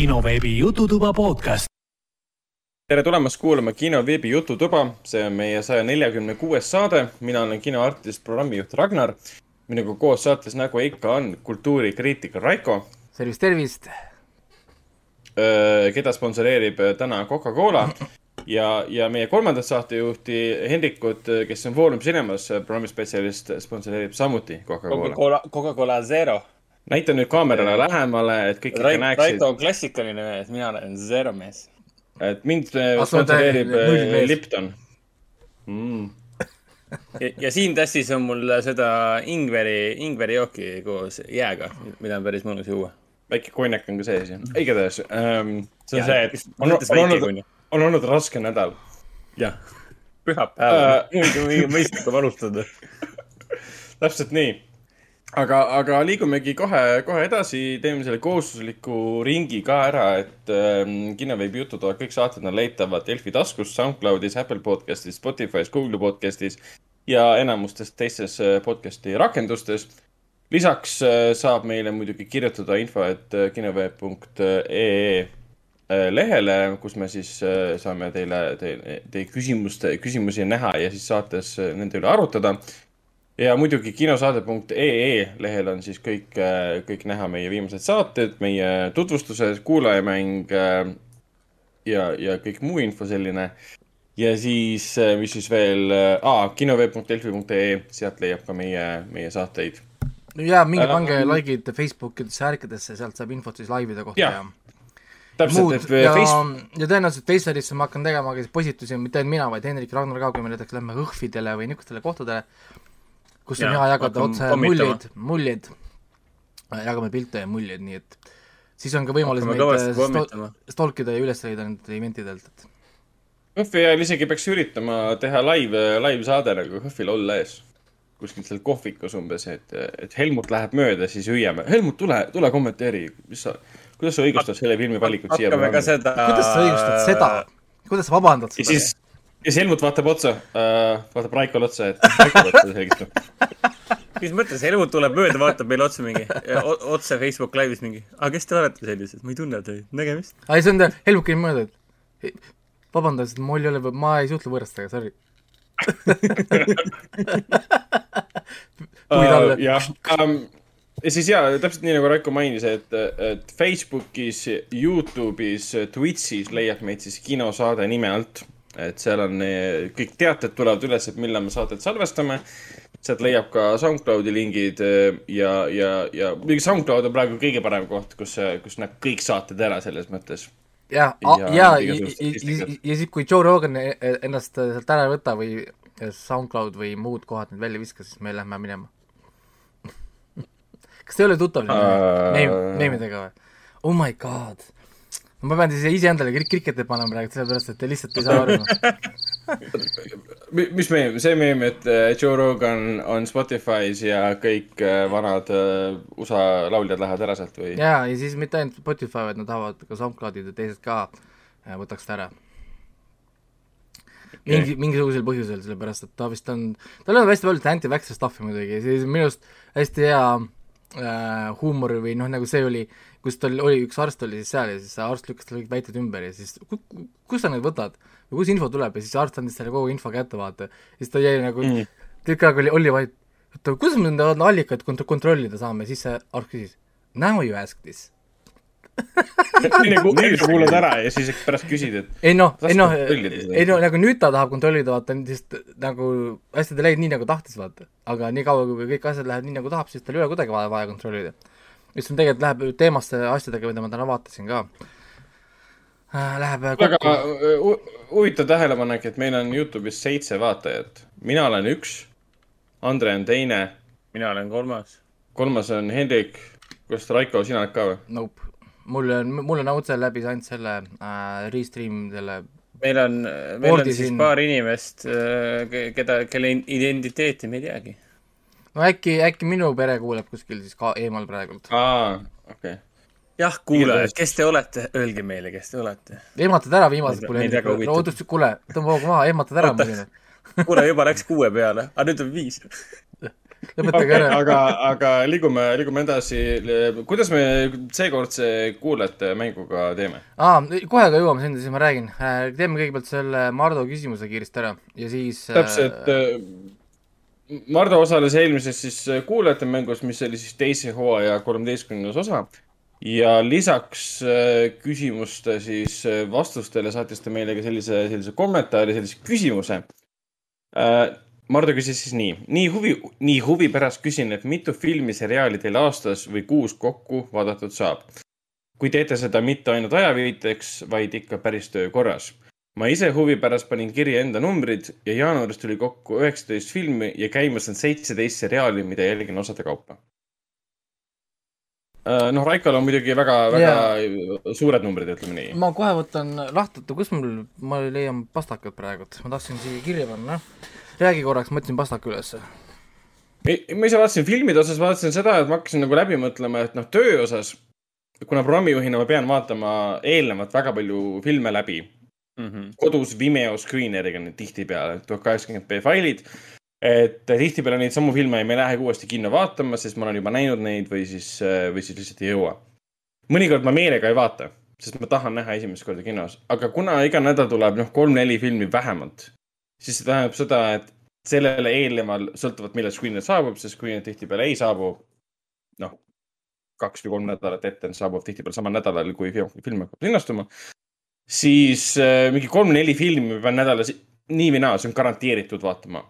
kinoveebi Jututuba podcast. tere tulemast kuulama kinoveebi Jututuba, see on meie saja neljakümne kuues saade, mina olen kinoartist, programmijuht Ragnar. minuga koos saates, nagu ikka on, kultuurikriitik Raiko. tervist, tervist. keda sponsoreerib täna Coca-Cola ja, ja meie kolmandat saatejuhti Hendrikut, kes on Foorum Cinemas programmispetsialist, sponsoreerib samuti Coca-Cola. Coca-Cola, Coca-Cola Zero. Näita nüüd kaamerale lähemale, et kõik ikka näeksid. Raito on klassikaline mees, mina olen Zero mees. et mind sponsoreerib Lipton mm.. ja, ja siin tassis on mul seda ingveri, ingverijooki koos jääga, mida on päris mõnus juua. väike konjak on ka sees, jah. igatahes ähm,. see on see, et on, on, olnud, on olnud raske nädal. jah, pühapäev uh,, muidugi mõistlikum alustada täpselt nii aga, aga liigumegi kohe, kohe edasi, teeme selle kohustusliku ringi ka ära, et ähm, kinoveebi jututoad, kõik saated on leitavad Delfi taskus, SoundCloudis, Apple podcastis, Spotify's, Google podcastis ja enamustes teistes äh, podcast'i rakendustes. lisaks äh, saab meile muidugi kirjutada info, et äh, kinoveeb.ee lehele, kus me siis saame teile, teie, teie küsimuste, küsimusi näha ja siis saates nende üle arutada ja muidugi kinosaade.ee lehel on siis kõik, äh, kõik näha meie viimased saated, meie tutvustused, kuulajamäng äh, ja, ja kõik muu info selline. ja siis, äh, mis siis veel, aa, kinoveeb.delfi.ee, sealt leiab ka meie, meie saateid. ja minge pange äh, likeid Facebookidesse, ärkidesse, sealt saab infot siis laivide kohta ja, ja täpselt, et ja face..., ja tõenäoliselt Facebookisse ma hakkan tegema ka postitusi, mitte ainult mina, vaid Hendrik Ragnar ka, kui me näiteks lähme õhvidele või niisugustele kohtadele, kus on hea jagada otse muljeid, muljeid, jagame pilte ja muljeid, nii et siis on ka võimalus meid sto stalkida ja üles leida nendelt eventidelt, et Hõhvi ajal isegi peaks üritama teha live, live saade nagu Hõhvil olla ees. kuskil seal kohvikus umbes, et, et Helmut läheb mööda, siis hüüame. Helmut, tule, tule kommenteeri, mis sa, kuidas sa õigustad selle filmi valikut siia? Seda... kuidas sa õigustad seda? kuidas sa vabandad seda? siis ja siis Helmut vaatab otsa? Uh,, vaatab Raikole otsa, et Raiko peab seda selgitama. mis mõttes, Helmut tuleb mööda, vaatab meile otsa mingi, otse Facebook Live'is mingi, aga kes te olete sellised, ma ei tunne teid, nägemist. aa, see on ta, Helmut käib mööda, et vabandust, mul ei ole, ma ei suhtle võõrastega, sorry. Uh, jah um,, ja siis jaa, täpselt nii nagu Raiko mainis, et, et Facebookis, Youtube'is, Twitch'is leiab meid siis kinosaade nime alt et seal on eh, kõik teated tulevad üles, et millal me saadet salvestame. sealt leiab ka SoundCloudi lingid eh, ja, ja, ja muidugi SoundCloud on praegu kõige parem koht, kus, kus näeb kõik saated ära selles mõttes. ja, ja, ja, ja, ja, siis, kui Joe Rogan e-, e-, ennast sealt ära ei võta või SoundCloud või muud kohad nüüd välja viskas, siis me lähme minema kas te ei ole tuttav uh... meemidega või? Oh my god ma pean siis iseendale krik-, krikete panema praegu, sellepärast et te lihtsalt ei saa aru mis meem, see meem, et äh, Joe Rogan on Spotify's ja kõik äh, vanad äh, USA lauljad lähevad ära sealt või? jaa, ja siis mitte ainult Spotify, vaid nad tahavad ka SoundCloudid ja teised ka võtaks ta ära. Okay.. mingi, mingisugusel põhjusel, sellepärast et ta vist on, tal on hästi palju anti-vaxxer stuff'i muidugi, siis minu arust hästi hea äh, huumor või noh, nagu see oli äh, kus tal oli, üks arst oli siis seal ja siis see arst lükkas talle kõik väited ümber ja siis ku, kus sa need võtad või kus info tuleb ja siis arst andis talle kogu info kätte, vaata. siis ta jäi nagu mm., tükk aega oli, oli vaid, oota, kuidas me nende allikaid kont-, kontrollida saame, siis see arst küsis, now you ask this enne kuulad ära ja siis pärast küsid, et ei noh, ei noh, ei no nagu nüüd ta tahab kontrollida, vaata, sest nagu asjad ei läinud nii, nagu tahtis, vaata. aga niikaua, kui kõik asjad lähevad nii, nagu tahab, siis tal ei ole kuidagi vaja, vaja kontrollida mis on tegelikult, läheb teemasse asjadega, mida ma täna vaatasin ka. Äh, läheb väga äh, huvitav tähelepanek, et meil on Youtube'is seitse vaatajat. mina olen üks, Andre on teine. mina olen kolmas. kolmas on Hendrik. kuidas, Raiko, sina oled ka või? Nope. mul on, mul on otse läbi ainult selle äh, Restream selle meil on, meil on siis paar inimest, äh, keda, kelle identiteeti me ei teagi no äkki, äkki minu pere kuuleb kuskil siis ka eemal praegult. aa, okei okay. jah, kuulajad, kes te olete, öelge meile, kes te olete. ehmatad ära viimased no oota, kuule, tõmba hoogu maha, ehmatad ära muidu. kuule, juba läks kuue peale, aga nüüd on viis. lõpetage ära. aga, aga liigume, liigume edasi. kuidas me seekordse kuulajate mänguga teeme? aa, kohe ka jõuame sinna, siis ma räägin. teeme kõigepealt selle Mardu küsimuse kiiresti ära ja siis täpselt. Mardu osales eelmises siis kuulajate mängus, mis oli siis teise hooaja kolmeteistkümnes osa. ja lisaks äh, küsimuste siis äh, vastustele saatis ta meile ka sellise, sellise kommentaari, sellise küsimuse. Mardu küsis siis nii, nii huvi, nii huvi pärast küsin, et mitu filmi, seriaali teil aastas või kuus kokku vaadatud saab? kui teete seda mitte ainult ajaviiteks, vaid ikka päris töö korras ma ise huvi pärast panin kirja enda numbrid ja jaanuaris tuli kokku üheksateist filmi ja käimas on seitseteist seriaali, mida jälgin osade kaupa. noh, Raikol on muidugi väga, väga yeah. suured numbrid, ütleme nii. ma kohe võtan lahti, oota, kus mul, ma leian pastakad praegu, ma tahtsin siia kirja panna. räägi korraks, ma võtsin pastaka ülesse. ma ise vaatasin filmide osas, vaatasin seda, et ma hakkasin nagu läbi mõtlema, et noh, töö osas, kuna programmijuhina ma pean vaatama eelnevalt väga palju filme läbi mm. -hmm. kodus Vimeo screener'iga nüüd tihtipeale, tuhat kaheksakümmend B failid. et tihtipeale neid samu filme me ei lähegi uuesti kinno vaatama, sest ma olen juba näinud neid või siis, või siis lihtsalt ei jõua. mõnikord ma meelega ei vaata, sest ma tahan näha esimest korda kinos, aga kuna iga nädal tuleb noh, kolm-neli filmi vähemalt, siis see tähendab seda, et sellele eelneval, sõltuvalt millal screener saabub, sest screener tihtipeale ei saabu noh, kaks või kolm nädalat ette, saabub tihtipeale samal nädalal, kui film hakkab linnastuma siis äh, mingi kolm-neli filmi ma pean nädalas nii või naa, see on garanteeritud vaatama.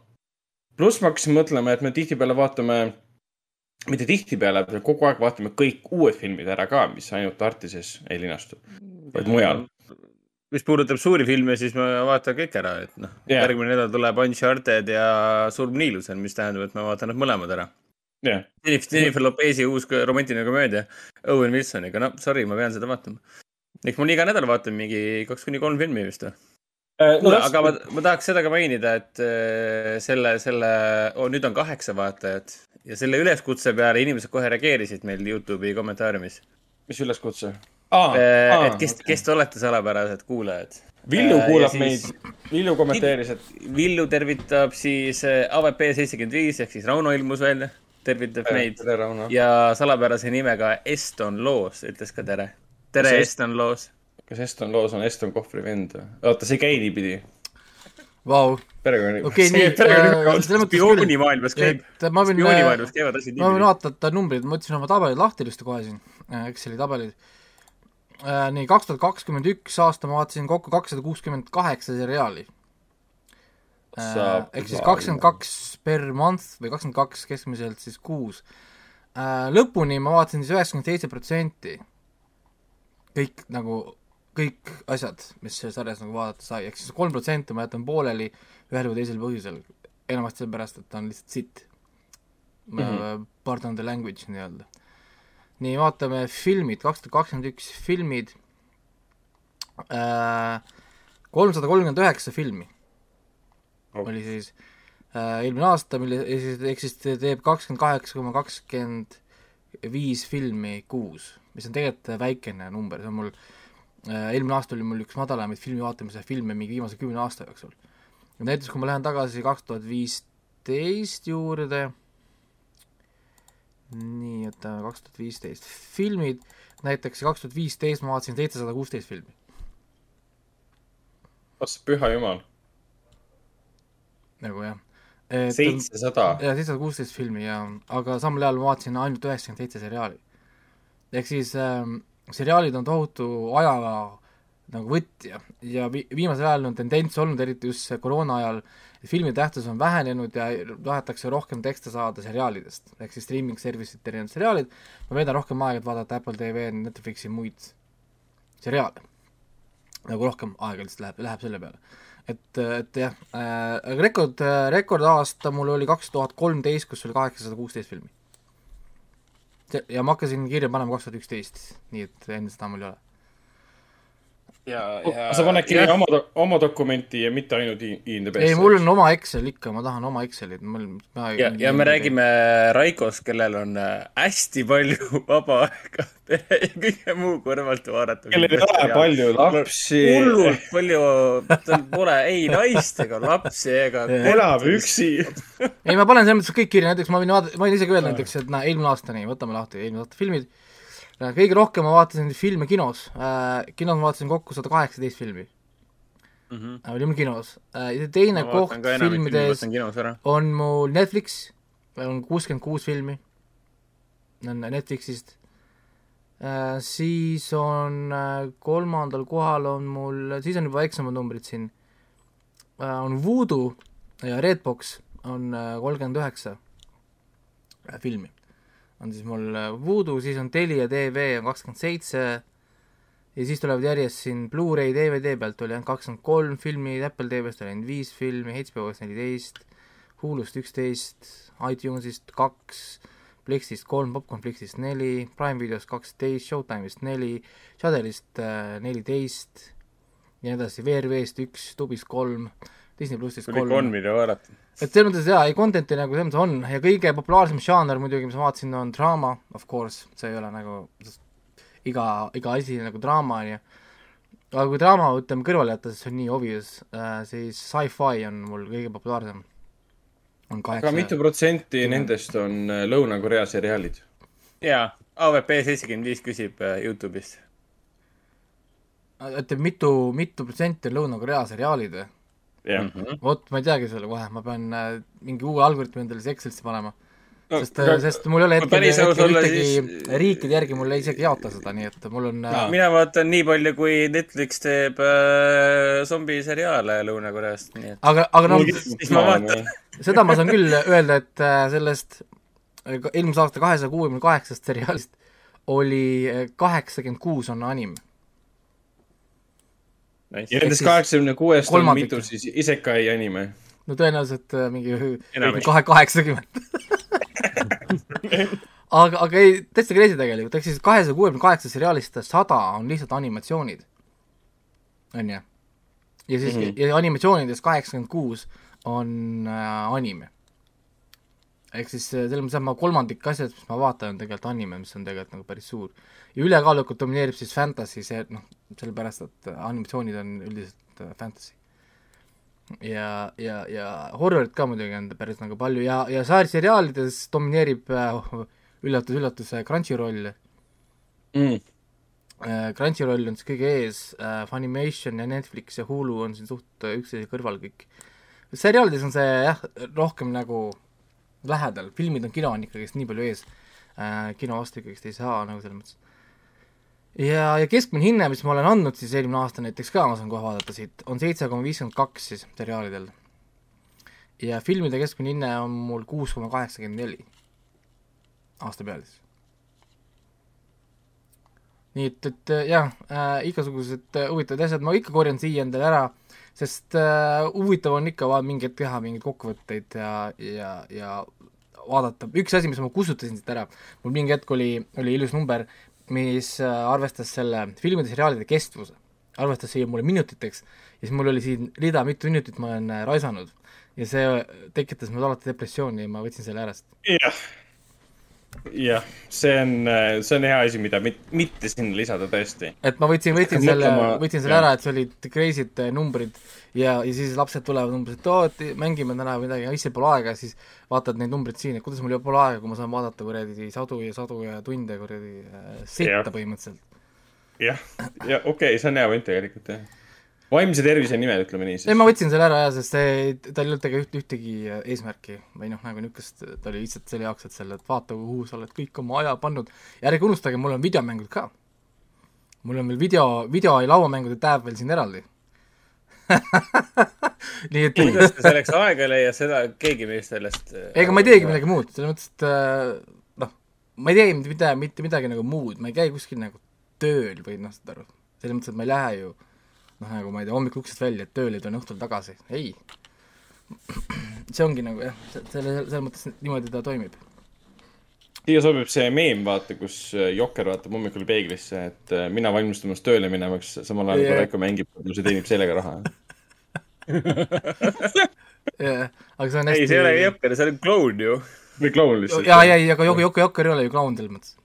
pluss ma hakkasin mõtlema, et me tihtipeale vaatame, mitte tihtipeale, kogu aeg vaatame kõik uued filmid ära ka, mis ainult Artises ei linastu, vaid mujal. mis puudutab suuri filme, siis ma vaatan kõik ära, et noh yeah., järgmine nädal tuleb Uncharted ja Surm Niilusel, mis tähendab, et ma vaatan nad mõlemad ära. jah, Jennifer Lopez'i uus romantiline komöödia Owen Wilsoniga, no sorry, ma pean seda vaatama. Eks mul iga nädal vaatan mingi kaks kuni kolm filmi vist või? kuule, aga ma, ma tahaks seda ka mainida, et äh, selle, selle oh,, nüüd on kaheksa vaatajat ja selle üleskutse peale inimesed kohe reageerisid meil Youtube'i kommentaariumis. mis üleskutse ah,? et kes, kes te olete salapärased kuulajad? Villu Äh, kuulab ja meid siis-, Villu kommenteeris, et Villu tervitab siis äh, AVP seitsekümmend viis ehk siis Rauno ilmus välja, tervitab meid tere, Rauno. ja salapärase nimega Eston Loos ütles ka tere. tere, Eston Loos. kas Eston Loos on Eston Kohvri vend või? oota, see ei käi niipidi. Vau, perekonnanimi. okei, nii, küll, spioonimaailmas käib, et ma võin, ma võin vaadata numbrid, ma võtsin oma tabelid lahti ilusti kohe siin, Exceli tabelid. nii, kaks tuhat kakskümmend üks aasta ma vaatasin kokku kakssada kuuskümmend kaheksa seriaali. Ehk siis kakskümmend kaks per month või kakskümmend kaks keskmiselt siis kuus. lõpuni ma vaatasin siis üheksakümmend seitse protsenti kõik nagu, kõik asjad, mis selles sarjas nagu vaadata sai, ehk siis kolm protsenti ma jätan pooleli ühel või teisel põhjusel, enamasti sellepärast, et ta on lihtsalt sitt mm. -hmm. Pardon the language nii-öelda. nii, vaatame filmid, kaks tuhat kakskümmend üks filmid, kolmsada kolmkümmend üheksa filmi Oh. oli siis äh, eelmine aasta, mille, ehk siis teeb kakskümmend kaheksa koma kakskümmend viis filmi kuus, mis on tegelikult väikene number, see on mul äh, eelmine aasta oli mul üks madalamaid filmi vaatamise filme mingi viimase kümne aasta jooksul. näiteks kui ma lähen tagasi kaks tuhat viisteist juurde, nii, oota, kaks tuhat viisteist, filmid, näiteks kaks tuhat viisteist ma vaatasin seitsesada kuusteist filmi. sa püha jumal. nagu jah. seitsesada. jaa, seitsesada kuusteist filmi ja, aga samal ajal ma vaatasin ainult üheksakümmend seitse seriaali. Ehk siis ähm, seriaalid on tohutu aja nagu võtja ja vi-, viimasel ajal on tendents olnud, eriti just koroona ajal, et filmi tähtsus on vähenenud ja tahetakse rohkem tekste saada seriaalidest, ehk siis streaming service'ite erinevad seriaalid, ma veedan rohkem aega, et vaadata Apple TV, Netflixi muid seriaale. nagu rohkem aega lihtsalt läheb, läheb selle peale et, et jah äh,, rekord, rekordaasta mul oli kaks tuhat kolmteist, kus oli kaheksasada kuusteist filmi. Ja ma hakkasin kirja panema kaks tuhat üksteist, nii et enne seda mul ei ole. Ja, ja. sa paned kirja oma, oma dokumenti ja mitte ainult INDB-sse? ei, mul on oma Excel ikka, ma tahan oma Excelit, mul. ja, ja me räägime Raikost, kellel on äh, hästi palju vaba aega pere ja kõige muu kõrvalt vaadata. kellel ei ole palju lapsi. hullult palju, tal pole ei naist ega lapsi ega. elab üksi ei, ma panen selles mõttes kõik kirja, näiteks ma võin vaadata, ma võin isegi öelda näiteks, et noh, eelmine aasta, nii, võtame lahti eelmine aasta filmid kõige rohkem ma vaatasin filme kinos äh,, kinos ma vaatasin kokku sada kaheksateist filmi mm. -hmm. olime kinos äh,. teine ma koht filmides on mul Netflix, on kuuskümmend kuus filmi, on Netflixist äh,. siis on äh, kolmandal kohal on mul, siis on juba väiksemad numbrid siin äh,, on Voodoo ja Redbox on äh, kolmkümmend üheksa äh, filmi on siis mul äh, Voodoo, siis on Telia tv on kakskümmend seitse ja siis tulevad järjest siin Blu-ray DVD pealt oli ainult kakskümmend kolm filmi, Apple TV-st oli ainult viis filmi, HBO-st neliteist, Hulust üksteist, iTunesist kaks, Plexist kolm, Popcornflixist neli, Prime videost kaksteist, Showtime'ist neli, Shudderist äh, neliteist ja nii edasi, VRV-st üks, Tubist kolm, Disney plussist kolm. tuli kolm video vaadata et selles mõttes jaa, ei content'i nagu selles mõttes on ja kõige populaarsem žanr muidugi, mis ma vaatasin, on draama, of course, see ei ole nagu iga, iga asi nagu draama, on ju. aga kui draama, ütleme, kõrvale jätta, sest see on nii obvious äh,, siis sci-fi on mul kõige populaarsem. aga mitu protsenti nendest on äh, Lõuna-Korea seriaalid? jaa, AVP seitsekümmend viis küsib äh, Youtube'ist. et mitu, mitu protsenti on Lõuna-Korea seriaalid või? Jah. -hmm.. vot, ma ei teagi selle kohe, ma pean äh, mingi uue algoritmi endale siis Excelisse panema. No,. sest äh, ka..., sest mul ei ole hetkel, hetkel ühtegi siis... riikide järgi mul ei isegi jaota seda, nii et mul on no, äh... mina vaatan nii palju, kui Netflix teeb äh, zombiseriaale Lõuna-Koreast, nii et aga, aga noh, siis ma vaatan seda ma saan küll öelda, et äh, sellest äh, eelmise aasta kahesaja kuuekümne kaheksast seriaalist oli kaheksakümmend kuus on anim nice.. ja nendest kaheksakümne kuuest on mitu siis isekai anime? no tõenäoliselt äh, mingi kahe, kaheksakümmend aga, aga ei, täitsa crazy tegelikult, ehk siis kahesaja kuuekümne kaheksa seriaalist sada on lihtsalt animatsioonid. on ju? ja siis mm, -hmm. ja animatsioonidest kaheksakümmend kuus on äh, anime. Ehk siis äh, selles mõttes, et ma kolmandik asjadest, mis ma vaatan, on tegelikult anime, mis on tegelikult nagu päris suur ja ülekaalukalt domineerib siis fantasy, see noh, sellepärast et animatsioonid on üldiselt äh, fantasy. ja, ja, ja horrorit ka muidugi on päris nagu palju ja, ja saarseriaalides domineerib äh, üllatus, üllatus Crunchyroll mm.. Äh, Crunchyroll on siis kõige ees äh,, Funimation ja Netflix ja Hulu on siin suht üksteise kõrval kõik. seriaalides on see jah, rohkem nagu lähedal, filmid on, kino on ikkagist nii palju ees äh,, kino vastu ikkagist ei saa nagu selles mõttes ja, ja keskmine hinne, mis ma olen andnud siis eelmine aasta näiteks ka, ma saan kohe vaadata siit, on seitse koma viiskümmend kaks siis seriaalidel. ja filmide keskmine hinne on mul kuus koma kaheksakümmend neli aasta peale siis. nii et, et jah äh,, igasugused äh, huvitavad asjad ma ikka korjan siia endale ära, sest äh, huvitav on ikka vaja mingi hetk teha mingeid kokkuvõtteid ja, ja, ja vaadata, üks asi, mis ma kustutasin siit ära, mul mingi hetk oli, oli ilus number, mis äh, arvestas selle filmide, seriaalide kestvuse, arvestas siia mulle minutiteks ja siis mul oli siin rida, mitu minutit ma olen äh, raisanud. ja see tekitas mul alati depressiooni ja ma võtsin selle ära. jah, jah, see on, äh, see on hea asi, mida mit, mitte sinna lisada tõesti. et ma võtsin, võtsin selle, võtsin selle ära, et see olid crazy'd numbrid. Ja, ja siis lapsed tulevad umbes, et oo, et mängime täna midagi, issand, pole aega, siis vaatad neid numbreid siin, et kuidas mul juba pole aega, kui ma saan vaadata kuradi sadu ja sadu ja tunde kuradi äh, sitta põhimõtteliselt. jah, ja okei okay,, see on hea point tegelikult, jah vaimse tervise nimel, ütleme nii siis. ei, ma võtsin selle ära ja, sest see, tal ei olnud tegelikult üht, ühtegi äh, eesmärki või noh, nagu niisugust, ta oli lihtsalt selle jaoks, et selle, et vaata, kuhu sa oled kõik oma aja pannud. ja ärge unustage, mul on videomängud ka. mul on veel video, video ja lauamängude tab veel siin eraldi nii et kuidas te selleks aega ei leia, seda keegi meist sellest äh, ega ma ei teegi midagi muud, selles mõttes, et äh, noh, ma ei tee mitte, mitte midagi nagu muud, ma ei käi kuskil nagu tööl või noh, saad aru, selles mõttes, et ma ei lähe ju noh, nagu ma ei tea, hommikul uksest välja, et tööle tulen õhtul tagasi, ei. see ongi nagu jah, selle, selles mõttes niimoodi ta toimib. siia sobib see meem, vaata, kus äh, Jokker vaatab hommikul peeglisse, et äh, mina valmistumas tööle minemaks, samal ajal kui Jah. Raiko mängib, kui see teenib sellega raha. jah, aga see on ei, hästi see ei ole Jokker, see on kloun ju. või kloun lihtsalt. jaa, ei, aga Joko, Joko Jokker ei ole ju klaun selles mõttes.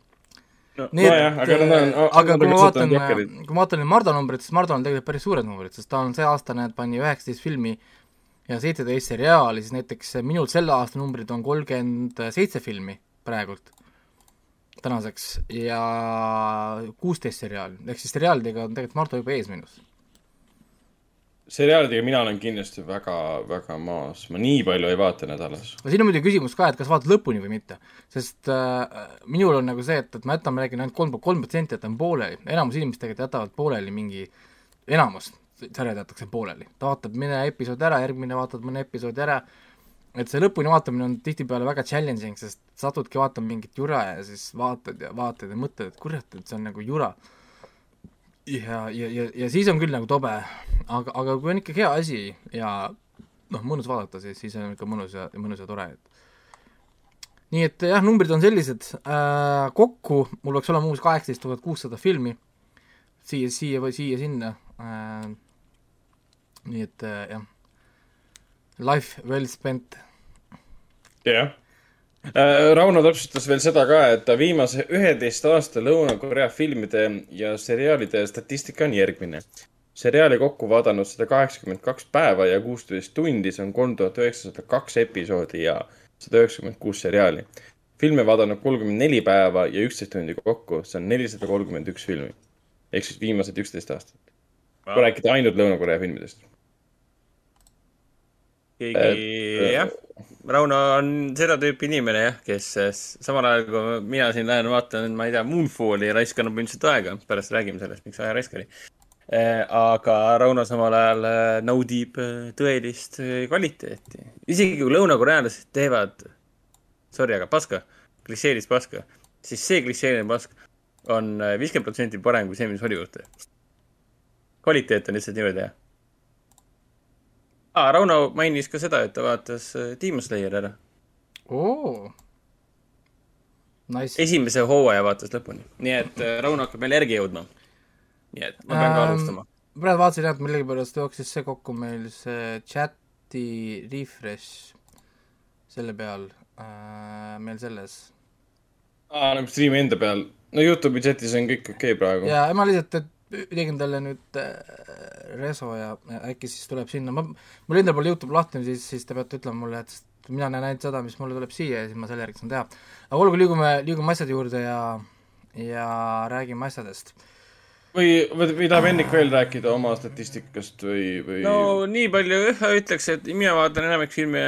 No- nii nojah, aga nad on- et, aga kui ma vaatan kui ma vaatan neid Mardu numbreid, siis Mardu on tegelikult päris suured numbrid, sest ta on see aasta, näed, pani üheksateist filmi ja seitseteist seriaali, siis näiteks minul selle aasta numbrid on kolmkümmend seitse filmi praegult tänaseks ja kuusteist seriaali, ehk siis seriaalidega on tegelikult Mardu juba ees minust. Seriaalidega mina olen kindlasti väga, väga maas, ma nii palju ei vaata nädalas. no siin on muidugi küsimus ka, et kas vaatad lõpuni või mitte, sest äh, minul on nagu see, et, et ma jätan, ma räägin ainult kolm, kolm protsenti jätan pooleli, enamus inimesed tegelikult jätavad pooleli mingi, enamus sarjad jätakse pooleli, ta vaatab mõne episoodi ära, järgmine vaatad mõne episoodi ära, et see lõpuni vaatamine on tihtipeale väga challenging, sest satudki vaatama mingit jura ja siis vaatad ja vaatad ja mõtled, et kurat, et see on nagu jura ja, ja, ja, ja siis on küll nagu tobe, aga, aga kui on ikkagi hea asi ja noh, mõnus vaadata, siis, siis on ikka mõnus ja, mõnus ja tore, et nii et jah, numbrid on sellised äh,, kokku mul peaks olema umbes kaheksateist tuhat kuussada filmi siia, siia või siia-sinna äh,. nii et äh, jah, life well spent. jah. Rauno täpsustas veel seda ka, et viimase üheteist aasta Lõuna-Korea filmide ja seriaalide statistika on järgmine. seriaali kokku vaadanud sada kaheksakümmend kaks päeva ja kuusteist tundi, see on kolm tuhat üheksasada kaks episoodi ja sada üheksakümmend kuus seriaali. filme vaadanud kolmkümmend neli päeva ja üksteist tundi kokku, see on nelisada kolmkümmend üks filmi. ehk siis viimased üksteist aastat. kui rääkida ainult Lõuna-Korea filmidest. keegi jah, Rauno on seda tüüpi inimene jah, kes eh, samal ajal kui mina siin lähen vaatan, ma ei tea, Moonfalli ja raiskan põhimõtteliselt aega, pärast räägime sellest, miks aja raisk oli. aga Rauno samal ajal eh, naudib eh, tõelist eh, kvaliteeti. isegi kui lõunakorealased teevad, sorry, aga paska, klišeelist paska, siis see klišeeline pask on eh, viiskümmend protsenti parem kui see, mis Hollywood teeb. kvaliteet on lihtsalt niivõrd hea ah,. Rauno mainis ka seda, et ta vaatas äh, Demon Slayer ära. oo, nice. esimese hooaja vaatas lõpuni, nii et äh, Rauno hakkab meil järgi jõudma. nii et ma pean ka Ähm, alustama. praegu vaatasin jah, et millegipärast jooksis see kokku meil see chati refresh selle peal äh,, meil selles. aa, nagu striimi enda peal. no Youtube'i chatis on kõik okei okay praegu. ja ma lihtsalt, et tegin talle nüüd äh, reso ja, ja äkki siis tuleb sinna, ma, mul endal pole Youtube lahti, siis, siis te peate ütlema mulle, et mina näen ainult seda, mis mulle tuleb siia ja siis ma selle järgi saan teha. aga olgu, liigume, liigume asjade juurde ja, ja räägime asjadest. või, või, või tahab Hendrik veel rääkida oma statistikast või, või no nii palju ütleks, et mina vaatan enamik filme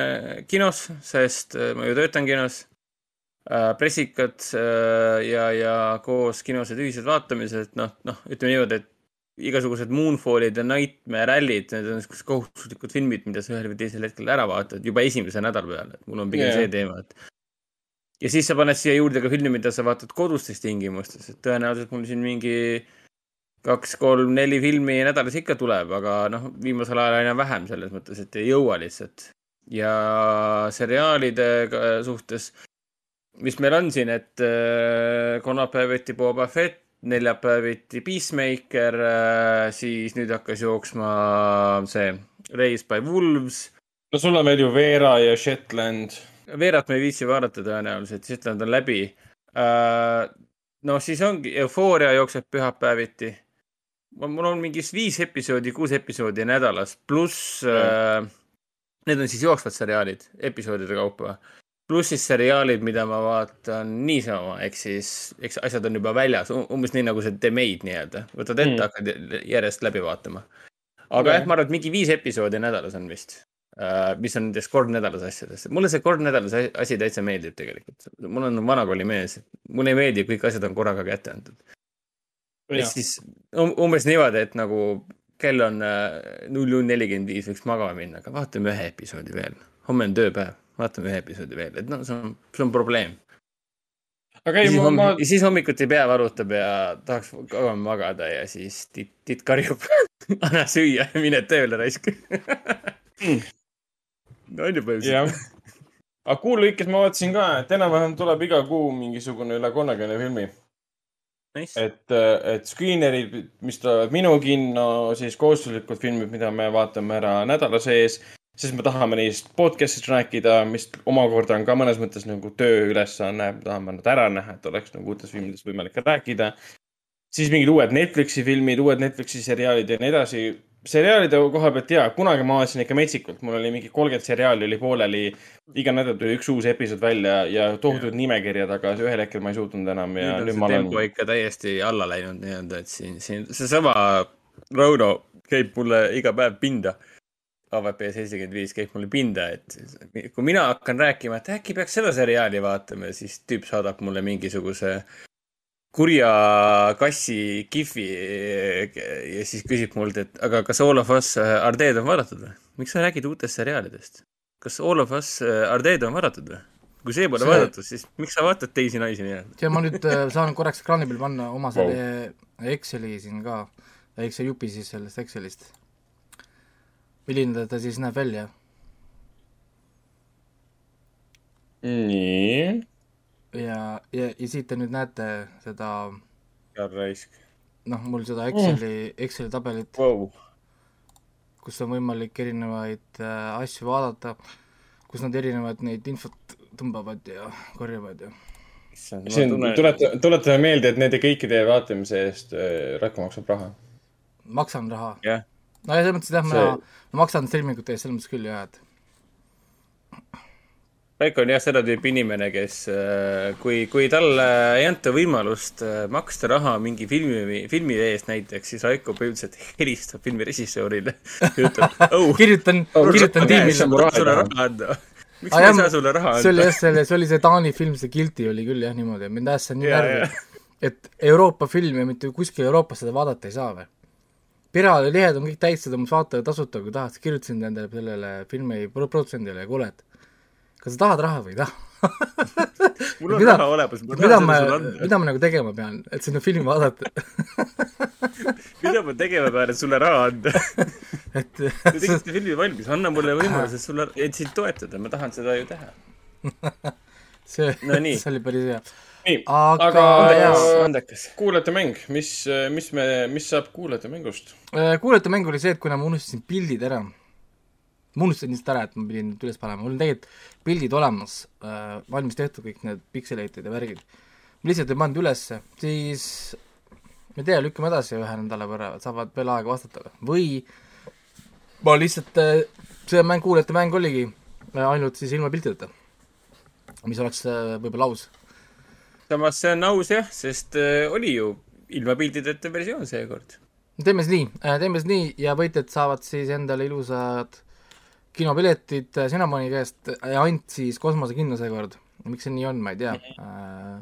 kinos, sest äh, ma ju töötan kinos. Pressikad äh, ja, ja koos kinosed ühised vaatamised, noh, noh, ütleme niimoodi, et igasugused Moonfallid ja Nightmare Rally'd, need on niisugused kohustuslikud filmid, mida sa ühel või teisel hetkel ära vaatad juba esimese nädala peale, et mul on pigem yeah. see teema, et ja siis sa paned siia juurde ka filmi, mida sa vaatad kodustes tingimustes, et tõenäoliselt mul siin mingi kaks-kolm-neli filmi nädalas ikka tuleb, aga noh, viimasel ajal aina vähem selles mõttes, et ei jõua lihtsalt. ja seriaalide suhtes, mis meil on siin, et äh, kolmapäeviti Boba Fett, neljapäeviti Peacemaker äh,, siis nüüd hakkas jooksma see Race by Wolves. no sul on veel ju Veera ja Shetland. Veerat me ei viitsi vaadata tõenäoliselt, Shetland on läbi äh,. no siis ongi, Eufooria jookseb pühapäeviti. mul on mingi viis episoodi, kuus episoodi nädalas, pluss äh, need on siis jooksvad seriaalid episoodide kaupa. Pluss siis seriaalid, mida ma vaatan niisama, ehk siis, eks asjad on juba väljas, umbes nii nagu see The Maid nii-öelda, võtad ette Mm. hakkad järjest läbi vaatama. aga jah, ma arvan, et mingi viis episoodi nädalas on vist uh,, mis on nendest kord nädalas asjadest. mulle see kord nädalas asi täitsa meeldib tegelikult. mul on vanakooli mees, mulle ei meeldi, kõik asjad on korraga kätte antud. ehk siis um, umbes niimoodi, et nagu kell on null null nelikümmend viis, võiks magama minna, aga vaatame ühe episoodi veel. homme on tööpäev, vaatame ühe episoodi veel, et noh, see on, see on probleem. aga ja siis, ma, ma, ja siis hommikuti pea valutab ja tahaks kauem magada ja siis titt, titt karjub. anna süüa ja mine tööle raisk Mm. no on ju põhimõtteliselt. aga kuu lõikes ma vaatasin ka, et enam-vähem tuleb iga kuu mingisugune üle kolmekümne filmi. Nice. et, et screenerid, mis tulevad minu kinno, siis kohustuslikud filmid, mida me vaatame ära nädala sees, sest me tahame neist podcast'ist rääkida, mis omakorda on ka mõnes mõttes nagu tööülesanne, tahame nad ära näha, et oleks nagu uutest filmidest võimalik rääkida. siis mingid uued Netflixi filmid, uued Netflixi seriaalid ja nii edasi seriaalide koha pealt jaa, kunagi ma vaatasin ikka metsikult, mul oli mingi kolmkümmend seriaali oli pooleli. iga nädal tuli üks uus episood välja ja tohutud nimekirjad, aga ühel hetkel ma ei suutnud enam ja nüüd, nüüd ma olen. tempo ikka täiesti alla läinud nii-öelda, et siin, siin seesama Rauno käib mulle iga päev pinda. AVP seitsekümmend viis käib mulle pinda, et kui mina hakkan rääkima, et äkki peaks seda seriaali vaatama, siis tüüp saadab mulle mingisuguse kurja kassi kihvi ja siis küsib mult, et aga kas All of Us Are Dead on vaadatud või? miks sa räägid uutest seriaalidest? kas All of Us Are Dead on vaadatud või? kui see pole see... vaadatud, siis miks sa vaatad teisi naisi nii-öelda? ja ma nüüd saan korraks ekraani peal panna oma selle wow. Exceli siin ka, Excel jupi siis sellest Excelist. Milline ta siis näeb välja? nii ja, ja, ja siit te nüüd näete seda hea raisk. noh, mul seda Exceli mm., Exceli tabelit wow., kus on võimalik erinevaid äh, asju vaadata, kus nad erinevaid neid infot tõmbavad ja korjavad ja on, tuleta, tuletame meelde, et nende kõikide vaatamise eest äh, Raiko maksab raha. maksan raha yeah.? No ja selles mõttes jah, ma, ma maksan streamingute eest selles mõttes küll jah, et Raiko on jah seda tüüpi inimene, kes, äh, kui, kui talle ei anta võimalust äh, maksta raha mingi filmi, filmi eest näiteks, siis Raiko põhimõtteliselt helistab filmi režissöörile ja ütleb oh,. kirjutan oh,, kirjutan tiimile. miks ma ei saa sulle raha anda? see oli jah, selle, see oli see Taani film, see Guilty oli küll jah niimoodi, mind ajas see nii närvi, et Euroopa filmi mitte kuskil Euroopas seda vaadata ei saa või pealehed on kõik täis seda, ma vaatan tasuta, kui tahad, kirjutasin endale sellele filmi produtsendile, kuule, et kas sa tahad raha või ei taha? Mul on mida, raha olemas, ma tahan selle sulle anda. mida ma nagu tegema pean, et sinna filmi vaadata? Mida ma tegema pean, et sulle raha anda? Et Te tegite filmi valmis, anna mulle võimaluse sulle, et sind toetada, ma tahan seda ju teha. See no,, see oli päris hea. Nii, aga, aga andekas. kuulajate mäng, mis, mis me, mis saab kuulajate mängust? Äh, kuulajate mäng oli see, et kuna ma unustasin pildid ära ma unustasin lihtsalt ära, et ma pidin need üles panema, mul on tegelikult pildid olemas äh,, valmis tehtud kõik need pikseleitid ja värgid. ma lihtsalt ei pannud ülesse, siis ma ei tea, lükkame edasi ühe nädala võrra, saavad veel aega vastata või ma lihtsalt äh,, see mäng, kuulajate mäng oligi äh, ainult siis ilma piltideta, mis oleks äh, võib-olla aus. Samas see on aus jah, sest äh, oli ju ilma piltideta versioon seekord teeme siis nii, äh, teeme siis nii ja võitjad saavad siis endale ilusad kinopiletid Cinnamoni käest ja ainult siis kosmosekinno seekord. miks see nii on, ma ei tea äh,.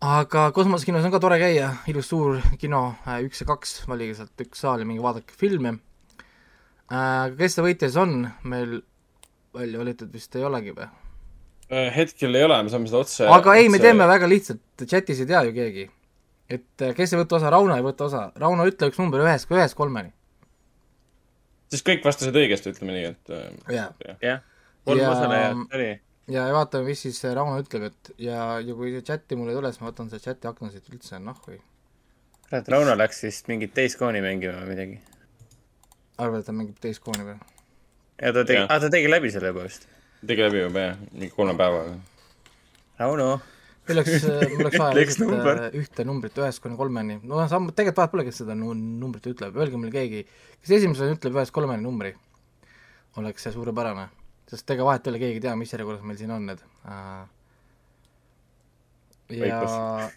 aga kosmosekinos on ka tore käia, ilus suur kino, äh, üks ja kaks, valige sealt üks saal ja minge vaadake filme äh,. kes see võitja siis on, meil välja valitud vist ei olegi või? Äh, hetkel ei ole, me saame seda otse aga ei, me teeme väga lihtsalt, chatis ei tea ju keegi. et äh, kes ei võta osa, Rauno ei võta osa, Rauno, ütle üks number ühest, ühest kolmeni siis kõik vastasid õigesti, ütleme nii, et äh, jah ja. ja., kolm osalejat oli. ja, ja vaatame, mis siis Rauno ütleb, et ja, ja kui see chati mul ei tule, siis ma võtan selle chati akna siit üldse nahku. kurat, Rauno läks vist mingit teist kooni mängima või midagi. arvad, et ta mängib teist kooni või? ja ta tegi, aa ta tegi läbi selle juba vist. Tegi läbi juba jah, mingi kolme päevaga. Rauno meil oleks, mul oleks vaja lihtsalt ühte numbrit ühest kuni kolmeni, no samm, tegelikult vahet pole, kes seda numbrit ütleb, öelge mulle keegi, kes esimesena ütleb ühest kolmeni numbri, oleks see suurepärane. sest ega vahet ei ole, keegi ei tea, mis järjekorras meil siin on need. ja,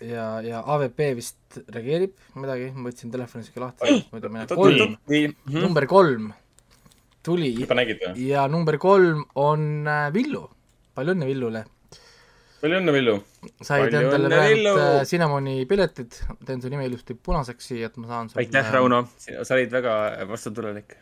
ja, ja AVP vist reageerib midagi, ma võtsin telefoni isegi lahti, muidu mina kolm, mhm. number kolm tuli. Ja number kolm on äh, Villu, palju õnne Villule. Palju õnne, Villu! said endale vähemalt äh, Cinnamoni piletid, teen su nime ilusti punaseks siia, et ma saan sulle aitäh, Rauno, sa olid väga vastutulelik.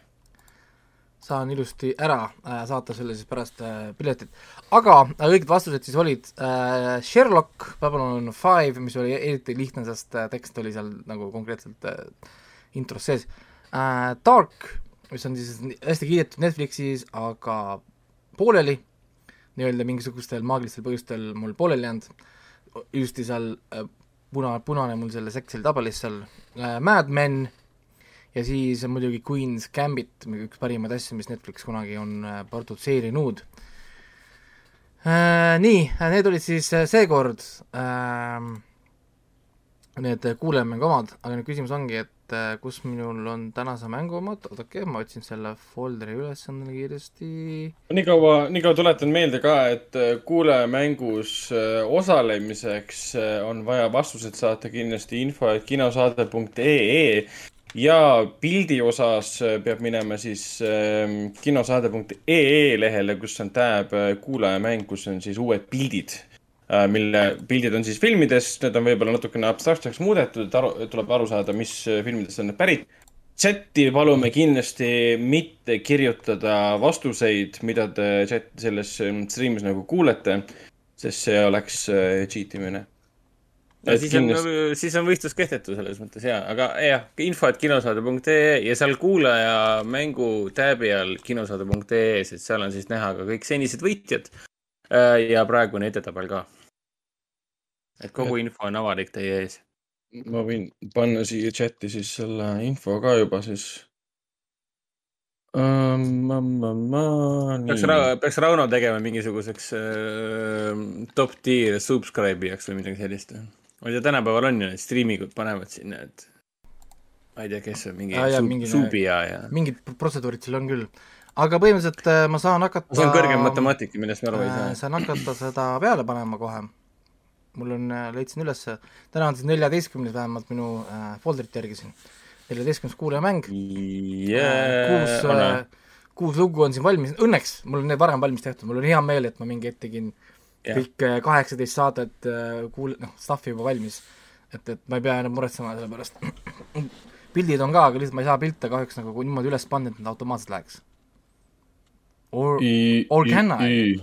saan ilusti ära äh, saata sulle siis pärast äh, piletid. aga äh, õiged vastused siis olid äh, Sherlock, Babylon Five, mis oli eriti lihtne, sest äh, tekst oli seal nagu konkreetselt äh, intros sees. Äh,, Dark, mis on siis hästi kiidetud Netflixis, aga pooleli nii-öelda mingisugustel maagilistel põhjustel mul pooleli jäänud, ilusti seal äh, puna, punane mul selle Exceli tabelis seal äh,, Mad Men ja siis muidugi Queen's Gambit, üks parimaid asju, mis Netflix kunagi on äh, produtseerinud äh,. Nii, need olid siis äh, seekord äh, need kuulajamängu omad, aga nüüd küsimus ongi, et et äh, kus minul on tänase mängu omad, oodake, ma otsin selle folderi üles endale kiiresti. nii kaua, nii kaua tuletan meelde ka, et äh, kuulajamängus äh, osalemiseks on vaja vastused saata kindlasti info, et kinosaade.ee ja pildi osas peab minema siis ähm, kinosaade.ee lehele, kus on tab kuulajamäng, kus on siis uued pildid mille pildid on siis filmidest, need on võib-olla natukene abstraktseks muudetud, et aru, tuleb aru saada, mis filmidest on need pärit. chati palume kindlasti mitte kirjutada vastuseid, mida te chat selles ähm, stream'is nagu kuulete, sest see oleks äh, cheat imine. Ja siis kindlasti... on, siis on võistlus kehtetu selles mõttes ja, aga jah, info, et kinosaade.ee ja seal kuulaja mängu tääbi all kinosaade.ee-s, et seal on siis näha ka kõik senised võitjad äh, ja praegune edetabel ka et kogu et... info on avalik teie ees. ma võin panna siia chati siis selle info ka juba siis um,. Ma, ma, ma, peaks, Ra peaks Rauno tegema mingisuguseks äh, top tier subscribe ijaks või midagi sellist. ma ei tea, tänapäeval on ju need striimingud panevad sinna, et ma ei tea, kes on mingi ah, sub, subija ja. mingid protseduurid seal on küll aga põhimõtteliselt äh, ma saan hakata. see on kõrgem matemaatika, millest ma aru ei saa. Äh, saan hakata seda peale panema kohe mul on, äh, leidsin ülesse, täna on siis neljateistkümnes vähemalt minu äh, folderit järgisin, neljateistkümnes kuulajamäng yeah,. Äh, kuus äh,, kuus lugu on siin valmis, õnneks mul on need varem valmis tehtud, mul on hea meel, et ma mingi hetk tegin yeah. kõik äh, kaheksateist saadet äh, kuul-, noh, stuff'i juba valmis. et, et ma ei pea enam muretsema selle pärast. pildid on ka, aga lihtsalt ma ei saa pilte kahjuks nagu niimoodi üles panna, et nad automaatselt läheks. Or, or can I?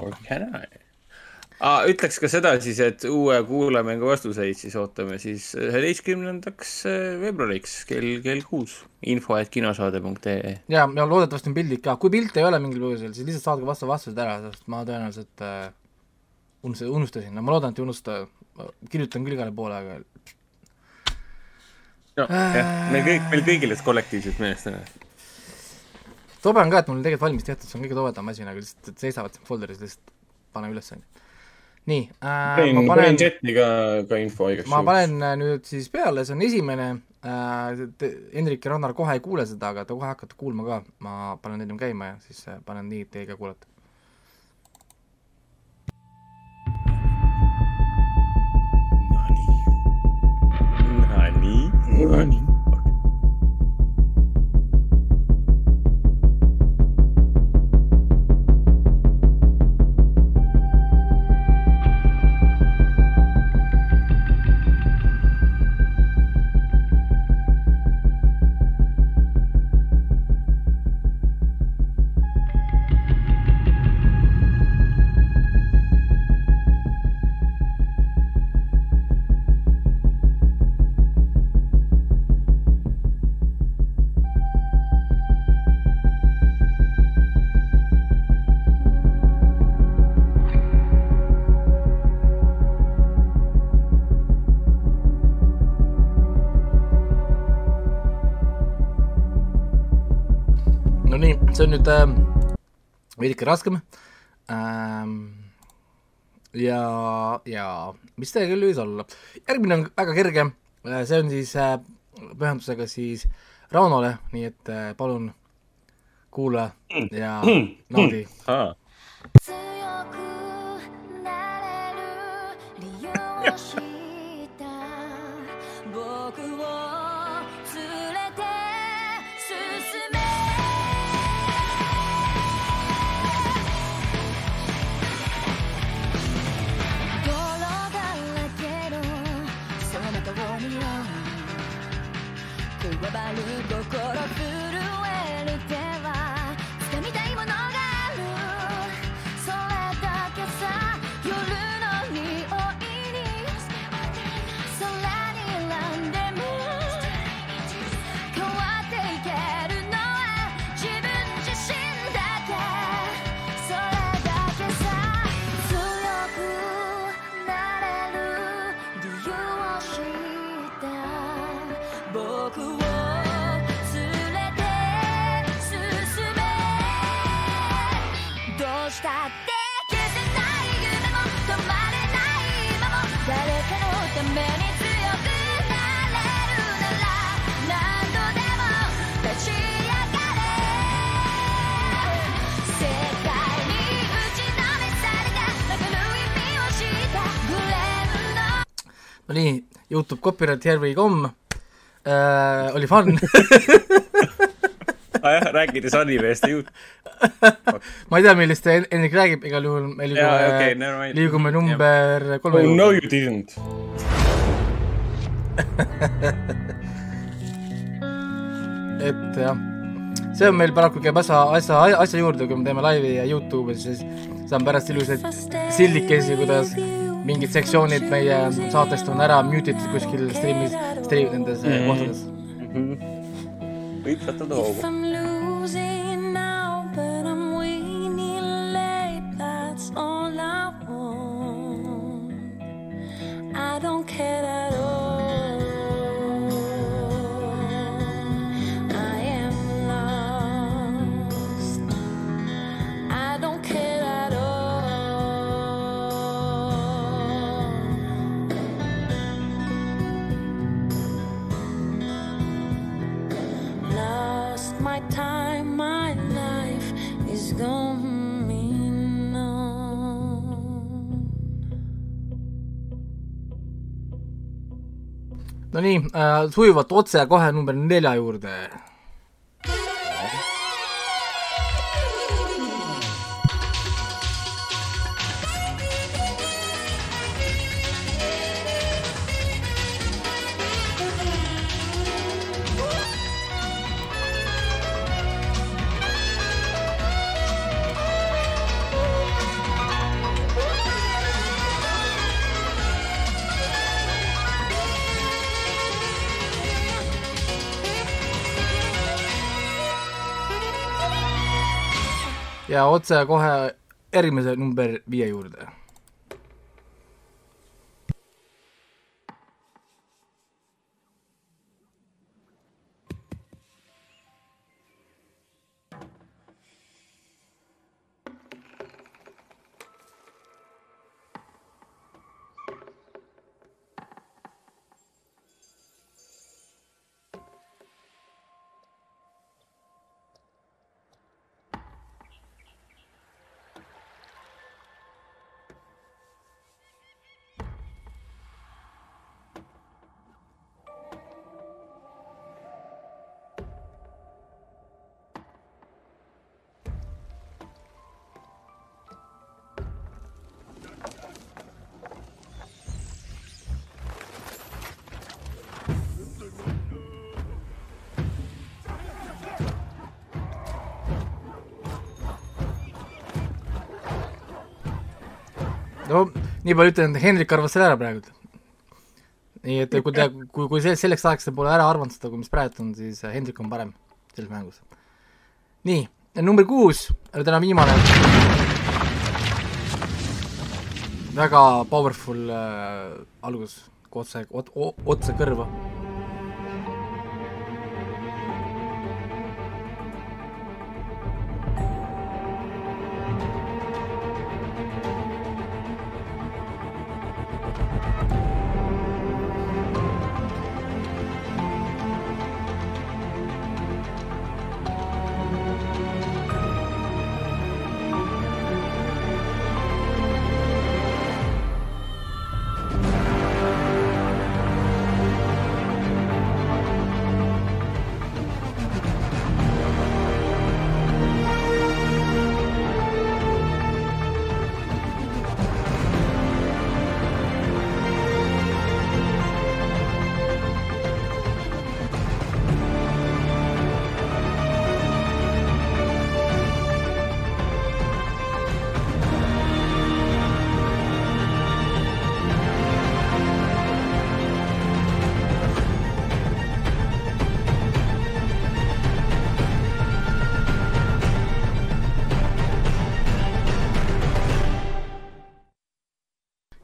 Or can I? Ah,. ütleks ka seda siis, et uue kuulajamängu vastuseid siis ootame siis üheteistkümnendaks eh, veebruariks kell, kell kuus. info et kinosaade.ee. ja, ja loodetavasti on pildid ka, kui pilte ei ole mingil põhjusel, siis lihtsalt saatke vastu vastused ära, sest ma tõenäoliselt äh, unustasin, unustasin, no ma loodan, et ei unusta, kirjutan küll igale poole, aga no äh... jah, meil kõik, meil kõigil läks kollektiivselt meelest ära tobe on ka, et mul tegelikult valmis tehtud, see on kõige tobedam asi, nagu lihtsalt seisavad folder'is, lihtsalt pane üles, on ju nii äh,. panin, panen chati ka, ka info igaks juhuks. ma panen äh, nüüd siis peale, see on esimene äh,. Hendrik ja Rannar kohe ei kuule seda, aga te kohe hakkate kuulma ka. ma panen ennem käima ja siis äh, panen nii, et teie ka kuulete. Nonii. Nonii. nüüd äh, veidike raskem ähm,. ja, ja mis see küll võis olla, järgmine on väga kerge, äh, see on siis äh, pühendusega siis Raunole, nii et äh, palun kuula ja naudi. Yeah. わばる心 no nii, Youtube copyright here we come äh,, oli fun ah,. jah, rääkides animest ja juut-. ma ei tea, millest En- Hendrik räägib, igal juhul me jaa, okei, liigume, never mind. liigume number kolme Oh no juurde. you didn't. et jah, see on meil paraku käib asja, asja, asja juurde, kui me teeme laivi ja Youtube'i, siis saan pärast ilusaid sildikesi, kuidas mingid sektsioonid meie saatest on ära mute itud kuskil striimis, striim nendes mm. Mhm. kohtades. võib sattuda hoogu. I'm losing now, but I'm winning late, that's all I want. I don't care at all. Nonii äh,, sujuvalt otse kohe number nelja juurde. Ja otse kohe järgmise number viie juurde. No nii palju ütlen, Hendrik arvas selle ära praegu. nii et kui te, kui, kui see, selleks ajaks te pole ära arvanud seda, kui mis praegu on, siis Hendrik on parem selles mängus. nii, number kuus, täna viimane. väga powerful äh, algus, otse, otse kõrva.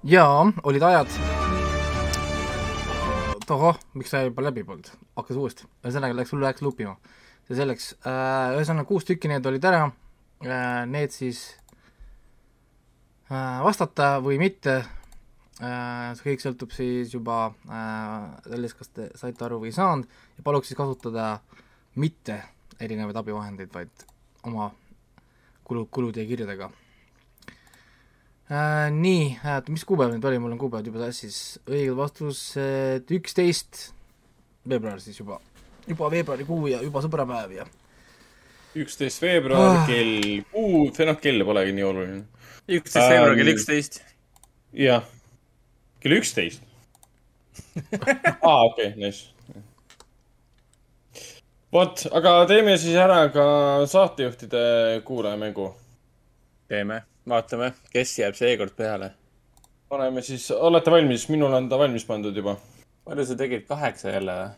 jaa, olid ajad. tohoh, miks sa juba läbi polnud, hakkas uuesti, ühesõnaga läks, sul läks lupima. see selleks, ühesõnaga kuus tükki need olid ära, need siis äh, vastata või mitte, äh,, see kõik sõltub siis juba äh, sellest, kas te saite aru või ei saanud. Ja paluks siis kasutada mitte erinevaid abivahendeid, vaid oma kulu, kulude ja kirjadega äh,. nii äh,, mis kuupäev nüüd oli, mul on kuupäevad juba sassis, õige vastus, et üksteist veebruar siis juba, juba veebruarikuu ja juba sõbrapäev ja üksteist veebruar Ah. kell kuus, või noh, kell polegi nii oluline. üksteist veebruar kell üksteist. jah, kell üksteist. aa, okei, nice. vot, aga teeme siis ära ka saatejuhtide kuulajamängu. teeme, vaatame, kes jääb seekord peale. paneme siis, olete valmis, minul on ta valmis pandud juba. palju sa tegid, kaheksa jälle või?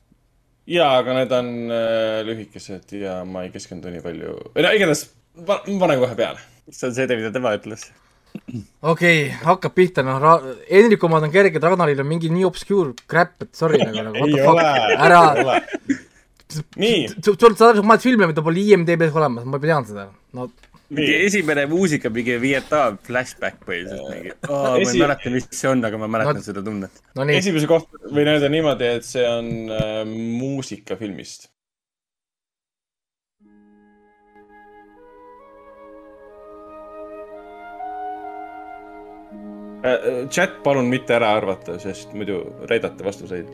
ja, aga need on äh, lühikesed ja ma ei keskendu nii palju. no igatahes, ma panen kohe peale. see on see, mida tema ütles. okei okay,, hakkab pihta, noh, Hendriku omad on kerged, Ragnaril on mingi nii obscure crap, et sorry nagu, nagu what the fuck, ära, nii, sul, sa oled filme, mida pole IMDB-s olemas, ma tean seda, no mingi esimene muusika, mingi Vietnam flashback põhiliselt mingi oh,. ma Esi- ei mäleta, mis see on, aga ma mäletan No- seda tunnet. no nii, esimese kohta võin öelda niimoodi, et see on äh, muusika filmist. Äh, chat, palun mitte ära arvata, sest muidu reedate vastuseid.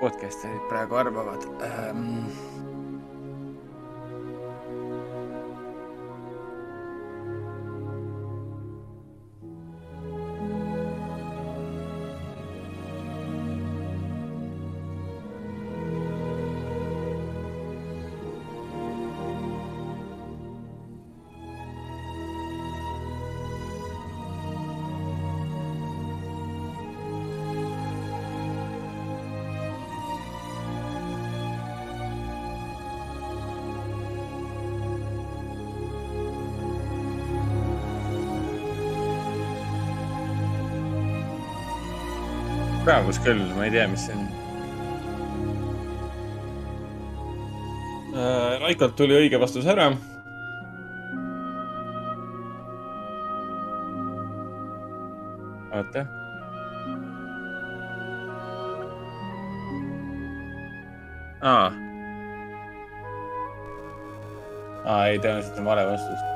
podcasterid praegu arvavad ähm.... Praegus küll, ma ei tea, mis see on. Äh, Raikolt tuli õige vastus ära. oota. aa. aa, ei, tõenäoliselt on vale vastus.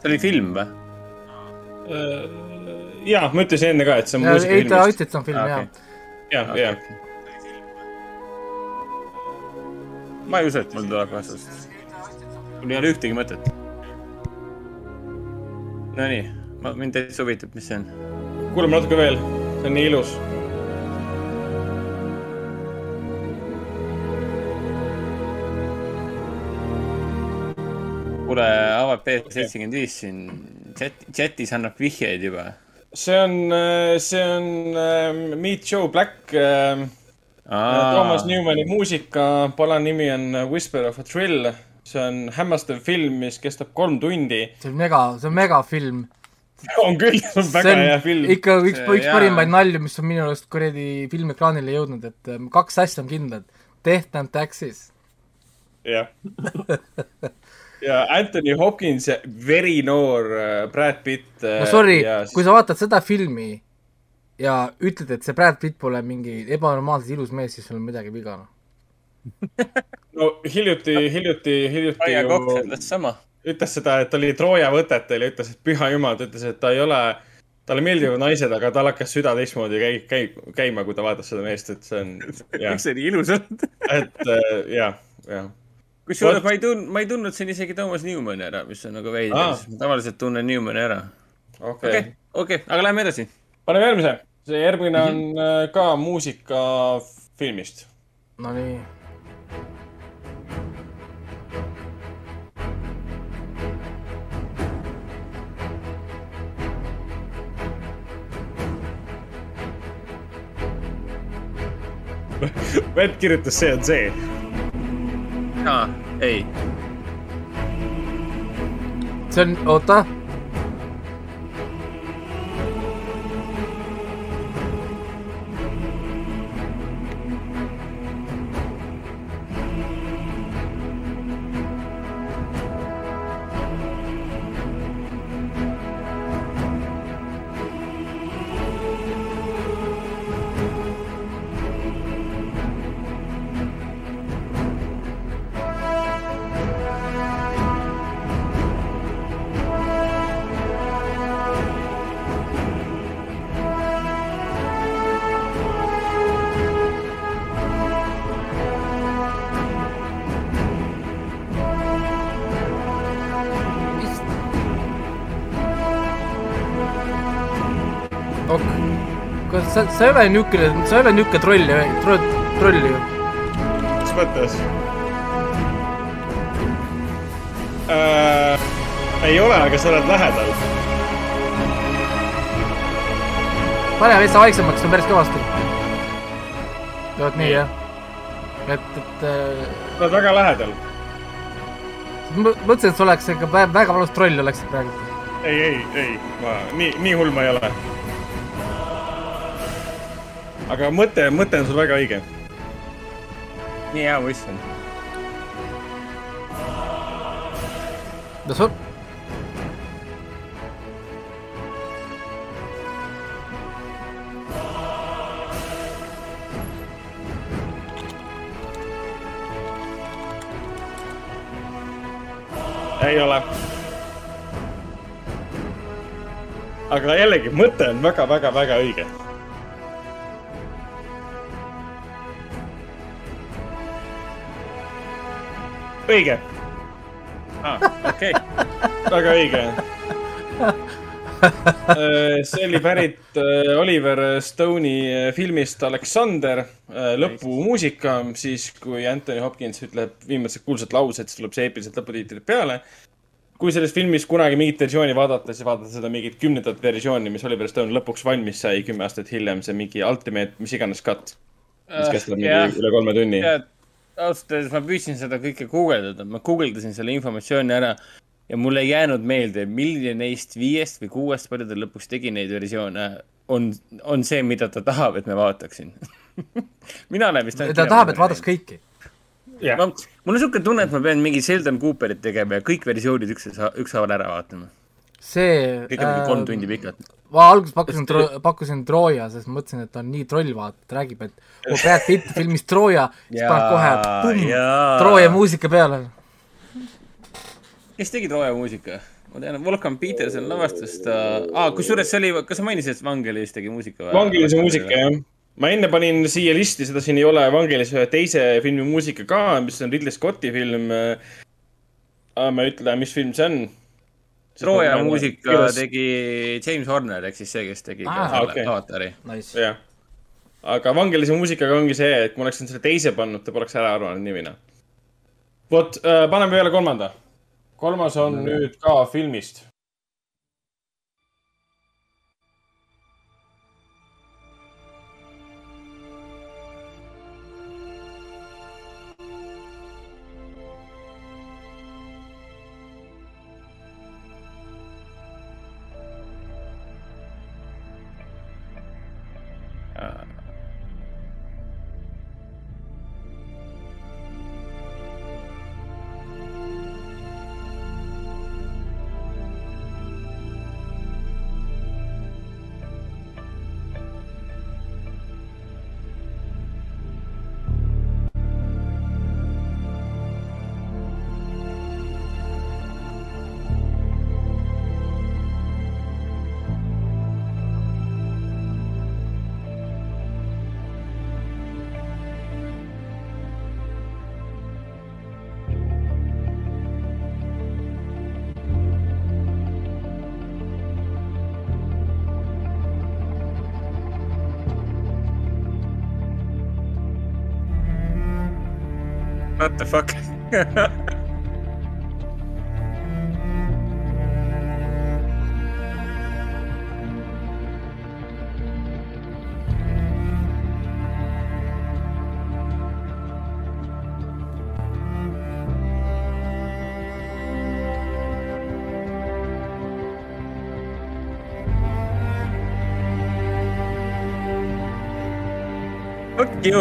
see oli film või? ja, ma ütlesin enne ka, et see on muusika ei ta filmist. ütles, et see on film Aa, jaa okei. ja, ja, ma ei usu, et mul tuleb vastust. mul ei ole ühtegi mõtet. Nonii, ma, mind täitsa huvitab, mis see on. kuulame natuke veel, see on nii ilus. kuule, avab B75 siin chat, chatis annab vihjeid juba. See on, see on äh, Meet Joe Black äh,. Toomas Newmani muusika, pala nimi on Whisper of a Thrill. see on hämmastav film, mis kestab kolm tundi. see on mega, see on megafilm. on küll, see on see väga on hea film. ikka üks, See- üks parimaid nalju, mis on minu arust kuradi filmekraanile jõudnud, et ähm, kaks asja on kindlad. Death and Taxes. jah. ja Anthony Hopkins ja verinoor äh, Brad Pitt. no sorry, kui sa vaatad seda filmi ja ütled, et see Brad Pitt pole mingi ebanormaalselt ilus mees, siis sul on midagi viga, noh. no hiljuti, hiljuti, hiljuti Kaia Kokk ütles sama. ütles seda, et ta oli Trooja võtetel ja ütles, et püha jumal, ta ütles, et ta ei ole, talle meeldivad naised, aga tal hakkas süda teistmoodi käi-, käi-, käima, kui ta vaatas seda meest, et see on, miks, see nii ilus on? et äh, jah, jah. Kusjuures ma ei tundnud, ma ei tundnud siin isegi Toomas Newmani ära, mis on nagu veider ah., ma tavaliselt tunnen Newmani ära. okei okei aga lähme edasi. paneme järgmise. see järgmine on äh, ka muusika filmist. Nonii. Vett kirjutas, see on see. aa, ei, see on, oota. sa, sa ei ole niisugune, sa ei ole niisugune troll, troll, troll ju. mis mõttes äh,? ei ole, aga sa oled lähedal. pane veits vaiksemaks, see on päris kõvasti. vot nii jah. et, et äh, sa oled väga lähedal. mõtlesin, et sa oleks ikka vä- väga valus troll oleksid praegu. ei, ei, ei, ma nii, nii hull ma ei ole. Aga mõte, mõte on sul väga õige. nii hea võistlus on. no sul, ei ole. aga jällegi, mõte on väga-väga-väga õige. õige, aa, okei. väga õige. see oli pärit äh, Oliver Stone'i äh, filmist Aleksander, lõpumuusika, siis kui Anthony Hopkins ütleb viimased kuulsad laused, siis tuleb see eepiliselt lõputiitrid peale kui selles filmis kunagi mingit versiooni vaadata, siis vaadata seda mingit kümnendat versiooni, mis Oliver Stone lõpuks valmis sai kümme aastat hiljem, see mingi Ultimate, mis iganes cut. mis kestab mingi jah. üle kolme tunni. tead, ausalt öeldes ma püüdsin seda kõike guugeldada, ma guugeldasin selle informatsiooni ära ja mul ei jäänud meelde, milline neist viiest või kuuest, palju ta lõpuks tegi neid versioone, on, on see, mida ta tahab, et ma vaataksin. mina olen vist ta tahab, et vaataks kõiki. jah no,. mul on niisugune tunne, et ma pean mingi Sheldon Cooperit tegema ja kõik versioonid üks, ükshaaval ära vaatama. see. kõik on mingi kolm tundi pikad. ma alguses pakkusin, pakkusin Trooja, sest mõtlesin, et ta on nii troll, vaata, ta räägib, et oh, Brad Pitt filmis Trooja, siis paneb kohe pumm, Trooja muusika peale. kes tegi Trooja muusika? ma tean, et Volkan Peterson lavastas ta ah,, kusjuures see oli, kas sa mainisid, et Vangelis tegi muusika või? Vangelise muusika, jah. ma enne panin siia listi, seda siin ei ole, Vangelise ühe teise filmi muusika ka, mis on Ridley Scotti film. ma ei ütle, mis film see on. Trooja muusika tegi James Horner ehk siis see, kes tegi ka Ah, selle okei. Avatari. Nice. jah. aga Vangelise muusikaga ongi see, et kui ma oleksin selle teise pannud, ta poleks ära arvanud nimina. vot äh,, paneme peale kolmanda. kolmas on mm. nüüd ka filmist. What the fuck? Fuck you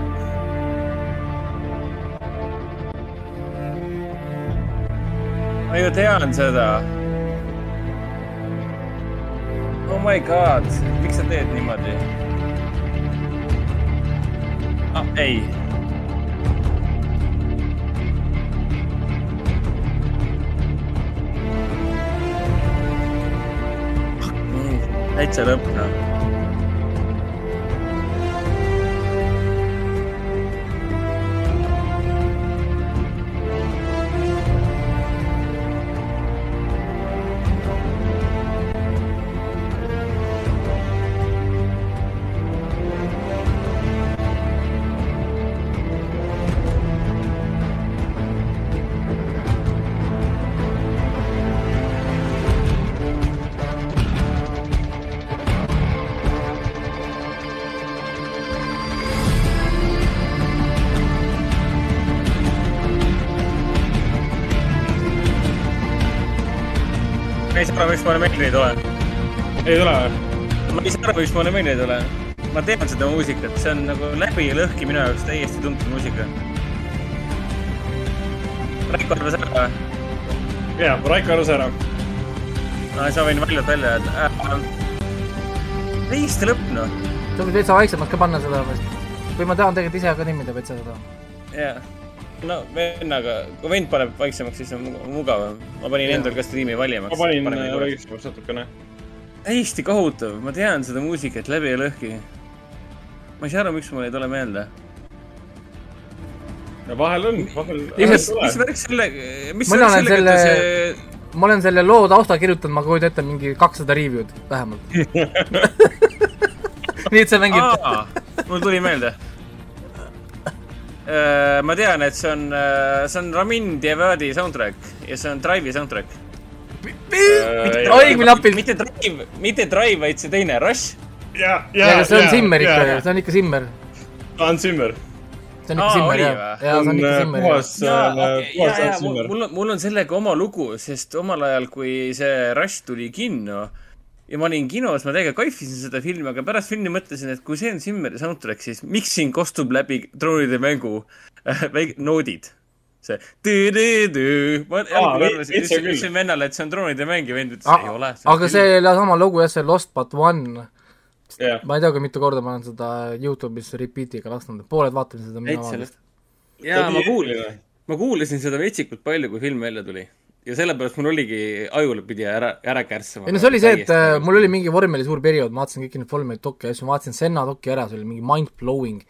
ma ju tean seda. Oh my god, miks sa teed niimoodi ah,? ei. täitsa lõpp noh. Miks mulle meelde ei tule. ei tule või? ma ei saa aru, miks mulle meelde ei tule. ma tean seda muusikat, see on nagu läbi ja lõhki minu jaoks täiesti tuntud muusika. Raiko arvas ära või? jaa, Raiko arvas ära. no sa võin valjult välja öelda äh,. riiste lõpp noh. sa võid veitsa vaiksemaks ka panna seda või ma tahan tegelikult ise ka niimoodi veitsa seda. jaa. no vennaga, kui vend paneb vaiksemaks, siis on mu- mugavam. Ma panin endal ka striimi valjemaks. ma panin õigesti natukene. täiesti kohutav, ma tean seda muusikat läbi ja lõhki. ma ei saa aru, miks mul ei tule meelde. ja vahel on, vahel. Mis värk selle, mis värk olen sellega, selle- see ma olen selle loo tausta kirjutanud, ma kujutan ette mingi kakssada review'd vähemalt. nii et see mängib. aa, mul tuli meelde. ma tean, et see on, see on Ramin Djawadi soundtrack ja see on Drive'i soundtrack. õigmine appi. mitte Drive, mitte Drive, vaid see teine, Rush. ja, ja ja, see on Zimmer ikka ju, see on ikka Zimmer. Hans Zimmer. see on ikka Zimmer jah jaa, see on ikka Zimmer jah. puhas, puhas Hans Zimmer. mul on, mul on sellega oma lugu, sest omal ajal, kui see Rush tuli kinno ja ma olin kinos, ma täiega kaifisin seda filmi, aga pärast filmi mõtlesin, et kui see on Zimmeri soundtrack, siis miks siin kostub läbi troonide mängu äh, noodid? See tõ-tõ-tõ, ma arvasin, on ütlesin vennale, et see on troonide mäng ja vend ütles, ei ole. aga see sama lugu jah, see Lost but one, jah, ma ei tea, kui mitu korda ma olen seda Youtube'is repeat'iga lasknud, pooled vaatasid seda mina vaatasin. jaa, ma kuulasin, ma kuulasin seda vetsikult palju, kui film välja tuli. ja sellepärast mul oligi ajule pidi ära, ära kärssama. ei no see oli see, et äh, mul oli mingi vormeli suur periood, ma vaatasin kõiki neid vormeleid dokke ja siis ma vaatasin Senna doki ära, see oli mingi mind-blowing.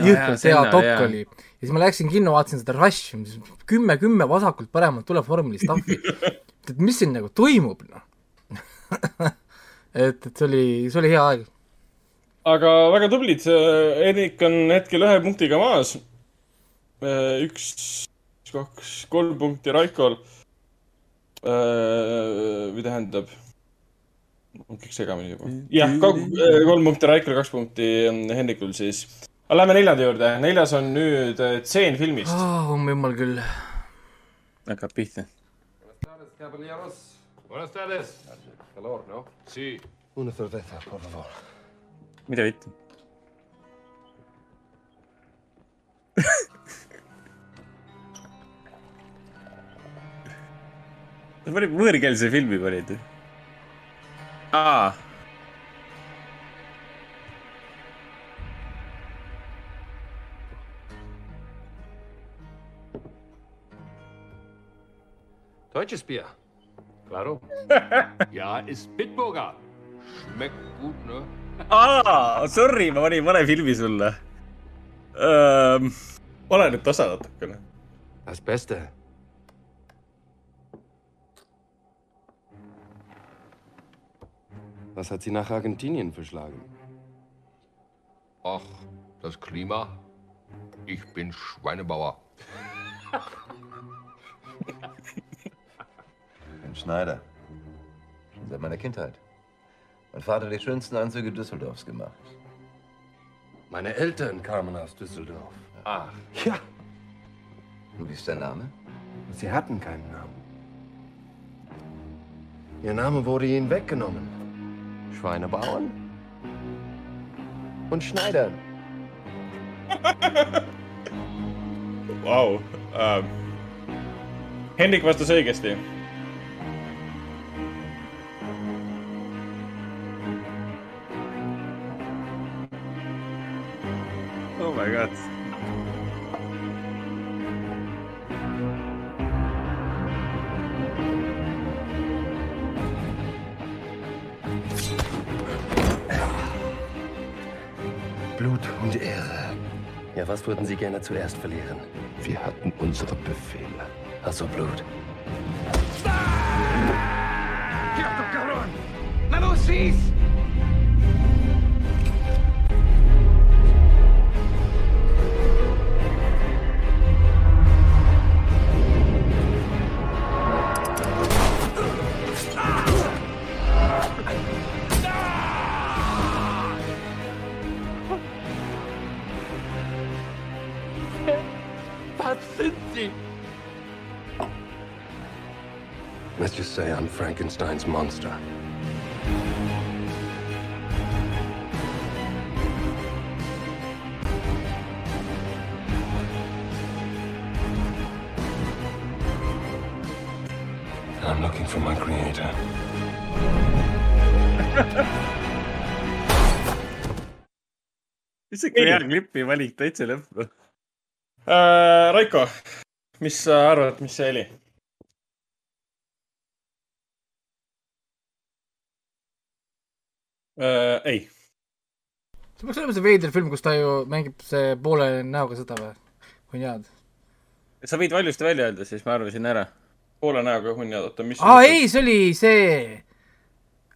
Jõhkralt hea dokk oli. Ja siis ma läksin kinno, vaatasin seda Rushi, kümme, kümme vasakult paremalt tuleb vormeli stuff'i. et mis siin nagu toimub, noh. et, et see oli, see oli hea aeg. aga väga tublid, Erik on hetkel ühe punktiga maas. üks, kaks, kolm punkti Raikol. või tähendab, on kõik segamini juba. jah, kolm punkti Raikol, kaks punkti Hendrikul siis. Aga lähme neljanda juurde, neljas on nüüd äh, tseen filmist. oh jumal küll. hakkab pihta. Mida vitt? sa panid võõrkeelse filmi panid? aa. Deutsches Bier. Claro. ja, ist Bitburger. Schmeckt gut, ne? aa, sorry, ma panin vale filmi sulle um,. ole nüüd tasa natukene. Das Beste. Was hat Sie nach Argentinien verschlagen? Ach, das Klima. Ich bin Schweinebauer. Schneider. Schon seit meiner Kindheit. Mein Vater hat die schönsten Anzüge Düsseldorfs gemacht. Meine Eltern kamen aus Düsseldorf. Ach. Ja, Und wie ist dein Name? sie hatten keinen Namen. Ihr Name wurde ihnen weggenommen. Schweinebauern und Schneidern. Vau. Hendrik vastas õigesti. god. Blut und Ehre. Ja, was würden Sie gerne zuerst verlieren? Wir hatten unsere Befehle. Also Blut. Was sind Sie? Frankenstein's monster. I'm looking for my creator. isegi hea klipi valik täitsa lõppu. äh,. Raiko, mis sa arvad, mis see oli? äh,. ei, see peaks olema see veider film, kus ta ju mängib see poole näoga seda või? hunniad. sa võid valjusti välja öelda, siis ma arvasin ära. poole näoga hunniad, oota, mis. aa ei, see oli see,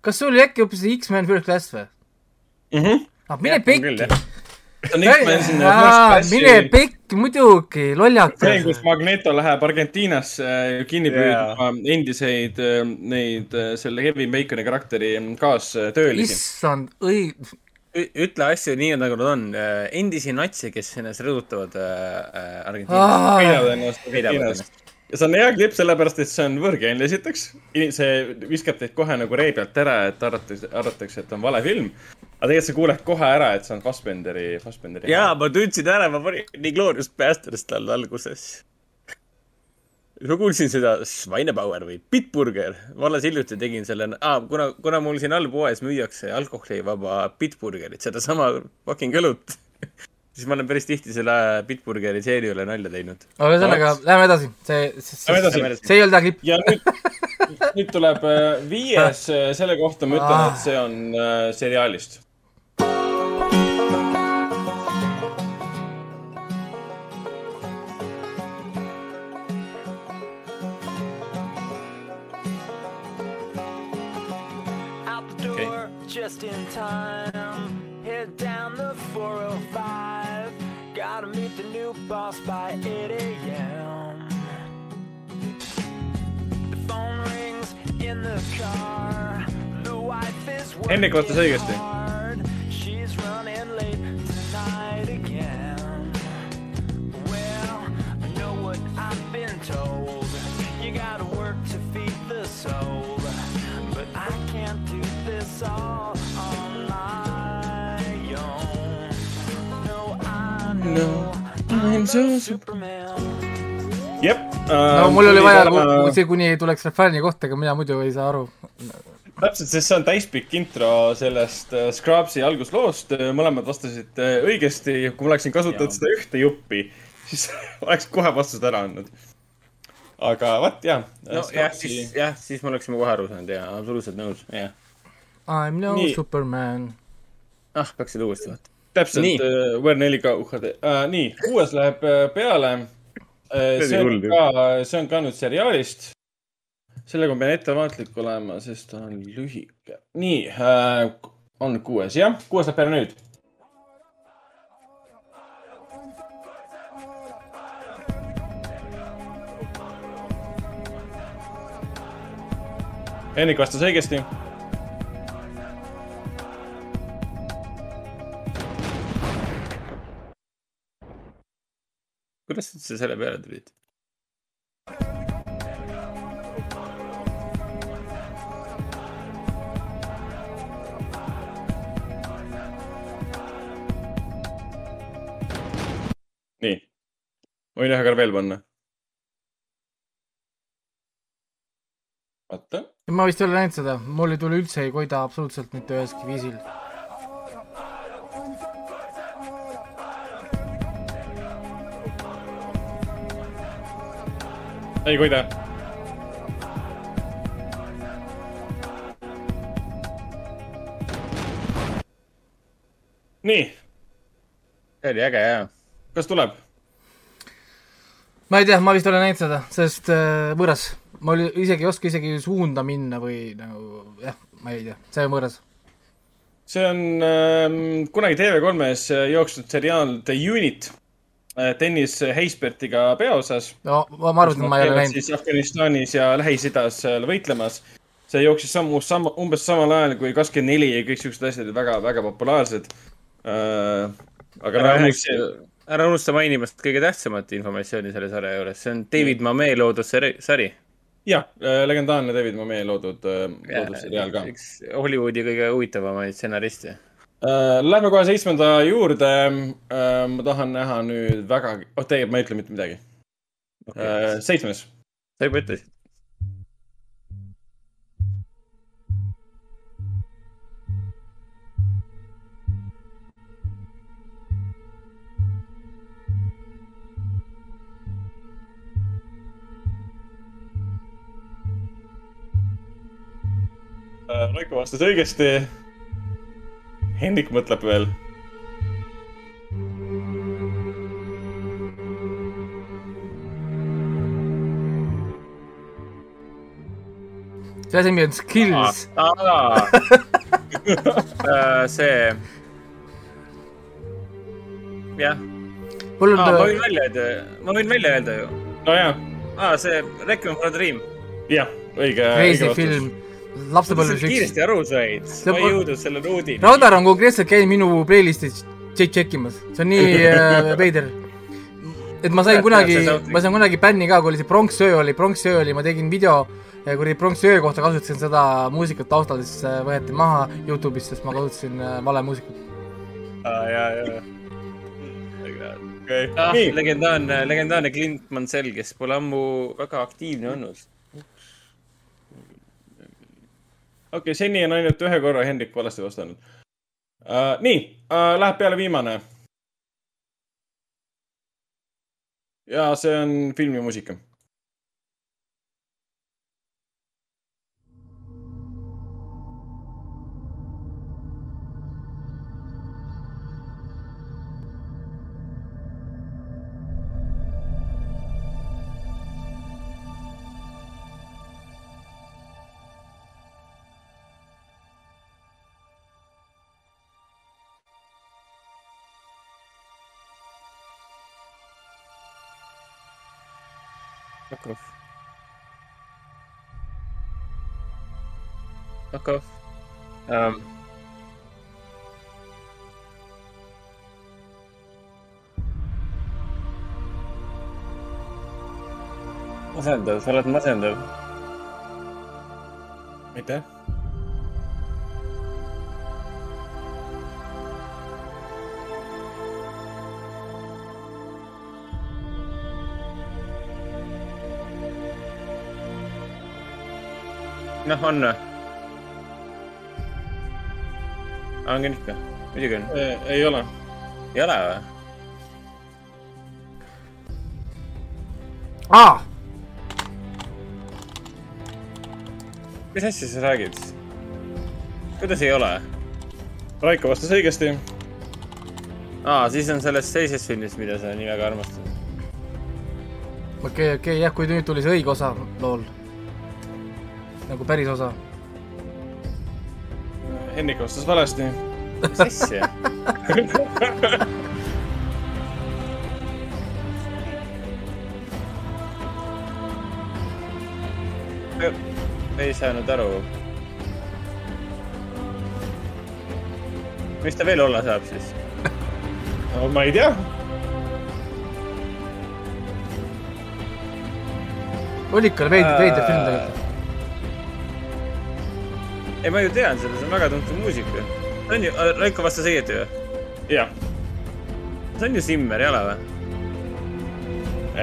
kas see oli äkki hoopis see X-Men First Class või? Mhm. ah, mine pekki. See on X-Men mine pekki, muidugi, see, lollakas kus. Magneto läheb Argentiinasse äh, kinni Jaa. püüdma endiseid äh, neid äh, selle Kevin Baconi karakteri kaastöölisi. issand, õig-, ütle asju nii, nagu nad on. endisi natse, kes ennast rõdutavad Argentiinas. Peidavad ennast Peidavad Argentiinast. ja see on hea klipp, sellepärast et see on võõrkeelne esiteks. see viskab teid kohe nagu ree pealt ära, et arvatakse, arvatakse, et on vale film. Aga tegelikult sa kuuled kohe ära, et see on Fassbenderi, Fassbenderi. jaa, ma tundsin ära, ma panin nii Glorious Bastards talle alguses. ma kuulsin seda Schweinebauer või Bitburger. ma alles hiljuti tegin selle ah,, kuna, kuna mul siin all poes müüakse alkoholivaba Bitburgerit, sedasama fucking õlut, siis ma olen päris tihti selle Bitburgeri seeni üle nalja teinud. aga ühesõnaga, lähme edasi, see, see, see ei olnud hea klipp. ja nüüd, nüüd tuleb äh, viies, selle kohta ma ütlen, et see on äh, seriaalist. Door just in time. New boss by 8 a.m. The phone rings in the car. The wife is Hendrik vastas õigesti. hard. She's running late tonight again. Well, I know what I've been told. You gotta work to feed the soul. But I can't do this all on my own. No, I know I'm jep. no mul oli vaja see, kuni tuleks refrääni kohta, aga mina muidu ei saa aru. täpselt, sest see on täispikk intro sellest äh, Scrubsi algusloost. mõlemad vastasid äh, õigesti. kui ma oleksin kasutanud Jaa. seda ühte juppi, siis oleks kohe vastused ära andnud. aga vot jah. nojah, siis, jah, siis me oleksime kohe aru saanud ja absoluutselt nõus, jah. I m no Nii. Superman. ah, peaksid uuesti vaatama. Täpselt Nii., VR4K UHD uh,. nii, kuues läheb äh, peale. see on ka, see on ka nüüd seriaalist. sellega ma pean ettevaatlik olema, sest ta on lühike. nii uh,, on kuues, jah, kuues läheb peale nüüd. Henrik vastas õigesti. Kuidas sa üldse selle peale tulid? nii, võin ühe korra veel panna. oota, ma vist ei ole näinud seda, mul ei tule üldse ei koida absoluutselt mitte üheski viisil. Ei koida. nii, see oli äge ja. kas tuleb? ma ei tea, ma vist olen näinud seda, sest äh, võõras. ma oli, isegi ei oska isegi suunda minna või nagu jah, ma ei tea, see on võõras. see on ähm, kunagi TV3-s jooksnud seriaal The Unit äh,. Dennis Heisbertiga peaosas. no ma ma arvan, et ma ei ole näinud. siis Afganistanis ja Lähis-Idas seal võitlemas. see jooksis sammu, sama, umbes samal ajal kui kakskümmend neli ja kõik siuksed asjad olid väga, väga populaarsed äh,. aga ära noh, unusta, ära unusta mainimast kõige tähtsamat informatsiooni selle sarja juures, see on David Mamee loodud sari, jah, legendaarne David Momee loodud, loodud seriaal ka. üks Hollywoodi kõige huvitavamaid stsenariste. Lähme kohe seitsmenda juurde. ma tahan näha nüüd väga, oh tegelikult ma ei ütle mitte midagi. seitsmes. sa juba ütlesid. Raiko vastas õigesti. Hendrik mõtleb veel. see asi nimi on Skills. Äh, see. jah, mul ma on, võin välja öelda, ma võin välja öelda ju. nojah, aa, see Requiem for a Dream. jah, õige. crazy film, lapsepõlves üks. kiiresti aru said, ma ei jõudnud selle noodini. Raudar on konkreetselt käinud minu playlist'is check imas, see on nii äh, veider. et ma sain kunagi ma sain kunagi bänni ka, kui oli see pronksöö oli, pronksöö oli, ma tegin video ja kuradi pronksöö kohta kasutasin seda muusikat taustal, siis äh, võeti maha Youtube'ist, sest ma kasutasin äh, vale muusikat. aa, ja, ja. okei, ah, legendaarne, legendaarne Clint Mansell, kes pole ammu väga aktiivne olnud. Okei okay,, seni on ainult ühe korra Hendrik valesti vastanud uh,. nii uh,, läheb peale viimane. ja see on filmimuusika. um,. masendav, sa oled masendav. aitäh. noh, on või? On küll ikka, muidugi on. ei ole. ei ole või? aa, mis asja sa räägid? kuidas ei ole? Raiko vastas õigesti. aa, siis on sellest teisest filmist, mida sa nii väga armastad. okei okay,, okei okay,, jah, kui nüüd tuli see õige osa lool. nagu päris osa. Hendrik vastas valesti. mis asja? ei saanud aru. mis ta veel olla saab siis? no ma ei tea. oli ikka veider, veider film tegelikult. ei, ma ju tean seda, see on väga tuntud muusika. see on ju, Raiko vastas õieti või? jah, see on ju Simmer, ei ole või?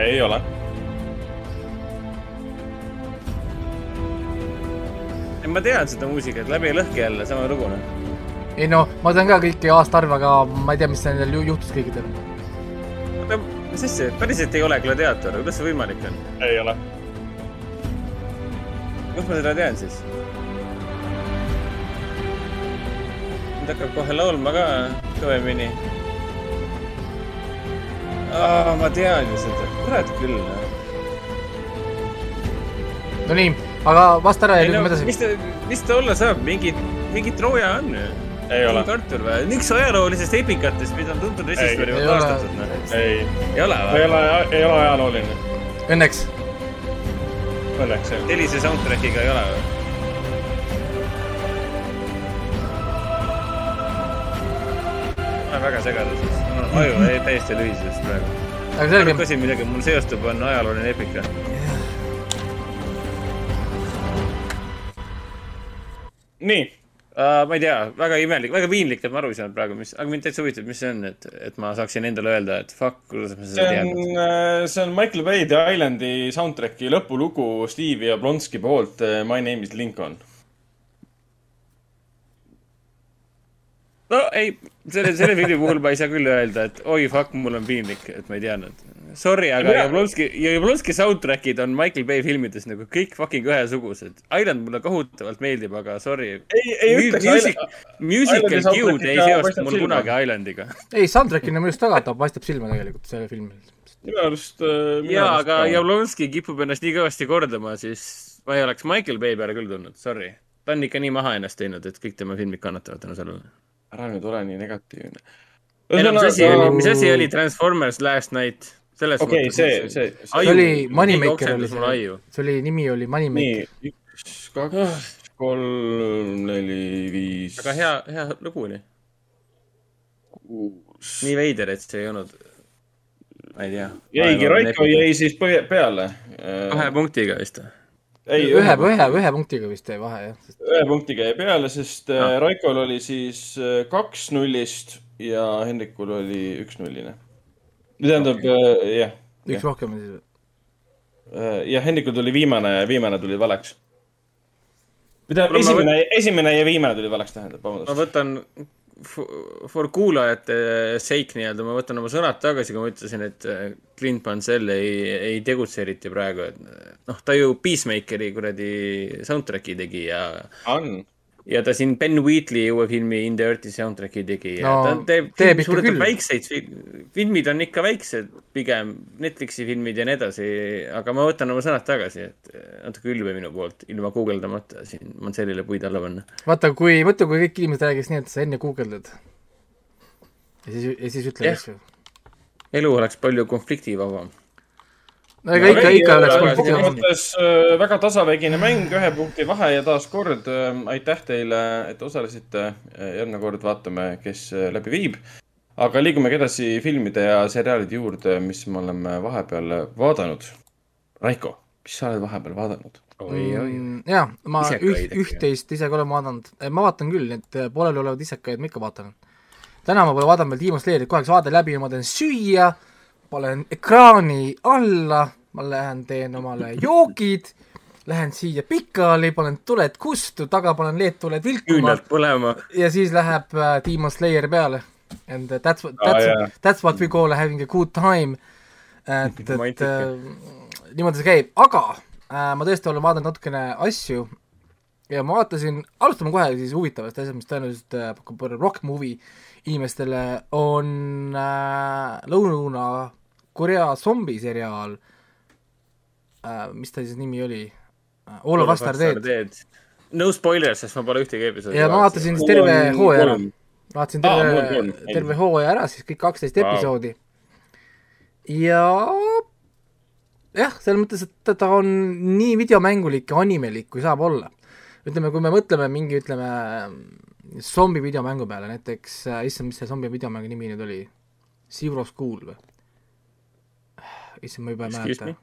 ei ole. ma tean seda muusikat läbi ja lõhki jälle, sama lugu noh. ei no, ma tean ka kõiki aastaarve, aga ma ei tea, mis nendel ju- juhtus kõikidel. oota, mis asja, päriselt ei ole gladiaator, kuidas see võimalik on? ei ole. kust ma seda tean siis? Nüüd hakkab kohe laulma ka kõvemini. aa, ma tean ju seda, kurat küll. no nii, aga vasta ära ja ei no edasi mis. ta, mis ta olla saab, mingi, mingi Trooja on ju. ei ole. Artur või? üks ajaloolisest epikatest, mida on tuntud resistööri ei poolt ole. aastatud noh. ei, ei ole ei või? ole, ei ole ajalooline. Õnneks. Õnneks jah. Elise soundtrack'iga ei ole või? olen väga segaduses, mul aju mm -hmm. täiesti lühises praegu. aga selge. asi, millega mul seostub, on ajalooline epika. nii uh,, ma ei tea, väga imelik, väga piinlik, et ma aru ei saanud praegu, mis, aga mind täitsa huvitab, mis see on, et, et ma saaksin endale öelda, et fuck, kuidas ma seda tean. Äh, see on Michael Bay The Islandi soundtrack'i lõpulugu Steve Jablonski poolt äh, My name is Lincoln no ei, selle, selle filmi puhul ma ei saa küll öelda, et oi fuck, mul on piinlik, et ma ei teadnud. Sorry, aga Jablonski, Jablonski soundtrack'id on Michael Bay filmides nagu kõik fucking ühesugused. Island mulle kohutavalt meeldib, aga sorry. ei, ei ütleks Music, musical cue'd ei seosta mul silma. kunagi Islandiga. ei, soundtrack'ina minu arust väga, ta paistab silma tegelikult selle filmi. minu arust. äh, jaa, aga Jablonski kipub ennast nii kõvasti kordama, siis ma ei oleks Michael Bay peale küll tulnud, sorry. ta on ikka nii maha ennast teinud, et kõik tema filmid kannatavad tänu sellele. Ära nüüd ole nii negatiivne. ei no mis asi oli, mis asi oli Transformers Last Night? selles okei, mõttes, see, et see, see oli Moneymaker oli see see oli, nimi oli Moneymaker. nii, üks, kaks, kolm, neli, viis, väga hea, hea lugu oli. kuus. nii veider, et see ei olnud, ma ei tea. jäigi, Raiko jäi siis peale. kahe punktiga vist või? ei, ühe, ühe, ühe punktiga vist jäi vahe jah, sest ühe punktiga jäi peale, sest Ah. ah. Raikol oli siis äh, kaks nullist ja Hendrikul oli üks nulline. tähendab okay., jah, üks rohkem on siis. jah, Hendrikul tuli viimane, viimane tuli valeks. või tähendab, ma esimene, esimene ja viimane tuli valeks, tähendab, ma vabandust. võtan f- for kuulajate sake nii-öelda, ma võtan oma sõnad tagasi, kui ma ütlesin, et äh, Clint Mansell ei, ei tegutse eriti praegu, et noh, ta ju Peacemakeri kuradi soundtrack'i tegi ja on. Ja ta siin Ben Wheatley uue filmi In the Earth'i soundtrack'i tegi ja No, ta teeb, teeb ikka küll. väikseid fi- filmid on ikka väiksed pigem Netflixi filmid ja nii edasi aga ma võtan oma sõnad tagasi et eh, natuke ülbe minu poolt ilma guugeldamata siin Mansellile puid alla panna vaata, kui, mõtle, kui kõik inimesed räägiks nii, et sa enne guugeldad. ja siis, ja siis ütled Jah. asju. elu oleks palju konfliktivabam no ega ikka, ikka oleks olnud. kokkuvõttes äh, väga tasavägine mäng, ühe punkti vahe ja taaskord äh, aitäh teile, et osalesite. järgmine kord vaatame, kes äh, läbi viib. aga liigumegi edasi filmide ja seriaalide juurde, mis me oleme vahepeal vaadanud. Raiko, mis sa oled vahepeal vaadanud? Mm, jaa, ma üht, üht-teist isegi olen vaadanud, ma vaatan küll, need pooleliolevad isekaid ma ikka vaatan. täna ma pole vaadanud veel Demon Slayerit, kohe läbi ja ma teen süüa, panen ekraani alla, ma lähen teen omale joogid, lähen siia pikali, panen tuled kustu, taga panen LED-tuled vilkuma küünlad põlema ja siis läheb äh, Demon Slayer peale. And uh, that's what, that's Aa, oh, jaa., that's what we call having a good time. et, et äh, niimoodi see käib, aga äh, ma tõesti olen vaadanud natukene asju ja ma vaatasin, alustame kohe siis huvitavast asjast, mis tõenäoliselt äh, pakub rohkem huvi inimestele, on äh, Lõuna-Korea zombiseriaal äh,, mis ta siis nimi oli äh,? All of Us Are Dead. no spoilers, sest ma pole ühtegi episoodi ja ma vaatasin siis terve hooaja ära, vaatasin terve terve hooaja ära, siis kõik kaksteist episoodi. ja jah, selles mõttes, et ta- ta on nii videomängulik ja animelik, kui saab olla. ütleme, kui me mõtleme mingi, ütleme, zombi videomängu peale, näiteks, issand, mis see zombi videomängu nimi nüüd oli? Zero School või? issand, ma juba ei mäleta.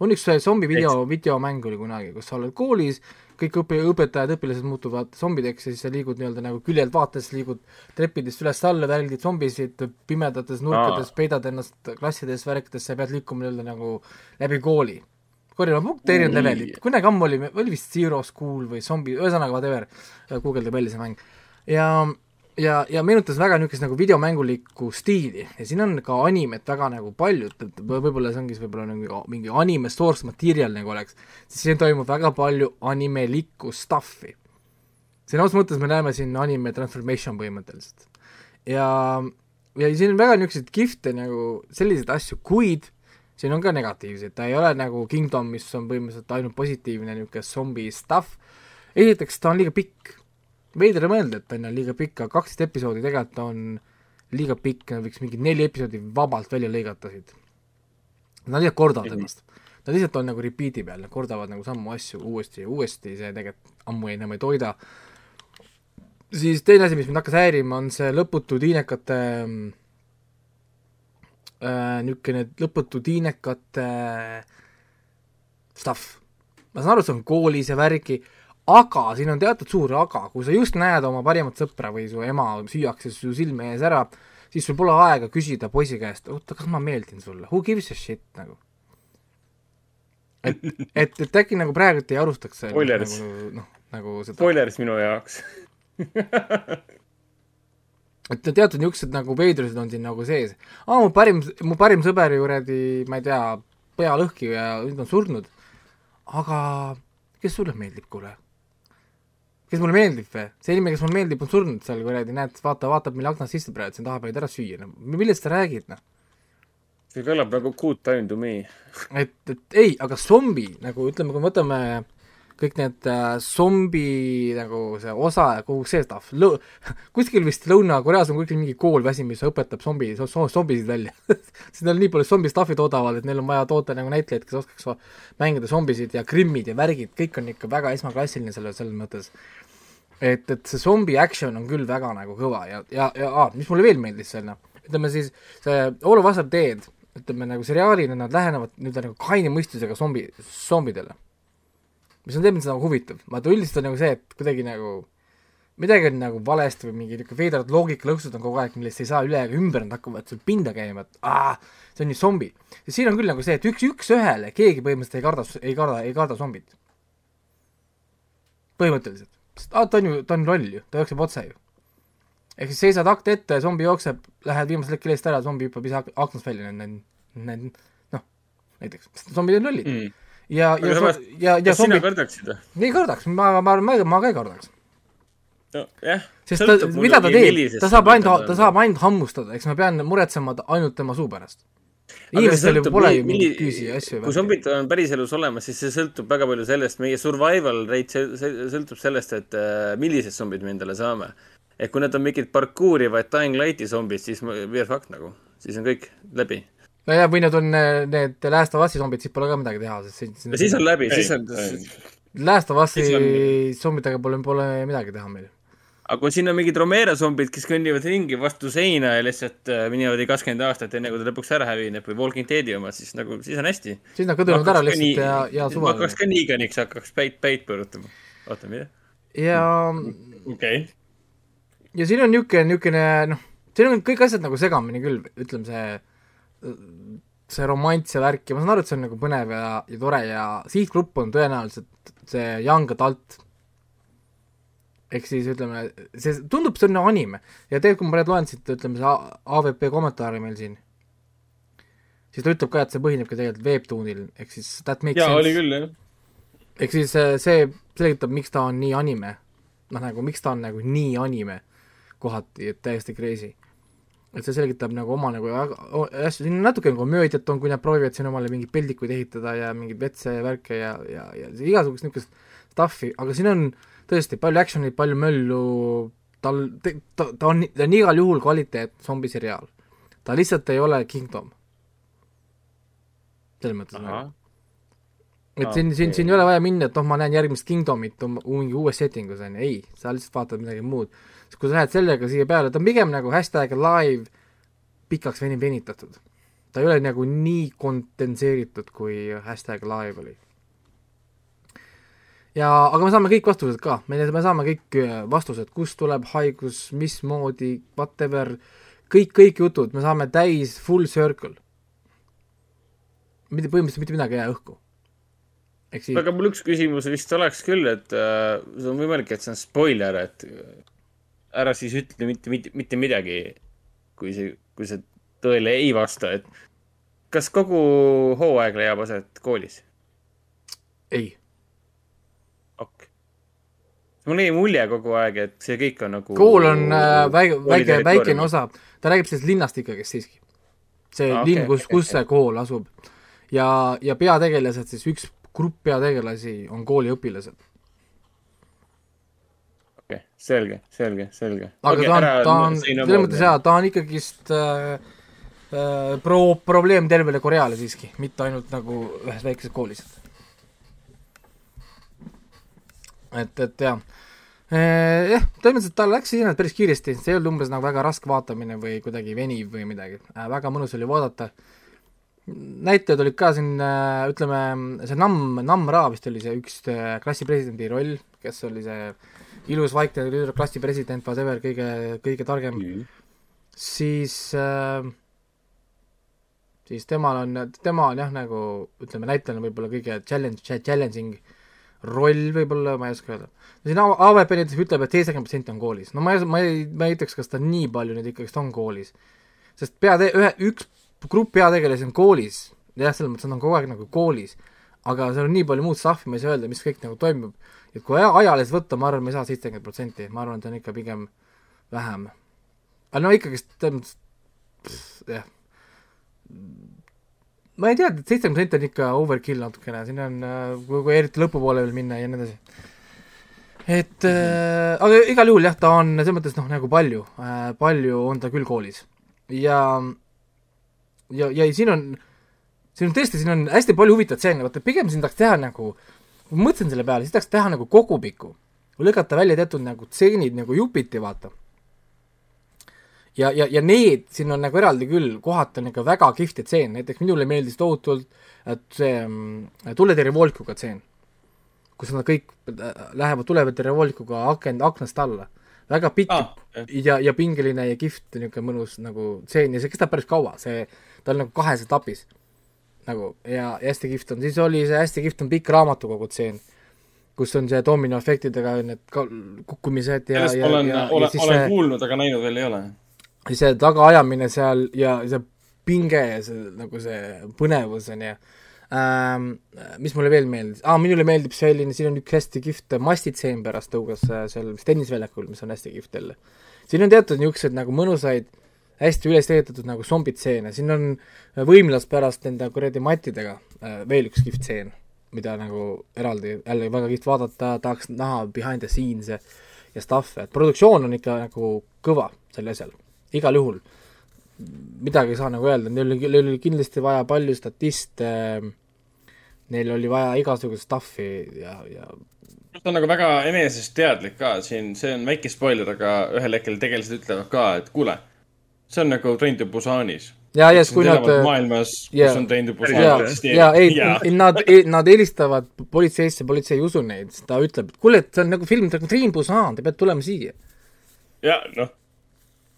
on üks zombi video, videomäng oli kunagi, kus sa oled koolis, kõik õpi-, õpetajad, õpilased muutuvad zombideks ja siis sa liigud nii-öelda nagu küljelt vaates, liigud treppidest üles-alla, väldid zombisid pimedates nurkades, peidad ennast klassides, värkides, sa pead liikuma nii-öelda nagu läbi kooli. korjama punkte, erinevad levelid, kunagi ammu oli, oli vist Zero School või zombi, ühesõnaga whatever, guugeldage välja see mäng. ja, ja, ja meenutas väga niisugust nagu videomängulikku stiili. Ja siin on ka animet väga nagu palju, et et võ- võib-olla see ongi siis võib-olla nagu mingi anime source material nagu oleks, siis siin toimub väga palju animelikku stuff'i. sõna otseses mõttes me näeme siin anime transformation põhimõtteliselt. ja, ja siin on väga niisuguseid kihvte nagu selliseid asju, kuid siin on ka negatiivseid, ta ei ole nagu Kingdom, mis on põhimõtteliselt ainult positiivne niisugune zombi stuff, esiteks ta on liiga pikk, veider on mõelda, et on liiga pikk, aga kaksteist episoodi tegelikult on liiga pikk, võiks mingi neli episoodi vabalt välja lõigata siit. Nad lihtsalt kordavad ennast. Nad lihtsalt on nagu repeat'i peal, nad kordavad nagu samu asju uuesti ja uuesti, see tegelikult ammu enam ei toida. siis teine asi, mis mind hakkas häirima, on see lõputu tiinekate äh, niisugune lõputu tiinekate stuff. ma saan aru, see on koolis ja värki, aga siin on teatud suur aga, kui sa just näed oma parimat sõpra või su ema süüakse su silme ees ära, siis sul pole aega küsida poisi käest, oota, kas ma meeldin sulle, who gives a shit nagu. et, et, et äkki nagu praegult ei alustaks Spoilers. nagu noh, nagu seda spoilers minu jaoks. et teatud niisugused nagu veidrused on siin nagu sees. aa, mu parim, mu parim sõber ju kuradi, ma ei tea, pea lõhki ja nüüd on surnud. aga kes sulle meeldib, kuule? Kes mulle meeldib või? see inimene, kes mulle meeldib, on surnud seal kuradi, näed, vaata, vaatab meile aknast sisse praegu, siin tahab meid ära süüa, no millest sa räägid, noh? see kõlab nagu good time to me. et, et ei, aga zombi nagu ütleme, kui me võtame kõik need äh, zombi nagu see osa ja kogu see stuff, kuskil vist Lõuna-Koreas on kuskil mingi kool väsi, mis õpetab zombi, zombisid välja. Siis neil nii palju zombi stuff'i toodavad, et neil on vaja toota nagu näitlejaid, kes oskaks mängida zombisid ja krimmid ja värgid, kõik on ikka väga esmaklassiline selle, selles mõttes. et, et see zombi action on küll väga nagu kõva ja, ja, ja aa, mis mulle veel meeldis seal noh, ütleme siis see All of Us Are Dead, ütleme nagu seriaalina nad lähenevad nüüd nagu kaine mõistusega zombi, zombidele mis on selles mõttes nagu huvitav, vaata üldiselt on nagu see, et kuidagi nagu midagi on nagu valesti või mingi niisugune veidrad loogikalõksud on kogu aeg, millest ei saa üle ega ümber, nad hakkavad sul pinda käima, et aa, see on ju zombi. ja siin on küll nagu see, et üks, üks-ühele keegi põhimõtteliselt ei karda, ei karda, ei karda zombit. põhimõtteliselt, sest aa, ta on ju, ta on loll ju, ta jookseb otse ju. ehk siis seisad akt ette, zombi jookseb, lähed viimasel hetkel eest ära, zombi hüppab ise ak- aknast välja, noh, näiteks, zombid on lollid mm.. ja, ja samas, ja, ja kas sina zombid kardaksid või? ei kardaks, ma, ma, ma, ma ka ei kardaks. nojah. sest ta, mida ta teeb, ta saab ainult, ta saab ainult hammustada, eks ma pean muretsema ainult tema suu pärast. inimestel ju pole ju mingit küüsi ja asju. kui zombid on päriselus olemas, siis see sõltub väga palju sellest, meie survival rate sõltub sellest, et äh, millised zombid me endale saame. et kui need on mingid parkuurivad Dying Lighti zombid, siis we are fucked nagu, siis on kõik läbi. nojah, või need on need Last of Us'i zombid, siis pole ka midagi teha, sest see- ja siis on läbi, siis on, Last of Us'i on- zombidega pole, pole midagi teha meil. aga kui siin on mingid Romero zombid, kes kõnnivad ringi vastu seina ja lihtsalt äh, minevad ei kakskümmend aastat, enne kui ta lõpuks ära hävineb või Walking Deadi omad, siis nagu, siis on hästi. siis nad kõduvad ära lihtsalt ja, ja ma suvaline hakkaks. ka niiganiks, hakkaks päit, päit põrutama. oota, mida? ja, okei okay.. ja siin on niisugune, niisugune noh, siin on kõik asjad nagu segamini küll, ütleme see, see romanss ja värk ja ma saan aru, et see on nagu põnev ja, ja tore ja sihtgrupp on tõenäoliselt see young adult. ehk siis ütleme, see tundub, see on anime ja tegelikult, kui ma praegu loen siit, ütleme see AVP kommentaari meil siin, siis ta ütleb ka, et see põhinebki tegelikult Webtoonil, ehk siis that makes jaa, oli sense. küll, jah. ehk siis äh, see selgitab, miks ta on nii anime. noh, nagu miks ta on nagu nii anime kohati, et täiesti crazy. Et see selgitab nagu oma nagu asju, siin natuke nagu komöödiat on, kui nad proovivad siin omale mingeid peldikuid ehitada ja mingeid vetse ja värke ja, ja, ja igasugust niisugust stuff'i, aga siin on tõesti palju action'it, palju möllu, tal, ta, ta on, ta on igal juhul kvaliteet zombiseriaal. ta lihtsalt ei ole Kingdom. selles mõttes nagu. et siin, siin, siin ei ole vaja minna, et noh, ma näen järgmist Kingdomit oma- mingi uues settingus on ju, ei, sa lihtsalt vaatad midagi muud. Sest kui sa lähed sellega siia peale, ta on pigem nagu hashtag live pikaks veni-, venitatud. ta ei ole nagu nii kondenseeritud, kui hashtag live oli. ja, aga me saame kõik vastused ka, me, me saame kõik äh, vastused, kust tuleb haigus, mismoodi, whatever, kõik, kõik jutud, me saame täis full circle. mitte, põhimõtteliselt mitte midagi ei jää õhku. siis aga mul üks küsimus vist oleks küll, et äh, see on võimalik, et see on spoiler, et ära siis ütle mitte, mitte, mitte midagi, kui see, kui see tõele ei vasta, et kas kogu hooaeg leiab aset koolis? ei, ok. mul jäi mulje kogu aeg, et see kõik on nagu kool on äh, väike, väike, väikene osa, ta räägib sellest linnast ikkagist siiski. see Ah, ah, okei, linn, kus okei,, kus see kool asub. ja, ja peategelased siis, üks grupp peategelasi on kooliõpilased. okei, selge, selge, selge. aga okay, ta on, ta on, selles mõttes jaa, ta on ikkagist äh, äh, pro-, probleem tervele Koreale siiski, mitte ainult nagu ühes väikeses koolis. et, et jah. jah, põhimõtteliselt tal läks iseenesest päris kiiresti, see ei olnud umbes nagu väga raske vaatamine või kuidagi veniv või midagi äh,, väga mõnus oli vaadata. näitlejad olid ka siin äh, ütleme, see Nam, Nam Ra vist oli see üks äh, klassi presidendi roll, kes oli see ilus vaikne tüdruk, klassi president, whatever, kõige, kõige targem mm. -hmm. siis äh, siis temal on, tema on jah, nagu ütleme, näitlejana võib-olla kõige challenge, challenging roll võib-olla, ma ei oska öelda. siin AVP näiteks ütleb, et seitsekümmend protsenti on koolis. no ma ei, ma ei, ma ei ütleks, kas ta nii palju nüüd ikkagist on koolis. sest peate-, ühe, üks grupp peategelasi on koolis, jah, selles mõttes nad on kogu aeg nagu koolis, aga seal on nii palju muud stuff'i, ma ei saa öelda, mis kõik nagu toimub. Et kui aja, ajaliselt võtta, ma arvan, me ei saa seitsekümmend protsenti, ma arvan, et on ikka pigem vähem. aga no ikkagist, jah ma ei tea, et seitsekümmend protsenti on ikka overkill natukene, siin on, kui, kui eriti lõpupoole veel minna ja nii edasi. et äh, aga igal juhul jah, ta on selles mõttes noh, nagu palju äh,, palju on ta küll koolis. ja, ja, ja siin on, siin on tõesti, siin on hästi palju huvitavat stseeni, vaata pigem siin tahaks teha nagu, kui ma mõtlesin selle peale, siis tahaks teha nagu kogupiku. lõigata välja teatud nagu stseenid nagu jupiti, vaata ja, ja, ja need siin on nagu eraldi küll, kohati on ikka väga kihvt tseen, näiteks minule meeldis tohutult, et see mm, tuletõrjevoolikuga tseen, kus nad kõik äh, lähevad tuletõrjevoolikuga aken, aknast alla. väga pikk ah, ja, ja pingeline ja kihvt niisugune mõnus nagu tseen ja see kestab päris kaua, see, ta on nagu kahes etapis. Nagu ja, ja hästi kihvt on, siis oli see hästi kihvt on pikk raamatukogu tseen kus on see dominoefektidega need kukkumised ja, ja, olen, ja, olen, ja olen see... kuulnud, aga näinud veel ei ole see tagaajamine seal ja see pinge ja see nagu see põnevus on ju ähm,. mis mulle veel meeldis ah,, minule meeldib selline, siin on üks hästi kihvt mastitseen pärast tõugas äh, seal vist tennisväljakul, mis on hästi kihvt jälle. siin on teatud niisugused nagu mõnusaid, hästi üles ehitatud nagu zombitseene, siin on võimlas pärast nende kuradi mattidega äh, veel üks kihvt tseen, mida nagu eraldi jälle väga kihvt vaadata, tahaks näha behind the scenes ja, ja stuff'e, et produktsioon on ikka nagu kõva sel asjal. Igal juhul. Midagi ei saa nagu öelda, neil oli, neil oli kindlasti vaja palju statiste, neil oli vaja igasugust stuff'i ja, ja ta on nagu väga enesest teadlik ka siin, see on väike spoiler, aga ühel hetkel tegelased ütlevad ka, et kuule, see on nagu Train to Busanis. ja, ja siis kui nad. maailmas yeah,, kus on Train to Busan yeah, eksisteerib. ja, ei, nad, nad helistavad politseisse, politsei ei usu neid, siis ta ütleb, et kuule, et see on nagu film Train Busan, te peate tulema siia. ja noh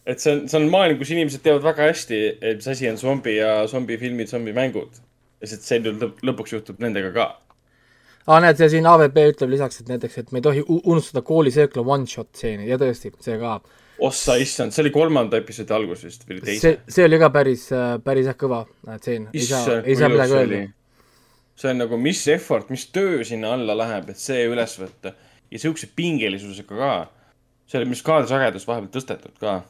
et see on, see on maailm, kus inimesed teavad väga hästi, et mis asi on zombi ja zombifilmid, zombimängud. ja siis see lõp lõpuks juhtub nendega ka. aa, näed, ja siin AVP ütleb lisaks, et näiteks, et me ei tohi unustada koolisöökla one-shot stseeni ja tõesti, see ka. Ossa issand, see oli kolmanda episoodi algus vist või teise? see, see oli ka päris, päris jah kõva stseen, ei saa, ei saa midagi öelda. see on nagu, mis effort, mis töö sinna alla läheb, et see üles võtta ja siukse pingelisusega ka. see oli, mis kaadrisagedus vahepeal tõstetud ka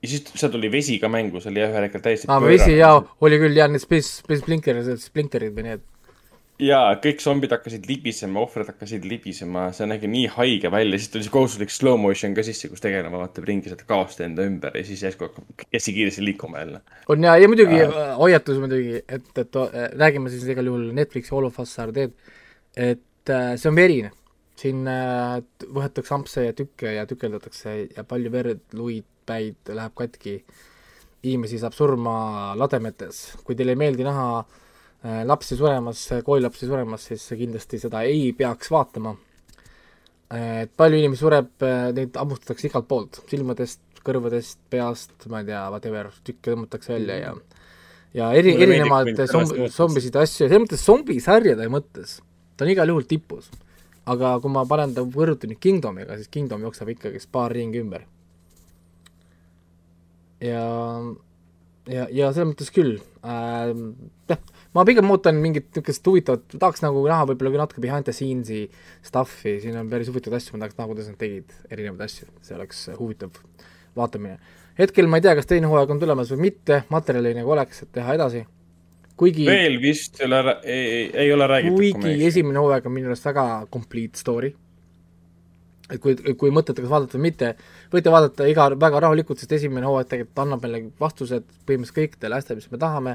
ja siis seal tuli vesi ka mängu, see oli jah, ühel hetkel täiesti aa, vesi jaa, oli küll jah, need Space, Space Blinkerid, Splinterid või need. Jaa, kõik zombid hakkasid libisema, ohvrid hakkasid libisema, see nägi nii haige välja, siis tuli see kohustuslik slow motion ka sisse, kus tegelane vaatab ringi seda kaost enda ümber ja siis järsku hakkab hästi kiiresti liikuma jälle. on jaa, ja muidugi äh. hoiatus muidugi, et, et räägime siis igal juhul Netflixi All of Us are dead, et äh, see on verine siin äh, võetakse ampse ja tükke ja tükeldatakse ja palju verd, luid, päid läheb katki, inimesi saab surma lademetes, kui teile ei meeldi näha äh, lapsi suremas, koolilapsi suremas, siis kindlasti seda ei peaks vaatama. et palju inimesi sureb, äh, neid hammustatakse igalt poolt, silmadest, kõrvadest, peast, ma ei tea, whatever, tükke tõmmatakse välja ja ja eri, erinevaid zomb-, zombisid asju, selles mõttes zombisarjade mõttes, ta on igal juhul tipus. Aga kui ma panen ta võrruti nüüd Kingdomiga, siis Kingdom jookseb ikkagi paar ringi ümber. ja, ja, ja selles mõttes küll äh,, jah, ma pigem ootan mingit niisugust huvitavat, tahaks nagu näha võib-olla natuke behind the scenes'i stuff'i, siin on päris huvitavaid asju, ma tahaks näha, kuidas nad tegid erinevaid asju, see oleks huvitav vaatamine. hetkel ma ei tea, kas teine hooaeg on tulemas või mitte, materjali nagu oleks, et teha edasi kuigi veel vist ei ole, ei, ei ole räägitud. kuigi esimene hooaeg on minu arust väga complete story. et kui, kui mõtlete, kas vaadata või mitte, võite vaadata iga, väga rahulikult, sest esimene hooaeg tegelikult annab meile vastused põhimõtteliselt kõikidele asjadele, mis me tahame,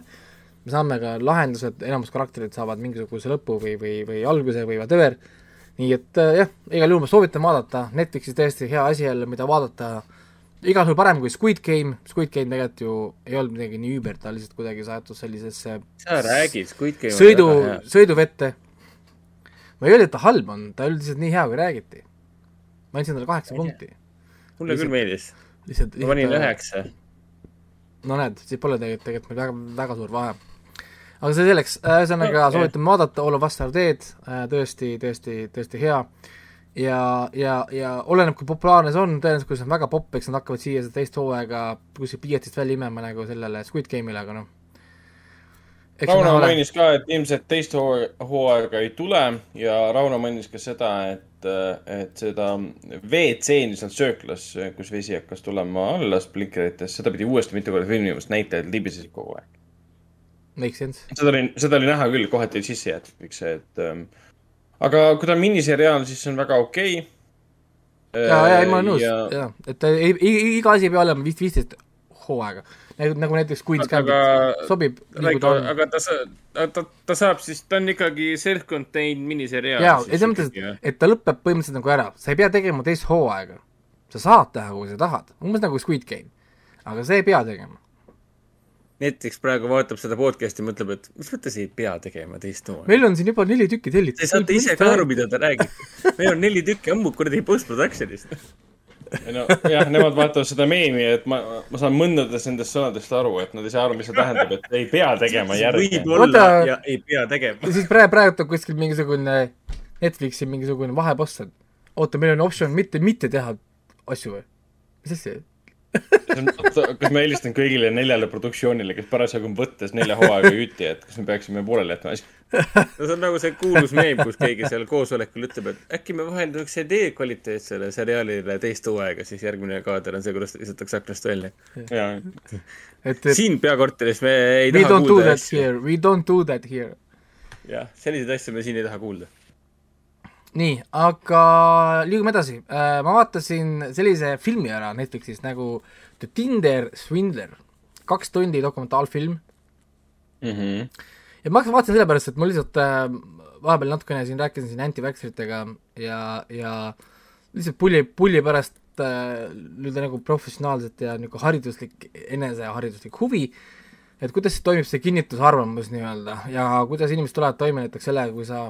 me saame ka lahendused, enamus karakterid saavad mingisuguse lõpu või, või, või alguse või whatever, nii et äh, jah, igal juhul ma soovitan vaadata, Netflixis tõesti hea asi jälle, mida vaadata igal juhul parem kui Squid Game, Squid Game tegelikult ju ei olnud midagi nii üüber, ta lihtsalt kuidagi sattus sellisesse sa räägid, Squid Game sõidu sõiduvette. ma ei öelnud, et ta halb on, ta oli lihtsalt nii hea, kui räägiti. ma andsin talle kaheksa punkti. mulle küll meeldis. lihtsalt, ma panin lihtsalt, üheksa. no näed, siis pole tegelikult, tegelikult meil väga, väga suur vahe. Aga see selleks, ühesõnaga Okei. soovitame vaadata All of Us Are Dead, tõesti, tõesti, tõesti hea. ja, ja, ja oleneb, kui populaarne see on, tõenäoliselt kui see on väga popp, eks nad hakkavad siia seda teist hooaega kuskilt pliiatsist välja imema nagu sellele Squid Game'ile, aga noh. Rauno mainis ka, et ilmselt teist hoo- hooaega ei tule ja Rauno mainis ka seda, et, et seda WC-ni seal sööklas, kus vesi hakkas tulema alla splinkerites, seda pidi uuesti mitu korda filmima, sest näitlejad libisesid kogu aeg. Make sense. seda oli, seda oli näha küll, kohati oli sisse jäetud kõik see, et ähm, aga kui ta on miniseriaal, siis see on väga okei okay.. ja, ja ei, ma olen nõus, jaa, et ta ei, ei, iga asi ei pea olema vist viisteist hooaega. nagu, nagu näiteks Queen's aga Gambit, sobib aga ta ta, ta saab siis, ta on ikkagi self-contained miniseriaal. jaa, ei selles mõttes, et ta lõpeb põhimõtteliselt nagu ära, sa ei pea tegema teist hooaega. sa saad teha, kui sa tahad, umbes nagu Squid Game. aga sa ei pea tegema. Näiteks praegu vaatab seda podcast'i ja mõtleb, et mis mõttes ei pea tegema teist hooaega. meil on siin juba neli tükki tellitud. Te saate ise ka aru, mida ta räägib. meil on neli tükki ammu kuradi post-production'ist. no jah, nemad vaatavad seda meemi, et ma, ma saan mõndadest nendest sõnadest aru, et nad ei saa aru, mis see tähendab, et ei pea tegema järgi. võib-olla ja ei pea tegema siis praegu, praegu on kuskil mingisugune Netflixi mingisugune vahepost, et oota, meil on optsioon mitte, mitte teha asju või? mis asja? Kas ma helistan kõigile neljale produktsioonile, kes parasjagu on võttes nelja hooaega jutti, et kas me peaksime pooleli jätma asju? no see on nagu see kuulus meem, kus keegi seal koosolekul ütleb, et äkki me vahendaks idee kvaliteetsele seriaalile teist hooaega, siis järgmine kaader on see, kuidas ta visatakse aknast välja. siin peakorteris me ei we taha don't do kuulda that asju. here, we don't do that here. jah, selliseid asju me siin ei taha kuulda. nii, aga liigume edasi. ma vaatasin sellise filmi ära Netflixis nagu The Tinder Swindler, kaks tundi dokumentaalfilm Mhm. ja ma vaatasin sellepärast, et ma lihtsalt äh, vahepeal natukene siin rääkisin siin anti-vaxxeritega ja, ja lihtsalt pulli, pulli pärast äh, nii-öelda nagu professionaalselt ja nagu hariduslik, enesehariduslik huvi, et kuidas toimib see kinnitusarvamus nii-öelda ja kuidas inimesed tulevad toime näiteks sellega, kui sa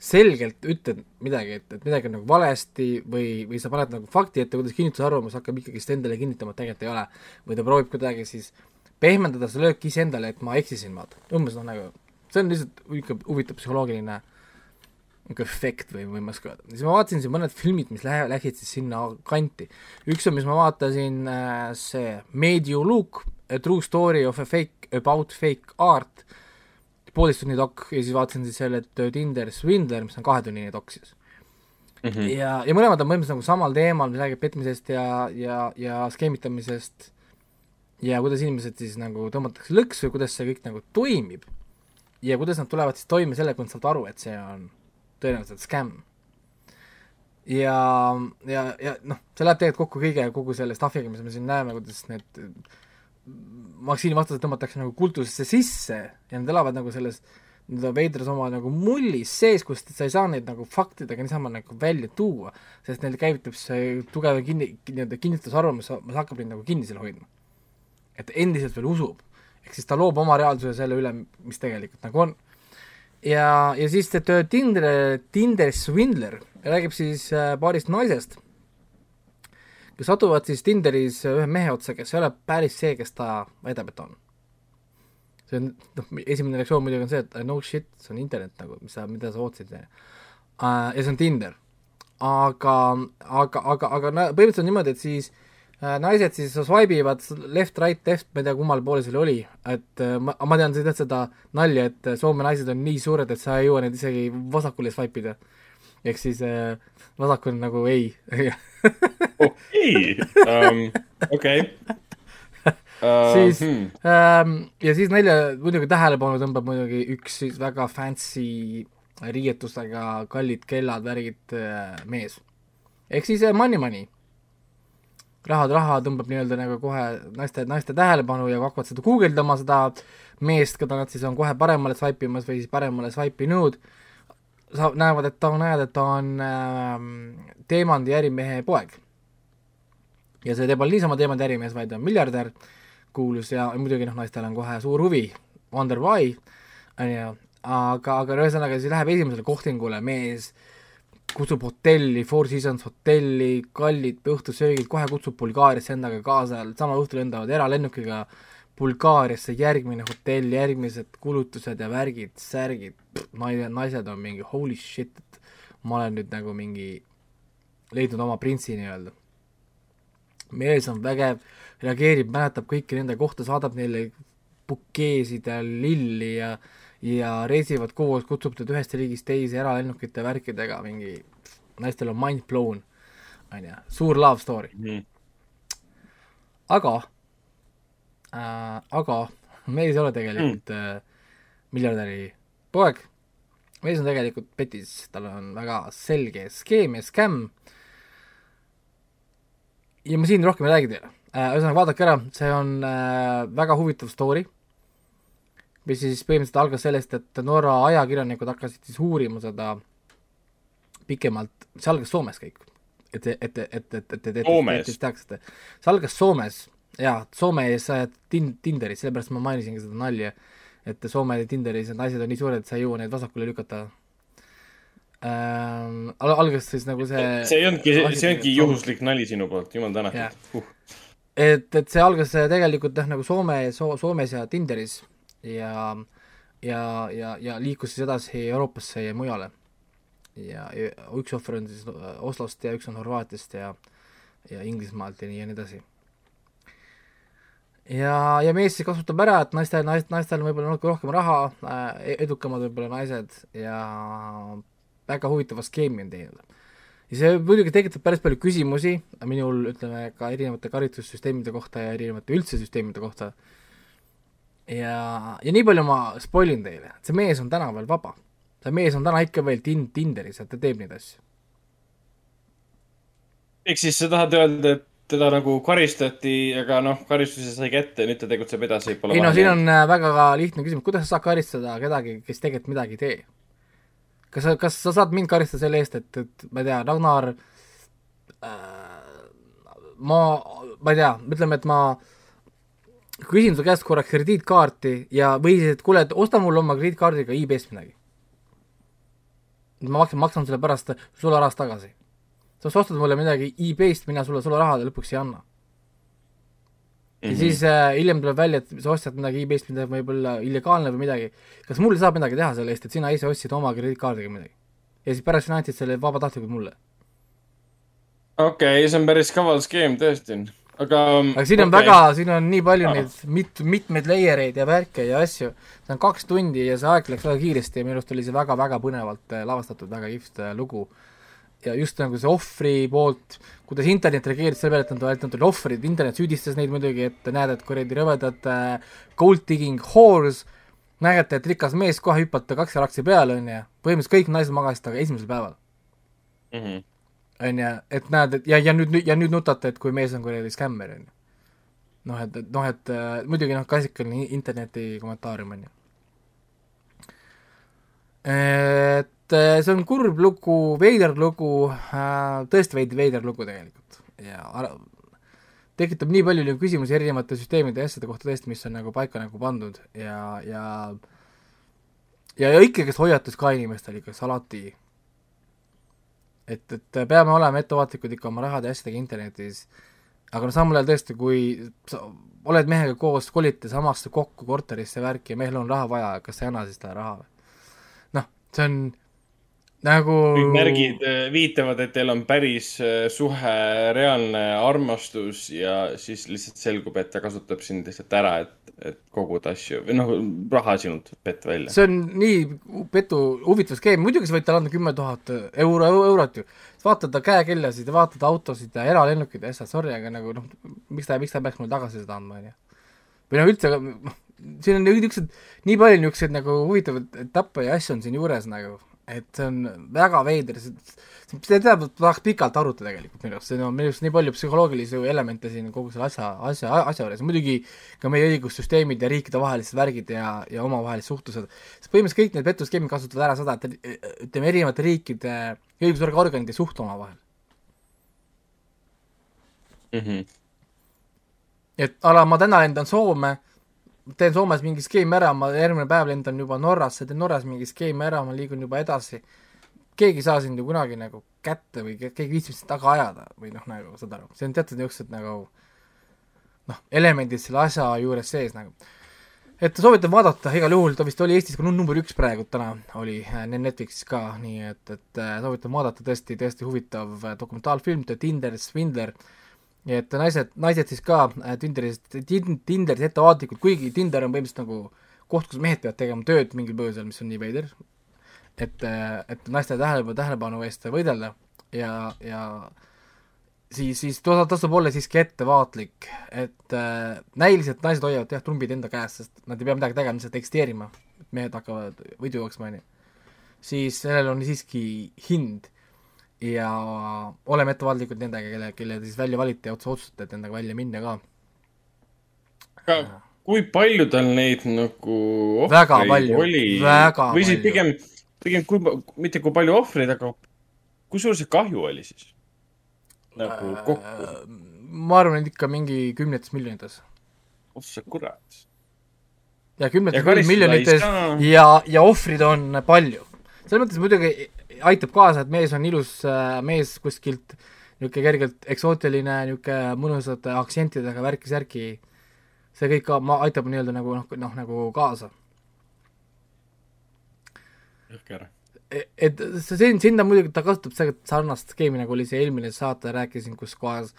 selgelt ütled midagi, et, et midagi on nagu valesti või, või sa paned nagu fakti ette, kuidas kinnitusarvamus hakkab ikkagist endale kinnitama, et tegelikult ei ole. või ta proovib kuidagi siis pehmendada seda lööki iseendale, et ma eksisin, vaata. umbes noh, nagu see on lihtsalt ikka huvitav psühholoogiline niisugune efekt või, või ma ei oska öelda. siis ma vaatasin siin mõned filmid, mis lähe-, läksid siis sinna kanti. üks on, mis ma vaatasin äh,, see Made you look, a true story of a fake, about fake art, poolteist tunni dok ja siis vaatasin siis selle Tinder Swindler, mis on kahetunnine dok siis. Mhm. ja, ja mõlemad on põhimõtteliselt nagu samal teemal, mis räägib petmisest ja, ja, ja skeemitamisest ja kuidas inimesed siis nagu tõmmatakse lõksu ja kuidas see kõik nagu toimib ja kuidas nad tulevad siis toime sellega, kui nad saavad aru, et see on tõenäoliselt skämm. ja, ja, ja noh, see läheb tegelikult kokku kõige, kogu selle stuff'iga, mis me siin näeme, kuidas need vaktsiinivastased tõmmatakse nagu kultusesse sisse ja nad elavad nagu selles nii-öelda veidras oma nagu mullis sees, kust sa ei saa neid nagu faktidega niisama nagu välja tuua, sest neil käivitab see tugev kinni, nii-öelda kinnitusarvamus, mis hakkab neid nagu kinni seal hoidma. et endiselt veel usub. ehk siis ta loob oma reaalsuse selle üle, mis tegelikult nagu on. ja, ja siis see töö Tinder, Tinder Swindler räägib siis äh, paarist naisest, kes satuvad siis Tinderis ühe mehe otsa, kes ei ole päris see, kes ta väidab, et on see on, noh, esimene reaktsioon muidugi on see, et no shit, see on internet nagu, mis sa, mida sa ootasid, on ju. ja see on Tinder. aga, aga, aga, aga na- põhimõtteliselt on niimoodi, et siis äh, naised siis swipe ivad left, right, left, ma ei tea, kummal pool seal oli, et äh, ma, ma tean seda, seda nalja, et Soome naised on nii suured, et sa ei jõua neid isegi vasakule swipe ida. Ehk siis äh, vasak on nagu ei okei, okei. siis hmm. ähm, ja siis neile muidugi tähelepanu tõmbab muidugi üks siis väga fancy riietustega kallid kellad, värgid äh, mees. ehk siis äh, money money. rahad, raha tõmbab nii-öelda nagu kohe naiste, naiste tähelepanu ja hakkavad seda guugeldama, seda meest, keda nad siis on kohe paremale swipe imas või siis paremale swipe inud, sa-, näevad, et ta, näed, et ta on äh, Teemandi ärimehe poeg. ja see teeb niisama teemade ärimees, vaid on miljardär, kuulus ja muidugi noh, naistel on kohe suur huvi, wonder why, on ju, aga, aga ühesõnaga siis läheb esimesele kohtingule mees, kutsub hotelli, Four Seasons hotelli, kallid õhtusöögid, kohe kutsub Bulgaariasse endaga kaasa, samal õhtul lendavad eralennukiga Bulgaariasse, järgmine hotell, järgmised kulutused ja värgid, särgid, naine, naised on mingi holy shit, et ma olen nüüd nagu mingi leidnud oma printsi nii-öelda. mees on vägev, reageerib, mäletab kõiki nende kohta, saadab neile bukeesid ja lilli ja ja reisivad koos, kutsub teda ühest riigist teise eralennukite värkidega, mingi naistel on mind blown, on ju, suur love story. Mhm. aga äh,, aga mees ei ole tegelikult mm. äh, miljardäri poeg, mees on tegelikult petis, tal on väga selge skeem ja skämm ja ma siin rohkem ei räägi teile. Äh,, ühesõnaga vaadake ära, see on äh, väga huvitav story, mis siis põhimõtteliselt algas sellest, et Norra ajakirjanikud hakkasid siis uurima seda pikemalt, see algas Soomes kõik, et, et, et, et, et, et, et, Soomes? et, et teaksite, see algas Soomes jaa, Soomes sa jääd tin-, Tinderis, sellepärast ma mainisingi seda nalja, et Soome Tinderis need naised on nii suured, et sa ei jõua neid vasakule lükata ähm,. al-, algas siis nagu see see ei olnudki, see olnudki juhuslik nali sinu poolt, jumal tänatud uh.. et, et see algas äh, tegelikult jah, nagu Soome so,, Soomes ja Tinderis ja, ja, ja, ja liikus siis edasi Euroopasse ja mujale. ja, ja üks ohver on siis äh, Oslost ja üks on Horvaatiast ja, ja Inglismaalt ja nii ja nii edasi. ja, ja mees siis kasutab ära, et naistel, naist, naistel on võib-olla natuke rohkem raha äh,, edukamad võib-olla naised ja väga huvitava skeemi on teinud ja see muidugi tekitab päris palju küsimusi minul, ütleme ka erinevate karistussüsteemide kohta ja erinevate üldse süsteemide kohta. ja, ja nii palju ma spoil in teile, et see mees on täna veel vaba. see mees on täna ikka veel tin-, Tinderis, et ta teeb neid asju. ehk siis sa tahad öelda, et teda nagu karistati, aga noh, karistuse sai kätte, nüüd ta tegutseb edasi. ei no siin on äh, väga lihtne küsimus, kuidas sa saad karistada kedagi, kes tegelikult midagi ei tee? kas sa, kas sa saad mind karistada selle eest, et, et ma ei tea, Ragnar äh, ma, ma ei tea, ütleme, et ma küsin su käest korraks krediitkaarti ja, või siis, et kuule, et osta mulle oma krediitkaardiga e-best midagi. ma maksan, maksan sulle pärast sularahast tagasi. Sa ostad mulle midagi e-best, mina sulle sularaha lõpuks ei anna ja siis äh, hiljem tuleb välja, et sa ostad midagi e-best, mida võib-olla illegaalne või midagi. kas mul saab midagi teha selle eest, et sina ise ostsid oma krediitkaardiga midagi? ja siis pärast sina andsid selle vabatahtlikult mulle. okei okay,, see on päris kaval skeem tõesti, aga. aga siin on okay. väga, siin on nii palju neid mit-, mitmeid layer eid ja värke ja asju. see on kaks tundi ja see aeg läks väga kiiresti ja minu arust oli see väga-väga põnevalt äh, lavastatud, väga kihvt äh, lugu. Ja just nagu see ohvri poolt, kuidas internet reageeris selle peale, et nad olid, nad olid ohvrid, internet süüdistas neid muidugi, et näed, et kuradi rõvedad äh, gold digging whores, näete, et rikas mees kohe hüppate kaks jalaksi peale, on ju, põhimõtteliselt kõik naised magasid temaga esimesel päeval Mhm. on ju, et näed, et ja, ja nüüd, ja nüüd nutate, et kui mees on kuradi skämmer, on ju. noh, et, et noh, et äh, muidugi noh, klassikaline interneti kommentaarium, on ju. Et äh, see on kurb lugu, veider lugu äh,, tõesti veid-, veider lugu tegelikult ja tekitab nii palju nagu küsimusi erinevate süsteemide ja asjade kohta tõesti, mis on nagu paika nagu pandud ja, ja ja, ja ikkagist hoiatus ka inimestel ikka alati et, et peame olema ettevaatlikud ikka oma rahade ja asjadega internetis, aga no samal ajal tõesti, kui sa oled mehega koos, kolite samasse kokku korterisse värki ja mehel on raha vaja, kas sa ei anna siis talle raha või? noh, see on nagu kõik märgid äh, viitavad, et teil on päris äh, suhe, reaalne armastus ja siis lihtsalt selgub, et ta kasutab sind lihtsalt ära, et, et koguda asju või noh, raha sinult pett välja. see on nii petu, huvitav skeem, muidugi sa võid talle anda kümme tuhat euro, eurot ju. vaata ta käekellasid ja vaata ta autosid ja eralennukeid ja asjad, sorry, aga nagu noh, miks ta, miks ta peaks mulle tagasi seda andma, on ju. või noh, üldse, noh, siin on niisugused, nii palju niisuguseid nagu huvitavaid etappe ja asju on siin juures nagu, et see on väga veider, seda tahaks pikalt arutada tegelikult minu arust, siin on minu arust nii palju psühholoogilisi elemente siin kogu selle asja, asja, asja juures, muidugi ka meie õigussüsteemid ja riikidevahelised värgid ja, ja omavahelised suhtlused, sest põhimõtteliselt kõik need petuskeemid kasutavad ära seda, et ütleme, erinevate riikide õigusorganid ei suhtle omavahel. Mhm. et ala ma täna lendan Soome, teen Soomes mingi skeemi ära, ma järgmine päev lendan juba Norrasse, teen Norras mingi skeemi ära, ma liigun juba edasi. keegi ei saa sind ju kunagi nagu kätte või ke- keegi viitsib sind taga ajada või noh, nagu saad aru, see on teatud niisugused nagu noh, elemendid selle asja juures sees nagu. et soovitan vaadata igal juhul, ta vist oli Eestis ka num- number üks praegu täna oli äh, Netflixis ka, nii et, et äh, soovitan vaadata tõesti, tõesti huvitav äh, dokumentaalfilm, The Tinder Swindler nii et naised, naised siis ka äh, Tinderis, Tinderis ettevaatlikud, kuigi Tinder on põhimõtteliselt nagu koht, kus mehed peavad tegema tööd mingil põhjusel, mis on nii veider, et, et naiste tähelepanu, tähelepanu eest võidelda ja, ja siis, siis tasub olla siiski ettevaatlik, et äh, näiliselt naised hoiavad jah, trumbid enda käes, sest nad ei pea midagi tegema, lihtsalt eksisteerima, mehed hakkavad võidu jooksma, on ju. siis sellel on siiski hind ja oleme ettevaatlikud nendega, kelle, kelle siis välja valite ja otsustate, et nendega välja minna ka. aga kui palju tal neid nagu ohvreid oli või siis pigem, pigem kui, mitte kui palju ohvreid, aga kui suur see kahju oli siis? nagu kokku, ma arvan, et ikka mingi kümnetes miljonites. oh sa kurat. ja kümnetes miljonites ja, ja ohvrid on palju. selles mõttes muidugi aitab kaasa, et mees on ilus äh, mees kuskilt niisugune kergelt eksootiline, niisugune mõnusate aktsentidega värki-särki. see kõik ka ma- aitab nii-öelda nagu noh, noh nagu kaasa. jõhker. et see sinna muidugi ta kasutab seda sarnast skeemi, nagu oli see eelmine saate, rääkisin, kus kohas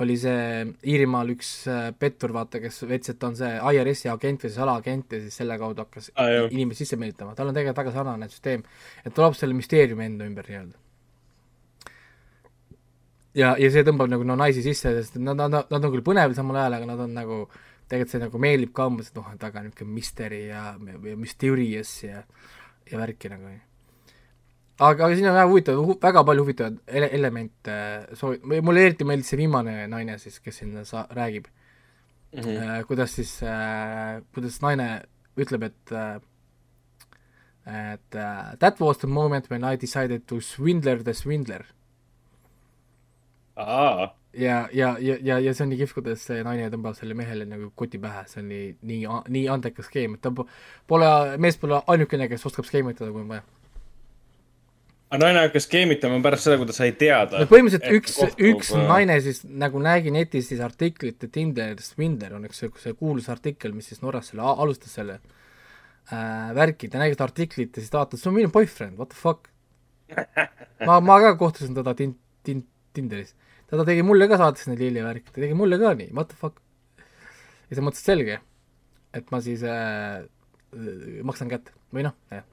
oli see Iirimaal üks äh, pettur, vaata, kes veits, et on see IRS-i agent või salaagent ja siis selle kaudu hakkas Aa, jah. inimesi sisse meelitama, tal on tegelikult väga sarnane süsteem, et ta loob selle müsteeriumi enda ümber nii-öelda. ja, ja see tõmbab nagu no naisi sisse, sest nad, nad, nad on küll põnevad samal ajal, aga nad on nagu, tegelikult see nagu meeldib ka umbes, et noh, taga on niisugune mystery ja, ja mysterious ja, ja värki nagu aga, aga siin on väga huvitav, väga palju huvitavaid ele-, elemente, soo-, mulle eriti meeldis see viimane naine siis, kes siin sa-, räägib mm. -hmm. kuidas siis äh,, kuidas naine ütleb, et äh, et uh, that was the moment when I decided to swindler the swindler. aa, ja, ja, ja, ja, ja see on nii kihvt, kuidas see naine tõmbab selle mehele nagu koti pähe, see on nii, nii, nii andekas skeem, et ta po- pole, mees pole ainukene, kes oskab skeemitada, kui on vaja. Aga naine hakkas skeemitama pärast seda, kui ta sai teada. no põhimõtteliselt üks, üks naine siis nagu nägi netis siis artiklit, et Tinder Swindler on üks see kuulus artikkel, mis siis Norras selle, alustas selle äh, värki, ta nägi seda artiklit ja siis ta vaatas, see on minu boyfriend, what the fuck. ma, ma ka kohtasin teda tin-, tin-, Tinderis. ta tegi mulle ka, saatis neid lillivärke, ta tegi mulle ka nii, what the fuck. ja siis mõtlesin, selge, et ma siis äh, maksan kätte või noh, jah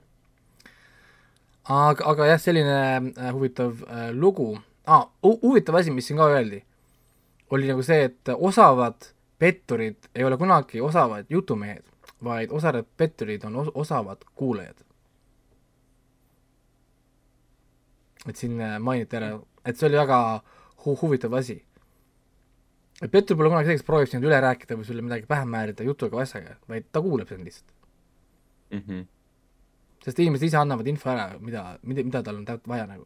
aga, aga jah, selline äh, huvitav äh, lugu ah,, huvitav asi, mis siin ka öeldi, oli nagu see, et osavad petturid ei ole kunagi osavad jutumehed, vaid osavad petturid on os osavad kuulajad. et siin äh, mainiti ära, et see oli väga hu huvitav asi. et pettur pole kunagi see, kes proovib sind üle rääkida või sulle midagi pähe määrida jutuga või asjaga, vaid ta kuulab sind lihtsalt. Mhm. Sest inimesed ise annavad info ära, mida, mida, mida tal on täpselt vaja nagu.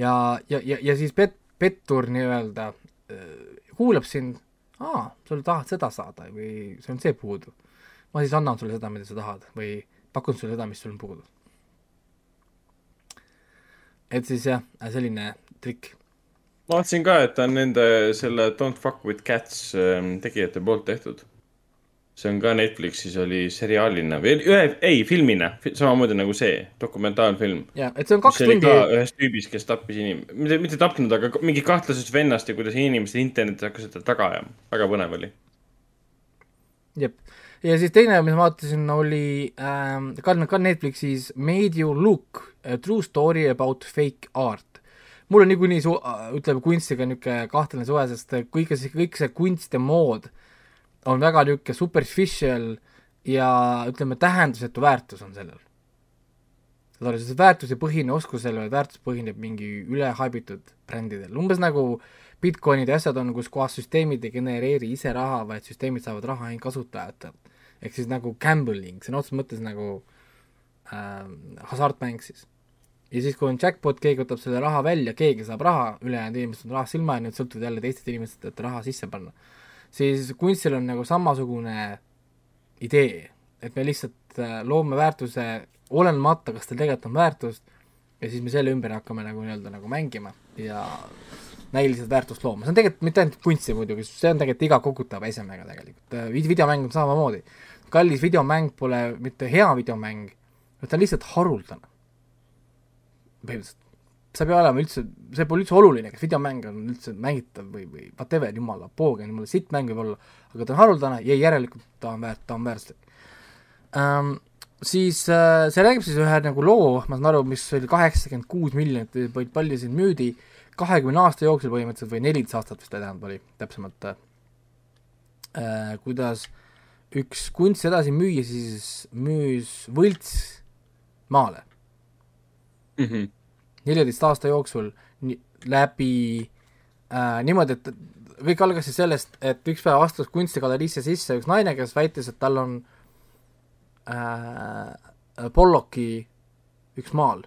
ja, ja, ja, ja siis pet-, pettur nii-öelda äh, kuulab sind, aa, sa tahad seda saada või sul on see puudu. ma siis annan sulle seda, mida sa tahad või pakun sulle seda, mis sul on puudu. et siis jah, selline trikk. ma vaatasin ka, et ta on nende selle Don't fuck with cats ähm, tegijate poolt tehtud. See on ka Netflixis oli seriaalina või ühe, ei filmina, samamoodi nagu see dokumentaalfilm. ja, et see on kaks tundi ühest tüübist, kes tappis inim-, mitte, mitte tapnud, aga mingi kahtlasest vennast ja kuidas inimesed internetis hakkasid teda taga ajama. väga põnev oli. jep, ja siis teine, mis ma vaatasin, oli ähm, ka, ka Netflixis Made you look, true story about fake art. mul on niikuinii su-, ütleme kunstiga niisugune kahtlane suhe, sest kõik see, kõik see kunst ja mood on väga niisugune superficial ja ütleme, tähendusetu väärtus on sellel. saad aru, see väärtus ei põhine oskusel, vaid väärtus põhineb mingi ülehypitud brändidel, umbes nagu Bitcoinid ja asjad on, kus kohas süsteemid ei genereeri ise raha, vaid süsteemid saavad raha ainult kasutajatelt. ehk siis nagu gambling, sõna otseses mõttes nagu äh, hasartmäng siis. ja siis, kui on jackpot, keegi võtab selle raha välja, keegi saab raha, ülejäänud inimesed on rahast ilma ja nüüd sõltuvad jälle teistest inimestest, et raha sisse panna. Siis kunstil on nagu samasugune idee, et me lihtsalt äh, loome väärtuse olenemata, kas tal tegelikult on väärtust ja siis me selle ümber hakkame nagu nii-öelda nagu mängima ja näiliselt väärtust looma, see on tegelikult mitte ainult kunsti muidugi, see on tegelikult iga kogutava esemega tegelikult, videomäng on samamoodi. kallis videomäng pole mitte hea videomäng, vaid ta on lihtsalt haruldane. põhimõtteliselt, see ei pea olema üldse, see pole üldse oluline, kas videomäng on üldse mängitav või, või whatever, jumala poogen, jumala sitt mäng võib olla, aga ta on haruldane ja järelikult ta on väärt, ta on väärtuslik ähm,. siis äh, see räägib siis ühe nagu loo, ma saan aru, mis oli kaheksakümmend kuus miljonit palju siin müüdi, kahekümne aasta jooksul põhimõtteliselt või neliteist aastat vist tähendab oli täpsemalt äh,, kuidas üks kunst edasi müüa siis müüs võltsmaale neljateist aasta jooksul läbi äh, niimoodi, et kõik algas siis sellest, et üks päev astus kunstigaleriisse sisse üks naine, kes väitis, et tal on äh, Pollocki üks maal,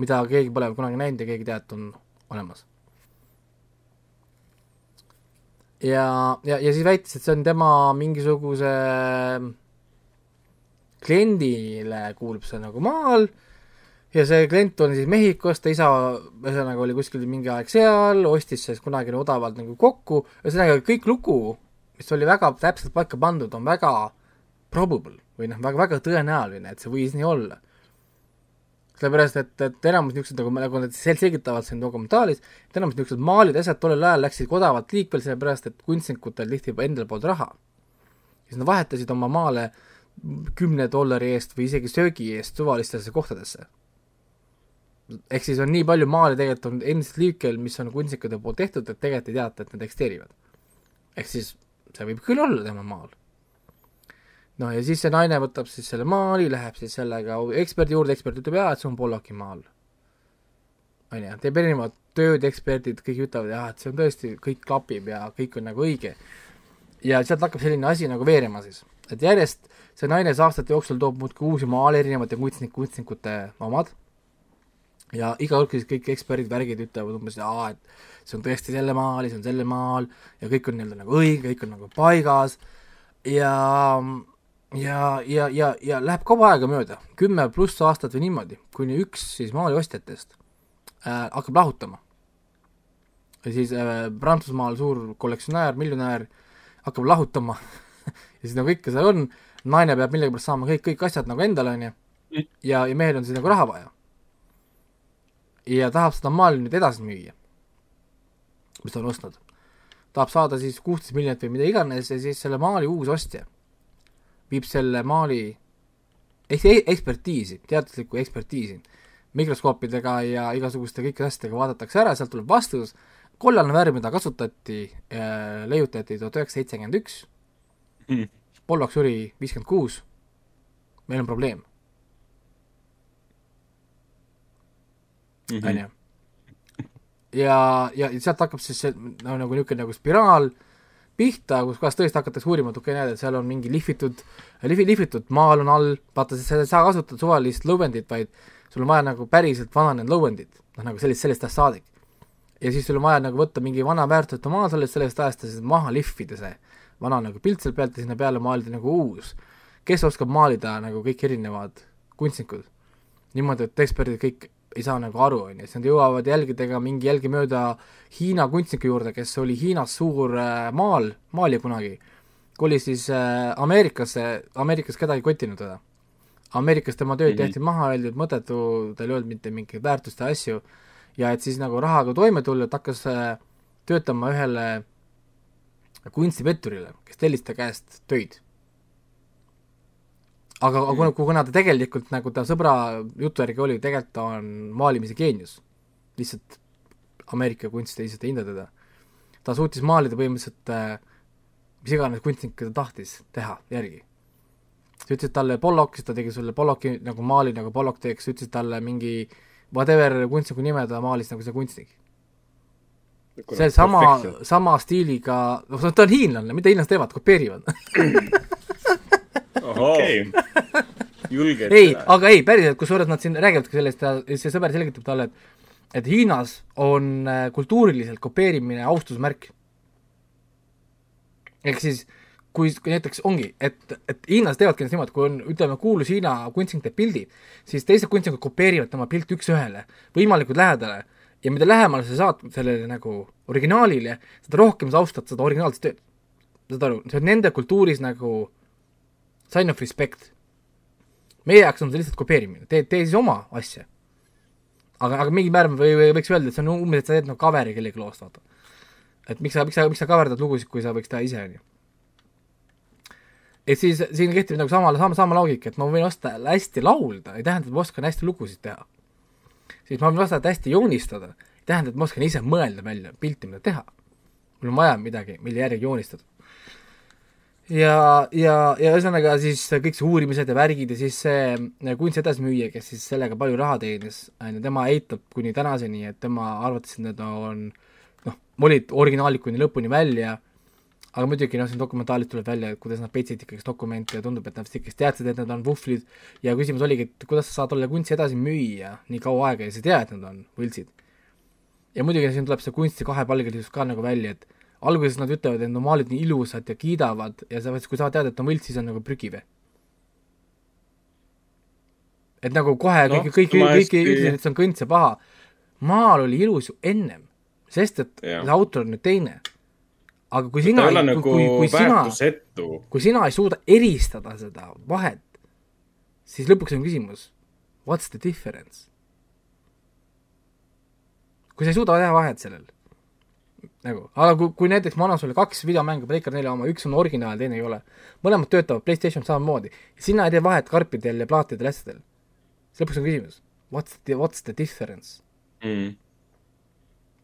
mida keegi pole kunagi näinud ja keegi teab, et on olemas. ja, ja, ja siis väitis, et see on tema mingisuguse kliendile kuulub see nagu maal ja see klient on siis Mehhikost, ta isa ühesõnaga oli kuskil mingi aeg seal, ostis siis kunagi odavalt nagu kokku, ühesõnaga kõik lugu, mis oli väga täpselt paika pandud, on väga probable või noh, väga, väga tõenäoline, et see võis nii olla. sellepärast, et, et enamus niisugused nagu, nagu nad sel- selgitavad siin dokumentaalis, et enamus niisugused maalid, asjad tollel ajal läksid odavalt liikvele, sellepärast et kunstnikutel tihti endal polnud raha. siis nad vahetasid oma maale kümne dollari eest või isegi söögi eest suvalistesse kohtadesse ehk siis on nii palju maale tegelikult on endiselt liikel, mis on kunstnikute poolt tehtud, et tegelikult ei teata, et need eksisteerivad. ehk siis see võib küll olla tema maal. noh, ja siis see naine võtab siis selle maali, läheb siis sellega eksperdi juurde, ekspert ütleb jaa, et see on Pollocki maal. on ju, teeb erinevad tööd, eksperdid kõik ütlevad jah, et see on tõesti, kõik klapib ja kõik on nagu õige. ja sealt hakkab selline asi nagu veerema siis, et järjest see naine siis aastate jooksul toob muudkui uusi maale, erinevate kunstnik, kunstnikute omad ja iga kord siis kõik eksperdid, värgid ütlevad umbes, et see on tõesti selle maal ja see on selle maal ja kõik on nii-öelda nagu õige, kõik on nagu paigas. Ja ja, ja, ja, ja läheb kaua aega mööda, kümme pluss aastat või niimoodi, kuni üks siis maaliostjatest äh, hakkab lahutama. ja siis äh, Prantsusmaal suur kollektsionäär, miljonär hakkab lahutama. Ja siis nagu ikka seal on, naine peab millegipärast saama kõik, kõik asjad nagu endale, on ju, ja, ja mehel on siis nagu raha vaja ja tahab seda maali nüüd edasi müüa, mis ta on ostnud. tahab saada siis kuusteist miljonit või mida iganes ja siis selle maali uus ostja viib selle maali e- ekspertiisi, teaduslikku ekspertiisi, mikroskoopidega ja igasuguste kõikide asjadega vaadatakse ära, sealt tuleb vastus, kollane värv, mida kasutati äh,, leiutati tuhat üheksasada seitsekümmend üks, Pollock suri viiskümmend kuus, meil on probleem on ju. ja, ja sealt hakkab siis see no, nagu niisugune nagu spiraal pihta, kus kohas tõesti hakatakse uurima, et okei okay,, näed, et seal on mingi lihvitud, lihvi-, lihvitud maal on all, vaata, sa ei saa kasutada suvalist lõuendit, vaid sul on vaja nagu päriselt vananenud lõuendit, noh nagu sellist, sellest ajast saadik. ja siis sul on vaja nagu võtta mingi vana väärtuseta maal sellest, sellest ajast ja siis maha lihvida see vana nagu pilt selle pealt ja sinna peale maalida nagu uus. kes oskab maalida nagu kõik erinevad kunstnikud? niimoodi, et eksperdid kõik ei saa nagu aru, on ju, siis nad jõuavad jälgedega mingi jälgi mööda Hiina kunstniku juurde, kes oli Hiinas suur äh, maal, maalija kunagi, kolis siis äh, Ameerikasse, Ameerikas kedagi ei kottinud teda. Ameerikas tema tööd Mhm. tehti maha, öeldi, et mõttetu, tal ei olnud mitte mingeid väärtust ja asju ja et siis nagu rahaga toime tulla, et hakkas äh, töötama ühele kunstipetturile, kes tellis ta käest töid aga mm. kuna, kuna ta tegelikult nagu ta sõbra jutu järgi oli, tegelikult ta on maalimise geenius. lihtsalt Ameerika kunst lihtsalt ei hinda teda. ta suutis maalida põhimõtteliselt äh, mis iganes kunstnik ta tahtis teha järgi. sa ütlesid talle Pollock, siis ta tegi sulle Pollocki nagu maali nagu Pollock teeks, ütlesid talle mingi whatever kunstniku nime ta maalis nagu see kunstnik. see sama, sama stiiliga, noh ta on hiinlane, mida hiinlased teevad, kopeerivad okei, julged ei, aga ei, päriselt, kusjuures nad siin räägivad ka sellest, see sõber selgitab talle, et et Hiinas on äh, kultuuriliselt kopeerimine austusmärk. ehk siis kui, kui näiteks ongi, et, et Hiinas teevadki niimoodi, kui on, ütleme, kuulus Hiina kunstnik teeb pildi, siis teised kunstnikud kopeerivad tema pilti üks-ühele, võimalikult lähedale ja mida lähemale sa saad sellele nagu originaalile, seda rohkem sa austad seda originaalset tööd. saad aru, see on nende kultuuris nagu sign of respect meie jaoks on see lihtsalt kopeerimine, tee, tee siis oma asja. aga, aga mingil määral või, või võiks öelda, et see on umbes, et sa teed nagu cover'i kellegi loost, vaata. et miks sa, miks sa, miks sa coverdad lugusid, kui sa võiks teha ise, on ju. et siis siin kehtib nagu sama, sama, sama loogika, et ma võin osta hästi laulda, ei tähenda, et ma oskan hästi lugusid teha. siis ma võin osata hästi joonistada, ei tähenda, et ma oskan ise mõelda välja pilti, mida teha. mul on vaja midagi, mille järgi joonistada ja, ja, ja ühesõnaga siis kõik see uurimised ja värgid ja siis see kunsti edasimüüja, kes siis sellega palju raha teenis, on ju, tema eitab kuni tänaseni, et tema arvates, et need on noh, olid originaalid kuni lõpuni välja, aga muidugi noh, siin dokumentaalis tuleb välja, et kuidas nad petsid ikkagi dokumente ja tundub, et nad vist ikkagi teadsid, et need on vuhvlid ja küsimus oligi, et kuidas sa saad olla kunsti edasi müüa nii kaua aega ja sa ei tea, et need on võltsid. ja muidugi siin tuleb see kunsti kahepalgelisus ka nagu välja, et alguses nad ütlevad, et normaalid nii ilusad ja kiidavad ja sa, kui sa tead, et on võlts, siis on nagu prügive. et nagu kohe Noh, kõik, kõik, ma kõik ütlesid, et see on kõnts ja paha. maal oli ilus ju ennem, sest et Jah. see autor on nüüd teine. aga kui sina kui, nagu kui, kui sina, kui sina ei suuda eristada seda vahet, siis lõpuks on küsimus, what's the difference? kui sa ei suuda teha vahet sellel, nagu, aga kui, kui näiteks ma annan sulle kaks videomängu, Breaker nelja oma, üks on originaal, teine ei ole, mõlemad töötavad Playstation samamoodi, sina ei tee vahet karpidel ja plaatidel ja asjadel, lõpuks on küsimus, what's the, what's the difference? Mm.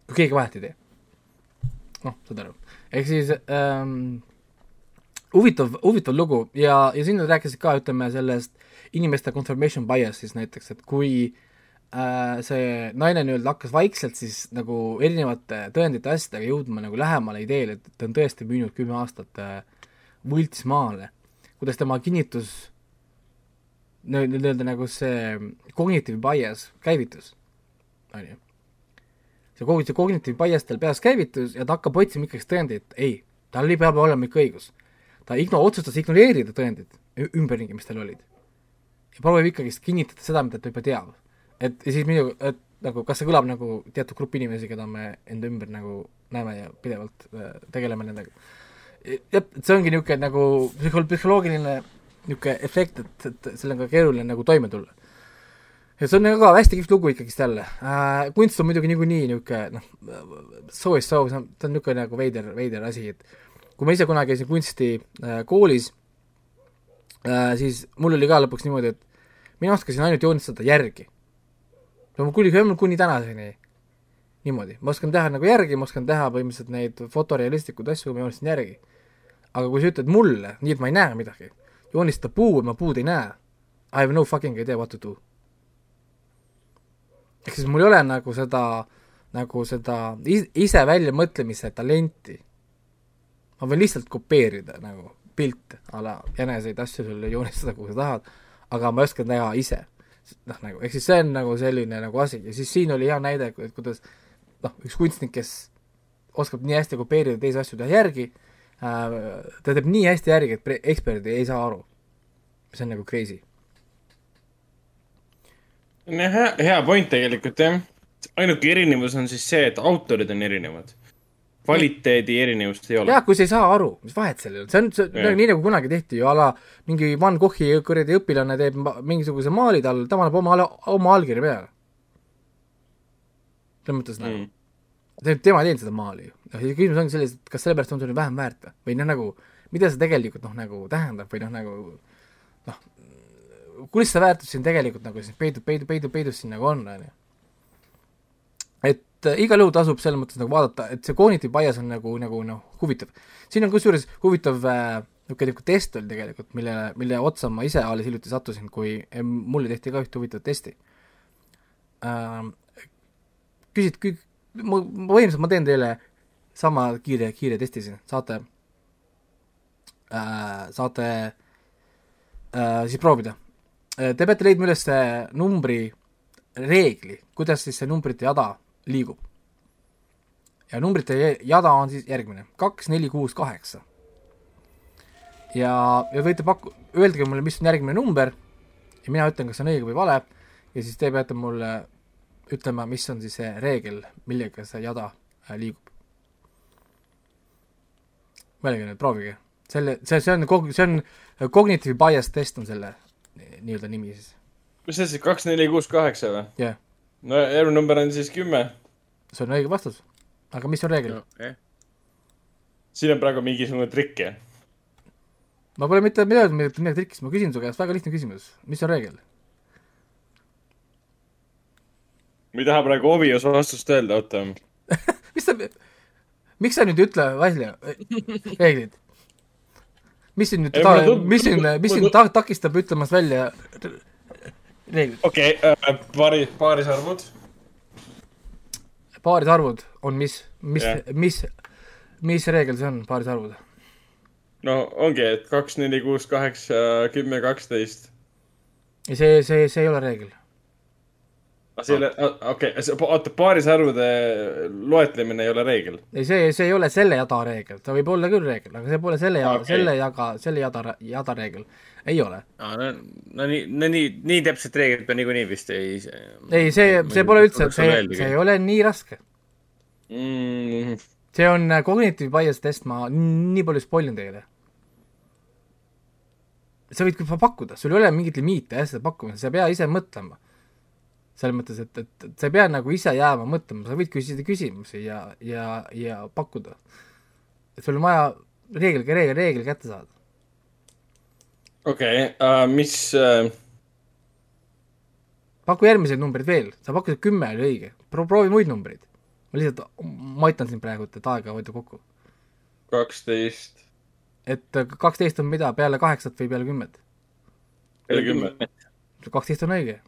kui keegi vahet ei tee. noh, saad aru, ehk siis ähm, huvitav, huvitav lugu. Ja, ja siin nad rääkisid ka, ütleme sellest inimeste confirmation bias'ist näiteks, et kui äh, see naine nii-öelda hakkas vaikselt siis nagu erinevate tõendite asjadega jõudma nagu lähemale ideele, et ta on tõesti müünud kümme aastat äh, võltsmaale, kuidas tema kinnitus nii-öelda nagu see cognitive bias käivitus, on ju see kogu see cognitive bias tal peas käivitus ja ta hakkab otsima ikkagi tõendeid, ei, tal ei pea olema ikka õigus. ta igno-, otsustas ignoreerida tõendid ümberringi, mis tal olid. ja proovib ikkagist kinnitada seda, mida ta juba teab. Et ja siis minu, et nagu kas see kõlab nagu teatud grupp inimesi, keda me enda ümber nagu näeme ja pidevalt äh, tegeleme nendega. jah, et see ongi niisugune nagu psühhol-, psühholoogiline niisugune efekt, et, et sellega on keeruline nagu toime tulla ja see on nagu ka hästi kihvt lugu ikkagist jälle äh,. kunst on muidugi niikuinii niisugune noh, so is so, see on, ta on niisugune nagu veider, veider asi, et kui ma ise kunagi käisin kunsti äh, äh,, siis mul oli ka lõpuks niimoodi, et mina oskasin ainult joonistada järgi. No kuni, kuni tänaseni niimoodi, ma oskan teha nagu järgi, ma oskan teha põhimõtteliselt neid fotorealistlikud asju, ma joonistan järgi. aga kui sa ütled mulle, nii et ma ei näe midagi, joonistada puu ma puud ei näe, I have no fucking idea what to do ehk siis mul ei ole nagu seda, nagu seda is- ise väljamõtlemise talenti. ma võin lihtsalt kopeerida nagu pilte a la jäneseid asju sulle joonistada, kuhu sa tahad, aga ma ei oska teha ise. noh, nagu ehk siis see on nagu selline nagu asi ja siis siin oli hea näide, et kuidas noh, üks kunstnik, kes oskab nii hästi kopeerida teisi asju teha järgi äh,, ta teeb nii hästi järgi, et eksperdid ei saa aru. see on nagu crazy hea, hea point tegelikult jah. ainuke erinevus on siis see, et autorid on erinevad. Kvaliteedi erinevust ei ole jah, kui sa ei saa aru, mis vahet sellel on, see on, see on nii nagu kunagi tehti ju a la mingi Van Goghi kuradi õpilane teeb mingisuguse maali tal, ta paneb oma, oma allkirja peale. selles mõttes nagu mm.. tema ei teinud seda maali ju. noh, ja küsimus ongi selles, et kas sellepärast on see nüüd vähem väärt või, noh, nagu mida see tegelikult noh, nagu tähendab või noh, nagu noh, kus see väärtus siin tegelikult nagu siis peidub, peidub, peidub, peidus siin nagu on, on ju. Et äh, igal juhul tasub selles mõttes nagu vaadata, et see cognitive bias on nagu, nagu noh, huvitav. siin on kusjuures huvitav äh, niisugune niisugune test oli tegelikult, mille, mille otsa ma ise alles hiljuti sattusin, kui eh, mulle tehti ka ühte huvitavat testi äh,. küsid, ma, ma põhimõtteliselt ma teen teile sama kiire, kiire testi siin, saate äh,, saate äh, siis proovida Te peate leidma üles numbri reegli, kuidas siis see numbrite jada liigub. ja numbrite jada on siis järgmine, kaks, neli, kuus, kaheksa. ja, ja võite paku-, öeldage mulle, mis on järgmine number ja mina ütlen, kas see on õige või vale ja siis te peate mulle ütlema, mis on siis see reegel, millega see jada äh, liigub. mõelge nüüd, proovige. selle, see, see on kog-, see on cognitive bias test on selle nii-öelda nimi siis, mis see siis, kaks, neli, kuus, kaheksa või? jah yeah.. No järgmine number on siis kümme. see on õige vastus. aga mis on reegel no.? okei. siin on praegu mingisugune trikk, jah? ma pole mitte midagi, midagi, midagi trikkis, ma küsin su käest väga lihtne küsimus, mis on reegel? ma ei taha praegu obvious vastust öelda, oota. mis sa, miks sa nüüd ei ütle välja reeglid? mis sind nüüd mis sind, mis sind ta- takistab ütlemast välja reeglid? okei okay,, paari, paarisarvud. paarisarvud on mis, mis yeah., mis, mis reegel see on, paarisarvud? no ongi, et kaks, neli, kuus, kaheksa, kümme, kaksteist. see, see, see ei ole reegel. Aga see ei ole, okei, oota, paarisarvude loetlemine ei ole reegel. ei, see, see ei ole selle jada reegel, ta võib olla küll reegel, aga see pole selle jada okay., selle jaga, selle jada, jada reegel. ei ole. aa, no, no nii, no nii, nii täpset reeglit me niikuinii vist ei. ei, see, see pole üldse, see, see ei ole nii raske. mm,. see on äh, cognitive bias test, ma nii palju spoil in teile. sa võid küll pakkuda, sul ei ole mingit limiiti jah, seda pakkumisel, sa ei pea ise mõtlema. Selles mõttes, et, et, et sa ei pea nagu ise jääma mõtlema, sa võid küsida küsimusi ja, ja, ja pakkuda. et sul on vaja reegel, reegel, reegel kätte saada. okei okay,, mis uh,, paku järgmiseid numbreid veel, sa pakkusid kümme oli õige Pro, proovi muid numbreid. ma lihtsalt, ma aitan sind praegu, et aega hoida kokku. kaksteist, et kaksteist on mida, peale kaheksat või peale kümmet? peale kümme. kaksteist on õige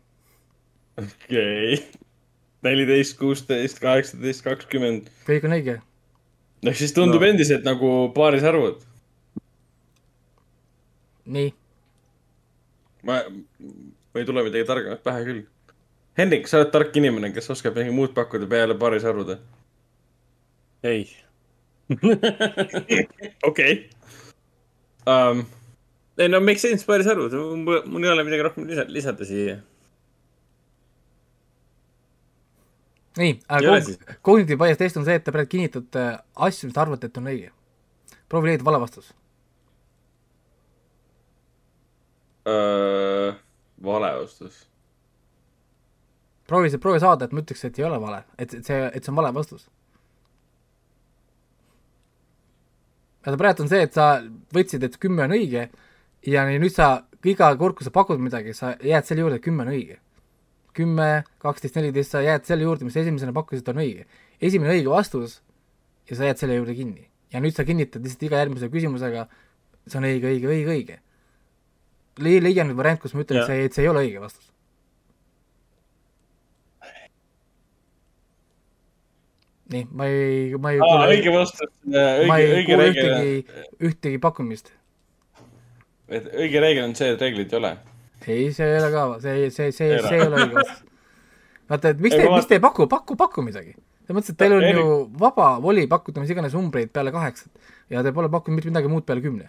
okei. neliteist, kuusteist, kaheksateist, kakskümmend. kõik on õige. ehk siis tundub no. endiselt nagu paarisarvud. nii, ma, ma ei tule midagi targemat pähe küll. Hendrik, sa oled tark inimene, kes oskab midagi muud pakkuda peale paarisarvude. ei. okei. Um, ei no make sense päris aru, mul ei ole midagi rohkem lisa-, lisada siia. nii, Ei siis? cognitive bias test on see, et te praegu kinnitate asju, mis te arvate, et on õige. proovi leida vale vastus. uh, vale vastus. proovi see, proovi saada, et ma ütleks, et ei ole vale, et, et see, et see on vale vastus. aga praegu on see, et sa võtsid, et kümme on õige ja nüüd sa iga kord, kui sa pakud midagi, sa jääd selle juurde, et kümme on õige. kümme, kaksteist, neliteist, sa jääd selle juurde, mis sa esimesena pakkusid, on õige. esimene õige vastus ja sa jääd selle juurde kinni. ja nüüd sa kinnitad lihtsalt iga järgmise küsimusega, see on õige, õige, õige, õige. leia, leia nüüd variant, kus ma ütlen, et see, et see ei ole õige vastus. nii, ma ei, ma ei aa, õige vastus, ma õige, õige reegel, ühtegi, ühtegi pakkumist. et õige reegel on see, et reeglit ei ole. ei, see ei ole ka, see, see, see, see ei ole õige vastus. vaata, et miks te, ma miks te ei paku, paku, paku midagi. selles mõttes, et teil on ju vaba voli pakkuda mis iganes numbreid peale kaheksat ja te pole pakkunud mitte midagi muud peale kümne.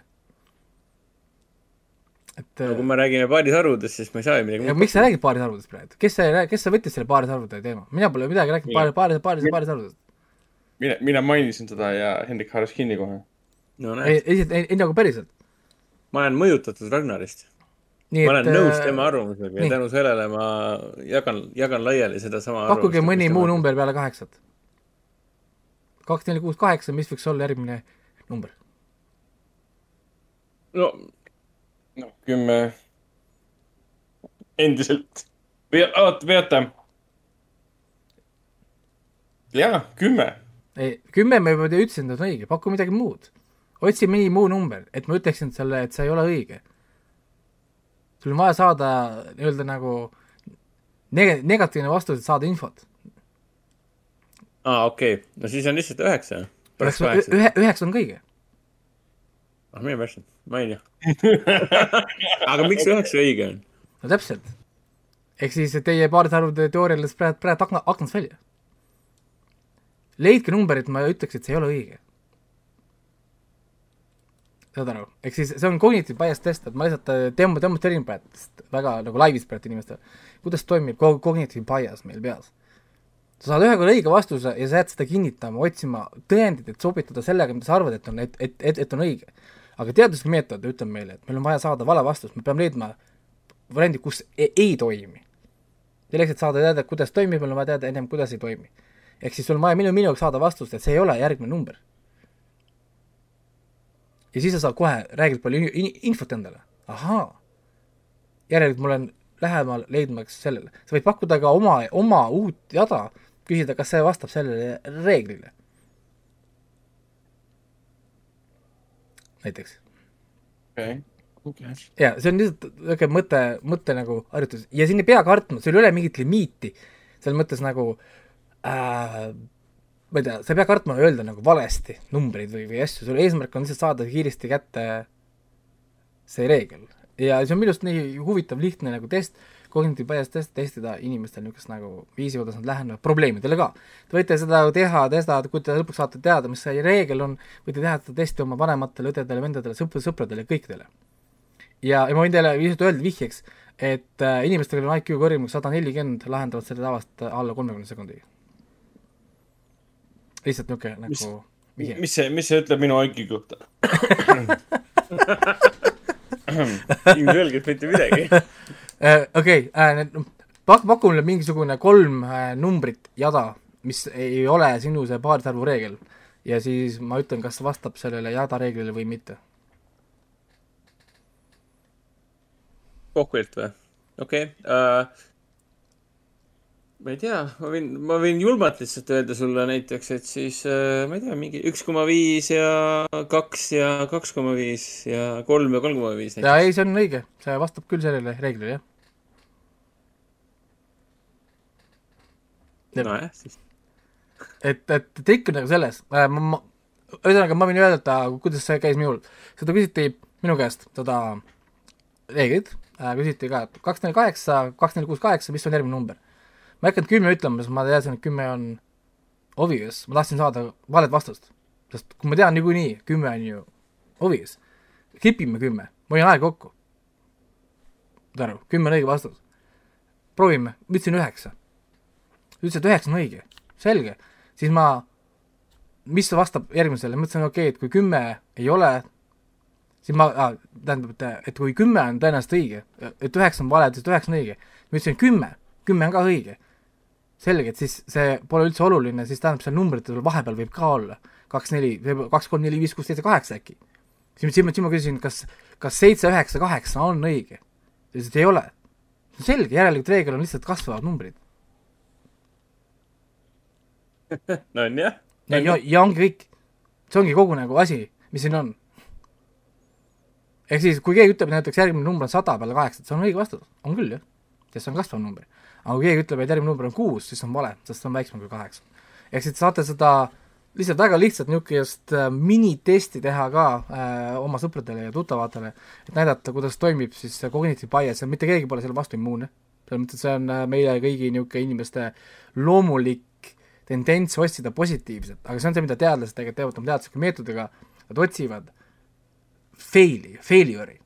et no kui me räägime paarisarvudest, siis ma ei saa ju midagi ja miks sa räägid paarisarvudest praegu, kes see, kes see võttis selle paarisarvude teema, mina pole midagi rääkinud paari, paari, paari, paarisarvudest. mina, mina mainisin seda ja Hendrik haaras kinni kohe. no ei, näed, ei, ei, ei nagu päriselt. ma olen mõjutatud Ragnarist. Nii ma olen nõus äh, tema arvamusega ja tänu sellele ma jagan, jagan laiali sedasama pakkuge mõni muu. number peale kaheksat. kaks, neli, kuus, kaheksa, mis võiks olla järgmine number? no noh, kümme. endiselt. või oota, või oota. jaa, kümme. ei, kümme ma juba ütlesin, et on õige, paku midagi muud. otsi mõni muu number, et ma ütleksin selle, et see ei ole õige. Sul on vaja saada nii-öelda nagu neg-, negatiivne vastus, et saada infot. aa, okei okay., no siis on lihtsalt üheksa. ühe, üheksa on ka õige. ah, mine persse, ma ei tea. aga miks üheksa õige on? no täpselt. ehk siis teie paarisarvude teooria läks praegu, praegu akna, aknast välja. leidke numbrid, ma ütleks, et see ei ole õige. Saad aru, ehk siis see on cognitive bias test, et ma lihtsalt demo-, demonstreerin praegu väga nagu laivis praegu inimestele, kuidas toimib co- cognitive bias meil peas. sa saad ühe korra õige vastuse ja sa jääd seda kinnitama, otsima tõendit, et sobitada sellega, mida sa arvad, et on, et, et, et, et on õige. aga teaduslik meetod ütleb meile, et meil on vaja saada vale vastus, me peame leidma variandi, kus ei, ei toimi. selleks, et saada teada, kuidas toimib, meil on vaja teada ennem, kuidas ei toimi. ehk siis sul on vaja minu, minu jaoks saada vastust, et see ei ole järgmine number. Ja siis sa saad kohe, räägid palju in, in, infot endale, ahaa, järelikult ma olen lähemal leidmaks sellele, sa võid pakkuda ka oma, oma uut jada, küsida, kas see vastab sellele reeglile. näiteks. Okei, okei. ja see on lihtsalt niisugune mõte, mõte nagu harjutus. Ja siin ei pea kartma, sul ei ole mingit limiiti, selles mõttes nagu äh, ma ei tea, sa ei pea kartma öelda nagu valesti numbreid või, või asju, sul eesmärk on lihtsalt saada kiiresti kätte see reegel. ja see on minu arust nii huvitav, lihtne nagu test, cognitive bias test, testida inimestel niisugust nagu viisi, kuidas nad lähenevad probleemidele ka. Te võite seda teha, testa, kui te lõpuks saate teada, mis see reegel on, võite teha seda testi oma vanematele, õdedele, vendadele, sõpradele, sõpradele, kõikidele. ja, ja ma võin teile lihtsalt öelda vihjeks, et äh, inimestel, kellel on IQ kõrgem kui sada nelikümmend, lahendavad selle tavaliselt alla kolmekümne sekundiga. Lihtsalt Mis- nagu vihje. mis see, mis see ütleb minu IQ kohta? ilmselgelt mitte midagi. Äh, okei, need pak-, paku mulle mingisugune kolm äh, numbrit jada, mis ei ole sinu see paarisarvu reegel ja siis ma ütlen, kas vastab sellele jada reeglile või mitte. kokkulilt või? okei okay. uh,. Ma ei tea, ma võin, ma võin julmalt lihtsalt öelda sulle näiteks, et siis uh, ma ei tea, mingi üks koma viis ja kaks ja kaks koma viis ja kolm ja kolm koma viis ja ei, see on õige, see vastab küll sellele reeglile, jah. nojah, siis et, et trikk on nagu selles äh,, ma, ühesõnaga ma võin öelda, kuidas see käis minul. seda küsiti minu käest, seda reeglit äh,, küsiti ka, et kaks neli kaheksa, kaks neli kuus kaheksa, mis on järgmine number. Ma ei hakanud kümme ütlema, sest ma teadsin, et kümme on obvious, ma tahtsin saada valet vastust. sest kui ma tean niikuinii, kümme on ju obvious, kipime kümme, ma hoian aega kokku. saad aru, kümme on õige vastus. proovime, ma ütlesin üheksa. ütles, et üheksa on õige, selge siis ma, mis vastab järgmisele, mõtlesin, okei okay,, et kui kümme ei ole, siis ma ah,, tähendab, et, et kui kümme on tõenäoliselt õige, et üheksa on vale, et üheksa on õige, ma ütlesin kümme, kümme on ka õige. selge, et siis see pole üldse oluline, siis tähendab, seal numbritel vahepeal võib ka olla kaks, neli, kaks, kolm, neli, viis, kuus, seitse, kaheksa äkki. siis, siis ma, siis ma küsisin, kas, kas seitse, üheksa, kaheksa on õige. ta ütles, et ei ole. selge, järelikult reegel on lihtsalt kasvavad numbrid. no on jah. ja, ja, ja ongi kõik. see ongi kogu nagu asi, mis siin on. ehk siis, kui keegi ütleb näiteks järgmine number on sada peale kaheksat, see on õige vastus, on küll jah, sest see on kasvav number. Aga kui keegi ütleb, et järgmine number on kuus, siis on vale, sest see on väiksem kui kaheksa. ehk siis te saate seda lihtsalt väga lihtsalt niisugust äh, minitesti teha ka äh, oma sõpradele ja tuttavatele, et näidata, kuidas toimib siis see cognitive bias ja mitte keegi pole selle vastu immuunne. selles mõttes, et see on äh, meie kõigi niisugune inimeste loomulik tendents otsida positiivset, aga see on see, mida teadlased tegelikult teevad oma teaduslike meetodiga, nad otsivad fail'i, failure'i.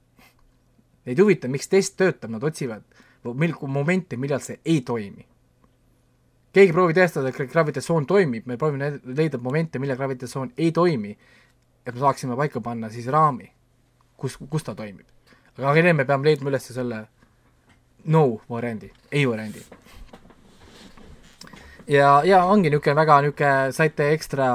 Neid ei huvita, miks test töötab, nad otsivad mil-, momente, millal see ei toimi. keegi proovib tõestada, et gravitatsioon toimib, me proovime leida momente, millal gravitatsioon ei toimi, et me saaksime paika panna siis raami, kus, kus ta toimib. aga enne me peame leidma üles selle no variandi, ei variandi ja, ja ongi niisugune väga niisugune, saite ekstra,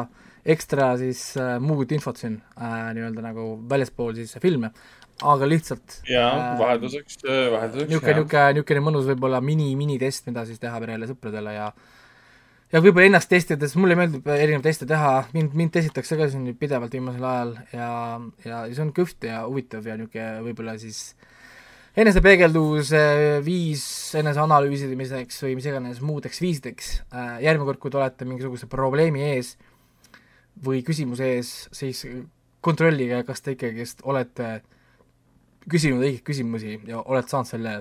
ekstra siis äh, muud infot siin äh, nii-öelda nagu väljaspool siis filme, aga lihtsalt ja Äh, vahelduseks, vahelduseks. niisugune, niisugune, niisugune mõnus võib-olla mini, minitest, mida siis teha perele, sõpradele ja ja võib-olla ennast testides, mulle meeldib erinevaid teste teha, mind, mind testitakse ka siin pidevalt viimasel ajal ja, ja see on kõht ja huvitav ja niisugune võib-olla siis enesepeegeldus, viis eneseanalüüsimiseks või mis iganes muudeks viisideks, järgmine kord, kui te olete mingisuguse probleemi ees või küsimuse ees, siis kontrollige, kas te ikkagist olete küsinud õigeid küsimusi ja olete saanud selle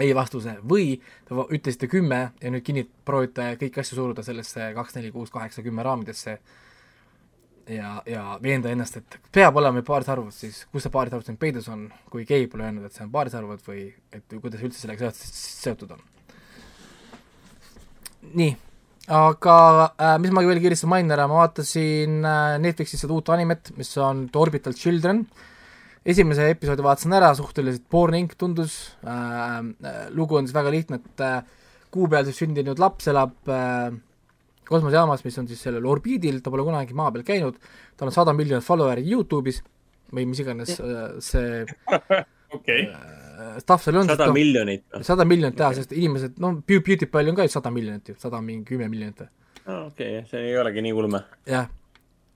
ei vastuse. Või te ütlesite kümme ja nüüd kinnit-, proovite kõiki asju suruda sellesse kaks, neli, kuus, kaheksa, kümme raamidesse. Ja, ja veenda ennast, et peab olema paarisarvud, siis. Kus see paarisarvud siin peidus on, kui keegi pole öelnud, et see on paarisarvud või et kuidas üldse sellega seotud, on. nii, aga äh, mis ma veel kiiresti mainin ära, ma vaatasin äh, Netflixis seda uut animet, mis on The Orbital Children, esimese episoodi vaatasin ära, suhteliselt boring tundus äh,, äh, lugu on siis väga lihtne, et äh, kuupealselt sündinud laps elab äh, kosmosejaamas, mis on siis sellel orbiidil, ta pole kunagi maa peal käinud, tal on sada miljonit follower'i Youtube'is või mis iganes äh, see okei, äh, stuff seal on. sada miljonit. sada miljonit teha, sest inimesed, no PewDiePie'l on ka ju sada miljonit ju, sada mingi kümme miljonit või okei, see ei olegi nii ulme. jah,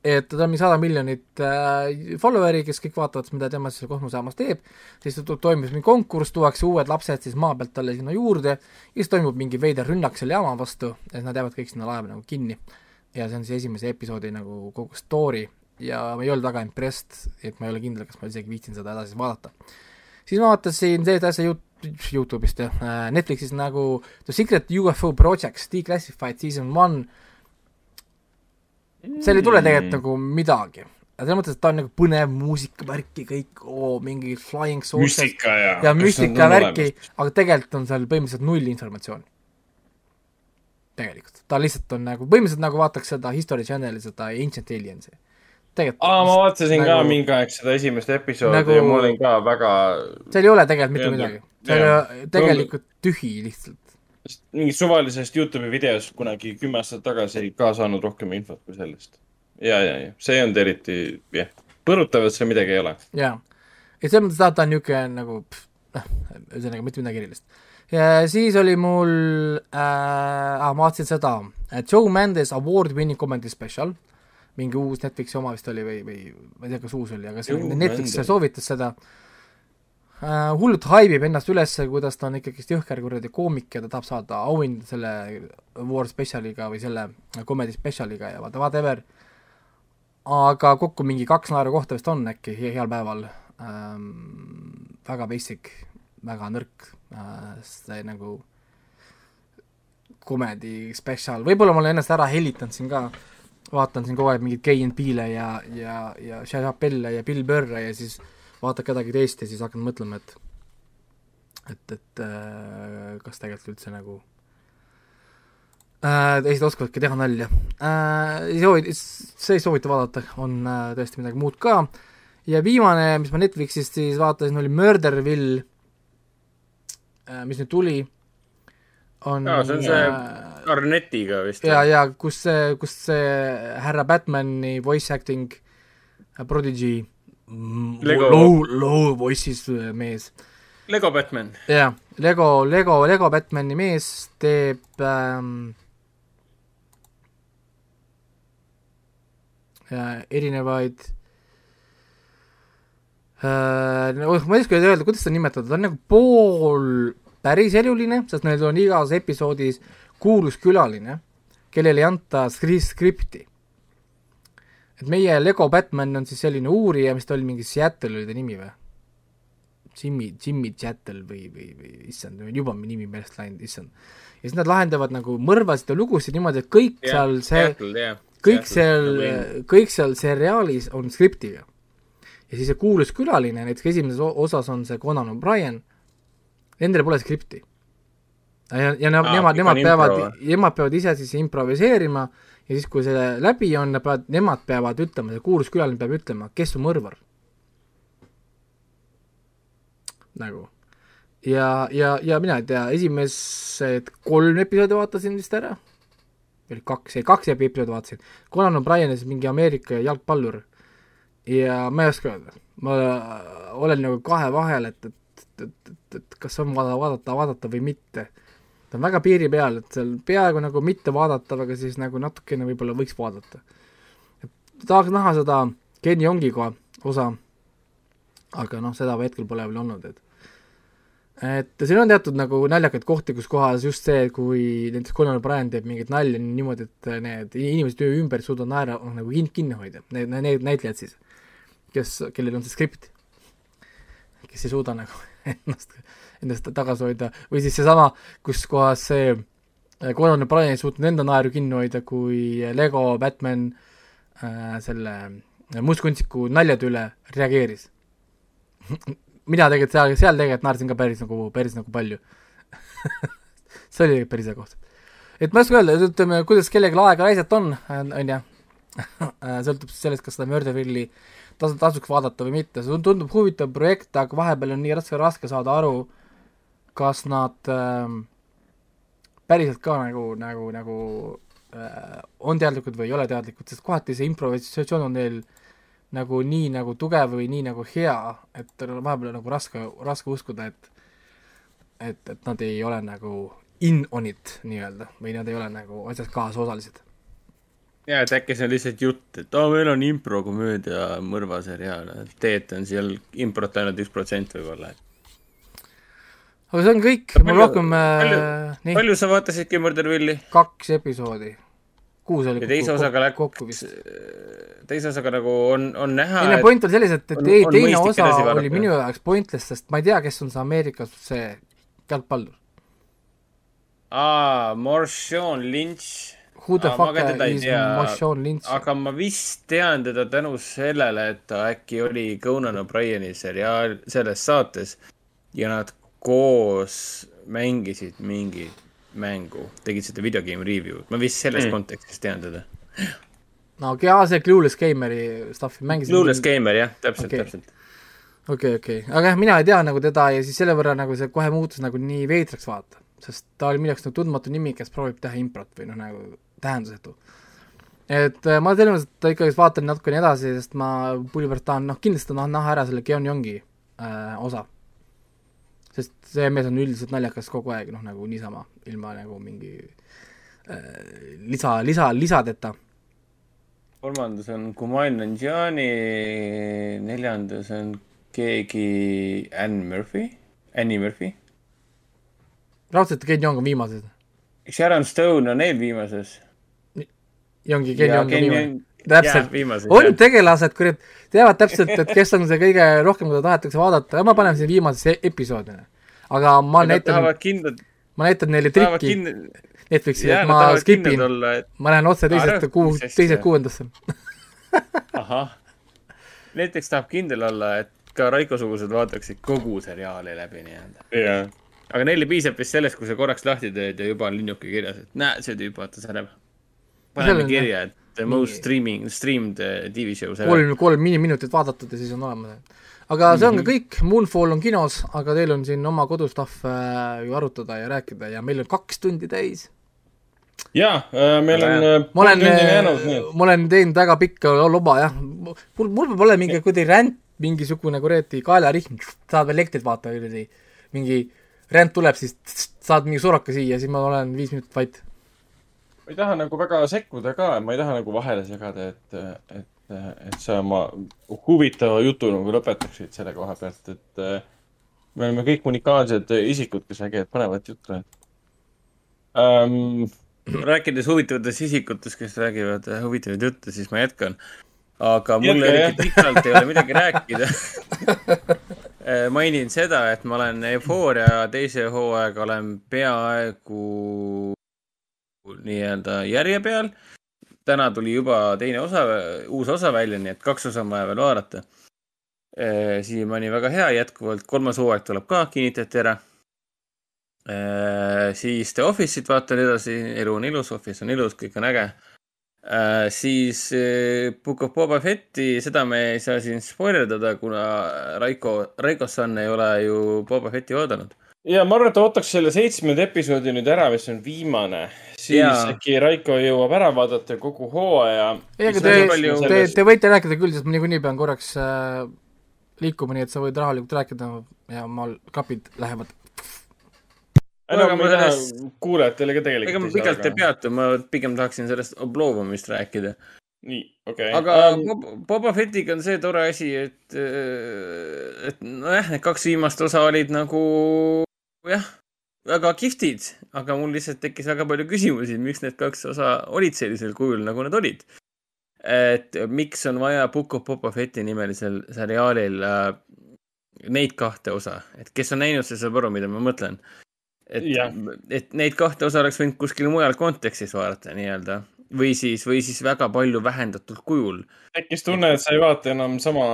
et tal on mingi sada miljonit äh, follower'i, kes kõik vaatavad, mida tema siis seal kosmosejaamas teeb, siis to- toimus mingi konkurss, tuuakse uued lapsed siis maa pealt talle sinna juurde ja siis toimub mingi veider rünnak selle jaama vastu siis nad jäävad kõik sinna laeva nagu kinni. ja see on siis esimese episoodi nagu kogu story ja ma ei olnud väga impressed, et ma ei ole kindel, kas ma isegi viitsin seda edasi vaadata. siis ma vaatasin sellist asja Yout- Youtube'ist jah äh,, Netflixis nagu The Secret UFO Projects Declassified Season One seal ei tule tegelikult nagu midagi. aga selles mõttes, et ta on nagu põnev muusikavärk ja kõik, oo, mingi flying saucers müstika ja. ja müstikavärki, aga tegelikult on seal põhimõtteliselt null informatsiooni. tegelikult, ta lihtsalt on nagu, põhimõtteliselt nagu vaataks seda History Channel'i, seda Ancient Aliens'i. aa, ma vaatasin nagu- ka mingi aeg seda esimest episoodi Nagu- ja ma olin ka väga, seal ei ole tegelikult mitte midagi. see on tegelikult tühi lihtsalt. Mingist suvalisest Youtube'i videost kunagi kümme aastat tagasi ka saanud rohkem infot kui sellest. ja, ja, ja see ei olnud eriti, jah, põrutav, et seal midagi ei ole. jaa, et selles mõttes ta, ta on niisugune nagu noh, ühesõnaga mitte midagi erilist. ja siis oli mul äh,, ma vaatasin seda Joe Mendes Award Winning Comedy Special, mingi uus Netflixi oma vist oli või, või ma ei tea, kas uus oli, aga see Netflix Mendes. soovitas seda äh,. Hullult haibib ennast üles, kuidas ta on ikkagist jõhker kuradi koomik ja ta tahab saada auhinda selle Award Specialiga või selle Comedy Specialiga ja vaata, whatever. Aga kokku mingi kaks naerukohta vist on äkki he- heal päeval. Ähm,. väga basic, väga nõrk. Äh,, see nagu comedy special, võib-olla ma olen ennast ära hellitanud siin ka, vaatan siin kogu aeg mingeid K&B-le ja, ja, ja Chappelle ja Bill Burre ja siis vaatad kedagi teist ja siis hakkan mõtlema, et et, et äh, kas tegelikult üldse nagu äh, teised oskavadki teha nalja äh,. see ei soovita vaadata, on äh, tõesti midagi muud ka. ja viimane, mis ma Netflixist siis vaatasin, oli Murderville äh,, mis nüüd tuli. on aa, see on see äh, Arnetiga vist. ja, ja kus see, kus see härra Batman'i voice acting äh, prodigy Lego- low, low voice'is äh, mees Lego Batman. jah, Lego, Lego, Lego Batman'i mees teeb ähm, äh, erinevaid äh,, ma ei oska öelda, kuidas seda nimetada, ta on nagu pool päriseluline, sest neil on igas episoodis kuulus külaline, kellele ei anta skri-, skripti. Et meie Lego Batman on siis selline uurija, mis ta oli, mingi Seattle oli ta nimi või? Jimmy, Jimmy Chattel või, või, või issand, juba nimi meelest läinud, issand. ja siis nad lahendavad nagu mõrvasid ja lugusid niimoodi, et kõik yeah, seal see, kõik seal, kõik seal seriaalis on skriptiga. ja siis see kuulus külaline, näiteks esimeses osas on see Conan O'Brien, nendel pole skripti. ja, ja Aa, nemad, nemad peavad nemad peavad ise siis improviseerima ja siis, kui see läbi on, nad peavad, nemad peavad ütlema, see kuulus külaline peab ütlema, kes on mõrvar. nagu. ja, ja, ja mina ei tea, esimesed kolm episoodi vaatasin vist ära, või kaks, ei kaks episoodi vaatasin, Conan O'Brien on siis mingi Ameerika jalgpallur ja ma ei oska öelda, ma olen nagu kahe vahel, et, et, et, et, et kas on vaja vaadata, vaadata või mitte. Ta on väga piiri peal, et seal peaaegu nagu mitte vaadatav, aga siis nagu natukene võib-olla võiks vaadata. tahaks näha seda Ken Jongiga osa, aga noh, seda hetkel pole veel olnud, et. Et siin on teatud nagu naljakaid kohti, kus kohas just see, kui näiteks Conan O'Brien teeb mingit nalja niimoodi, et need inimesed ümber ei suuda naera nagu kinni, kinni hoida, need, need näitlejad siis, kes, kellel on see skript, kes ei suuda nagu ennast, endast tagasi hoida või siis seesama, kus kohas see äh, Conan O'Brien ei suutnud enda naeru kinni hoida, kui Lego Batman äh, selle mustkunstiku naljade üle reageeris. mina tegelikult seal, seal tegelikult naersin ka päris nagu, päris nagu palju see oli päris hea koht. et ma ei oska öelda, ütleme, kuidas kellelgi aega raisata on, on ju, sõltub siis sellest, kas seda Murdervilli tasu, tasuks vaadata või mitte, see tundub huvitav projekt, aga vahepeal on nii raske, raske saada aru, kas nad ähm, päriselt ka nagu, nagu, nagu äh, on teadlikud või ei ole teadlikud, sest kohati see improvisatsioon on neil nagu nii nagu tugev või nii nagu hea, et on vahepeal nagu raske, raske uskuda, et et, et nad ei ole nagu in on it nii-öelda või nad ei ole nagu asjas kaasosalised. ja, et äkki see on lihtsalt jutt, et aa, meil on improkomöödia mõrvaseriaal, et tegelikult on seal improt ainult üks protsent võib-olla. Aga see on kõik, mul rohkem palju äh,, nii, palju sa vaatasid Kimmerdervilli? kaks episoodi. kuus oli ja teise kokku- osaga läks kokku vist. teise osaga nagu on, on näha, teine point on selles, et, et on- ei, teine osa oli minu jaoks pointless, sest ma ei tea, kes on see Ameerikas see jalgpallur. aa, Marshawn Lynch, Who the ma fuck ei is. Marshawn Lynch? aga ma vist tean teda tänu sellele, et ta äkki oli Conan O'Brieni seriaal, selles saates ja nad koos mängisid mingit mängu, tegid seda videogame review'd, ma vist selles Mm. kontekstis tean teda. no okei okay,, see Clueless Gameri stuff'i mängisin. Clueless Gamer jah, täpselt Okei. okay., täpselt. okei, okei, aga jah, mina ei tea nagu teda ja siis selle võrra nagu see kohe muutus nagu nii veidraks vaata, sest ta oli minu jaoks nagu tundmatu nimi, kes proovib teha improt või noh, nagu tähendusetu. et äh, ma mõttes ikkagi vaatan natukene edasi, sest ma pulli pärast tahan noh, kindlasti tahan näha ära selle Keon Yongi äh, osa. Sest see mees on üldiselt naljakas kogu aeg, noh nagu niisama, ilma nagu mingi äh, lisa, lisa, lisadeta. kolmandas on Kumail Nanjiani, neljandas on keegi Ann Murphy, Annie Murphy. raudselt Ken Yong on viimased. Sharon Stone on eelviimases. Yongi, Ken Ja Yong on viimane Jeong-. Täpselt on tegelased, kurat, teavad täpselt, et kes on see kõige rohkem, keda tahetakse vaadata ja ma panen siin viimasesse episoodi. aga ma Nad näitan kindlad, ma näitan neile trikki kindlad, Netflixi, et ma skip in et ma lähen otse teisest kuu teisest kuuendasse. ahah. näiteks tahab kindel olla, et ka Raiko-sugused vaataksid kogu seriaali läbi nii-öelda. jah, aga neile piisab vist sellest, kui sa korraks lahti teed ja juba on linnuke kirjas, et näe, see tüüp vaatas ära. Paneme kirja, et the most nii. streaming, streamed eh, TV show kolm, kolm miniminutit vaadatud ja siis on olemas. aga see on ka kõik, Moonfall on kinos, aga teil on siin oma kodustuff äh, ju arutada ja rääkida ja meil on kaks tundi täis. ja äh, meil on äh, ma olen ma olen teinud väga pikka loba jah, mul, mul peab olema mingi kuidagi ränd, mingisugune kuradi kaelarihm, saad elektrit vaata kuradi, mingi ränd tuleb, siis saad mingi suraka siia, siis ma olen viis minutit vait. Ma ei taha nagu väga sekkuda ka, ma ei taha nagu vahele segada, et, et, et sa oma huvitava jutu nagu lõpetaksid selle koha pealt, et me oleme kõik unikaalsed isikud, kes räägivad põnevat juttu ähm,. rääkides huvitavatest isikutest, kes räägivad huvitavaid jutte, siis ma jätkan. aga mul eriti pikalt ei ole midagi rääkida. mainin seda, et ma olen Eufooria teise hooaega olen peaaegu nii-öelda järje peal. täna tuli juba teine osa, uus osa välja, nii et kaks osa on vaja veel vaadata. siiamaani väga hea, jätkuvalt kolmas hooaeg tuleb ka, kinnitati ära. siis The Office'it vaatan edasi, elu on ilus, Office on ilus, kõik on äge. siis eh, Book of Boba Fetti, seda me ei saa siin spoilerdada, kuna Raiko, Raiko-san ei ole ju Boba Fetti oodanud. ja ma arvan, et ootaks selle seitsmenda episoodi nüüd ära, mis on viimane, siis Jaa. äkki Raiko jõuab ära vaadata kogu hooaja. ei, aga on te palju-, te, te võite rääkida küll, sest ma niikuinii pean korraks äh, liikuma, nii et sa võid rahulikult rääkida ja mul klapid lähevad. ei no Aga ma ma ei taha sellest- kuulajatele ka ega tegelikult ma pikalt ei. peatu, ma pigem tahaksin sellest Oblovumist rääkida. nii, okei. aga Bob- Boba Fettiga on see tore asi, et, et nojah, need kaks viimast osa olid nagu jah, väga kihvtid, aga mul lihtsalt tekkis väga palju küsimusi, miks need kaks osa olid sellisel kujul, nagu nad olid. et miks on vaja Book of Boba Fetti nimelisel seriaalil äh, neid kahte osa, et kes on näinud, see saab aru, mida ma mõtlen. et et neid kahte osa oleks võinud kuskil mujal kontekstis vaadata nii-öelda või siis, või siis väga palju vähendatud kujul. tekkis tunne, et sa ei vaata enam sama,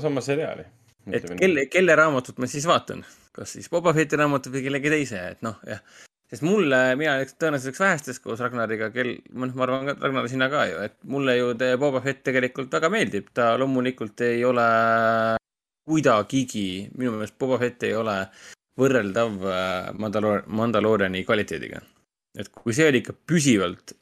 sama seriaali. et kelle, kelle raamatut ma siis vaatan, kas siis Boba Fetti raamatut või kellegi teise, et noh, jah. sest mulle, mina oleks tõenäoliselt üks vähestest koos Ragnariga, kel, noh, ma arvan Ragnar, sina ka ju, et mulle ju te Boba Fett tegelikult väga meeldib, ta loomulikult ei ole kuidagigi, minu meelest Boba Fett ei ole võrreldav äh, Mandaloor-, Mandalooriani kvaliteediga. et kui see oli ikka püsivalt,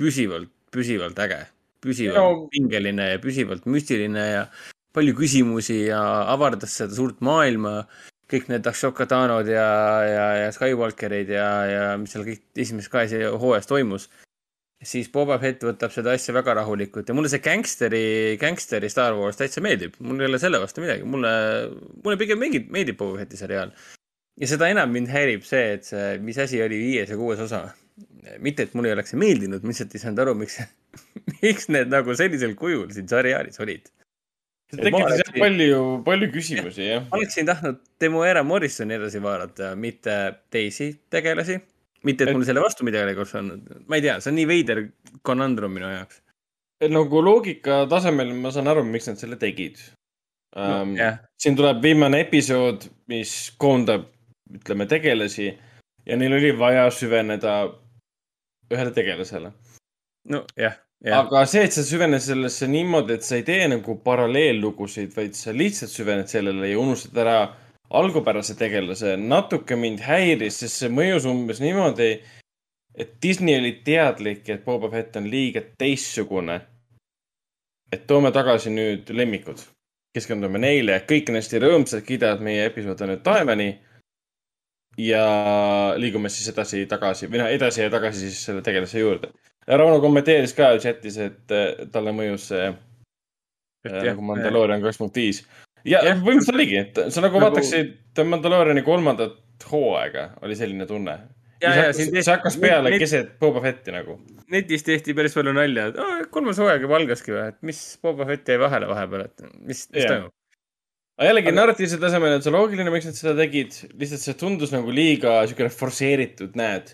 püsivalt, püsivalt äge, püsivalt no. pingeline ja püsivalt müstiline ja palju küsimusi ja avardas seda suurt maailma, kõik need Ashoka Tanod ja, ja, ja Skywalkerid ja, ja mis seal kõik esimeses kahes hooajas toimus. siis Boba Fett võtab seda asja väga rahulikult ja mulle see gängsteri, gängsteri Star Wars täitsa meeldib, mul ei ole selle vastu midagi, mulle, mulle pigem meeldib, meeldib Boba Fetti seriaal. ja seda enam mind häirib see, et see, mis asi oli viies ja kuues osa. mitte, et mulle ei oleks see meeldinud, ma lihtsalt ei saanud aru, miks, miks need nagu sellisel kujul siin seriaalis olid. See tekitas jah palju, palju küsimusi jah. ma oleksin tahtnud Temuera Morrisoni edasi vaadata, mitte teisi tegelasi. mitte, et mul selle vastu midagi oleks olnud, ma ei tea, see on nii veider konandrum minu jaoks. nagu loogika tasemel ma saan aru, miks nad selle tegid No, um,. siin tuleb viimane episood, mis koondab, ütleme, tegelasi ja neil oli vaja süveneda ühele tegelasele. nojah, jah, aga see, et sa süvened sellesse niimoodi, et sa ei tee nagu paralleellugusid, vaid sa lihtsalt süvened sellele ja unustad ära algupärase tegelase, natuke mind häiris, sest see mõjus umbes niimoodi, et Disney oli teadlik, et Boba Fett on liiga teistsugune. et toome tagasi nüüd lemmikud, keskendume neile, kõik on hästi rõõmsad, kiidavad meie episood on nüüd taevani. ja liigume siis edasi tagasi või noh, edasi ja tagasi siis selle tegelase juurde. Rauno kommenteeris ka chatis, et eh, talle mõjus see eh, nagu Mandaloorian kaks punkt viis. ja põhimõtteliselt oligi, et sa nagu Nagu- vaataksid Mandalooriani kolmandat hooaega, oli selline tunne. Ja, see ja, siin tehti- see hakkas peale neid- keset Boba Fetti nagu. netis tehti päris palju nalja, et "Aa, kolmas hooaeg juba algaski või, et mis Boba Fett jäi vahele vahepeal, et mis, mis toimub. aga jällegi narratiivsel tasemel on see loogiline, miks nad seda tegid, lihtsalt see tundus nagu liiga siukene forsseeritud, näed.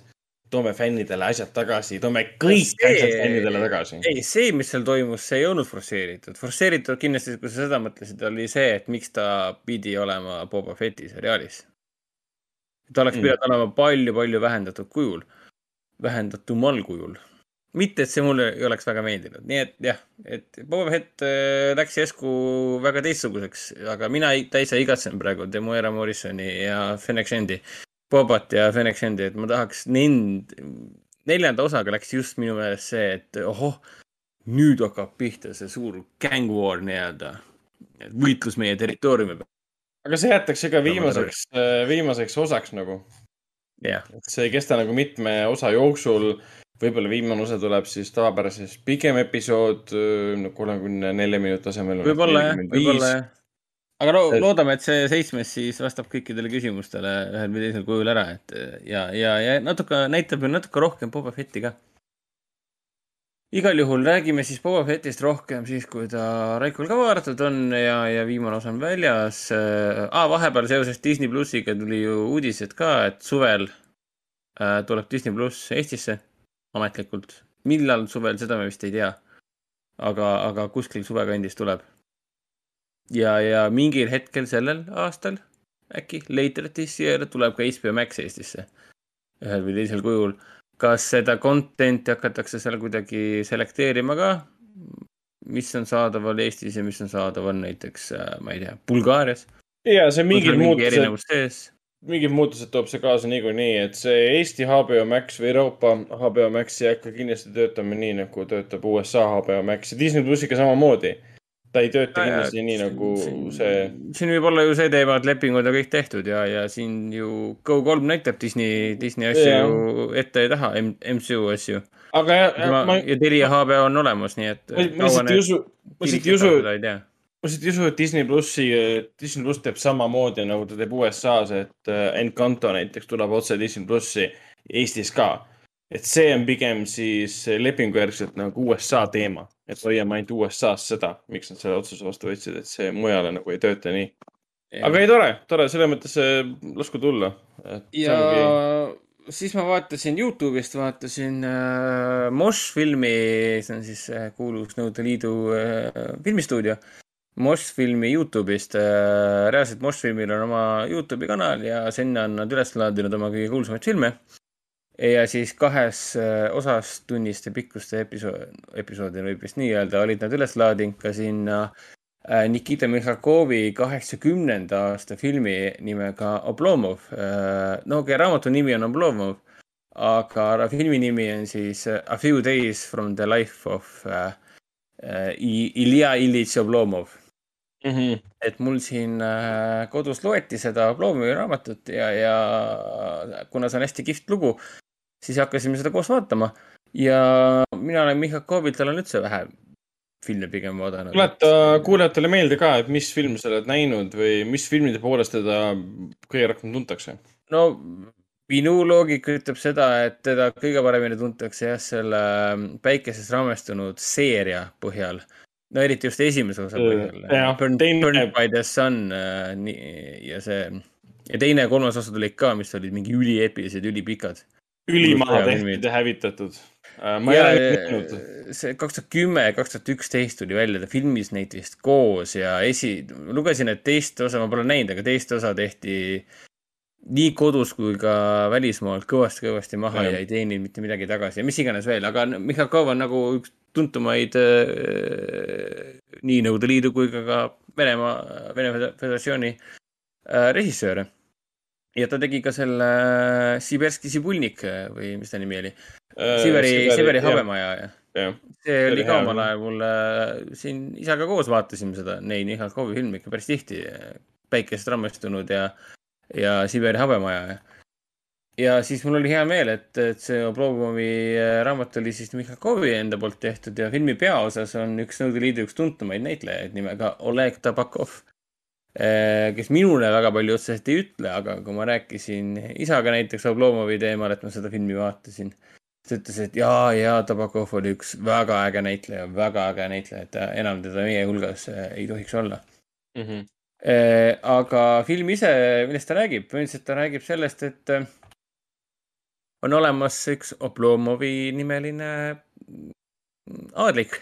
Toome fännidele asjad tagasi, toome kõik See- asjad fännidele tagasi. ei, see, mis seal toimus, see ei olnud forsseeritud. forsseeritud kindlasti, kui sa seda mõtlesid, oli see, et miks ta pidi olema Boba Fetti seriaalis. ta oleks Mm. pidanud olema palju-palju vähendatud kujul, vähendatumal kujul. mitte, et see mulle ei oleks väga meeldinud, nii et jah, et Boba Fett äh, läks järsku väga teistsuguseks, aga mina täitsa igatsen praegu Demuera Morrisoni ja Fennec Shendi, Bobat ja Fennec Shendi, et ma tahaks nend-, neljanda osaga läks just minu meelest see, et ohoh, nüüd hakkab pihta see suur gang war nii-öelda, võitlus meie territooriumi peal. aga see jäetakse ka viimaseks, viimaseks osaks nagu. et see ei kesta nagu mitme osa jooksul. võib-olla viimane osa tuleb siis tavapärases pikem episood, kolmekümne nelja minuti asemel. võib-olla jah, võib-olla jah. Aga Et- loodame, et see seitsmes siis vastab kõikidele küsimustele ühel või teisel kujul ära, et ja, ja, ja natuke näitab ju natuke rohkem Boba Fetti ka. igal juhul räägime siis Boba Fettist rohkem siis, kui ta Raikol ka vaadatud on ja, ja viimane osa on väljas ah,. vahepeal seoses Disney plussiga tuli ju uudised ka, et suvel äh, tuleb Disney pluss Eestisse ametlikult. millal suvel, seda me vist ei tea. aga, aga kuskil suvekandis tuleb. ja, ja mingil hetkel sellel aastal äkki later this year tuleb ka HBO Max Eestisse ühel või teisel kujul. kas seda content'i hakatakse seal kuidagi selekteerima ka? mis on saadaval Eestis ja mis on saadaval näiteks, ma ei tea, Bulgaarias? ja see mingid mingi muutused, mingid muutused toob see kaasa niikuinii, et see Eesti HBO Max või Euroopa HBO Max ei hakka kindlasti töötama nii, nagu töötab USA HBO Max ja Disney plussiga samamoodi. Ta ei tööta Ja, ja, kindlasti nii nagu see. siin võib olla ju see teema, et lepingud on kõik tehtud ja, ja siin ju Go3 näitab Disney, Disney asju Jaa. ju ette ja taha, MCU asju. aga ja, ja, ma, ja Telia HBO on olemas, nii et. ma lihtsalt ei usu, ma lihtsalt ei usu, ma lihtsalt ei usu, et Disney plussi, Disney pluss teeb samamoodi nagu ta teeb USA-s, et äh, Encanto näiteks tuleb otse Disney plussi Eestis ka. Et see on pigem siis lepingujärgselt nagu USA teema, et hoiame ainult USA-s seda, miks nad selle otsuse vastu võtsid, et see mujale nagu ei tööta nii. aga ei, tore, tore, selles mõttes äh, lasku tulla. ja siis ma vaatasin Youtube'ist, vaatasin äh, Mosh filmi, see on siis äh, kuulus Nõukogude Liidu äh, filmistuudio. Mosh filmi Youtube'ist äh,, reaalselt Mosh filmil on oma Youtube'i kanal ja sinna on nad üles laadinud oma kõige kuulsamaid filme. Ja siis kahes äh, osas tunniste pikkuste episood, episoodil võib vist nii öelda, olid nad üles laadinud ka sinna äh, Nikita Mihhalkovi kaheksakümnenda aasta filmi nimega Oblomov. no okei okay,, raamatu nimi on Oblomov, aga filmi nimi on siis äh, A few days from the life of äh, äh, Ilja Iljitš Oblomov. -hmm. et mul siin äh, kodus loeti seda Oblomovi raamatut ja, ja kuna see on hästi kihvt lugu, siis hakkasime seda koos vaatama ja mina olen Mihhalkovilt olen üldse vähe filme pigem vaadanud. tuleta kuulajatele meelde ka, et mis film sa oled näinud või mis filmide poolest teda kõige rohkem tuntakse? no minu loogika ütleb seda, et teda kõige paremini tuntakse jah, selle päikeses raamestunud seeria põhjal. no eriti just esimese osa põhjal jah,. Burn, Burn by the Sun äh, ja see ja teine ja kolmas osa tulid ka, mis olid mingi ülieepilised, ülipikad. Ülimaha Hea tehtud ja hävitatud. ma ei ole näinud. see kaks tuhat kümme, kaks tuhat üksteist tuli välja, ta filmis neid vist koos ja esi, lugesin, et teist osa ma pole näinud, aga teist osa tehti nii kodus kui ka välismaal kõvasti-kõvasti maha Jah. ja ei teeninud mitte midagi tagasi ja mis iganes veel, aga Mihhalkov on nagu üks tuntumaid äh, nii Nõukogude Liidu kui ka ka Venemaa, Vene Föder- Föderatsiooni äh, režissööre. Ja ta tegi ka selle äh, Siberski Sibulnik äh, või mis ta nimi oli? Siberi, Siberi habemaja ja jah, see oli ka omal ajal mul äh, siin isaga koos vaatasime seda, neid Mihhalkovi filme ikka päris tihti. päikest rammestunud ja, ja Siberi habemaja ja. ja siis mul oli hea meel, et, et see Oblomovi äh, raamat oli siis Mihhalkovi enda poolt tehtud ja filmi peaosas on üks Nõukogude Liidu üks tuntumaid näitlejaid nimega Oleg Tabakov. Kes minule väga palju otseselt ei ütle, aga kui ma rääkisin isaga näiteks Oblomovi teemal, et ma seda filmi vaatasin, ta ütles, et jaa, jaa, Tabakov oli üks väga äge näitleja, väga äge näitleja, et enam teda meie hulgas äh, ei tohiks olla. Mhm. aga film ise, millest ta räägib, põhimõtteliselt ta räägib sellest, et äh, on olemas üks Oblomovi nimeline aadlik,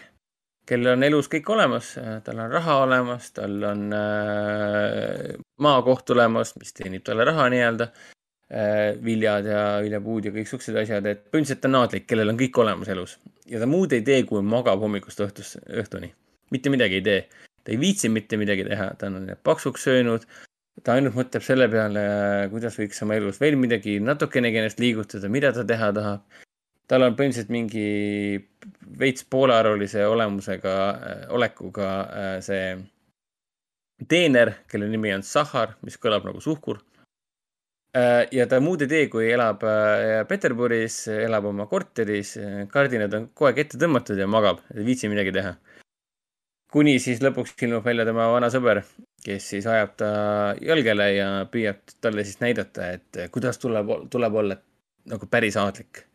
kellel on elus kõik olemas, tal on raha olemas, tal on äh, maakoht olemas, mis teenib talle raha nii-öelda äh, viljad ja viljapuud ja kõik siuksed asjad, et põhimõtteliselt ta on naadlik, kellel on kõik olemas elus ja ta muud ei tee, kui magab hommikust õhtust, õhtuni. mitte midagi ei tee, ta ei viitsi mitte midagi teha, ta on paksuks söönud. ta ainult mõtleb selle peale, kuidas võiks oma elus veel midagi natukenegi ennast liigutada, mida ta teha tahab. Tal on põhimõtteliselt mingi veits poolearvulise olemusega, olekuga äh, see teener, kelle nimi on Sahar, mis kõlab nagu suhkur Äh, ja ta muud ei tee, kui elab äh, Peterburis, elab oma korteris, kardinad on kogu aeg ette tõmmatud ja magab, ei viitsi midagi teha. kuni siis lõpuks ilmub välja tema vana sõber, kes siis ajab ta jalgele ja püüab talle siis näidata, et kuidas tuleb, tuleb olla nagu päris aadlik.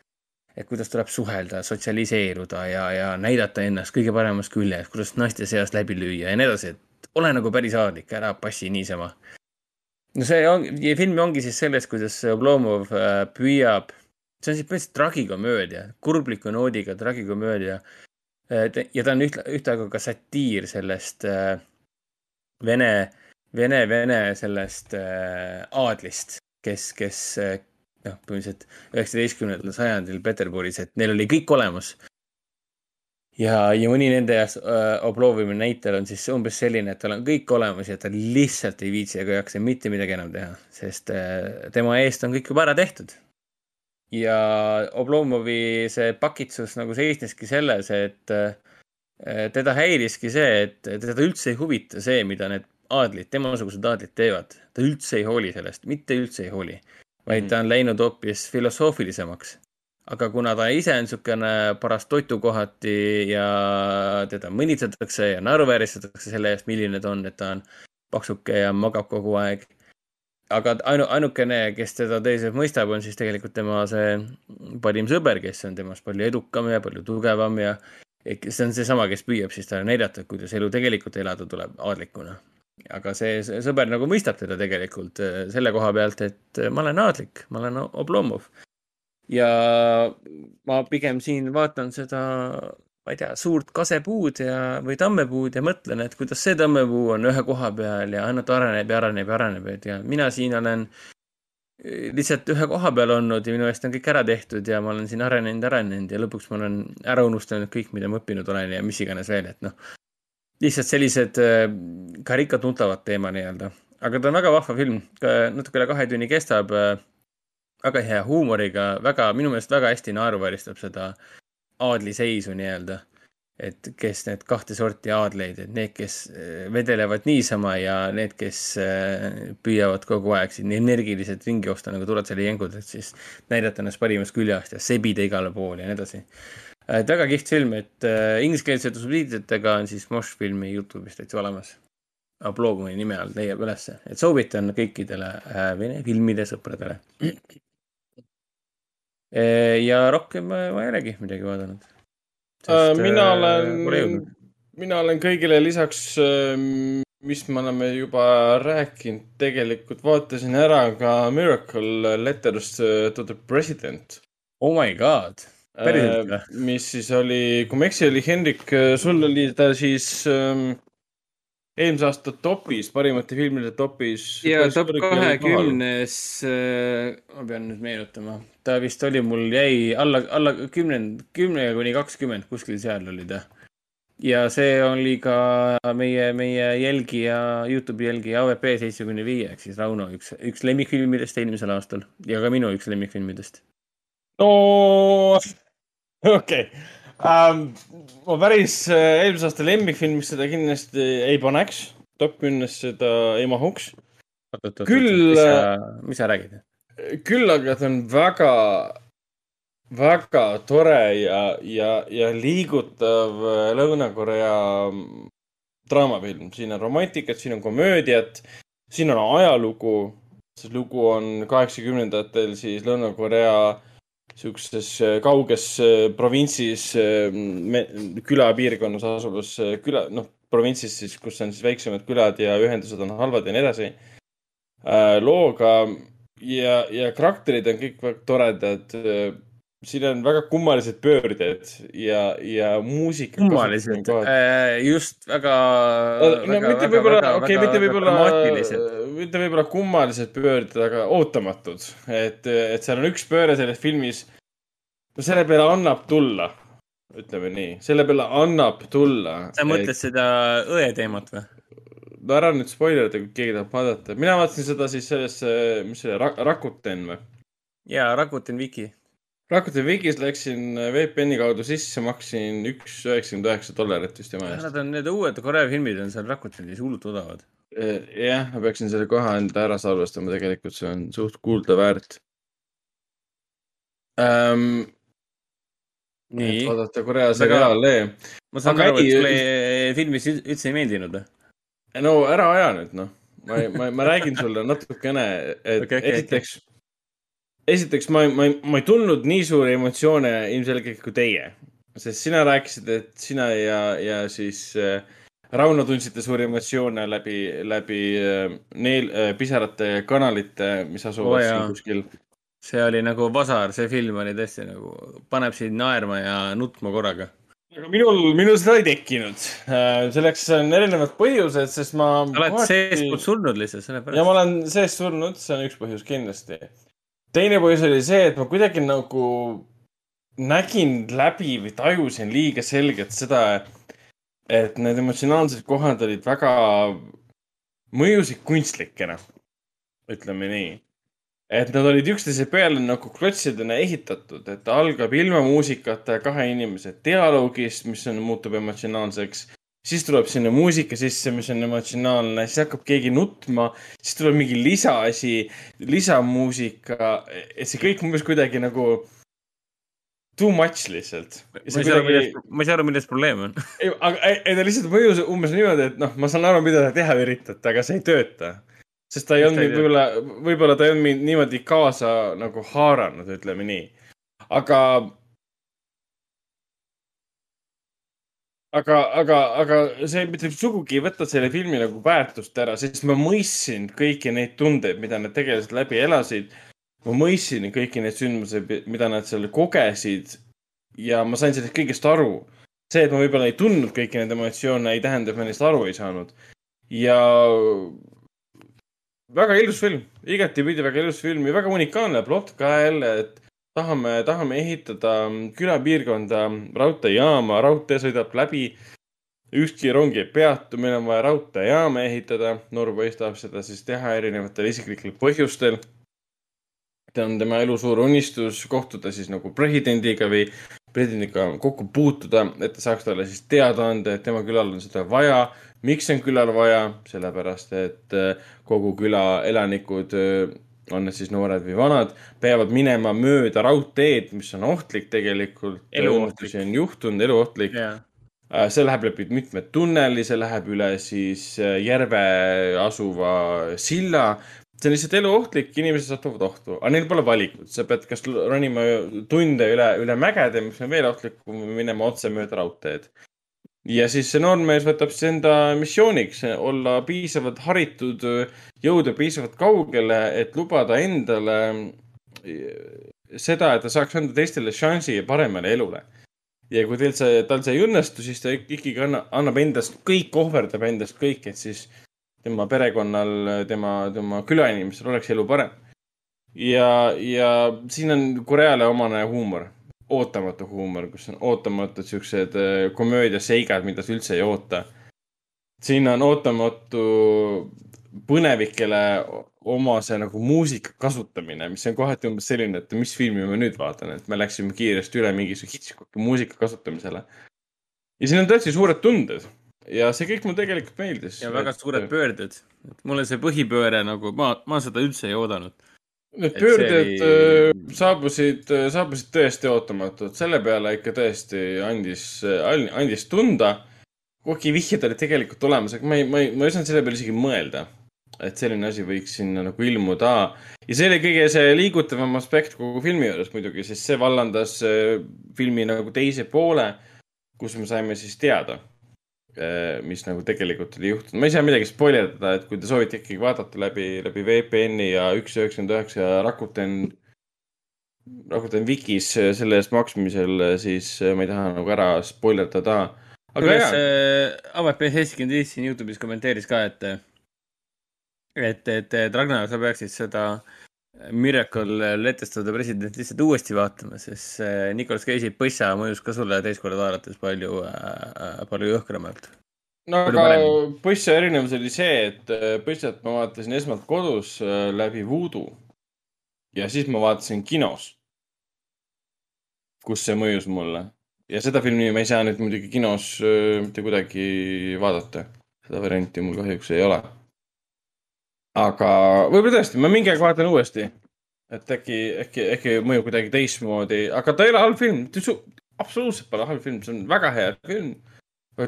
Et kuidas tuleb suhelda, sotsialiseeruda ja, ja näidata ennast kõige paremas küljes, kuidas naiste seas läbi lüüa ja nii edasi, et ole nagu päris aadlik, ära passi niisama no see on, film ongi siis sellest, kuidas Oblomov äh, püüab, see on siis põhimõtteliselt tragikomöödia, kurbliku noodiga tragikomöödia. ja ta on üht, ühtaegu ka satiir sellest äh, vene, vene, vene sellest äh, aadlist, kes, kes noh, põhimõtteliselt üheksateistkümnendal sajandil Peterburis, et neil oli kõik olemas ja, ja mõni nende äh, Oblovovi näitel on siis umbes selline, et tal on kõik olemas ja ta lihtsalt ei viitsi ega jaksa mitte midagi enam teha, sest äh, tema eest on kõik juba ära tehtud. ja Oblomovi see pakitsus nagu seisneski selles, et äh, teda häiriski see, et teda üldse ei huvita see, mida need aadlid, temasugused aadlid teevad. ta üldse ei hooli sellest, mitte üldse ei hooli, vaid ta on läinud hoopis filosoofilisemaks aga kuna ta ise on niisugune paras toitukohati ja teda mõnitsetakse ja naeruvääristatakse selle eest, milline ta on, et ta on paksuke ja magab kogu aeg. aga ainu-, ainukene, kes teda tõeliselt mõistab, on siis tegelikult tema see parim sõber, kes on temast palju edukam ja palju tugevam ja see on seesama, kes püüab siis talle näidata, kuidas elu tegelikult elada tuleb aadlikuna. Aga see, see sõber nagu mõistab teda tegelikult äh, selle koha pealt, et äh, ma olen aadlik, ma olen Oblomov. ja ma pigem siin vaatan seda, ma ei tea, suurt kasepuud ja, või tammepuud ja mõtlen, et kuidas see tammepuu on ühe koha peal ja ainult areneb ja areneb ja areneb, et ja mina siin olen äh, lihtsalt ühe koha peal olnud ja minu eest on kõik ära tehtud ja ma olen siin arenenud, arenenud ja lõpuks ma olen ära unustanud kõik, mida ma õppinud olen ja mis iganes veel, et noh lihtsalt sellised äh, karikatuntavad teema nii-öelda, aga ta on väga vahva film, natuke üle kahe tunni kestab. äh, väga hea huumoriga, väga, minu meelest väga hästi naeruvääristab seda aadliseisu nii-öelda. et kes need kahte sorti aadleid, et need, kes äh, vedelevad niisama ja need, kes püüavad kogu aeg siin energiliselt ringi joosta nagu Duracell'i jängud, et siis näidata ennast parimast küljest ja sebida igale poole ja nii edasi et väga kihvt film, et äh, ingliskeelsete subtiitritega on siis Mosh filmi Youtube'is täitsa olemas. Ablogumi nime all leiab ülesse, et soovitan kõikidele äh, vene filmide sõpradele. E, ja rohkem ma ei olegi midagi vaadanud. Äh, mina olen, mina olen kõigile lisaks, mis me oleme juba rääkinud, tegelikult vaatasin ära ka Miracle Letters to the President. Oh my god päriselt või? mis siis oli, kui ma ei eksi, oli Hendrik, sul oli ta siis ähm, eelmise aasta topis, parimate filmide topis. ja top kahekümnes äh,, ma pean nüüd meenutama, ta vist oli mul, jäi alla, alla kümnend, kümne kuni kakskümmend, kuskil seal oli ta. ja see oli ka meie, meie jälgija, Youtube'i jälgija AVP seitsmekümne viie ehk siis Rauno üks, üks lemmikfilmidest eelmisel aastal ja ka minu üks lemmikfilmidest. no okei um,. ma päris äh, eelmise aasta lemmikfilmis seda kindlasti ei paneks. top kümnes seda ei mahuks. küll. mis sa, mis sa räägid? küll aga ta on väga, väga tore ja, ja, ja liigutav äh, Lõuna-Korea draamafilm. siin on romantikat, siin on komöödiat, siin on ajalugu. see lugu on kaheksakümnendatel siis Lõuna-Korea sihukeses äh, kauges äh, provintsis, äh, külapiirkonnas asuvas küla, noh, provintsis siis, kus on siis väiksemad külad ja ühendused on halvad ja nii edasi. looga ja, ja karakterid on kõik väga toredad. Siin on väga kummalised pöörded ja, ja muusika. kummalised, just väga. no väga, mitte võib-olla, okei okay,, mitte võib-olla, mitte võib-olla kummalised pöörded, aga ootamatud. et, et seal on üks pööre selles filmis no selle peale annab tulla, ütleme nii, selle peale annab tulla. sa mõtled et... seda õe teemat või? no ära nüüd spoilerida, kui keegi tahab vaadata. mina vaatasin seda siis sellesse, mis see Rak, Rakuten või? jaa, Rakuten Wiki. Rakuten Wikis läksin VPN-i kaudu sisse, maksin üks üheksakümmend üheksa dollarit vist jumala eest. Nad on, need uued Korea filmid on seal Rakutenis hullult odavad. jah, ma peaksin selle koha enda ära salvestama, tegelikult see on suht kuulda väärt um, nii. vaadata Korea seriaale. ma saan aru, et sulle filmis üldse ei meeldinud või? no ära aja nüüd noh, ma, ma, ma räägin sulle natukene, et okay, okay, esiteks okay., esiteks ma, ma, ma ei tundnud nii suuri emotsioone ilmselgelt kui teie, sest sina rääkisid, et sina ja, ja siis äh, Rauno tundsite suuri emotsioone läbi, läbi äh, neil äh, pisarate kanalite, mis asuvad oh, siin kuskil see oli nagu vasar, see film oli tõesti nagu, paneb sind naerma ja nutma korraga. aga minul, minul seda ei tekkinud. Äh, selleks on erinevad põhjused, sest ma. sa oled kohati... seestpoolt surnud lihtsalt, sellepärast. ja ma olen seest surnud, see on üks põhjus kindlasti. Teine põhjus oli see, et ma kuidagi nagu nägin läbi või tajusin liiga selgelt seda, et need emotsionaalsed kohad olid väga, mõjusid kunstlikena. ütleme nii et nad olid üksteise peale nagu klotsidena ehitatud, et algab ilma muusikata kahe inimese dialoogist, mis on, muutub emotsionaalseks. Siis tuleb sinna muusika sisse, mis on emotsionaalne, siis hakkab keegi nutma, siis tuleb mingi lisaasi, lisamuusika, et see kõik umbes kuidagi nagu too much lihtsalt. ma ei saa aru, milles, ma ei saa aru, milles probleem on. ei, aga ei, ta lihtsalt mõjus umbes niimoodi, et noh, ma saan aru, mida te teha üritate, aga see ei tööta sest ta ei olnud võib-olla, võib-olla ta ei olnud mind niimoodi kaasa nagu haaranud, ütleme nii. aga, aga, aga, aga see mitte sugugi ei võta selle filmi nagu väärtust ära, sest ma mõistsin kõiki neid tundeid, mida need tegelased läbi elasid. ma mõistsin kõiki neid sündmusi, mida nad seal kogesid ja ma sain sellest kõigest aru. see, et ma võib-olla ei tundnud kõiki neid emotsioone, ei tähenda, et ma neist aru ei saanud. ja väga ilus film, igatipidi väga ilus film ja väga unikaalne plott ka jälle, et tahame, tahame ehitada külapiirkonda raudteejaama, raudtee sõidab läbi. ükski rong ei peatu, meil on vaja raudteejaama ehitada. noor poiss tahab seda siis teha erinevatel isiklikel põhjustel. ta on tema elu suur unistus kohtuda siis nagu presidendiga või presidendiga kokku puutuda, et ta saaks talle siis teada anda, et tema külal on seda vaja. miks on külal vaja? sellepärast, et kogu küla elanikud, on need siis noored või vanad, peavad minema mööda raudteed, mis on ohtlik tegelikult. Eluohtlik. on juhtunud, eluohtlik. jaa. Äh, see läheb läbi mitme tunneli, see läheb üle siis äh, järve asuva silla. see on lihtsalt eluohtlik, inimesed satuvad ohtu, aga neil pole valikut, sa pead kas ronima tunde üle, üle mägede, mis on veel ohtlikum, või minema otse mööda raudteed. ja siis see noormees võtab siis enda missiooniks olla piisavalt haritud, jõuda piisavalt kaugele, et lubada endale seda, et ta saaks anda teistele šansi paremale elule ja kui teil see, tal see ei õnnestu, siis ta ikkagi anna, annab endast kõik, ohverdab endast kõik, et siis tema perekonnal, tema, tema külainimestel oleks elu parem. ja, ja siin on Koreale omane huumor, ootamatu huumor, kus on ootamatud siuksed äh, komöödiaseigad, mida sa üldse ei oota. siin on ootamatu põnevikele omase nagu muusika kasutamine, mis on kohati umbes selline, et mis filmi ma nüüd vaatan, et me läksime kiiresti üle mingisuguse Hitchcocki muusika kasutamisele. ja siin on tõesti suured tunded ja see kõik mulle tegelikult meeldis. ja väga suured pöörded. mulle see põhipööre nagu, ma, ma seda üldse ei oodanud. Need et pöörded oli- oli... saabusid, saabusid tõesti ootamatult, selle peale ikka tõesti andis, andis tunda. kuigi vihjed olid tegelikult olemas, aga ma ei, ma ei, ma ei osanud selle peale isegi mõelda. Et selline asi võiks sinna nagu ilmuda. ja see oli kõige see liigutavam aspekt kogu filmi juures muidugi, sest see vallandas äh, filmi nagu teise poole, kus me saime siis teada, mis nagu tegelikult oli juhtunud. ma ei saa midagi spoilerdada, et kui te soovite ikkagi vaadata läbi, läbi VPN-i ja üks üheksakümmend üheksa Rakuten, Rakuten Wikis selle eest maksmisel, siis ma ei taha nagu ära spoilerdada. aga kuidas äh, Avet seitsekümmend viis siin Youtube'is kommenteeris ka, et, et, et, Ragnar, sa peaksid seda Miracle letestada president lihtsalt uuesti vaatama, sest see Nicolas Cage'i põssa mõjus ka sulle teist korda vaadates palju äh,, palju jõhkramalt. no palju aga. Põssa erinevus oli see, et äh, Põssat ma vaatasin esmalt kodus äh, läbi Voodoo ja siis ma vaatasin kinos, kus see mõjus mulle ja seda filmi ma ei saa nüüd muidugi kinos äh, mitte kuidagi vaadata. seda varianti mul kahjuks ei ole. Aga võib-olla tõesti, ma mingi aeg vaatan uuesti. et äkki, äkki, äkki mõjub kuidagi teistmoodi, aga ta ei ole halb film, absoluutselt pole halb film, see on väga hea film.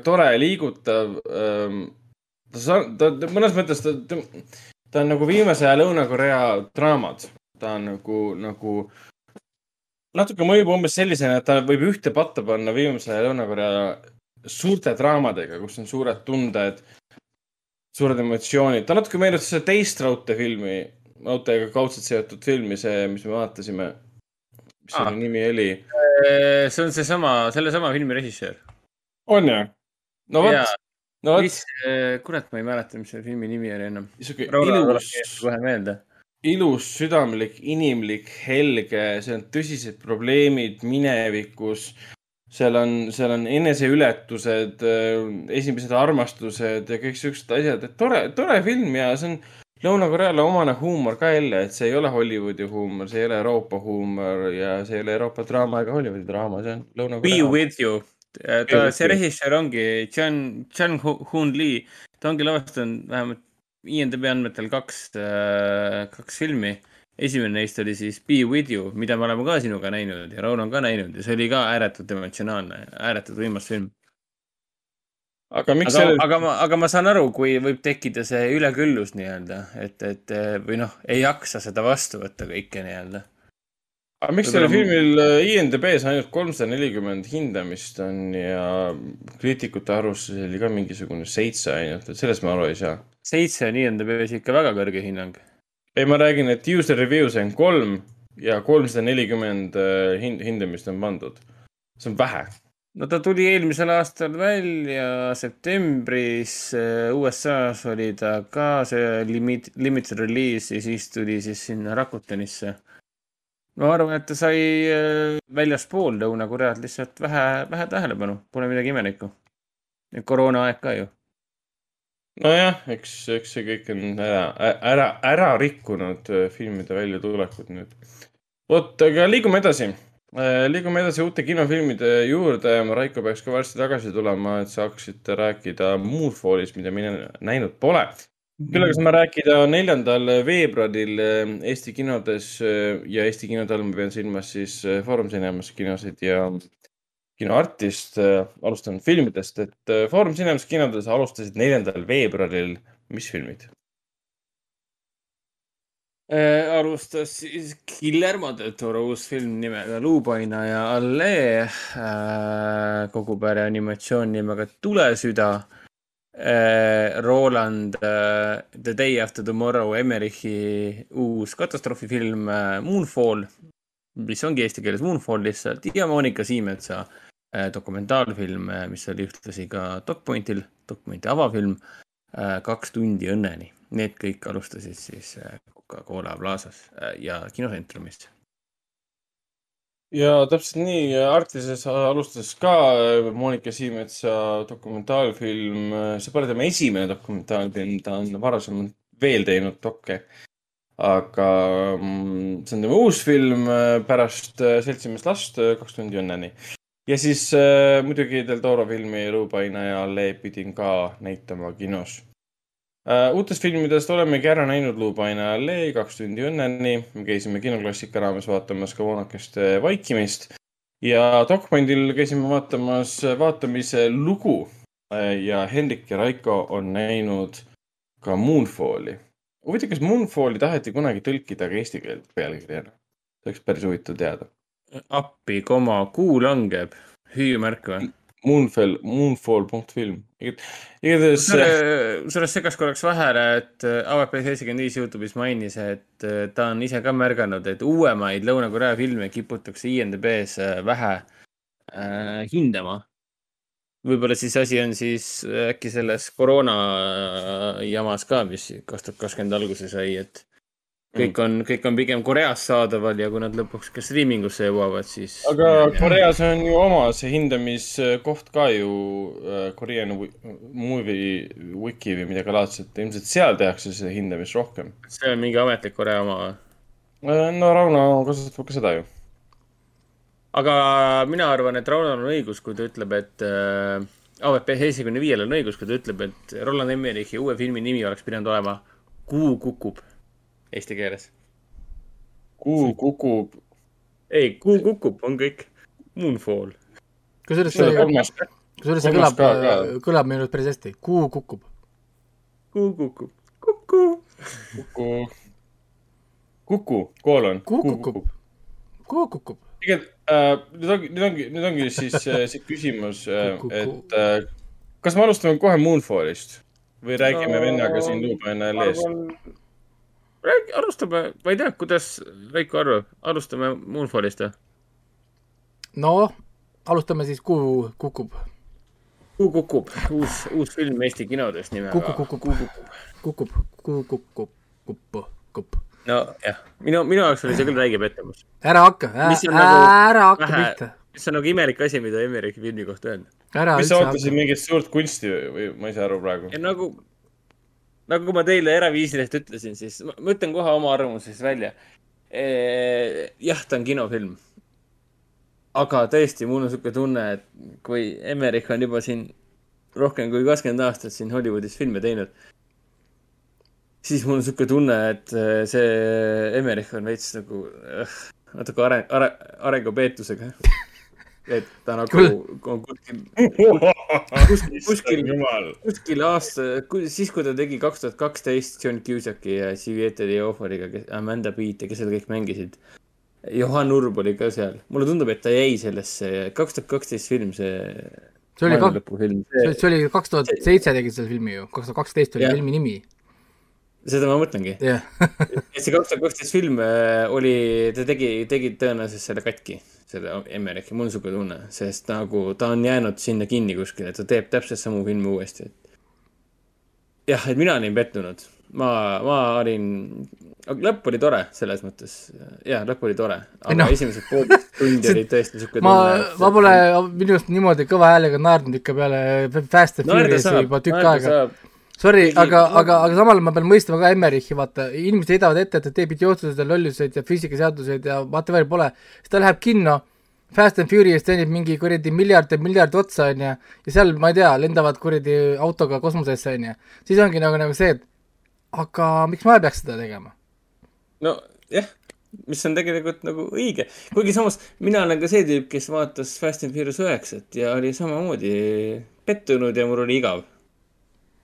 tore, liigutav ähm,. ta sa-, ta, ta mõnes mõttes ta, ta, ta on nagu viimase aja Lõuna-Korea draamad. ta on nagu, nagu natuke mõjub umbes sellisena, et ta võib ühte patta panna viimase Lõuna-Korea suurte draamadega, kus on suured tunded, suured emotsioonid. ta natuke meenutas seda teist raudteefilmi, raudteega kaudselt seotud filmi, see, mis me vaatasime. mis Ah. selle nimi oli? see on seesama, sellesama filmi režissöör. on ju? no vot, no vot, mis, kurat, ma ei mäleta, mis selle filmi nimi oli ennem. ilus kohe meelde. ilus, südamlik, inimlik, helge, seal on tõsised probleemid minevikus. Seal on, seal on eneseületused, esimesed armastused ja kõik siuksed asjad, et tore, tore film ja see on Lõuna-Koreale omane huumor ka jälle, et see ei ole Hollywoodi huumor, see ei ole Euroopa huumor ja see ei ole Euroopa draama ega Hollywoodi draama, see on Be Lõuna-Korea. with you. ta, with see režissöör ongi Chan, Chan Hoon Lee. ta ongi lavastanud vähemalt IMDB andmetel kaks, kaks filmi. Esimene neist oli siis Be with you, mida me oleme ka sinuga näinud ja Raul on ka näinud ja see oli ka ääretult emotsionaalne, ääretult võimas film. aga miks aga, sellel, aga ma, aga ma saan aru, kui võib tekkida see üleküllus nii-öelda, et, et või noh, ei jaksa seda vastu võtta kõike nii-öelda. aga miks sellel filmil äh, IMDB-s ainult kolmsada nelikümmend hindamist on ja kriitikute arvustuses oli ka mingisugune seitse ainult, et sellest ma aru ei saa. seitse on IMDB-s ikka väga kõrge hinnang. ei, ma räägin, et user review's on kolm ja kolmsada nelikümmend äh, hind, hindamist on pandud. see on vähe. no ta tuli eelmisel aastal välja septembris, USA-s oli ta ka see limit, limited release ja siis tuli siis sinna Rakutenisse. ma arvan, et ta sai äh, väljaspool Lõuna-Koread lihtsalt vähe, vähe tähelepanu, pole midagi imelikku. koroonaaeg ka ju. nojah, eks, eks see kõik on ära, ära, ära rikkunud äh, filmide väljatulekut nüüd. vot, aga liigume edasi. liigume edasi uute kinofilmide juurde. Raiko peaks ka varsti tagasi tulema, et saaksite rääkida Moonfallist, mida mina näinud pole. küll aga saame rääkida neljandal veebruaril äh, Eesti kinodes äh, ja Eesti kinode all ma pean silmas siis äh, Foorum Cinemas kinosid ja kino Artist äh, alustanud filmidest, et äh, Foorum Cinemas kinodes alustasid neljandal veebruaril, mis filmid? Äh, alustas siis Guillermo del Toro uus film nimega Luupaina ja Allee äh,, kogupära animatsioon nimega Tulesüda. Roland The Day After Tomorrow Emmerichi uus katastroofifilm Moonfall, mis ongi eesti keeles Moonfall lihtsalt ja Monika Siimetsa dokumentaalfilm, mis oli ühtlasi ka DocPointil, DocPointi avafilm äh, Kaks tundi õnneni. Need kõik alustasid siis äh, Coca-Cola Plazas äh, ja kinotsentrumist. ja täpselt nii, Artises alustas ka äh, Monika Siimetsa dokumentaalfilm. see pole tema esimene dokumentaalfilm, ta on varasemalt veel teinud dokke. aga mm, see on tema uus film äh, pärast äh, Seltsimees last, Kaks tundi õnneni. Ja siis äh, muidugi Del Toro filmi Luupaina ja Allee pidin ka näitama kinos Uh, uutest filmidest olemegi ära näinud Luupaina allee Kaks tundi õnneni. me käisime kinoklassika raames vaatamas ka Voonakeste vaikimist ja Docmondil käisime vaatamas vaatamise lugu. ja Hendrik ja Raiko on näinud ka Moonfalli. huvitav, kas Moonfalli taheti kunagi tõlkida ka eesti keelde pealkirjana? see oleks päris huvitav teada. appi, koma, kuu langeb, hüüumärk või? Moonfall, Moonfall punkt film. igatahes. sellest segas korraks vahele, et äh, AVP seitsekümmend viis Youtube'is mainis, et äh, ta on ise ka märganud, et uuemaid Lõuna-Korea filme kiputakse IMDB-s äh, vähe äh, hindama. võib-olla siis asi on siis äh, äkki selles koroona äh, jamas ka, mis kaks tuhat kakskümmend alguse sai, et kõik on, kõik on pigem Koreas saadaval ja kui nad lõpuks ka striimingusse jõuavad, siis. aga Koreas on ju oma see hindamiskoht ka ju äh, Korean Movie Wiki või midagi laadset, ilmselt seal tehakse seda hindamist rohkem. see on mingi ametlik Korea oma või? no Rauno kasutab ka seda ju. aga mina arvan, et Raunol on õigus, kui ta ütleb, et äh, AVP seitsekümne viiel on õigus, kui ta ütleb, et Roland Emmerichi uue filmi nimi oleks pidanud olema Kuu kukub eesti keeles. kuu kukub. ei, Kuu kukub on kõik. Moonfall. kusjuures see kusjuures see kõlab kõlab minu arust päris hästi, kuu kukub. Kuu kukub, kuku. kuku, kuku, koolon. Kuu kukub.. kuu kukub. tegelikult äh, nüüd ongi, nüüd ongi, nüüd ongi siis äh, see küsimus äh,, et äh, kas me alustame kohe Moonfallist või räägime No- vennaga siin Luupaina alleest? räägi, alustame, ma ei tea, kuidas Veiko arvab, alustame Moonfallist või? noh, alustame siis Kuu kukub. Kuu kukub, uus, uus film Eesti kinodes nimega Kuku, kukub. kukub, kuu kukub, kupp, kupp. nojah, minu, minu jaoks oli see küll räige pettumus. ära hakka, Mis on nagu ära hakka pihta. see on nagu imelik asi, mida Emmerichi filmi kohta öelda. ära mis sa ootasid mingit suurt kunsti või, või ma ei saa aru praegu ja? nagu, nagu ma teile eraviisilist ütlesin, siis ma, ma ütlen kohe oma arvamuse siis välja. jah, ta on kinofilm. aga tõesti, mul on sihuke tunne, et kui Emmerich on juba siin rohkem kui kakskümmend aastat siin Hollywoodis filme teinud, siis mul on sihuke tunne, et äh, see Emmerich on veits nagu natuke areng, are, arengupeetusega. et ta nagu on kuskil, kuskil, kuskil, kuskil aasta, siis kui ta tegi kaks tuhat kaksteist John Cusacki ja Juliette Dioforiga, Amanda Beat ja kes seal kõik mängisid. Johan Urb oli ka seal, mulle tundub, et ta jäi sellesse, kaks tuhat kaksteist film, see see oli lõpufilm, see oli kaks tuhat seitse tegid selle filmi ju, kaks tuhat kaksteist oli filmi nimi, seda ma mõtlengi. jah. et see kaks tuhat kaksteist film äh, oli, ta tegi, tegi tõenäoliselt selle katki, selle Emmerichi, mul on siuke tunne, sest nagu ta on jäänud sinna kinni kuskile, ta teeb täpselt samu filme uuesti, et. jah, et mina olin pettunud, ma, ma olin, lõpp oli tore selles mõttes, jah, lõpp oli tore, aga No. esimesed poolteist tundi olid tõesti siuke ma, ma pole minu arust niimoodi kõva häälega naernud ikka peale Fast and Furious'i juba tükk aega. Sorry, aga, aga, aga samal ma pean mõistma ka Emmerichi, vaata, inimesed heidavad ette, et ta teeb idiootsuseid ja lolluseid ja füüsikaseaduseid ja whatever pole, siis ta läheb kinno, Fast and Furious teenib mingi kuradi miljard ja miljard otsa, onju, ja seal, ma ei tea, lendavad kuradi autoga kosmosesse, onju. siis ongi nagu, nagu see, et aga miks ma peaks seda tegema? nojah, mis on tegelikult nagu õige, kuigi samas mina olen ka see tüüp, kes vaatas Fast and Furious üheksat ja oli samamoodi pettunud ja mul oli igav.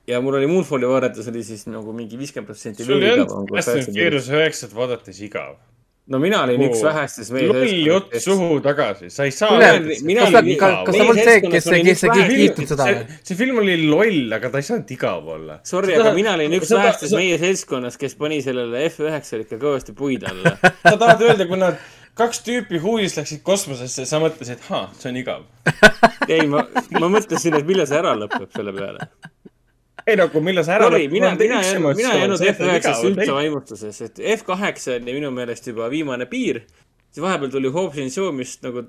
Ja mul oli Moonfalli vaadates oli siis nagu mingi viiskümmend protsenti sul ei veel olnud igavam Fast and Furious üheksat vaadates igav. no mina olin üks vähestest meie loll jutt suhu tagasi, sa ei saa öelda, et mina kas sa- olin kas- igav. kas sa polnud see, kes- kes vähestest- kiitnud seda või? see, film oli loll, aga ta ei saanud igav olla. Sorry, aga mina olin üks vähestest meie seltskonnas, kes pani sellele F9-le ikka kõvasti puid alla. sa tahad öelda, kui nad kaks tüüpi huulis läksid kosmosesse, sa mõtlesid, et haa, see on igav. ei, ma, ma mõtlesin, et millal see ära lõpeb selle peale. Ei nagu, millal sa ära Sorry, mina, mina mina ei on F9-st igav, üldse vaimustuses, et F8 oli minu meelest juba viimane piir. siis vahepeal tuli Hobbs and Shaw, mis nagu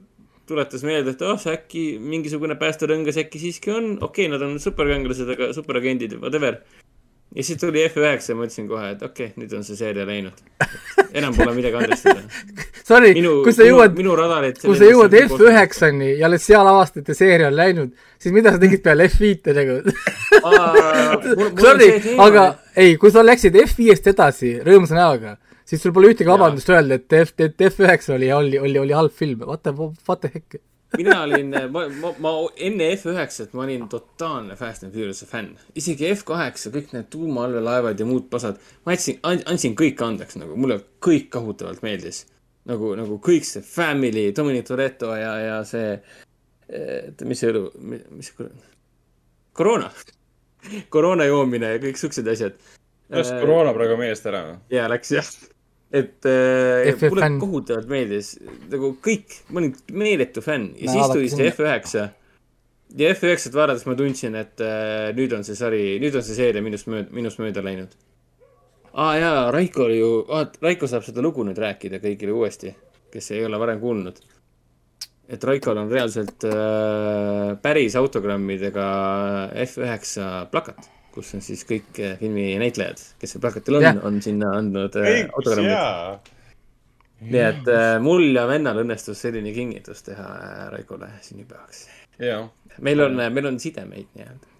tuletas meelde, et oh, see äkki mingisugune päästerõngas äkki siiski on, okei okay,, nad on superkangelased, aga superagendid, whatever. Ja siis tuli F9 ja ma ütlesin kohe, et okei okay,, nüüd on see seeria läinud. enam pole midagi andestada. Sorry, kui sa jõuad, kui sa jõuad F9-ni ja alles seal avastad, et seeria on läinud, siis mida sa tegid peale F5-e nagu? Sorry, aga ei, kui sa läksid F5-st edasi rõõmsa näoga, siis sul pole ühtegi vabandust öelda, et F, et F9 oli, oli, oli, oli halb film, what the, what the heck. Mina olin, ma, ma, ma enne F9-t ma olin totaalne Fast and Furious'i fänn. isegi F8, kõik need tuumaallveelaevad ja muud pasad, ma jätsin, andsin kõik andeks nagu, mulle kõik kohutavalt meeldis. nagu, nagu kõik see Family, Dominic Toretto ja, ja see, mis see õlu, mis see, koroona. koroona joomine ja kõik siuksed asjad. las koroona praegu meelest ära. ja läks jah, et äh, mulle fänn. kohutavalt meeldis nagu kõik, ma olin meeletu fänn ja No siis tuli see sinna. F9 ja F9-t vaadates ma tundsin, et äh, nüüd on see sari, nüüd on see seeria minust mööda, minust mööda läinud. aa ah, jaa, Raiko oli ju, Raiko saab seda lugu nüüd rääkida kõigile uuesti, kes ei ole varem kuulnud. et Raikol on reaalselt äh, päris autogrammidega F9 plakat, kus on siis kõik äh, filmi näitlejad, kes seal plakatil on on sinna andnud äh, autogrammid. nii et äh, mul ja vennal õnnestus selline kingitus teha Raikole sünnipäevaks. jaa. meil on, meil on sidemeid nii-öelda.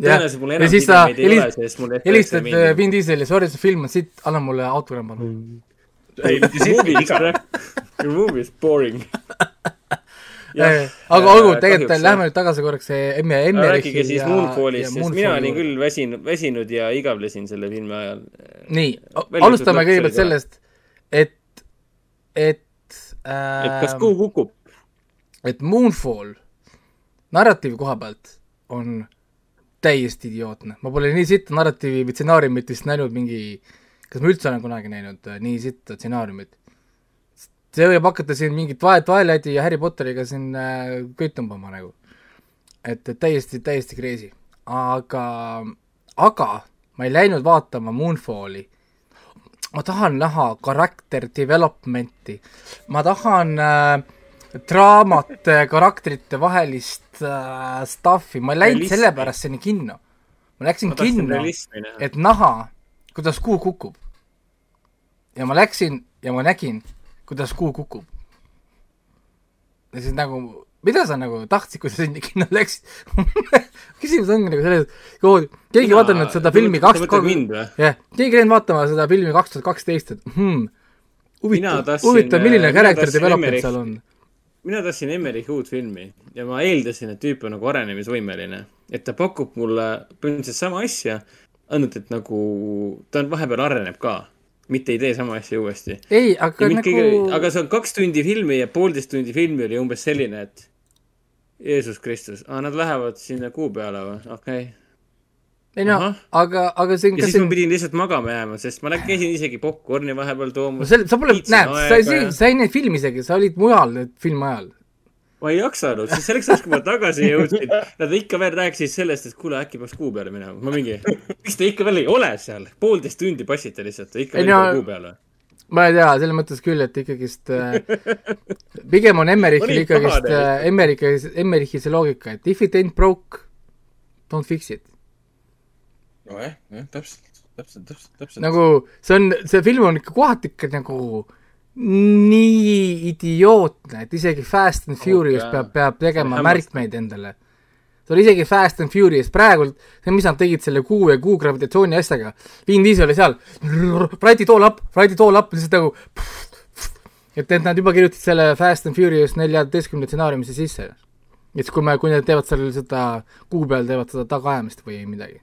tõenäoliselt mul ja enam siis sa sidemeid ei ole, sest mul F9 helistad Vin Dieseli, sorry, see film on sitt, anna mulle autogramm palun. ei, mitte siit Movie is crap. Your movie is boring. Aga olgu, tegelikult lähme nüüd tagasi korraks Emme, Emmerichi rääkige siis Moonfallist, sest mina olin küll väsinud, väsinud ja igavlesin selle filmi ajal. nii, alustame kõigepealt sellest, et, et et kas äh, kuu kukub? et Moonfall narratiivi koha pealt on täiesti idiootne, ma pole nii sitta narratiivi või stsenaariumit vist näinud mingi, kas ma üldse olen kunagi näinud äh, nii sitta stsenaariumit. See võib hakata siin mingit Twi- Twilighti ja Harry Potteriga siin äh, kõik tõmbama nagu. et, et täiesti, täiesti crazy, aga, aga ma ei läinud vaatama Moonfalli ma tahan näha character development'i, ma tahan äh, draamat karakterite vahelist äh, stuff'i, ma ei läinud sellepärast sinna kinno. ma läksin ma kinno, et näha, kuidas kuu kukub. ja ma läksin ja ma nägin, kuidas kuu kukub. ja siis nagu, mida sa nagu tahtsid, kui sa sinna kinno läksid küsimus ongi nagu selles, et kuhu- keegi ei vaadanud seda filmi kaks tuhat jah, keegi ei läinud vaatama seda filmi kaks tuhat kaksteist, et hmm, huvitav, huvitav, milline äh, character development seal on. mina tahtsin Emmerichi uut filmi ja ma eeldasin, et tüüp on nagu arenemisvõimeline, et ta pakub mulle põhimõtteliselt sama asja, ainult et nagu ta on vahepeal areneb ka. Mitte ei tee sama asja uuesti. ei, aga ja nagu aga see on kaks tundi filmi ja poolteist tundi filmi oli umbes selline, et Jeesus Kristus, nad lähevad sinna kuu peale või, okei okay.. ei no aga, aga see on ja siis see ma pidin lihtsalt magama jääma, sest ma käisin isegi popkorni vahepeal no toomas. see, sa pole, näed, sa sa ei näinud filmi isegi, sa olid mujal filmi ajal. Ma ei jaksanud, sest selleks ajaks, kui ma tagasi jõudsin, nad ikka veel rääkisid sellest, et kuule, äkki peaks kuu peale minema. ma mingi, miks te ikka veel ei ole seal, poolteist tundi passite lihtsalt, ikka Ei no- kuu peale. ma ei tea, selles mõttes küll, et ikkagist äh, pigem on Emmerichil ikkagist äh, Emmerichi, Emmerichi see loogika, et if it ain't broke, don't fix it. nojah, jah, täpselt, täpselt, täpselt, täpselt. nagu see on, see film on ikka kohati ikka nagu nii idiootne, et isegi Fast and Furious jaa. peab, peab tegema märkmeid endale. see oli isegi Fast and Furious, praegult, see, mis nad tegid selle kuu ja kuu gravitatsiooni asjaga, Vin Diesel oli seal, Friday tool up, Friday tool up, lihtsalt nagu et, et nad juba kirjutasid selle Fast and Furious neljateistkümne stsenaariumisse sisse. et siis, kui me, kui nad teevad seal seda kuu peal, teevad seda tagaajamist või midagi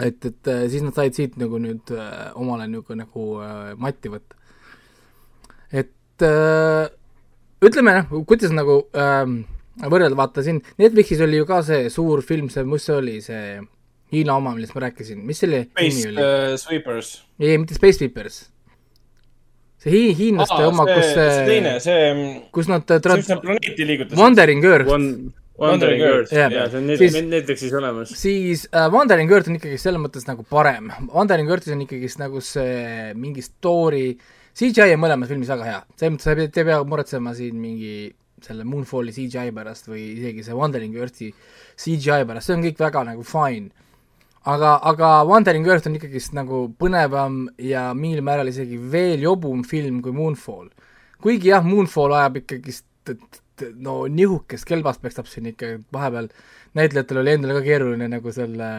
et, et äh, siis nad said siit nagu nüüd äh, omale nagu, nagu äh, matti võtta. Et äh, ütleme noh, kuidas nagu ähm, võrrelda, vaata siin Netflixis oli ju ka see suur film, see, mis see oli, see Hiina oma, millest ma rääkisin, mis selle nimi Space oli? uh, Sweepers. ei, mitte Space Sweepers. see hi-, hiinlaste oma, kus see teine, see, see, kus nad see, tra- mis nad planeeti liigutasid. Wandering Earth One, Wandering Earth, Jah. jaa, see on Siis- Net- Netflixis olemas. siis äh, Wandering Earth on ikkagi selles mõttes nagu parem. Wandering Earthis on ikkagist nagu see mingi story, CGI on mõlemas filmis väga hea, selles mõttes sa ei pea, muretsema siin mingi selle Moonfalli CGI pärast või isegi see Wandering Earthi CGI pärast, see on kõik väga nagu fine. aga, aga Wandering Earth on ikkagist nagu põnevam ja mingil määral isegi veel jobum film kui Moonfall. kuigi jah, Moonfall ajab ikkagist no nihukest kelbast pekstab siin ikka vahepeal, näitlejatel oli endal ka keeruline nagu selle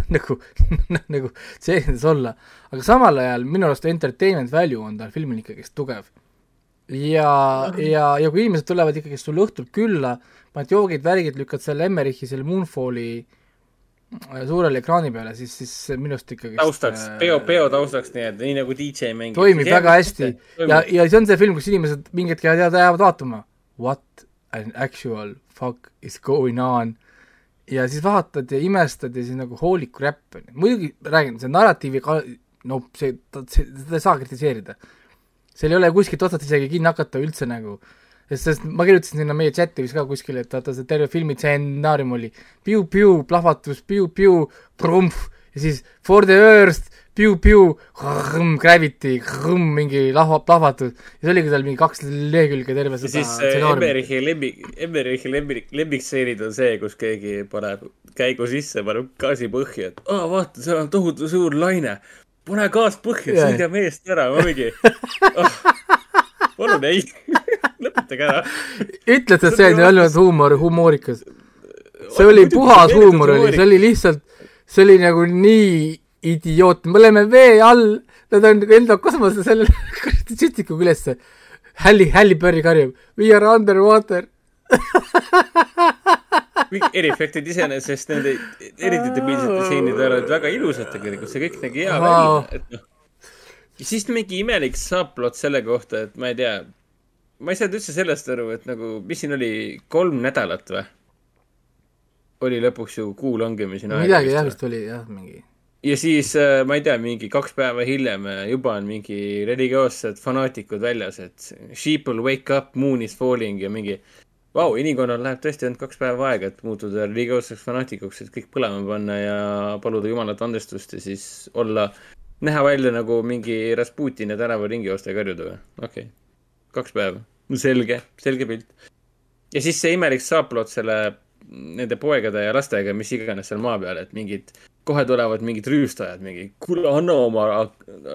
nagu, nagu sees olla, aga samal ajal minu arust entertainment value on tal filmil ikkagist tugev. ja, ja, ja kui inimesed tulevad ikkagist sulle õhtul külla, paned joogid, värgid, lükkad selle Emmerichi selle Moonfalli äh, suurele ekraani peale, siis, siis minu arust ikkagist taustaks, peo, peo taustaks nii-öelda, nii nagu DJ mängib. toimib väga hästi. ja, ja see on see film, kus inimesed mingi hetk jäävad vaatama. What an actual fuck is going on ja siis vaatad ja imestad ja siis nagu holy crap, muidugi räägin, see narratiivi ka-, no see, see, seda ei saa kritiseerida. seal ei ole kuskilt otsast isegi kinni hakata üldse nagu, sest, sest ma kirjutasin sinna meie chati vist ka kuskile, et vaata see terve filmi stsenaarium oli piu-piu, plahvatus, piu-piu, krumpf ja siis for the earth, piu-piu, gravity, mingi lahva, plahvatus ja see oligi tal mingi kaks lehekülge terve seda siis Emmerichi lemmik, Emmerichi lemmik, lemmikstseenid on see, kus keegi paneb käigu sisse, paneb gaasi põhja, et aa, vaata, seal on tohutu suur laine. pane gaas põhja, Jaa. sõidame eest ära, ma mingi oh,. palun ei, lõpetage ära. ütled, et see ju olnud huumor, humoorikas. see oli puhas huumor oli, see oli lihtsalt, see oli nagu nii idiootne, me oleme vee all, nad on enda kosmoses selle kuradi süstiku küljes. Halli, Halli Berry karjub, we are underwater. kõik eriefektid iseenesest nende eriti debiilsete stseenide olid väga ilusad tegelikult, see kõik nägi hea Vau. välja, et noh. siis mingi imelik subplot selle kohta, et ma ei tea, ma ei saanud üldse sellest aru, et nagu, mis siin oli, kolm nädalat või? oli lõpuks ju kuu langemiseni midagi jah, vist oli jah, mingi. Ja siis äh, ma ei tea, mingi kaks päeva hiljem äh, juba on mingi religioossed fanaatikud väljas, et sheeple wake up, moon is falling ja mingi vau, inimkonnal läheb tõesti ainult kaks päeva aega, et muutuda religioosseks fanaatikuks, et kõik põlema panna ja paluda jumalat andestust ja siis olla, näha välja nagu mingi Rasputini tänavaringi joosta ja karjuda või? okei okay., kaks päeva, selge, selge pilt. ja siis see imelik saaplot selle, nende poegade ja lastega, mis iganes seal maa peal, et mingid kohe tulevad mingid rüüstajad, mingi kuule, anna oma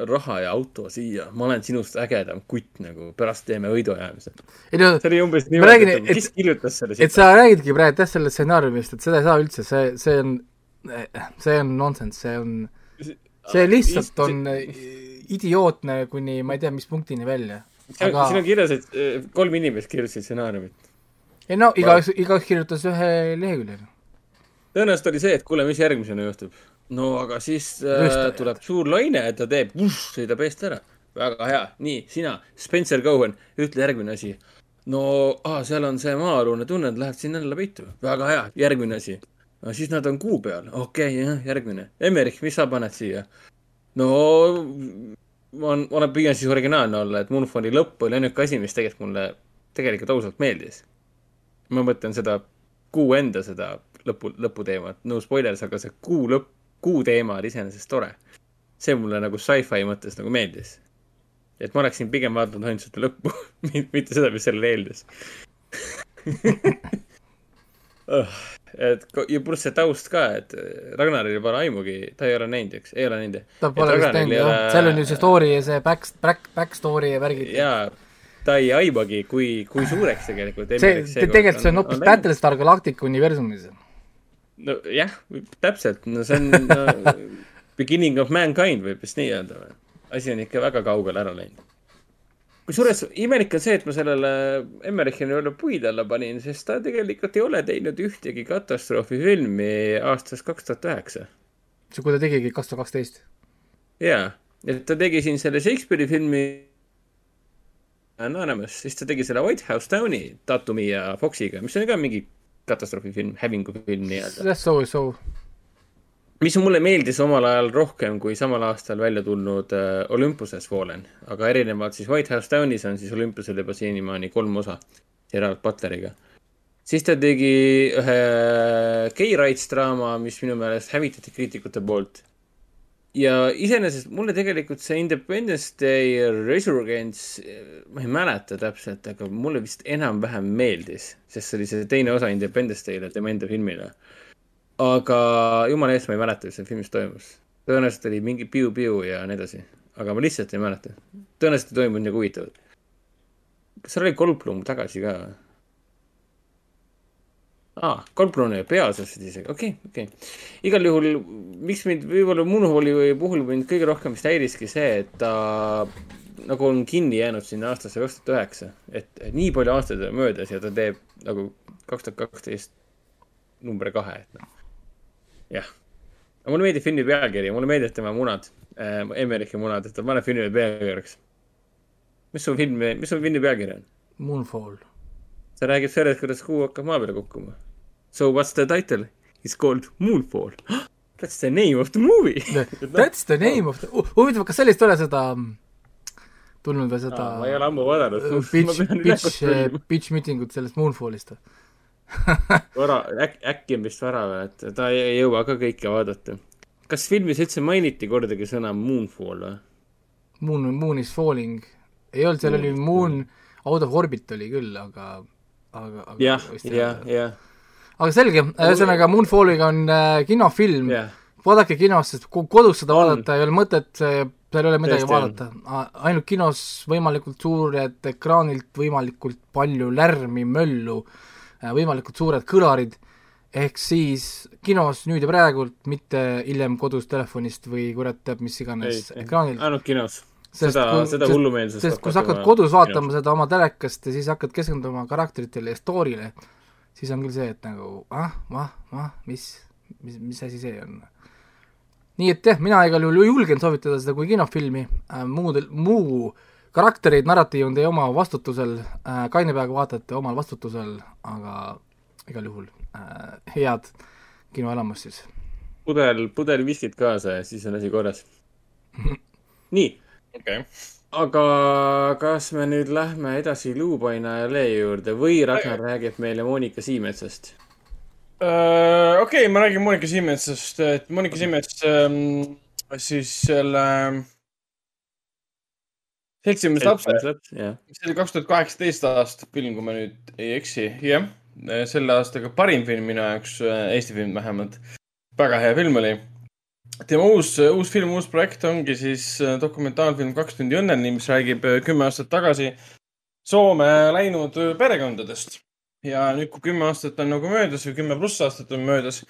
raha ja auto siia, ma olen sinust ägedam kutt nagu, pärast teeme võiduajamise. ei no, see oli umbes niimoodi, et kes kirjutas selle et sa räägidki praegu jah sellest stsenaariumist, et seda ei saa üldse, see, see on, see on nonsense, see on, see lihtsalt on idiootne kuni ma ei tea, mis punktini välja. siin aga on kirjas, et eh, kolm inimest kirjutasid stsenaariumit. ei no igaüks, igaüks kirjutas ühe lehekülje. Tõenäoliselt oli see, et kuule, mis järgmisena juhtub. no aga siis äh, tuleb suur laine, ta teeb, sõidab eest ära. väga hea, nii, sina, Spencer Cohen, ütle järgmine asi. no ah,, seal on see maa-alune tunne, et lähed sinna jälle peitu. väga hea, järgmine asi. no siis nad on kuu peal, okei okay,, jah, järgmine. Emmerich, mis sa paned siia? no ma olen, ma püüan siis originaalne olla, et Moonfalli lõpp oli ainuke asi, mis tegelikult mulle tegelikult ausalt meeldis. ma mõtlen seda kuu enda seda lõpu, lõputeemat, no spoilers, aga see kuu lõpp, kuu teema oli iseenesest tore. see mulle nagu sci-fi mõttes nagu meeldis. et ma oleksin pigem vaadanud ainult seda lõppu, mitte seda, mis sellele eeldas. et ko- ja pluss see taust ka, et Ragnaril pole aimugi, ta ei ole näinud, eks, ei ole näinud. ta pole vist näinud jah, seal on ju see story ja see back, back, back story ja värgid. jaa, ta ei aimagi, kui, kui suureks tegelikult. see, tegelikult see on hoopis. Battlestar Galactica universumis. nojah, täpselt, no see on no, beginning of mankind võib vist nii öelda või? asi on ikka väga kaugele ära läinud. kusjuures imelik on see, et ma sellele Emmerichile jälle puid alla panin, sest ta tegelikult ei ole teinud ühtegi katastroofifilmi aastast kaks tuhat üheksa. see, kui ta tegigi kaks tuhat kaksteist. jaa, et ta tegi siin selle Shakespeare'i filmi Anonymous, siis ta tegi selle White House Downi Tatumi ja Foxiga, mis on ka mingi katastroofifilm, hävingufilm nii-öelda. jah, so, so. mis mulle meeldis omal ajal rohkem kui samal aastal välja tulnud äh, Olympuses Fallen, aga erinevalt siis White House Downis on siis Olympusel juba senimaani kolm osa Gerard Butleriga. siis ta tegi ühe gay rights draama, mis minu meelest hävitati kriitikute poolt. Ja iseenesest mulle tegelikult see Independence Day Resurgence, ma ei mäleta täpselt, aga mulle vist enam-vähem meeldis, sest see oli see teine osa Independence Day'le, tema enda filmile aga jumala eest ma ei mäleta, mis seal filmis toimus. tõenäoliselt oli mingi piu-piu ja nii edasi, aga ma lihtsalt ei mäleta. tõenäoliselt ei toimunud midagi huvitavat. kas seal oli Goldblum tagasi ka või? aa, Goldblum oli peaosas isegi, okei okay,, okei okay.. igal juhul, miks mind võib-olla Moonfalli puhul mind kõige rohkem vist häiriski see, et ta nagu on kinni jäänud sinna aastasse kaks tuhat üheksa, et nii palju aastaid on möödas ja ta teeb nagu kaks tuhat kaksteist number kahe, et noh jah, aga mulle meeldib filmi pealkiri, mulle meeldivad tema munad äh,, Emmerichi munad, et ta paneb filmile pealkirjaks. mis su film, mis su filmi pealkiri on? Moonfall. see räägib sellest, kuidas kuu hakkab maa peale kukkuma. So what's the title? It's called Moonfall. That's the name of the movie. That's the name of the, huvitav, kas sellist ei ole seda tulnud või seda ma ei ole ammu vaadanud. pitch, pitch, pitch meeting ut sellest Moonfallist või? vara, äkki, äkki on vist vara või, et ta ei jõua ka kõike vaadata. kas filmis üldse mainiti kordagi sõna Moonfall või? Moon, Moon is falling. ei olnud, seal oli Moon, Out of orbit oli küll, aga, aga, aga jah, jah, jah, aga selge, ühesõnaga Moonfalliga on äh, kinofilm, jah. vaadake kinos, sest ko- kodus seda On. vaadata ei ole mõtet, seal ei ole midagi Tõesti vaadata. ainult kinos võimalikult suured ekraanilt, võimalikult palju lärmi, möllu, võimalikult suured kõlarid, ehk siis kinos nüüd ja praegult, mitte hiljem kodus telefonist või kurat teab mis iganes ekraanilt. ainult kinos. Sest seda seda hullumeelsust. sest kui sa hakkad kodus vaatama seda oma telekast ja siis hakkad keskenduma karakteritele ja story'le, siis on küll see, et nagu ah, ah, ah, mis, mis, mis asi see on. nii et jah, mina igal juhul julgen soovitada seda kui kinofilmi äh,, muudel, muu karaktereid, narratiiv on teie oma vastutusel äh,, kaine peaga vaatate omal vastutusel, aga igal juhul äh, head kinoelamust siis. pudel, pudel viskit kaasa ja siis on asi korras. nii, okei. Aga kas me nüüd lähme edasi Luupaina ja Lee juurde või Ragnar räägib meile Monika Siimetsast? Äh, okei, ma räägin Monika Siemensest, et Monika Siemens ähm, siis selle seltsimees lapse, jah, see oli kaks tuhat kaheksateist aasta film, kui ma nüüd ei eksi, jah. selle aastaga parim film minu jaoks, Eesti film vähemalt. väga hea film oli. Tema uus, uus film, uus projekt ongi siis äh, dokumentaalfilm Kaks tundi õnneni, mis räägib äh, kümme aastat tagasi Soome läinud äh, perekondadest. ja nüüd, kui kümme aastat on nagu möödas või kümme pluss aastat on möödas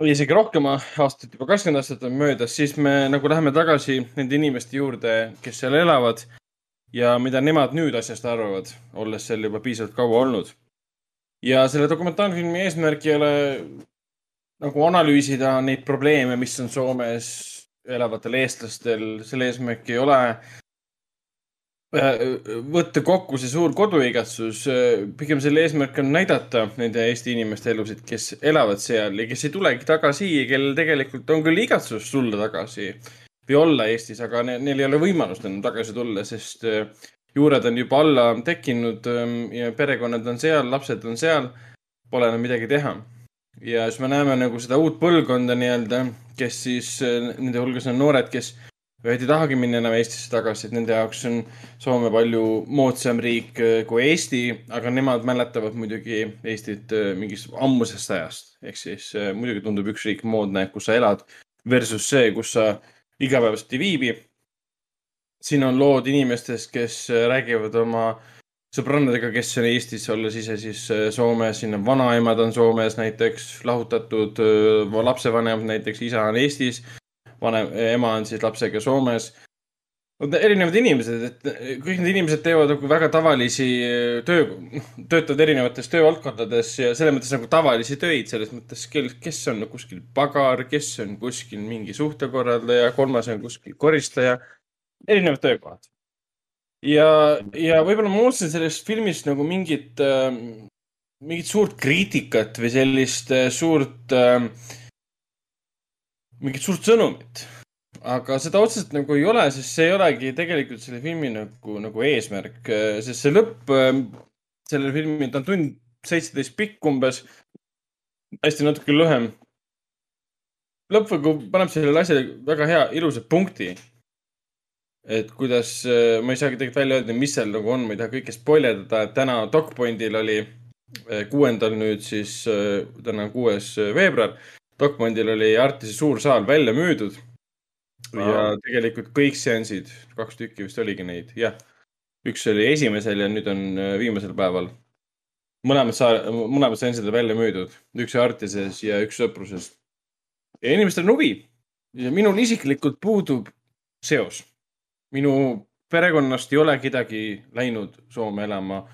või isegi rohkem aastat, juba kakskümmend aastat on möödas, siis me nagu läheme tagasi nende inimeste juurde, kes seal elavad ja mida nemad nüüd asjast arvavad, olles seal juba piisavalt kaua olnud. ja selle dokumentaalfilmi eesmärk ei ole nagu analüüsida neid probleeme, mis on Soomes elavatel eestlastel, selle eesmärk ei ole äh, võtta kokku see suur koduigatsus. pigem selle eesmärk on näidata nende Eesti inimeste elusid, kes elavad seal ja kes ei tulegi tagasi, kellel tegelikult on küll igatsus tulla tagasi või olla Eestis, aga ne neil ei ole võimalust enam tagasi tulla, sest äh, juured on juba alla tekkinud ähm, ja perekonnad on seal, lapsed on seal. Pole enam midagi teha. Ja siis me näeme nagu seda uut põlvkonda nii-öelda, kes siis, äh, nende hulgas on noored, kes ühed ei tahagi minna enam Eestisse tagasi, et nende jaoks on Soome palju moodsam riik äh, kui Eesti, aga nemad mäletavad muidugi Eestit mingist ammusest ajast. ehk siis muidugi tundub üks riik moodne, kus sa elad versus see, kus sa igapäevaselt ei viibi. siin on lood inimestest, kes räägivad oma sõbrannadega, kes on Eestis, olles ise siis äh, Soomes, siin on vanaemad on Soomes näiteks, lahutatud äh, lapsevanemad näiteks, isa on Eestis, vanem, ema on siis lapsega Soomes erinevad inimesed, et kõik need inimesed teevad nagu väga tavalisi töö, töötavad erinevates töövaldkondades ja selles mõttes nagu tavalisi töid, selles mõttes, kes on kuskil pagar, kes on kuskil mingi suhtekorraldaja, kolmas on kuskil koristaja, erinevad töökohad. Ja, ja võib-olla ma ootasin sellest filmist nagu mingit äh,, mingit suurt kriitikat või sellist äh, suurt äh,, mingit suurt sõnumit aga seda otseselt nagu ei ole, sest see ei olegi tegelikult selle filmi nagu, nagu eesmärk, sest see lõpp, sellel filmil, ta on tund seitseteist pikk umbes, hästi natuke lühem. lõpp nagu paneb sellele asjale väga hea, ilusa punkti. Et kuidas, ma ei saagi tegelikult välja öelda, mis seal nagu on, ma ei taha kõike spoilerdada, et täna DocPointil oli kuuendal nüüd siis, täna on kuues veebruar. DocPointil oli Artise suur saal välja müüdud ja tegelikult kõik seansid, kaks tükki vist oligi neid, jah. üks oli esimesel ja nüüd on äh, viimasel päeval. mõlemad saa-, mõlemad seansid on välja müüdud, üks Artises ja üks Sõpruses. ja inimestel on huvi. ja minul isiklikult puudub seos. Minu perekonnast ei ole kedagi läinud Soome elama.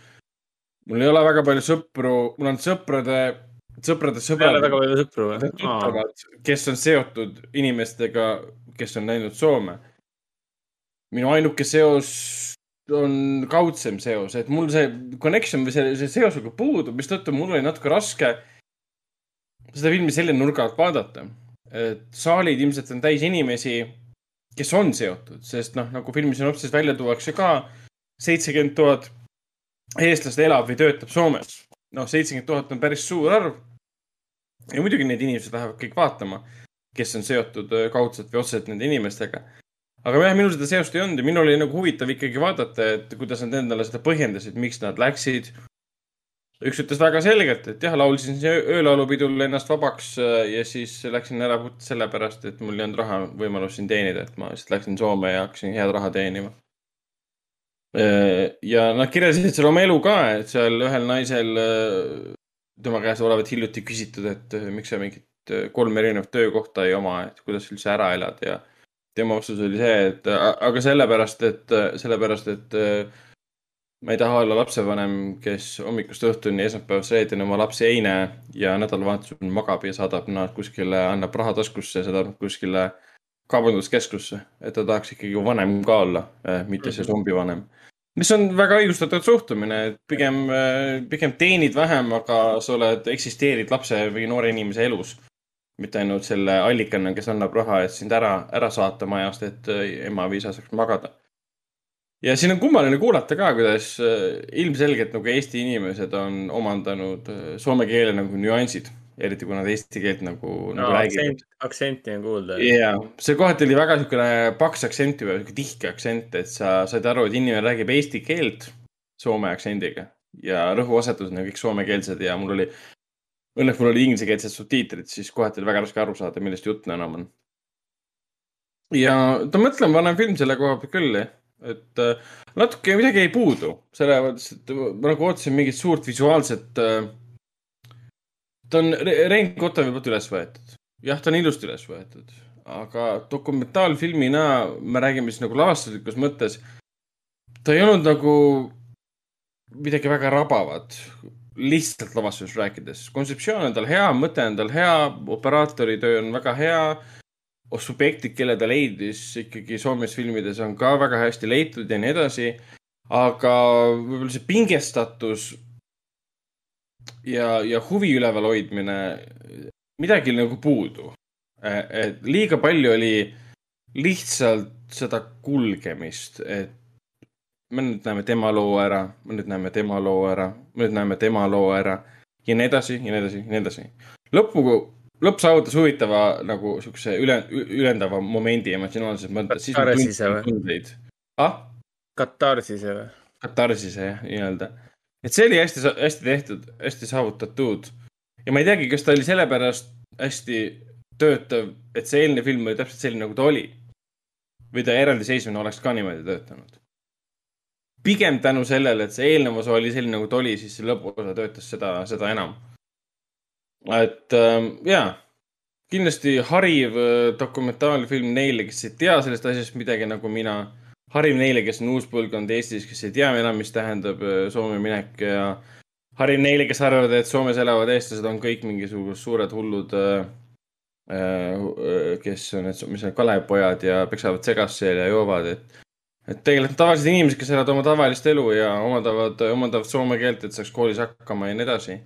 mul ei ole väga palju sõpru, mul on sõprade sõprade sõbrad. väga palju sõpru või? tuttavad, kes on seotud inimestega, kes on läinud Soome. minu ainuke seos on kaudsem seos, et mul see connection või see, see seos nagu puudub, mistõttu mul oli natuke raske seda filmi selle nurga alt vaadata. et saalid ilmselt on täis inimesi, kes on seotud, sest noh, nagu filmi sünopsis välja tuuakse ka, seitsekümmend tuhat eestlast elab või töötab Soomes noh, seitsekümmend tuhat on päris suur arv. ja muidugi need inimesed lähevad kõik vaatama, kes on seotud äh, kaudselt või otseselt nende inimestega. aga jah, minul seda seost ei olnud ja minul oli nagu huvitav ikkagi vaadata, et kuidas nad endale seda põhjendasid, miks nad läksid. Üks ütles väga selgelt, et jah, laulsin öölaulupidul ennast vabaks äh, ja siis läksin ära sellepärast, et mul ei olnud raha, võimalust siin teenida, et ma lihtsalt läksin Soome ja hakkasin head raha teenima. Äh, ja nad kirjeldasid seal oma elu ka, et seal ühel naisel, äh, tema käest olevat hiljuti küsitud, et miks sa mingit kolm erinevat töökohta ei oma, et kuidas üldse ära elad ja tema vastus oli see, et aga sellepärast, et, sellepärast, et ma ei taha olla lapsevanem, kes hommikust õhtuni, esmaspäevast reedeni oma lapsi ei näe ja nädalavahetusel magab ja saadab nad kuskile, annab raha taskusse, saadab kuskile kaubanduskeskusse, et ta tahaks ikkagi vanem ka olla, mitte see zombivanem mis on väga õigustatud suhtumine, et pigem, pigem teenid vähem, aga sa oled, eksisteerid lapse või noore inimese elus. mitte ainult selle allikana, kes annab raha, et sind ära, ära saata majast, et ema või isa saaks magada. Ja siin on kummaline kuulata ka, kuidas ilmselgelt nagu Eesti inimesed on omandanud soome keele nagu nüansid eriti kui nad eesti keelt nagu no,, nagu räägivad. aktsenti on kuulda. ja, see kohati oli väga niisugune paks aktsent või niisugune tihke aktsent, et sa said aru, et inimene räägib eesti keelt soome aktsendiga ja rõhuasetused on kõik soomekeelsed ja mul oli, õnneks mul oli inglisekeelsed subtiitrid, siis kohati oli väga raske aru saada, millest jutt enam on. ja ta mõtlema panev film selle koha pealt küll, jah et äh, natuke midagi jäi puudu, selle mõttes, et ma nagu ootasin mingit suurt visuaalset äh, ta on Rein Kotavi poolt üles võetud. jah, ta on ilusti üles võetud, aga dokumentaalfilmina me räägime siis nagu lavastuslikus mõttes. ta ei olnud nagu midagi väga rabavat. lihtsalt lavastusest rääkides. kontseptsioon on tal hea, mõte on tal hea, operaatori töö on väga hea. subjektid, kelle ta leidis ikkagi Soomes filmides on ka väga hästi leitud ja nii edasi. aga võib-olla see pingestatus ja, ja huvi üleval hoidmine, midagi oli nagu puudu. et liiga palju oli lihtsalt seda kulgemist, et me nüüd näeme tema loo ära, me nüüd näeme tema loo ära, me nüüd näeme tema loo ära ja nii edasi ja nii edasi ja nii edasi. lõppu, lõpp saavutas huvitava nagu siukse üle, ülendava momendi emotsionaalses mõttes. Katarsise või? ah, Katarsise või? katarsise jah, nii-öelda. et see oli hästi, hästi tehtud, hästi saavutatud. ja ma ei teagi, kas ta oli sellepärast hästi töötav, et see eelne film oli täpselt selline, nagu ta oli. või ta eraldiseisvana oleks ka niimoodi töötanud. pigem tänu sellele, et see eelnev osa oli selline, nagu ta oli, siis see lõpuosa töötas seda, seda enam. Et äh, jaa, kindlasti hariv äh, dokumentaalfilm neile, kes ei tea sellest asjast midagi nagu mina hariv neile, kes on uus põlvkond Eestis, kes ei tea enam, mis tähendab äh, Soome minek ja hariv neile, kes arvavad, et Soomes elavad eestlased on kõik mingisugused suured hullud äh,, äh, kes on need, mis on Kalevpojad ja peksavad segast seal ja joovad, et et tegelikult tavalised inimesed, kes elavad oma tavalist elu ja omandavad, omandavad soome keelt, et saaks koolis hakkama ja nii edasi.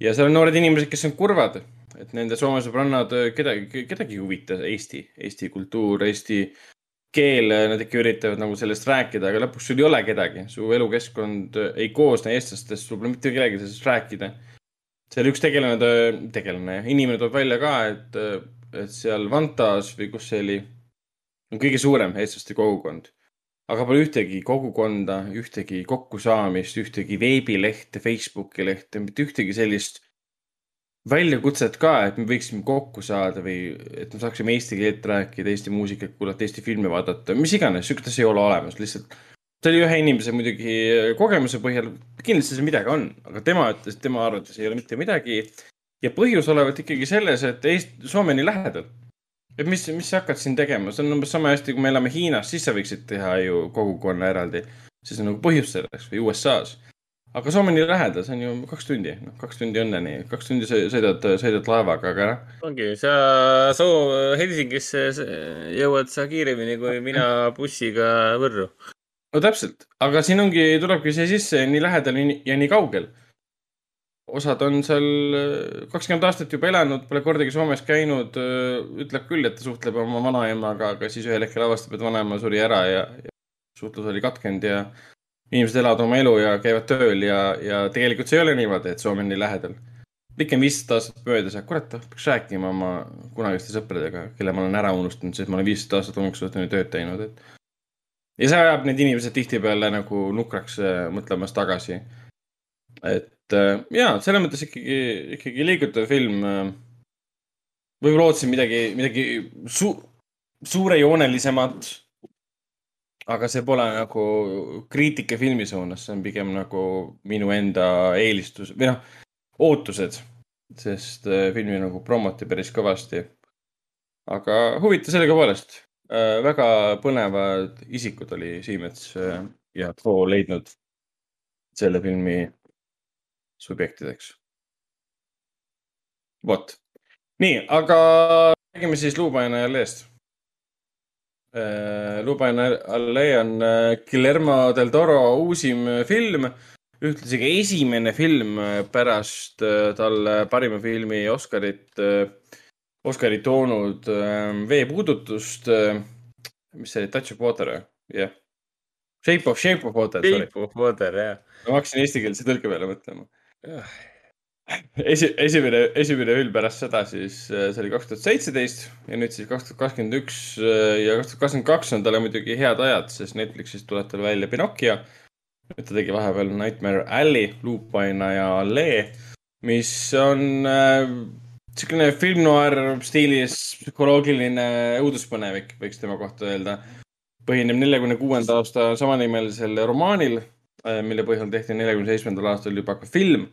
Ja seal on noored inimesed, kes on kurvad, et nende Soome sõbrannad, kedagi, kedagi ei huvita Eesti, Eesti kultuur, Eesti keel, nad ikka üritavad nagu sellest rääkida, aga lõpuks sul ei ole kedagi, su elukeskkond ei koosne eestlastest, sul pole mitte kellegagi sellest rääkida. seal üks tegelane, tegelane, inimene tuleb välja ka, et, et seal Vantas või kus see oli, on kõige suurem eestlaste kogukond. Aga pole ühtegi kogukonda, ühtegi kokkusaamist, ühtegi veebilehte, Facebooki lehte, mitte ühtegi sellist väljakutset ka, et me võiksime kokku saada või et me saaksime eesti keelt rääkida, Eesti muusikat kuulata, Eesti filme vaadata, mis iganes, sihukest asja ei ole olemas, lihtsalt. see oli ühe inimese muidugi kogemuse põhjal, kindlasti seal midagi on, aga tema ütles, et tema arvates ei ole mitte midagi. ja põhjus olevat ikkagi selles, et Eesti, Soome on nii lähedal. Et mis, mis sa hakkad siin tegema, see on umbes sama hästi, kui me elame Hiinas, siis sa võiksid teha ju kogukonna eraldi. siis on nagu põhjus selleks või USA-s aga Soome on nii lähedal, see on ju kaks tundi, noh, kaks tundi õnneni, kaks tundi sõ- sõidad, sõidad laevaga, aga noh, ongi, sa Soo-, Helsingisse jõuad sa kiiremini kui mina bussiga Võrru. no täpselt, aga siin ongi, tulebki see sisse nii lähedal ja nii kaugel. Osad on seal äh, kakskümmend aastat juba elanud, pole kordagi Soomes käinud, ütleb küll, et ta suhtleb oma vanaemaga, aga siis ühel hetkel avastab, et vanaema suri ära ja, ja suhtlus oli katkenud ja inimesed elavad oma elu ja käivad tööl ja, ja tegelikult see ei ole niimoodi, et Soome on nii lähedal. on viisteist aastat möödas ja kurat, peaks rääkima oma kunagiste sõpradega, kelle ma olen ära unustanud, sest ma olen viisteist aastat hommikusuhteni tööd teinud, et. ja see ajab need inimesed tihtipeale nagu nukraks äh, mõtlemas tagasi. et äh, ja selles mõttes ikkagi, ikkagi liigutav film. võib-olla ootasin midagi, midagi su suurejoonelisemat aga see pole nagu kriitika filmi suunas, see on pigem nagu minu enda eelistus või noh, ootused, sest äh, filmi nagu promoti päris kõvasti. aga huvitav sellegipoolest äh,, väga põnevad isikud oli Siimets äh, ja Too leidnud selle filmi subjektideks. vot, nii, aga räägime siis Luupaina ja Leest Lubaina Allee on äh, Guillermo del Toro uusim äh, film, ühtlasi ka esimene film äh, pärast äh, talle parima filmi Oscarit, Oscari toonud äh, veepuudutust. mis see oli, Touch of Water jah. Shape of, Shape of Water, sorry. Shape of Water, jah. ma hakkasin eestikeelse tõlke peale mõtlema. esi, esimene, esimene film pärast seda siis, see oli kaks tuhat seitseteist ja nüüd siis kaks tuhat kakskümmend üks ja kaks tuhat kakskümmend kaks on talle muidugi head ajad, sest Netflixist tuleb tal välja Pinocchio. nüüd ta tegi vahepeal Nightmare Alley, Luupaina ja Allee, mis on äh, niisugune film noir stiilis psühholoogiline õuduspõnevik, võiks tema kohta öelda. põhineb neljakümne kuuenda aasta samanimelisel romaanil, mille põhjal tehti neljakümne seitsmendal aastal juba ka film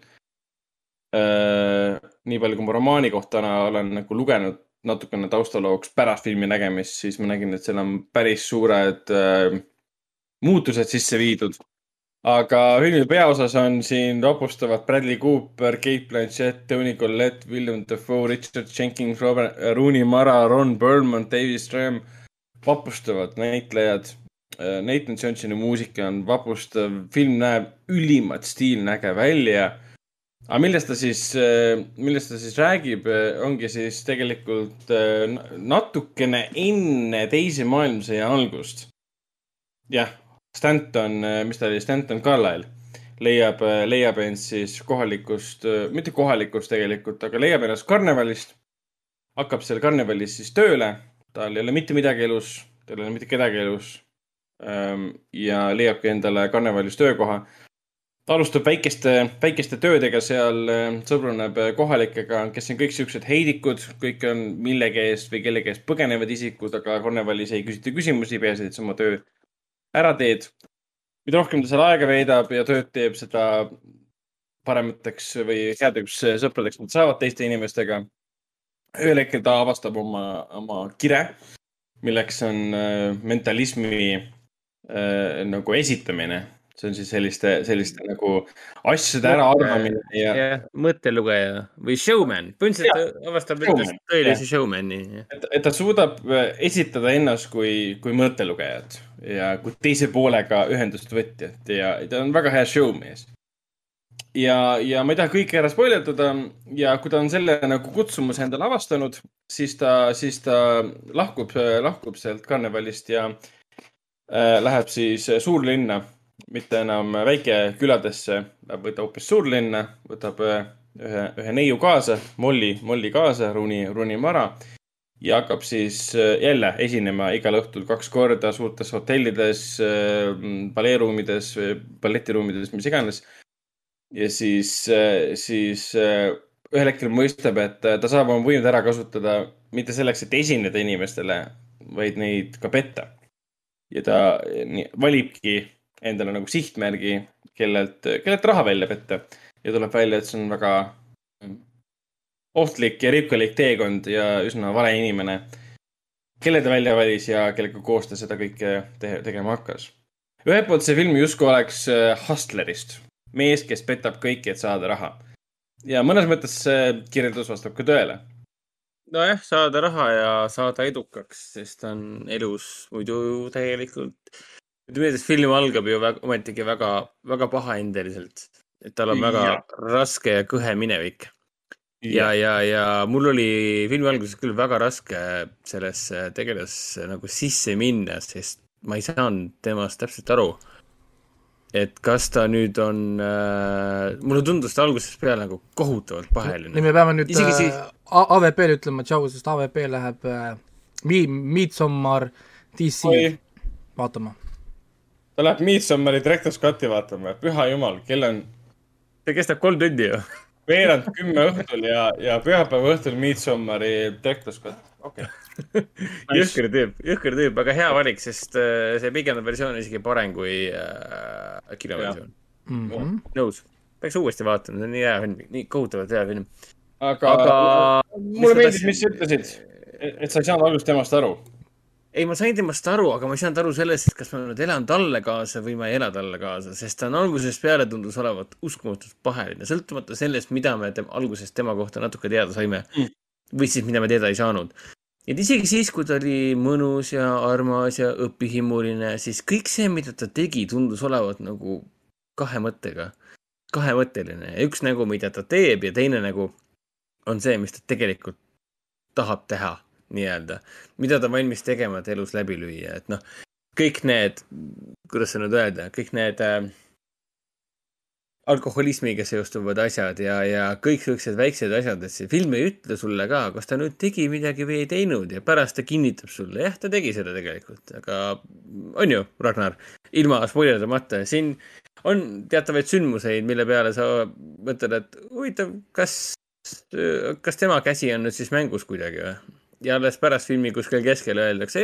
Äh, nii palju, kui ma romaani kohta olen nagu lugenud natukene taustalooks pärast filmi nägemist, siis ma nägin, et seal on päris suured äh, muutused sisse viidud. aga filmi peaosas on siin vapustavad Bradley Cooper, Kate Blanchett, Tony Collette, William Dafoe, Richard Jenkins, Robert, Rooney Mara, Ron Perlman, David Stram. vapustavad näitlejad. Nathan Johnsoni muusika on vapustav, film näeb ülimalt stiilnäge välja aga millest ta siis, millest ta siis räägib, ongi siis tegelikult äh, natukene enne teise maailmasõja algust. jah, Stanton, mis ta oli, Stanton Carlyle leiab, leiab end siis kohalikust, mitte kohalikust tegelikult, aga leiab ennast karnevalist. hakkab seal karnevalis siis tööle, tal ei ole mitte midagi elus, tal ei ole mitte kedagi elus. Ja leiabki endale karnevalis töökoha ta alustab väikeste, väikeste töödega seal, sõbruneb kohalikega, kes on kõik siuksed heidikud, kõik on millegi eest või kellegi eest põgenevad isikud, aga karnevalis ei küsita küsimusi, peaasi, et sa oma töö ära teed. mida rohkem ta seal aega veedab ja tööd teeb, seda paremateks või headeks sõpradeks nad saavad teiste inimestega. ühel hetkel ta avastab oma, oma kire, milleks on äh, mentalismi äh, nagu esitamine see on siis selliste, selliste nagu asjade äraarvamine ja. jah, mõttelugeja või showman, põhimõtteliselt ta avastab endast tõelise showman'i. et, et ta suudab äh, esitada ennast kui, kui mõttelugejat ja kui teise poolega ühendust võtjat ja ta on väga hea showmees. ja, ja ma ei taha kõike ära spoiletada ja kui ta on selle nagu kutsumuse endale avastanud, siis ta, siis ta lahkub, lahkub sealt karnevalist ja äh, läheb siis suurlinna mitte enam väikeküladesse, võtab hoopis suurlinna, võtab ühe, ühe neiu kaasa, Molli, Molli kaasa, Runi, Runi Mara. ja hakkab siis jälle esinema igal õhtul kaks korda suurtes hotellides, paleeruumides, balletiruumides, mis iganes. ja siis, siis ühel hetkel mõistab, et ta saab oma võimud ära kasutada mitte selleks, et esineda inimestele, vaid neid ka petta. Ja ta valibki endale nagu sihtmärgi, kellelt, kellelt raha välja petta. ja tuleb välja, et see on väga ohtlik ja ripkalik teekond ja üsna vale inimene, kelle ta välja valis ja kellega koos ta seda kõike te tegema hakkas. ühelt poolt see film justkui oleks äh, Hustlerist, mees, kes petab kõiki, et saada raha. ja mõnes mõttes see kirjeldus vastab ka tõele nojah, saada raha ja saada edukaks, sest ta on elus muidu täielikult ütleme et film algab ju väga, ometigi väga, väga pahaendeliselt. et tal on väga ja. raske ja kõhe minevik. ja, ja, ja mul oli filmi alguses küll väga raske sellesse tegelasse nagu sisse minna, sest ma ei saanud temast täpselt aru. Et kas ta nüüd on äh,, mulle tundus ta algusest peale nagu kohutavalt paheline. nii, me peame nüüd Isegi siis... äh, AVP-le ütlema tšau, sest AVP läheb äh, Midsommar DC vaatama ta läheb Midsommari Director's Cut'i vaatama, püha jumal, kell on. see kestab kolm tundi ju. veerand kümme õhtul ja, ja pühapäeva õhtul Midsommari Director's Cut, okei okay. jõhker tüüp, jõhker tüüp, aga hea valik, sest äh, see pikem versioon on isegi parem kui äh, kinoversioon mm. -hmm. nõus, peaks uuesti vaatama, see on nii hea film, nii kohutavalt hea film. aga, aga... mulle meeldis, mis sa ütlesid, et sa ei saanud algusest temast aru ei, ma sain temast aru, aga ma ei saanud aru sellest, et kas ma nüüd elan talle kaasa või ma ei ela talle kaasa, sest ta on algusest peale tundus olevat uskumatult paheline, sõltumata sellest, mida me tem algusest tema kohta natuke teada saime mm. Või siis mida me teada ei saanud. et isegi siis, kui ta oli mõnus ja armas ja õpihimuline, siis kõik see, mida ta tegi, tundus olevat nagu kahe mõttega, kahemõtteline. Üks nägu, mida ta teeb ja teine nägu on see, mis ta tegelikult tahab teha nii-öelda, mida ta on valmis tegema, et elus läbi lüüa, et noh, kõik need, kuidas seda nüüd öelda, kõik need äh, alkoholismiga seostuvad asjad ja, ja kõik siuksed väiksed asjad, et see film ei ütle sulle ka, kas ta nüüd tegi midagi või ei teinud ja pärast ta kinnitab sulle, jah, ta tegi seda tegelikult, aga on ju, Ragnar, ilma spoilerdamata, siin on teatavaid sündmuseid, mille peale sa mõtled, et huvitav, kas, kas tema käsi on nüüd siis mängus kuidagi või? ja alles pärast filmi kuskil keskel öeldakse,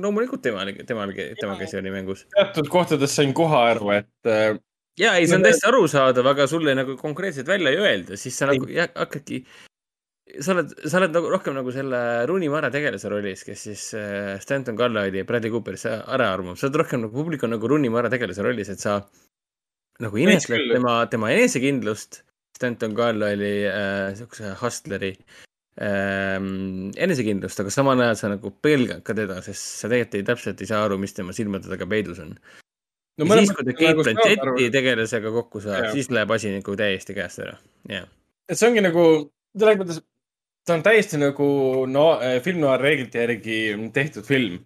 loomulikult temal, temal, tema käsi oli mängus. teatud kohtades sain kohaarvu, et äh, ja ei, see on täiesti arusaadav, aga sulle nagu konkreetselt välja ei öelda, siis sa nagu hakkadki, sa oled, sa oled nagu rohkem nagu selle Rooney Mara tegelase rollis, kes siis äh, Stanton Carlyle'i ja Bradley Cooperisse ära armub, sa oled rohkem nagu publik on nagu Rooney Mara tegelase rollis, et sa nagu küll. tema, tema enesekindlust. Stanton Carl oli äh, siukse hustleri ähm, enesekindlust, aga samal ajal sa nagu pelgad ka teda, sest sa tegelikult ei täpselt ei saa aru, mis tema silmade taga peidus on. No ja siis, kui ta Kate nagu Blanchetti tegelasega kokku saab siis läheb asi nagu täiesti käest ära. jah, et see ongi nagu, selles mõttes, ta on täiesti nagu no filmnoir reeglite järgi tehtud film.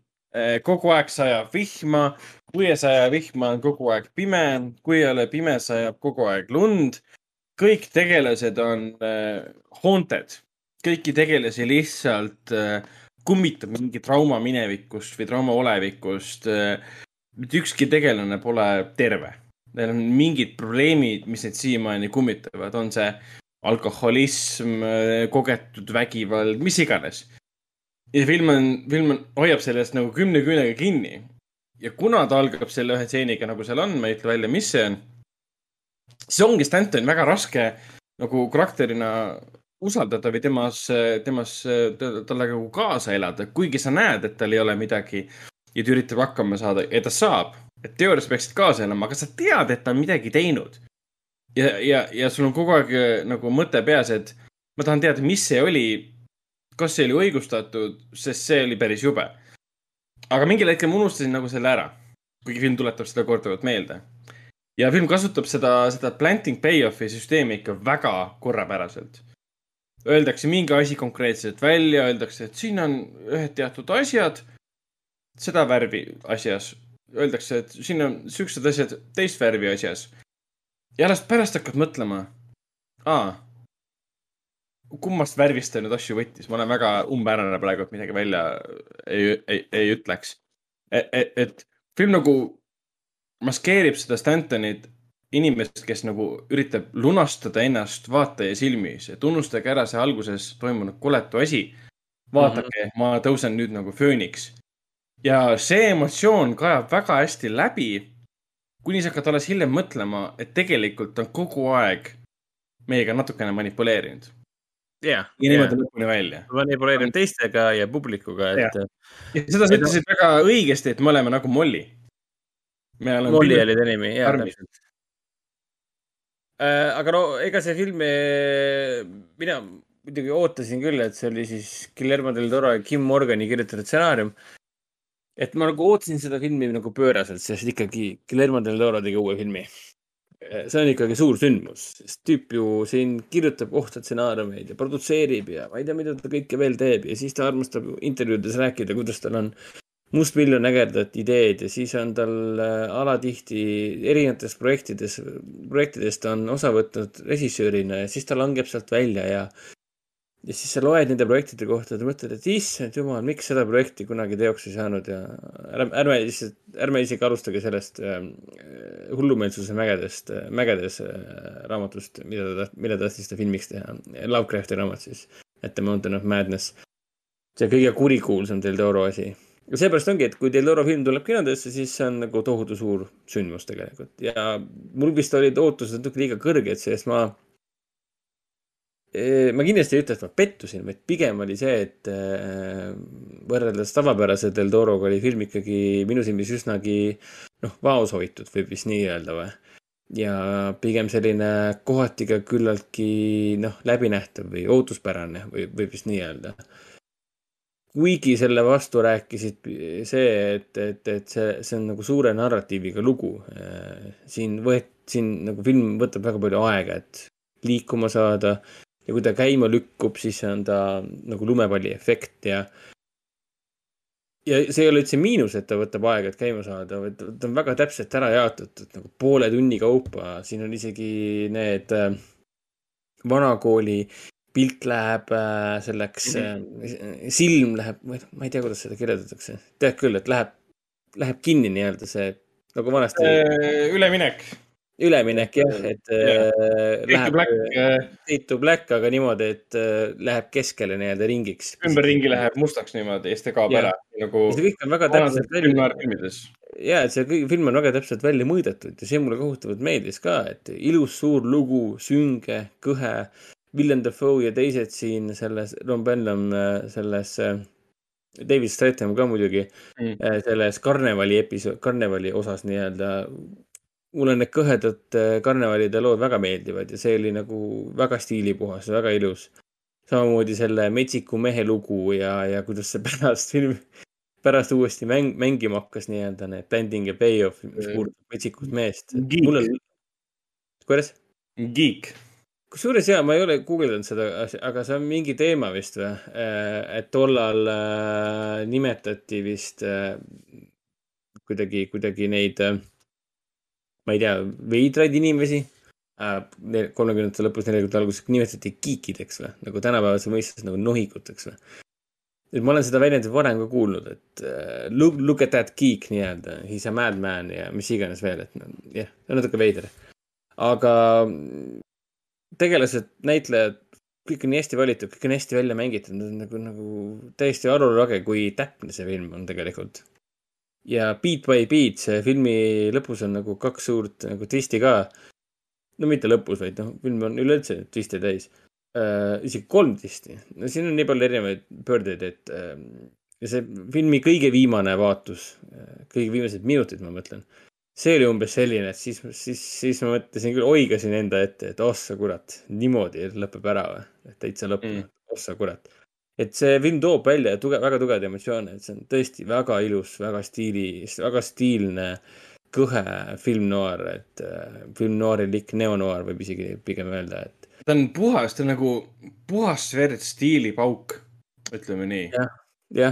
kogu aeg sajab vihma, kui ei saja vihma, on kogu aeg pime, kui ei ole pime, sajab kogu aeg lund. kõik tegelased on äh, haunted, kõiki tegelasi lihtsalt kummitab mingi trauma minevikust või trauma olevikust. Mitte ükski tegelane pole terve. Neil on mingid probleemid, mis neid siiamaani kummitavad, on see alkoholism, kogetud vägivald, mis iganes. ja film on, film on, hoiab sellest nagu kümne küünega kinni. ja kuna ta algab selle ühe stseeniga, nagu seal on, ma ei ütle välja, mis see on. siis ongi Stanton väga raske nagu karakterina usaldada või temas, temas, talle nagu kaasa elada, kuigi sa näed, et tal ei ole midagi ja ta üritab hakkama saada ja ta saab. et teoorias peaksid kaasa elama, aga sa tead, et ta on midagi teinud ja, ja, ja sul on kogu aeg äh, nagu mõte peas, et ma tahan teada, mis see oli. kas see oli õigustatud, sest see oli päris jube. aga mingil hetkel ma unustasin nagu selle ära, kuigi film tuletab seda korduvalt meelde. ja film kasutab seda, seda planting payoff'i süsteemi ikka väga korrapäraselt. Öeldakse mingi asi konkreetselt välja, öeldakse, et siin on ühed teatud asjad, seda värvi asjas. Öeldakse, et siin on siuksed asjad teist värvi asjas ja alles pärast hakkad mõtlema, aa, kummast värvist ta nüüd asju võttis, ma olen väga umbmäärane praegu, et midagi välja ei, ei, ei ütleks. et, et film nagu maskeerib seda Stantonit, inimest, kes nagu üritab lunastada ennast vaataja silmis, et unustage ära see alguses toimunud koletu asi. vaadake mm, -hmm. ma tõusen nüüd nagu fööniks. Ja see emotsioon kajab väga hästi läbi kuni sa hakkad alles hiljem mõtlema, et tegelikult on kogu aeg meiega natukene manipuleerinud. jah. ja niimoodi lõpuni välja. manipuleerib teistega ja publikuga, et ja seda sa ütlesid väga õigesti, et me oleme nagu Molly. Molly oli ta nimi, jaa, täpselt. aga no ega see film, mina muidugi ootasin küll, et see oli siis Guillermo del Toro ja Kim Morgani kirjutatud stsenaarium. Et ma nagu ootasin seda filmi nagu pööraselt, sest ikkagi Guillermo del Toro tegi uue filmi. see on ikkagi suur sündmus, sest tüüp ju siin kirjutab ohta stsenaariumeid ja produtseerib ja ma ei tea, mida ta kõike veel teeb ja siis ta armastab intervjuudes rääkida, kuidas tal on mustmiljon ägedat ideed ja siis on tal äh, alatihti erinevates projektides, projektidest on osa võtnud režissöörina ja siis ta langeb sealt välja ja ja siis sa loed nende projektide kohta ja mõtled, et issand jumal, miks seda projekti kunagi teoks ei saanud ja ärme, ärme lihtsalt, ärme isegi alustage sellest äh, hullumeelsuse mägedest, mägedes äh, raamatust, mida ta, mille ta tahtis ta filmiks teha. Lovecrafti raamat siis, At the Mountain of Madness. see kõige kurikuulsam Del Toro asi. ja seepärast ongi, et kui Del Toro film tuleb kinodesse, siis see on nagu tohutu suur sündmus tegelikult ja mul vist olid ootused natuke liiga kõrged, sest ma ma kindlasti ei ütle, et ma pettusin, vaid pigem oli see, et eh, võrreldes tavapärase Del Toroga oli film ikkagi minu silmis üsnagi noh, vaoshoitud, võib vist nii öelda või. ja pigem selline kohati ka küllaltki noh, läbinähtav või ootuspärane või võib vist nii öelda. kuigi selle vastu rääkisid see, et, et, et see, see on nagu suure narratiiviga lugu. siin võet-, siin nagu film võtab väga palju aega, et liikuma saada ja kui ta käima lükkub, siis on ta nagu lumepalli efekt ja ja see ei ole üldse miinus, et ta võtab aega, et käima saada, vaid ta on väga täpselt ära jaotatud nagu poole tunni kaupa, siin on isegi need äh, vanakooli pilt läheb äh, selleks mm, -hmm. silm läheb, ma ei tea, kuidas seda kirjeldatakse, tead küll, et läheb, läheb kinni nii-öelda see nagu vanasti üleminek. Üleminek jah, et Jah. äh, läheb Black, äh, to black, aga niimoodi, et äh, läheb keskele nii-öelda ringiks. ümberringi läheb mustaks niimoodi ja siis ta kaob Jah. ära nagu see kõik on väga täpselt välja, ja et see kõik, film on väga täpselt välja mõõdetud ja see mulle kohutavalt meeldis ka, et ilus suur lugu, sünge, kõhe. Willem Dafoe ja teised siin selles, Ron Benham äh, selles äh, David Stratham ka muidugi Mm. mm. selles karnevali episood, karnevali osas nii-öelda mulle need kõhedad äh, karnevalide lood väga meeldivad ja see oli nagu väga stiilipuhas, väga ilus. samamoodi selle Metsiku mehe lugu ja, ja kuidas see pärast filmi, pärast uuesti mäng, mängima hakkas nii-öelda need Blending ja Payoff, mis puudutab Metsikut meest. mulle, kuidas? Geek. kusjuures jaa, ma ei ole guugeldanud seda, aga see on mingi teema vist või? et tollal äh, nimetati vist äh, kuidagi, kuidagi neid äh, ma ei tea, veidraid inimesi äh, kolmekümnendate lõpus, nelikümnendate alguses nimetati kiikideks või, nagu tänapäevase mõistes nagu nohikuteks või. et ma olen seda väljendit varem ka kuulnud, et uh, look, look at that geek nii-öelda, he is a madman ja mis iganes veel, et noh, jah natuke veider. aga tegelased, näitlejad, kõik on nii hästi valitud, kõik on hästi välja mängitud, nagu, nagu täiesti arulage, kui täpne see film on tegelikult ja Beat by Beat, see filmi lõpus on nagu kaks suurt nagu twisti ka. no mitte lõpus, vaid noh, film on üleüldse twiste täis äh,. isegi kolm twisti, no siin on nii palju erinevaid pöördeid, et ja see filmi kõige viimane vaatus äh,, kõige viimased minutid, ma mõtlen. see oli umbes selline, et siis, siis, siis ma mõtlesin küll, oigasin enda ette, et oh sa kurat, niimoodi lõpeb ära või, et täitsa lõpp mm., oh sa kurat et see film toob välja tuge, väga tugevaid emotsioone, et see on tõesti väga ilus, väga stiili, väga stiilne, kõhe film noir, et äh, film noirilik neonoir võib isegi pigem öelda, et. ta on puhas, ta on nagu puhas verd stiilipauk, ütleme nii.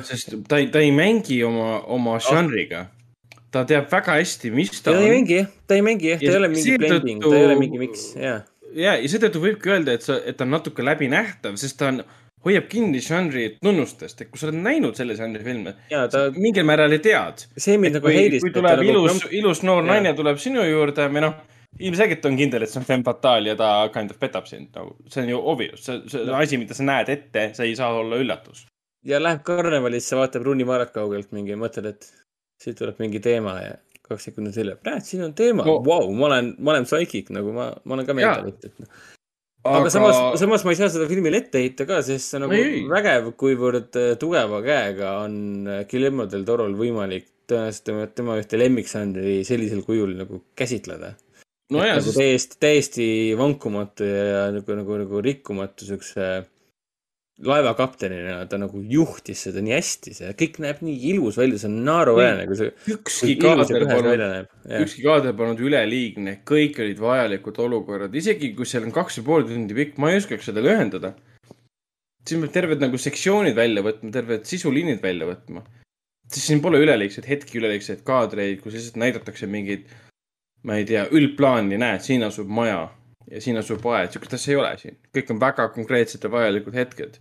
sest ta ei, ta ei mängi oma, oma žanriga. ta teab väga hästi, mis ta, ta on. ei mängi jah, ta ei mängi jah, ta ei ole mingi blending, ta ei ole mingi miks, jah. ja, ja seetõttu võibki öelda, et sa, et ta on natuke läbinähtav, sest ta on hoiab kinni žanri tunnustest, et kui sa oled näinud selle žanri filme, ta... mingil määral ei tead. see mind nagu häiris. kui tuleb ilus ilus noor ja. naine tuleb sinu juurde või noh, ilmselgelt on kindel, et see on femme fatale ja ta kind of petab sind nagu, see on ju obvious, see, see on asi, mida sa näed ette, see ei saa olla üllatus. ja läheb karnevalisse, vaatab Runi Maarat kaugelt mingi, mõtled, et siit tuleb mingi teema ja kaks sekundit hiljem, näed, siin on teema no., vau, ma olen, ma olen psychic nagu ma, ma olen ka mentalitt, et noh aga, aga samas, samas ma ei saa seda filmile ette heita ka, sest see on nagu ei. vägev, kuivõrd äh, tugeva käega on äh, Guillermo del Torol võimalik tõenäoliselt tema, tema ühte lemmikžanri sellisel kujul nagu käsitleda. no jaa, nagu sest... täiesti, täiesti vankumatu ja nagu, nagu, nagu rikkumatu siukse laevakaptenina ta nagu juhtis seda nii hästi, see kõik näeb nii ilus välja, see on naeruväärne, kui see. ükski kaader polnud, ükski kaader polnud üleliigne, kõik olid vajalikud olukorrad, isegi kui seal on kaks ja pool tundi pikk, ma ei oskaks seda lühendada. siin peab terved nagu sektsioonid välja võtma, terved sisuliinid välja võtma. siis siin pole üleliigseid hetki, üleliigseid kaadreid, kus lihtsalt näidatakse mingeid, ma ei tea, üldplaani, näed, siin asub maja ja siin asub aed, sihukest asja ei ole siin. kõik on väga konkreetsed ja vajalikud hetked.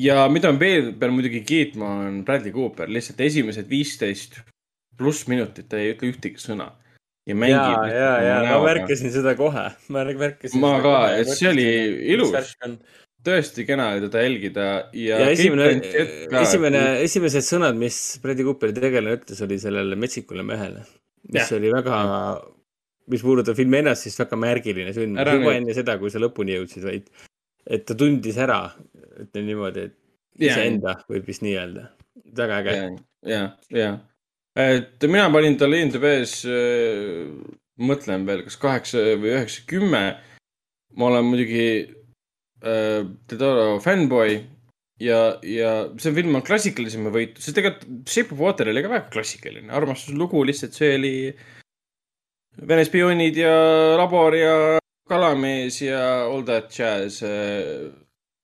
ja mida ma veel pean muidugi kiitma, on Bradley Cooper, lihtsalt esimesed viisteist pluss minutit ta ei ütle ühtegi sõna. ja mängib. ja, ja, ja ma märkasin seda kohe, ma märkasin. ma ka, et see oli ilus tõesti kena oli teda jälgida ja. ja esimene, esimene, esimesed sõnad, mis Bradley Cooperi tegelane ütles, oli sellele metsikule mehele. mis ja. oli väga mis puudutab filmi ennast, siis väga märgiline sündmus juba enne seda, kui sa lõpuni jõudsid, vaid et ta tundis ära, ütlen niimoodi, et iseenda võib vist nii öelda. väga äge. ja, ja, et mina panin talle IMDB-s äh,, mõtlen veel, kas kaheksa või üheksa, kümme. ma olen muidugi äh, Tedoro fännboi ja, ja see film on klassikalisem võit, sest tegelikult Shape of Water oli ka väga klassikaline, armastuslugu, lihtsalt see oli Vene spioonid ja labor ja kalamees ja all that jazz. Äh,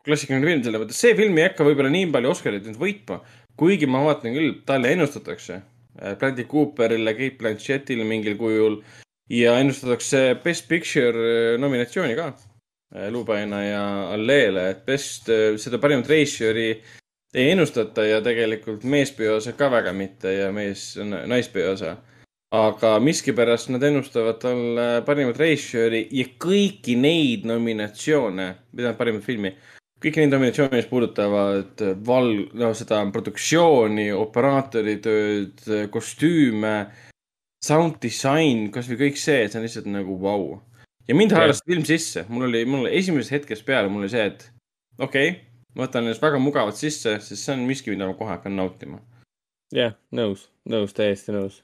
klassikaline film selle mõttes, see film ei hakka võib-olla nii palju Oscarit nüüd võitma, kuigi ma vaatan küll, talle ennustatakse. Äh, Bradley Cooperile, Kate Blanchettile mingil kujul ja ennustatakse Best Picture äh, nominatsiooni ka. Lubaina ja Alleele, et best, seda parimat reisjööri ei ennustata ja tegelikult meespeosa ka väga mitte ja mees, naispeosa aga miskipärast nad ennustavad talle parimat režissööri ja kõiki neid nominatsioone, mida parimat filmi, kõiki neid nominatsioone, mis puudutavad val-, no seda produktsiooni, operaatoritööd, kostüüme, sound design, kasvõi kõik see, see on lihtsalt nagu vau. Wow.. ja mind haarab see film sisse, mul oli, mul esimesest hetkest peale, mul oli see, et okei okay,, ma võtan ennast väga mugavalt sisse, sest see on miski, mida ma kohe hakkan nautima. jah yeah,, nõus, nõus, täiesti nõus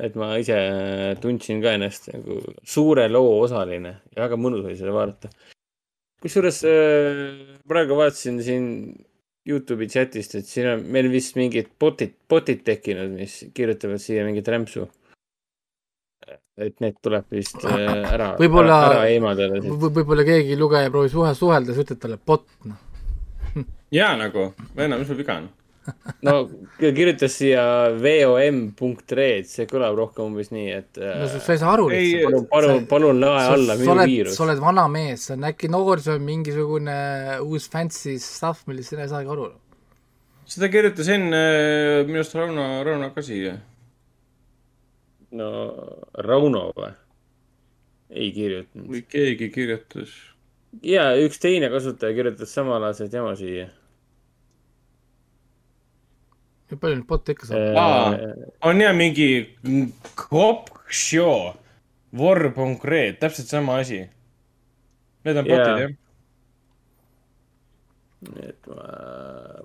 et ma ise tundsin ka ennast nagu suure loo osaline ja väga mõnus oli seda vaadata. kusjuures äh, praegu vaatasin siin Youtube'i chatist, et siin on meil vist mingid bot'id, bot'id tekkinud, mis kirjutavad siia mingit rämpsu. et need tuleb vist äh, ära, Võib-olla- ära eemaldada. Võib- võib-olla keegi lugeja proovis suhe, suhelda, sa ütled talle bot, noh. jaa, nagu, venna, mis sul viga on? no kirjutas siia vom.red, see kõlab rohkem umbes nii, et no sa äh, sa ei saa aru lihtsalt. palun, palun, palun lae alla sa minu oled, viirus sa. oled vana mees, see on äkki noor, see on mingisugune uus fancy stuff, millest sina ei saagi aru. seda kirjutas enne minu arust Rauno, Rauno ka siia. no Rauno või? ei kirjutanud. või keegi kirjutas. ja üks teine kasutaja kirjutas samalaadset jama siia. Kui palju neid bot'e ikka saab? Aa. on jah mingi Kopšo, Vor.red, täpselt sama asi. Need on Jaa. bot'id jah. et ma,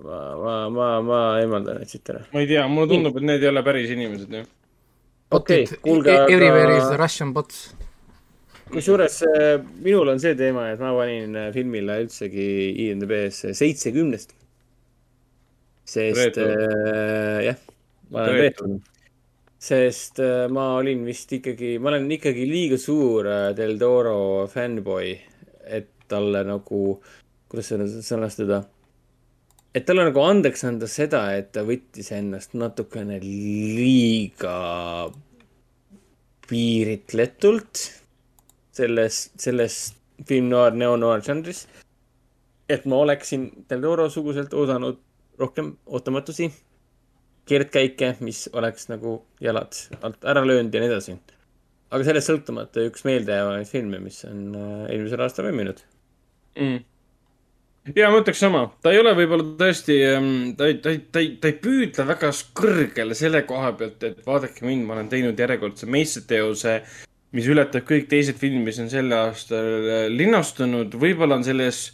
ma, ma, ma, ma eemaldan need siit ära. ma ei tea, mulle tundub, et need ei ole päris inimesed jah. okei Bot'id, kuulge, everywhere is aga Russian bots. kusjuures äh, minul on see teema, et ma panin äh, filmile üldsegi IMDB-s seitsekümnest. Sest äh, jah, ma olen reetur. sest äh, ma olin vist ikkagi, ma olen ikkagi liiga suur äh, Del Toro fännboi, et talle nagu, kuidas seda sõnastada, et talle nagu andeks anda seda, et ta võttis ennast natukene liiga piiritletult selles, selles film noir, neo-noir žanris. et ma oleksin Del Toro suguselt oodanud rohkem ootamatusi, keerdkäike, mis oleks nagu jalad alt ära löönud ja nii edasi. aga sellest sõltumata üks meeldejäävaid filme, mis on äh, eelmisel aastal valminud. mm.. ja ma ütleks sama, ta ei ole võib-olla tõesti, ta ei, ta ei, ta ei, ta ei püüdle väga kõrgele selle koha pealt, et vaadake mind, ma olen teinud järjekordse meistriteose, mis ületab kõik teised filmid, mis on sel aastal äh, linastunud, võib-olla on selles,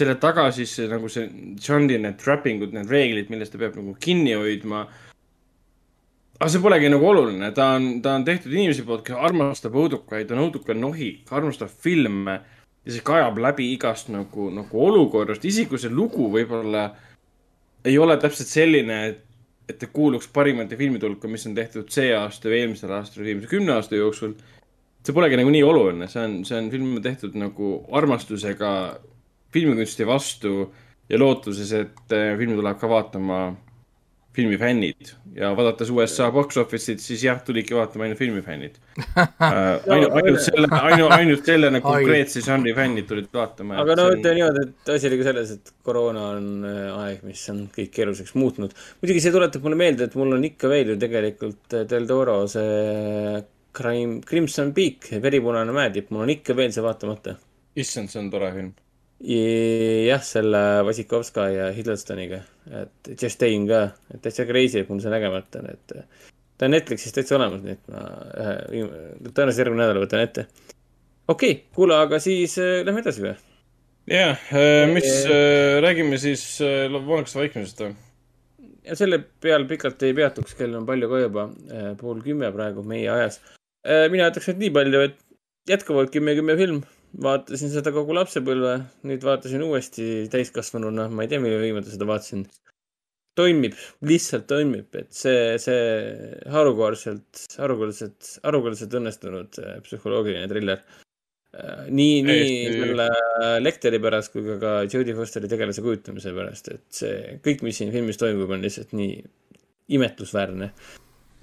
selle taga siis nagu see žanri need trapping'ud, need reeglid, millest ta peab nagu kinni hoidma. aga see polegi nagu oluline, ta on, ta on tehtud inimese poolt, kes armastab õudukaid, on õuduka nohik, armastab filme ja see kajab läbi igast nagu, nagu olukorrast, isegi kui see lugu võib-olla ei ole täpselt selline, et, et ta kuuluks parimate filmide hulka, mis on tehtud see aasta või eelmisel aastal või viimase kümne aasta jooksul. see polegi nagu nii oluline, see on, see on film tehtud nagu armastusega filmikunsti vastu ja lootuses, et eh, filmi tuleb ka vaatama filmifännid ja vaadates USA box office'it, siis jah, tulidki vaatama ainult filmifännid uh,. ainult, ainult selle, ainult, ainult selle nagu konkreetse žanri fännid tulid vaatama. aga no ütleme niimoodi, et asi oli ka selles, et koroona on äh, aeg, mis on kõik keeruliseks muutnud. muidugi see tuletab mulle meelde, et mul on ikka veel ju tegelikult äh, Del Toro see Crime, Crimson Peak, veripunane mäetipp, mul on ikka veel see vaatamata. issand, see on tore film. jah, selle Vasikovska ja Hiddlestoniga, et Just Staying ka, et täitsa crazy, et mul see nägemata on, et äh, ta on Netflixis täitsa olemas, nii et ma ühe, tõenäoliselt järgmine nädal võtan ette. okei okay,, kuule, aga siis äh, lähme edasi või? jah, mis, räägime siis äh, voonakast vaikimisest või? ja selle peal pikalt ei peatuks, kell on palju ka juba, pool kümme praegu meie ajas. mina ütleks, et nii palju, et jätkuvalt kümme, kümme film. Vaatasin seda kogu lapsepõlve, nüüd vaatasin uuesti täiskasvanuna, ma ei tea, millal viimati seda vaatasin. toimib, lihtsalt toimib, et see, see harukordselt, harukordselt, harukordselt õnnestunud äh, psühholoogiline triller. nii, nii Täiesti- selle Lecteri pärast kui ka ka Jodie Fosteri tegelase kujutamise pärast, et see kõik, mis siin filmis toimub, on lihtsalt nii imetlusväärne.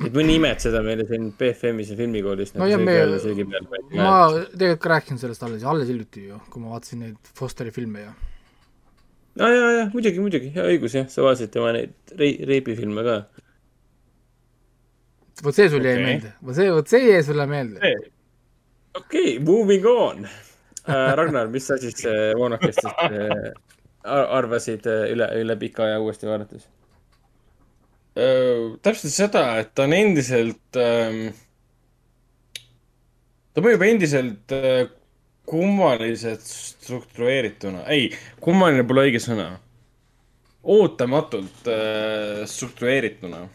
Et mõni imetseda meile siin BFM-is ja filmikoolis No nagu ja me- all ja peal. ma tegelikult ka rääkisin sellest alles, alles hiljuti ju, kui ma vaatasin neid Fosteri filme ja ja, ja, ja muidugi, muidugi, hea õigus jah, sa vaatasid tema neid rei-, reibifilme ka. vot see sul jäi Okei. meelde, vot see, vot see jäi sulle meelde. okei okay,, moving on äh,. Ragnar, mis sa siis äh, Voonakestest äh, ar- arvasid äh, üle, üle pika aja uuesti vaadates? Täpselt seda, et ta on endiselt ähm,, ta mõjub endiselt äh, kummaliselt struktureerituna, ei, kummaline pole õige sõna. ootamatult äh, struktureerituna.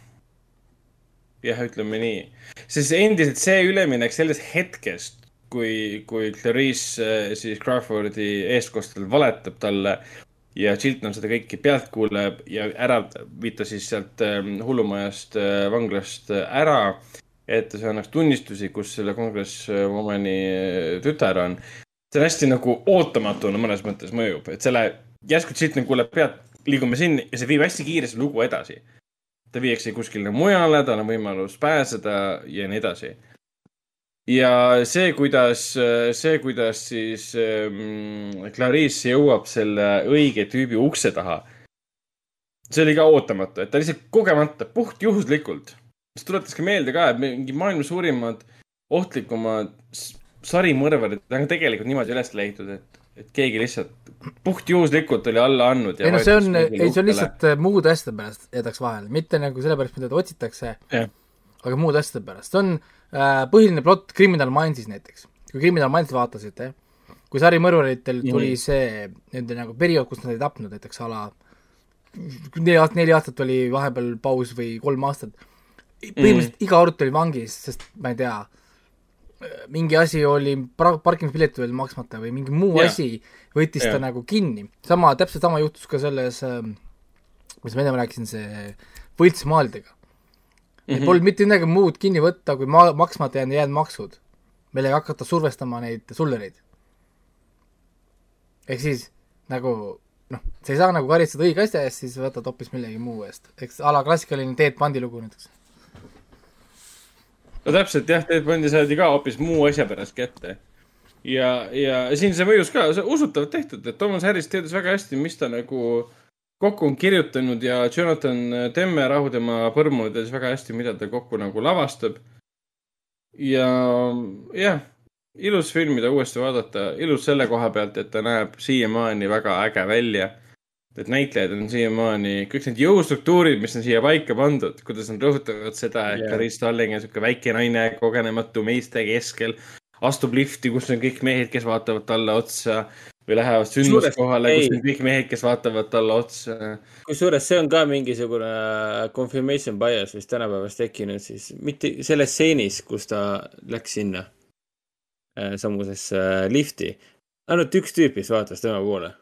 jah, ütleme nii. sest endiselt see üleminek sellest hetkest, kui, kui Clarice äh, siis Crawfordi eestkostel valetab talle ja Chilton seda kõike pealt kuuleb ja ära viib ta siis sealt ähm, hullumajast äh, vanglast äh, ära, et see annaks tunnistusi, kus selle kongresswomani äh, tütar on. see on hästi nagu ootamatuna mõnes mõttes mõjub, et selle järsku Chilton kuuleb pealt, liigume sinna ja see viib hästi kiiresti lugu edasi. ta viiakse kuskile mujale, tal on võimalus pääseda ja nii edasi ja see, kuidas, see, kuidas siis ähm, Clarice jõuab selle õige tüübi ukse taha. see oli ka ootamatu, et ta lihtsalt kogemata, puhtjuhuslikult. see tuletas ka meelde ka, et mingi maailma suurimad, ohtlikumad sarimõrvarid on tegelikult niimoodi üles leitud, et, et keegi lihtsalt puhtjuhuslikult oli alla andnud. ei no see on, ei see on lihtsalt äh, muude asjade pärast jätaks vahele, mitte nagu sellepärast, mida otsitakse, jah, aga muude asjade pärast, see on põhiline plott Criminal Mindsis näiteks. kui Criminal Minds vaatasite, kui sarimõrvaritel tuli see nende nagu periood, kus nad ei tapnud näiteks a la neli aastat, neli aastat oli vahepeal paus või kolm aastat, põhimõtteliselt mm. iga kord oli vangis, sest ma ei tea, mingi asi oli parkimispilet veel maksmata või mingi muu yeah. asi võttis yeah. ta nagu kinni. sama, täpselt sama juhtus ka selles, mis ma enne rääkisin, see võltsmaaldega mm. -hmm. Polnud mitte midagi muud kinni võtta, kui ma-, maksmata jäänud, jäänud maksud, millega hakata survestama neid sullereid. ehk siis nagu noh, sa ei saa nagu karistada õige asja eest, siis võtad hoopis millegi muu eest. eks a la klassikaline Ted Bundy lugu näiteks. no täpselt jah, Ted Bundy saadi ka hoopis muu asja pärast kätte. ja, ja siin see mõjus ka, see usutavalt tehtud, et Thomas Harris teadis väga hästi, mis ta nagu kokku on kirjutanud ja Jonathan Demme rahu tema põrmu teadis väga hästi, mida ta kokku nagu lavastab. ja jah, ilus film, mida uuesti vaadata, ilus selle koha pealt, et ta näeb siiamaani väga äge välja et näitlejad on siiamaani, kõik need jõustruktuurid, mis on siia paika pandud, kuidas nad rõhutavad seda, et Jaa. Clarice Starling on sihuke väike naine kogenematu meeste keskel, astub lifti, kus on kõik mehed, kes vaatavad talle otsa või lähevad sündmuskohale, kus on kõik mehed, kes vaatavad talle otsa. kusjuures see on ka mingisugune confirmation bias vist tänapäevast tekkinud siis, mitte selles stseenis, kus ta läks sinna äh, samusesse äh, lifti. ainult üks tüüp vist vaatas tema poole.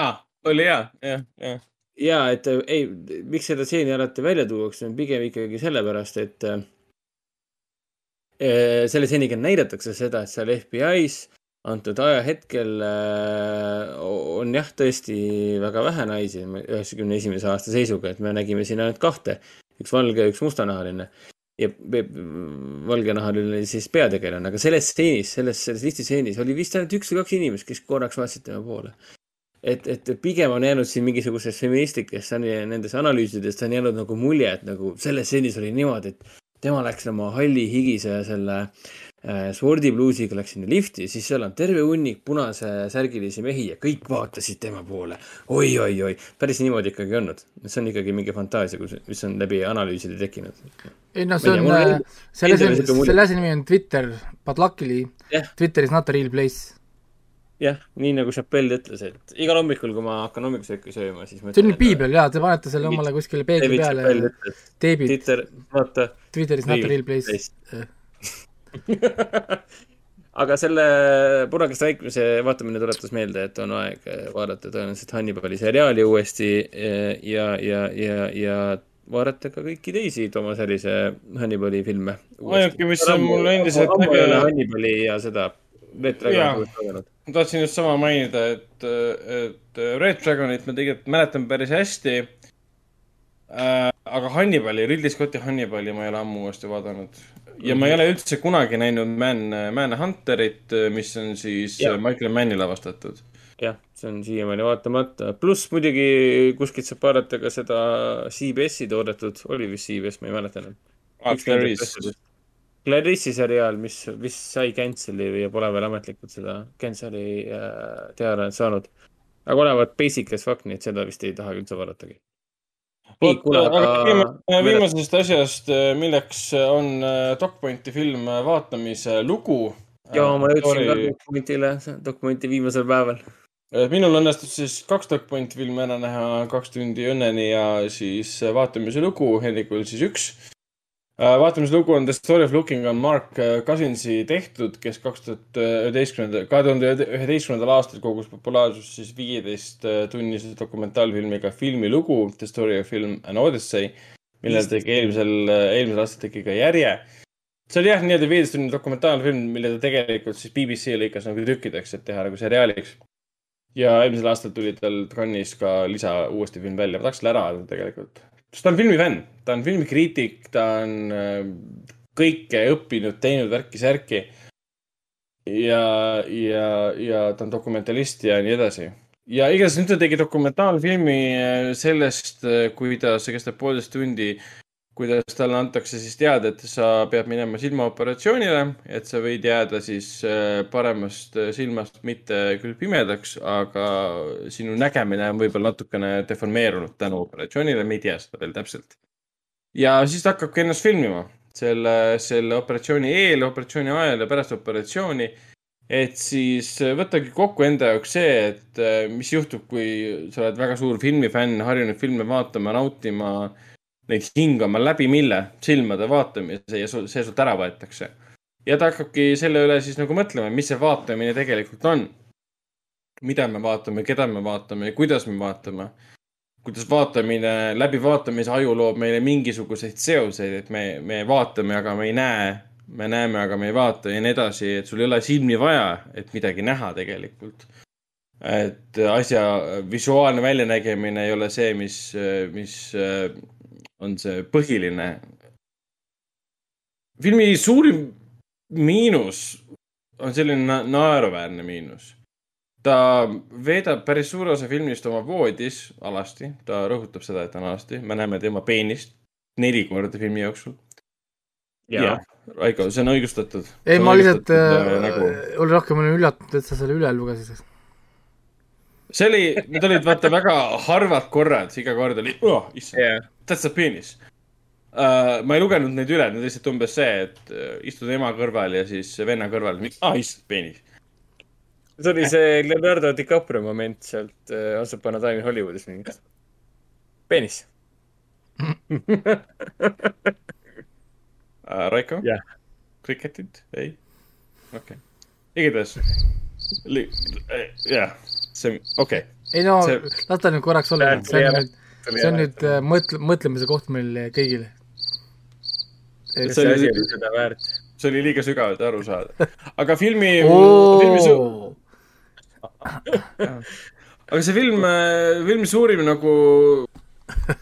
aa, oli hea, jah, jah. ja et äh, ei, miks seda stseeni alati välja tuuakse, on pigem ikkagi sellepärast, et äh, äh, selle stseeniga näidatakse seda, et seal FBI-s antud ajahetkel äh, on jah, tõesti väga vähe naisi üheksakümne esimese aasta seisuga, et me nägime siin ainult kahte, üks valge, üks mustanahaline. Ja valgenahaline siis peategelane, aga selles stseenis, selles, selles liftistseenis oli vist ainult üks või kaks inimest, kes korraks vaatasid tema poole. Et, et pigem on jäänud siin mingisugusest feministlikest ani- nendes analüüsides on jäänud nagu mulje, et nagu selles stseenis oli niimoodi, et tema läks oma halli higise selle äh, spordipluusiga läks sinna lifti, siis seal on terve hunnik punase särgilisi mehi ja kõik vaatasid tema poole oi,. oi-oi-oi, päris niimoodi ikkagi ei olnud. see on ikkagi mingi fantaasia, mis on läbi analüüside tekkinud. ei noh, see on äh, selle selle asi nimi on Twitter, but luckily Jah. Twitter is not a real place. jah, nii nagu Chappelle ütles, et igal hommikul, kui ma hakkan hommikusööki sööma, siis ma see on nüüd piibel jaa, te panete selle omale kuskile peegli peale ütles, teebid, Twitter, vaata Twitter is not a Real real place place.. aga selle punakeste väikmise vaatamine tuletas meelde, et on aeg eh, vaadata tõenäoliselt Hannibali seriaali uuesti eh, ja, ja, ja, ja vaadata ka kõiki teisi Toomas Harrise Hannibali filme. Ainuke, mis on mul endiselt äge- Hannibali ja seda Red. Dragonit ma tahtsin just sama mainida, et, et Red Dragonit ma tegelikult mäletan päris hästi äh,. aga Hannibali, Ridley Scotti Hannibali ma ei ole ammu uuesti vaadanud. Ja ma ei ole üldse kunagi näinud Man, Manhunterit, mis on siis ja. Michael Manni lavastatud. jah, see on siiamaani vaatamata, pluss muidugi kuskilt saab vaadata ka seda CBS-i toodetud, oli vist CBS, ma ei mäleta enam. Clarice. Clarice'i seriaal, mis, mis sai cancel'i ja pole veel ametlikult seda cancel'i äh, teada saanud. aga olevat basic as fuck, nii et seda vist ei taha üldse vaadatagi. kuule, aga viimasest asjast, milleks on äh, DocPointi film äh, vaatamise lugu. ja ma jõudsin ka dokumendile, dokumenti viimasel päeval. Äh, minul õnnestus siis kaks DocPointi filmi ära näha kaks tundi õnneni ja siis äh, vaatamise lugu, Hendrikul siis üks. vaatame, mis lugu on The Story of Looking on Mark äh, Cousinsi tehtud, kes kaks tuhat üheteistkümnenda, kahe tuhande üheteistkümnendal aastal kogus populaarsust siis viieteist tunnise dokumentaalfilmiga filmilugu The Story of Film An Odyssey, millele tegi eelmisel, eelmisel aastal tegi ka järje. see oli jah, nii-öelda viieteisttunnine dokumentaalfilm, mille ta tegelikult siis BBC lõikas nagu tükkideks, et teha nagu seriaaliks. ja eelmisel aastal tuli tal Cannes'is ka lisa uuesti film välja, ma tahaks selle ära öelda tegelikult. Sest ta on filmifänn, ta on filmikriitik, ta on äh, kõike õppinud, teinud värki-särki. ja, ja, ja ta on dokumentalist ja nii edasi. ja igatahes nüüd ta tegi dokumentaalfilmi äh, sellest, kuidas see kestab poolteist tundi kuidas talle antakse siis teada, et sa pead minema silmaoperatsioonile, et sa võid jääda siis äh, paremast äh, silmast mitte küll pimedaks, aga sinu nägemine on võib-olla natukene deformeerunud tänu operatsioonile, me ei tea seda veel täpselt. ja siis ta hakkabki ennast filmima selle, selle operatsiooni eel, operatsiooni ajal ja pärast operatsiooni. et siis võttagi kokku enda jaoks see, et äh, mis juhtub, kui sa oled väga suur filmifänn, harjunud filme vaatama, nautima neid hingama läbi mille silmade vaatamise ja see sult ära võetakse. ja ta hakkabki selle üle siis nagu mõtlema, mis see vaatamine tegelikult on. mida me vaatame, keda me vaatame ja kuidas me vaatame. kuidas vaatamine, läbi vaatamise aju loob meile mingisuguseid seoseid, et me, me vaatame, aga me ei näe. me näeme, aga me ei vaata ja nii edasi, et sul ei ole silmi vaja, et midagi näha tegelikult. et asja visuaalne väljanägemine ei ole see, mis, mis on see põhiline. filmi suurim miinus on selline na naeruväärne miinus. ta veedab päris suure osa filmist oma voodis alasti, ta rõhutab seda, et ta on alasti, me näeme tema peenist neli korda filmi jooksul. jah, Raiko, see on õigustatud. ei, ma lihtsalt äh, äh, nagu olin rohkem üllatunud, et sa selle üle lugesid. see oli, need olid vaata väga harvad korrad, iga kord oli oh,, issand yeah., that's a penis uh,. ma ei lugenud neid üle, need lihtsalt umbes see, et uh, istud ema kõrval ja siis venna kõrval, ah issand, penis. see oli see Leonardo DiCaprio moment sealt äh, Once Upon a Time in Hollywoodis mingi. peenis. Uh, Raiko Jah. Cricketid, ei, okei okay.. igatahes, jah, see, okei okay., ei no See- las ta nüüd korraks olla, see on nüüd, see on nüüd äh, mõtle, mõtlemise koht meil kõigile. See asi oli seda väärt? see oli liiga sügav, et aru saada. aga filmi, filmi su-, aga see film, filmi suurim nagu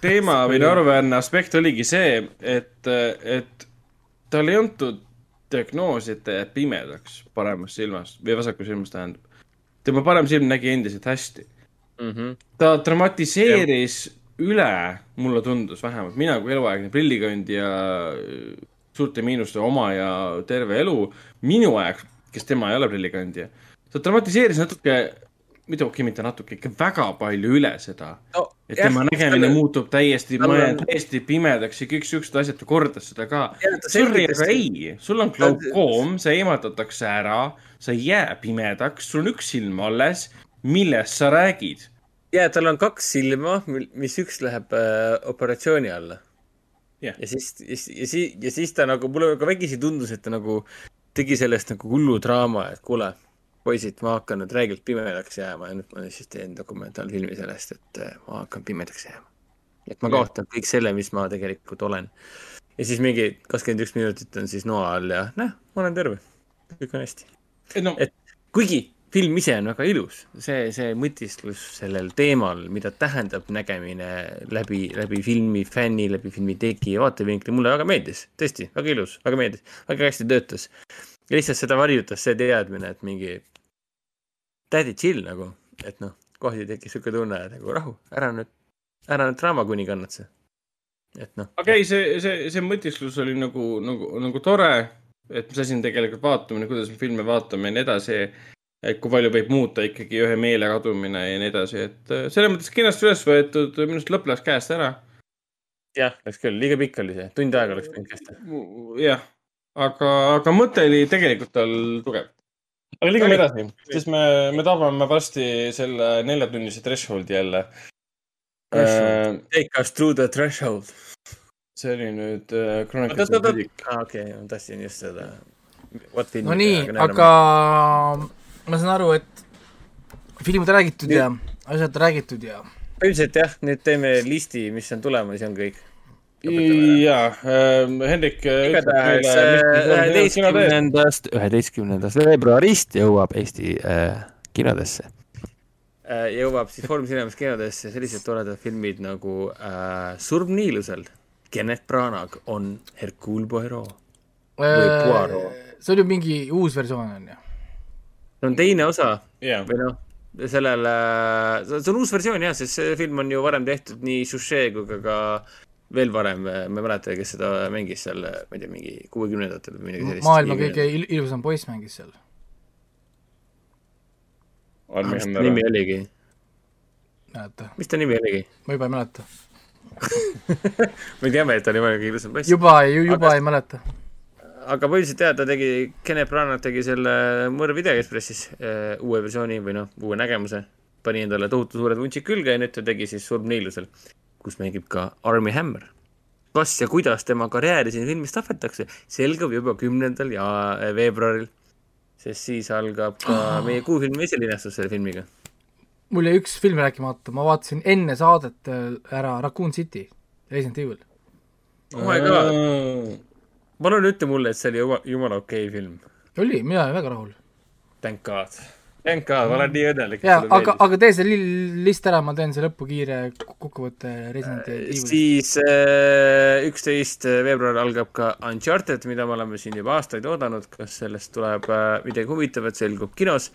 teema või naeruväärne aspekt oligi see, et, et talle ei antud diagnoosi, et ta jääb pimedaks paremast silmast või vasakust silmast tähendab. tema parem silm nägi endiselt hästi. ta dramatiseeris üle, mulle tundus vähemalt, mina kui eluaegne prillikandja, suurte miinuste oma ja terve elu, minu aeg, kes tema ei ole prillikandja, ta dramatiseeris natuke, mitte okei, mitte natuke, ikka väga palju üle seda no et tema nägemine muutub täiesti, tal on- täiesti pimedaks ja kõik siuksed asjad, ta kordas seda ka. Jah, Sorry, aga ei, sul on glaukoom, see eemaldatakse ära, sa ei jää pimedaks, sul on üks silm alles, millest sa räägid? Ja tal on kaks silma, mis üks läheb äh, operatsiooni alla. Jah. ja siis, ja siis, ja siis, ta nagu, mulle ka vägisi tundus, et ta nagu tegi sellest nagu hullu draama, et kuule, poisid, ma hakkan nüüd räigelt pimedaks jääma ja nüüd ma siis teen dokumentaalfilmi sellest, et äh, ma hakkan pimedaks jääma. et ma kaotan kõik selle, mis ma tegelikult olen. ja siis mingi kakskümmend üks minutit on siis noa all ja näh, ma olen terve. kõik on hästi. no Et- kuigi film ise on väga ilus, see, see mõtisklus sellel teemal, mida tähendab nägemine läbi, läbi filmi fänni, läbi filmi tegi ja vaatevinkli, mulle väga meeldis, tõesti, väga ilus, väga meeldis, väga hästi töötas. lihtsalt seda varjutas see teadmine, et mingi tädi chill nagu, et noh, kohati tekkis siuke tunne, nagu rahu, ära nüüd, ära nüüd draamakuningannas. et noh, aga ei, see, see, see mõtisklus oli nagu, nagu, nagu tore, et mis asi on tegelikult vaatamine, kuidas me filme vaatame ja nii edasi. Et kui palju võib muuta ikkagi ühe meele kadumine ja nii edasi, et äh, selles mõttes kenasti üles võetud, minu arust lõpp läks käest ära. jah, läks küll, liiga pikk oli see, tund aega oleks võinud kesta. jah, aga, aga mõte oli tegelikult tal tugev. aga liigume edasi, sest me, me tabame varsti selle neljatunnise threshold'i jälle. Threshold. Take us through the threshold. see oli nüüd oot, Chronicles of Riddick. aa okei, ma tahtsin just seda. no nii, aga ma saan aru, et filmid räägitud ja asjad räägitud ja üldiselt jah, nüüd teeme listi, mis on tulemas ja on kõik. jaa, Hendrik. igatahes äh, üheteistkümnendast, üheteistkümnendast veebruarist jõuab Eesti äh, kinodesse. jõuab siis Foorum Cinemas kinodesse sellised toredad filmid nagu äh, Surm Niilusel. Kenneth Branagh on Hercule Poirot. Või Poirot. Äh, see on ju mingi uus versioon on ju? See on teine osa jaa, või noh, sellele, see on uus versioon jah, sest see film on ju varem tehtud nii Suchet kui ka, ka veel varem, ma ei mäleta, kes seda mängis seal, ma ei tea, mingi kuuekümnendatel või midagi sellist. maailma kõige il- ilusam poiss mängis seal. Mis ta nimi. oligi? mäleta, mis ta nimi oligi? ma juba ei mäleta. me teame, et ta oli maailma kõige ilusam poiss. juba, juba Aga- ei mäleta. Aga põhiliselt jah, ta tegi, Kenneth Branagh tegi selle Mõrv Video Ekspressis äh, uue versiooni või noh, uue nägemuse. pani endale tohutu suured vuntsid külge ja nüüd ta tegi siis Surm Niilusel, kus mängib ka Armi Hammer. kas ja kuidas tema karjääri siin filmis tahvetakse, selgub juba kümnendal ja äh, veebruaril. sest siis algab ka meie kuufilmi esilinastus selle filmiga. mul jäi üks film rääkimata, ma vaatasin enne saadet äh, ära Raccoon City, Resident Evil. oh my god, palun ütle mulle, et see oli jumala, jumala okei okay film. oli, mina olin väga rahul. Thank god. Thank god, ma olen nii õnnelik. jaa, aga, aga tee see li- list ära, ma teen see lõppu kiire kok- kokkuvõtte Resident Evilist. siis üksteist veebruar algab ka Uncharted, mida me oleme siin juba aastaid oodanud, kas sellest tuleb äh, midagi huvitavat, selgub kinos.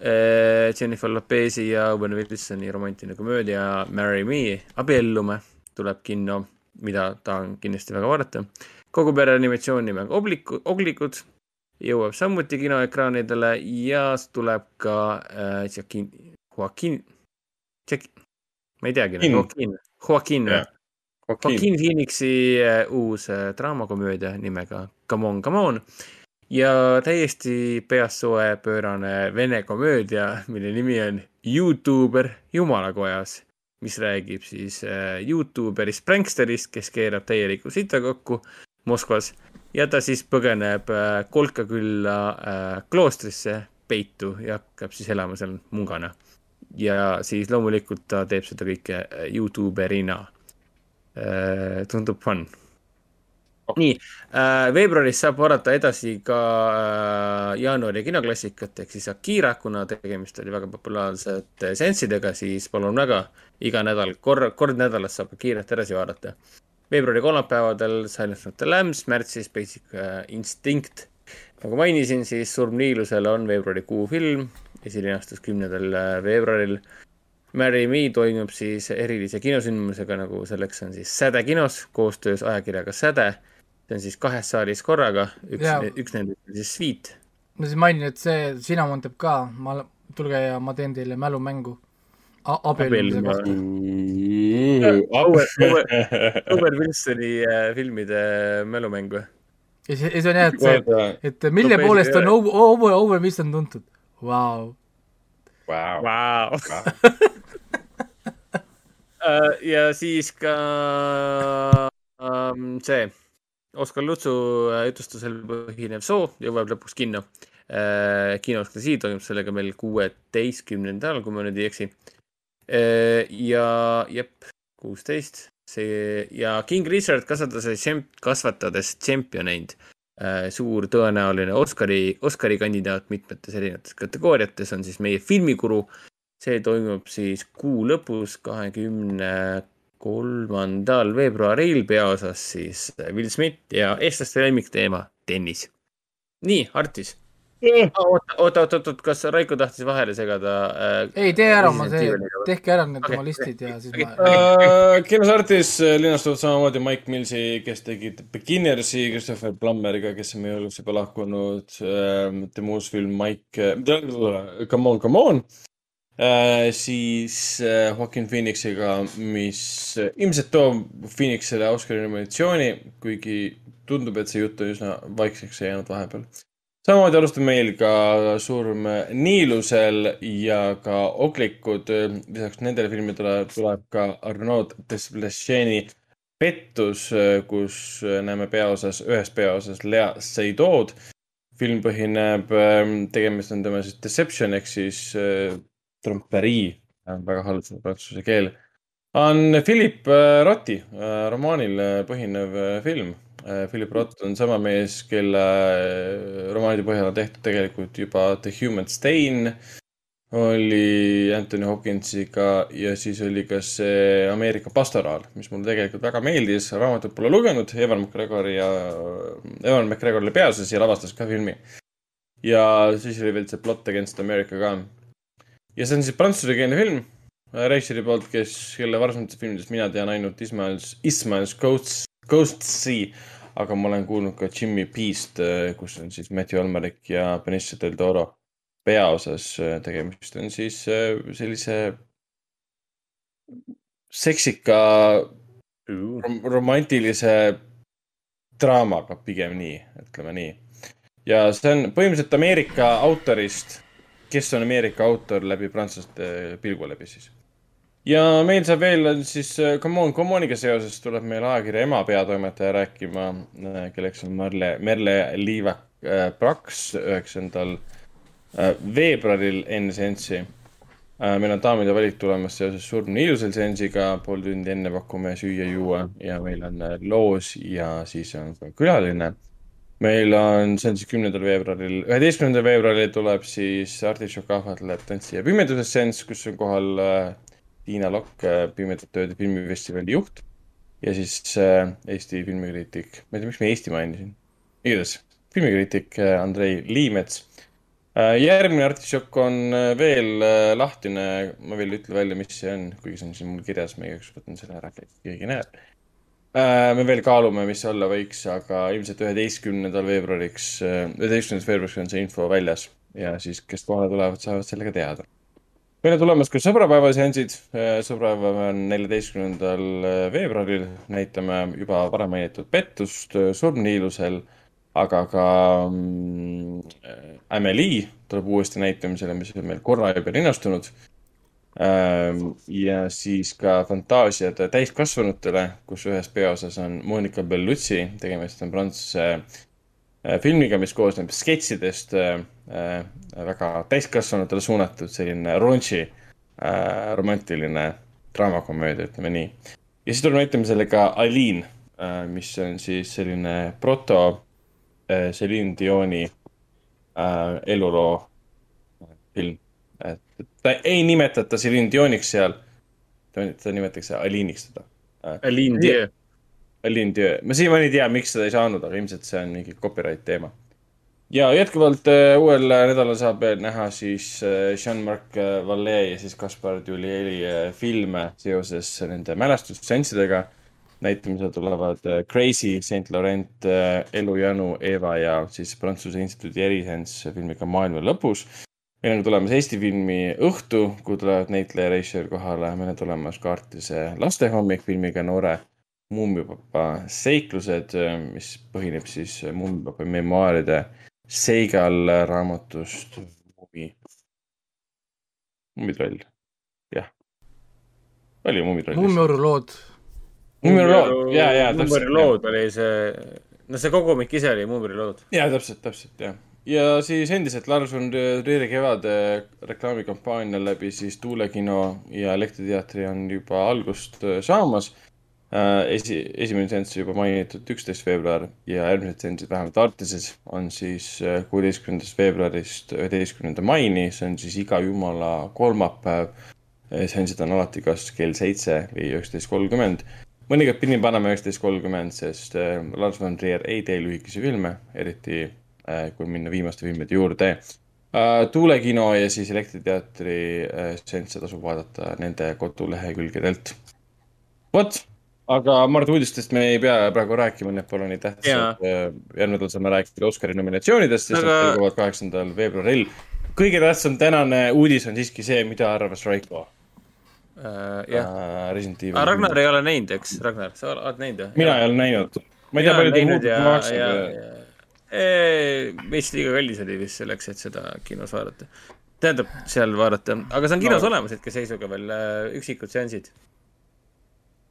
Jennifer Lopez'i ja Owen Wilsoni romantiline komöödia Marry Me, abiellume, tuleb kinno, mida tahan kindlasti väga vaadata. Kogu pere animatsioon nimega Obliku, Oglikud jõuab samuti kinoekraanidele ja tuleb ka äh, Joaquin, Joaquin, Jack, ma ei teagi, In. Joaquin, Joaquin Jah.? Joaquin. Joaquin Phoenixi äh, uus äh, draamakomöödia nimega Come on, come on ja täiesti peast soe pöörane vene komöödia, mille nimi on Youtuber jumalakojas, mis räägib siis äh, Youtuberist pranksterist, kes keerab täieliku sita kokku Moskvas ja ta siis põgeneb äh, kolkakülla äh, kloostrisse peitu ja hakkab siis elama seal mungana. ja siis loomulikult ta teeb seda kõike äh, Youtuberina tundub fun. nii veebruaris saab vaadata edasi ka jaanuari kinoklassikat ehk siis Akira, kuna tegemist oli väga populaarsete seanssidega, siis palun väga, iga nädal, korra, kord nädalas saab Akirat edasi vaadata. Veebruari kolmapäevadel Silence of the Lambs, märtsis Basic äh, Instinct. nagu mainisin, siis Surm Niilusel on veebruarikuu film, esilinastus kümnendal äh, veebruaril Marry Me toimub siis erilise kinosündmusega, nagu selleks on siis Säde kinos koostöös ajakirjaga Säde. see on siis kahes saalis korraga, üks üks nendest on siis Sweet. ma siis mainin, et see Cinnamon teeb ka, ma, tulge ja ma teen teile mälumängu. kohta. Owen, Wilsoni äh, filmide mälumäng või? ja see, see on jah, et see, et mille Lopez- poolest on Owen, Owen, Wilson tuntud. Vau. Vau. Vau. ja siis ka um, see Oskar Lutsu äh, jutustusel põhinev soo jõuab lõpuks kinno uh,. kinoeksklusiiv toimub sellega meil kuueteistkümnendal, kui ma nüüd ei eksi uh,. Ja jep, kuusteist, see ja King Richard kasvatades, kasvatades tšempioneid uh,. suur tõenäoline Oscari, Oscari kandidaat mitmetes erinevates kategooriates on siis meie filmikuru see toimub siis kuu lõpus, kahekümne kolmandal veebruaril peaosas siis Will Smith ja eestlaste lemmikteema tennis. nii, Artis. oota, oota, oota, oota, kas Raiko tahtis vahele segada äh,? ei, tee ära oma see, tehke ära need Okei, oma listid ja siis okei. ma Uh, kinos Artis linastuvad samamoodi Mike Millsi, kes tegi Beginnersi, Christopher Plummeriga, kes on meie hulgast juba lahkunud uh,. tema uus film Mike uh,, Come on, come on uh,. siis uh, Joaquin Phoenixiga, mis uh, ilmselt toob Phoenixile Oscari nominatsiooni, kuigi tundub, et see jutt on üsna vaikseks jäänud vahepeal samamoodi alustab meil ka Surm Niilusel ja ka Oglikud. lisaks nendele filmidele tuleb ka Arnaud Desplechen'i pettus, kus äh, näeme peaosas, ühes peaosas Lea Seydood. film põhineb, tegemist on tema siis Deception ehk siis äh, tromperii, väga halb prantsuse keel, on Philip äh, Rothi äh, romaanil äh, põhinev äh, film. Philip Roth on sama mees, kelle äh, romaanide põhjal on tehtud tegelikult juba The Human Stain oli Anthony Hopkinsiga ja siis oli ka see Ameerika pastoraal, mis mulle tegelikult väga meeldis, raamatut pole lugenud, Evan McGregor ja, Evan McGregor oli peaosas ja lavastas ka filmi. ja siis oli veel see Plot Against America ka. ja see on siis prantsusekeelne film, režissööri poolt, kes, kelle varasematest filmidest mina tean ainult Ismael's, Ismael's Ghosts, Ghosts'i, aga ma olen kuulnud ka Jimmy P'st, kus on siis Matthew Almeric ja Benicio del Toro peaosas. tegemist on siis äh, sellise seksika rom romantilise draamaga, pigem nii, ütleme nii. ja see on põhimõtteliselt Ameerika autorist, kes on Ameerika autor läbi prantslaste pilgu läbi siis. Ja meil saab veel siis äh, Come on, Come on'iga seoses tuleb meil ajakirja Ema peatoimetaja rääkima, kelleks on Marle, Merle Liivak-Praks üheksandal äh, veebruaril enne seanssi. meil on daamide valik tulemas seoses Surnud ilusal seansiga, pool tundi enne pakume süüa-juua ja meil on äh, loos ja siis on ka külaline. meil on, see on siis kümnendal veebruaril, üheteistkümnendal veebruaril tuleb siis Artišok ahvatleb tantsi ja pimeduses seanss, kus on kohal äh, Tiina Lokk, Pimedate ööde filmifestivali juht ja siis äh, Eesti filmikriitik, ma ei tea, miks ma Eesti mainisin, igatahes filmikriitik äh, Andrei Liimets äh,. järgmine artišokk on äh, veel äh, lahtine, ma veel ei ütle välja, mis see on, kuigi see on siin mul kirjas, ma igaks juhuks võtan selle ära, keegi näeb äh,. me veel kaalume, mis olla võiks, aga ilmselt üheteistkümnendal veebruariks, üheteistkümnendast veebruariks on see info väljas ja siis, kes kohale tulevad, saavad sellega teada meil on tulemas ka sõbrapäevaseansid, sõbrapäev on neljateistkümnendal veebruaril, näitame juba varem mainitud pettust surmniilusel, aga ka mm, Amelie tuleb uuesti näitamisele, mis on meil korra juba linnastunud. ja siis ka Fantaasiad täiskasvanutele, kus ühes peaosas on Monica Bellucci, tegemist on prantsuse äh, filmiga, mis koosneb sketšidest äh,, väga täiskasvanutele suunatud selline raunchy äh, romantiline draamakomöödia, ütleme nii. ja siis tuleb näitamisele ka Aileen äh,, mis on siis selline proto äh, Celine Dioni äh, eluloo film. et ta ei nimetata Celine Dioniks seal, ta, ta nimetatakse Aileen'iks teda äh,. Aline Dieu. Aline Dieu, ma siiamaani ei tea, miks seda ei saanud, aga ilmselt see on mingi copyright teema. Ja jätkuvalt äh, uuel nädalal saab näha siis äh, Jean-Marc äh, Vallée ja siis Gaspar Ullieli äh, filme seoses nende mälestusseanssidega. näitamisele tulevad Crazy, Saint Laurent Elujanu, Eva ja siis Prantsuse Instituudi eriseanss filmiga Maailma lõpus. meil on tulemas Eesti filmi Õhtu, kuhu tulevad näitleja ja režissöör kohale, meil on tulemas ka Artise lastehommik filmiga Noore muumipapa seiklused, mis põhineb siis muumipapa memuaaride Seigal raamatust Muumi, Muumitroll, jah. oli Muumitroll? Muumioru lood, Muumitroll, ja, ja Muumeri täpselt. lood oli see, no see kogumik ise oli Muumeri lood. ja täpselt, täpselt jah. ja siis endiselt Lars von Trieri kevade reklaamikampaania läbi siis Tuulekino ja Elektriteatri on juba algust saamas. esi, esimene seanss juba mainitud üksteist veebruar ja järgmised seansid vähemalt Artises on siis äh, kuueteistkümnendast veebruarist üheteistkümnenda maini, see on siis iga jumala kolmapäev. seansid on alati kas kell seitse või üksteist kolmkümmend mõnikord pidin panema üksteist kolmkümmend, sest äh, Lars von Trier ei tee lühikesi filme, eriti äh, kui minna viimaste filmide juurde äh,. tuulekino ja siis Elektriteatri äh, seansse tasub vaadata nende kodulehekülgedelt. vot, aga Mart uudistest me ei pea praegu rääkima, need pole nii tähtsad äh,. järgmine nädal saame rääkida Oscari nominatsioonidest, sest Aga- need selguvad kaheksandal veebruaril. kõige tähtsam tänane uudis on siiski see, mida arvas Raiko Äh, jah, äh, Resident Evil. aga Ragnar ei ole näinud, eks, Ragnar, sa oled näinud või? mina ei ole näinud. ma ei tea, palju ta muud maksab veits liiga kallis oli vist selleks, et seda kinos vaadata. tähendab, seal vaadata, aga see on kinos No. olemas hetkeseisuga veel üksikud seansid.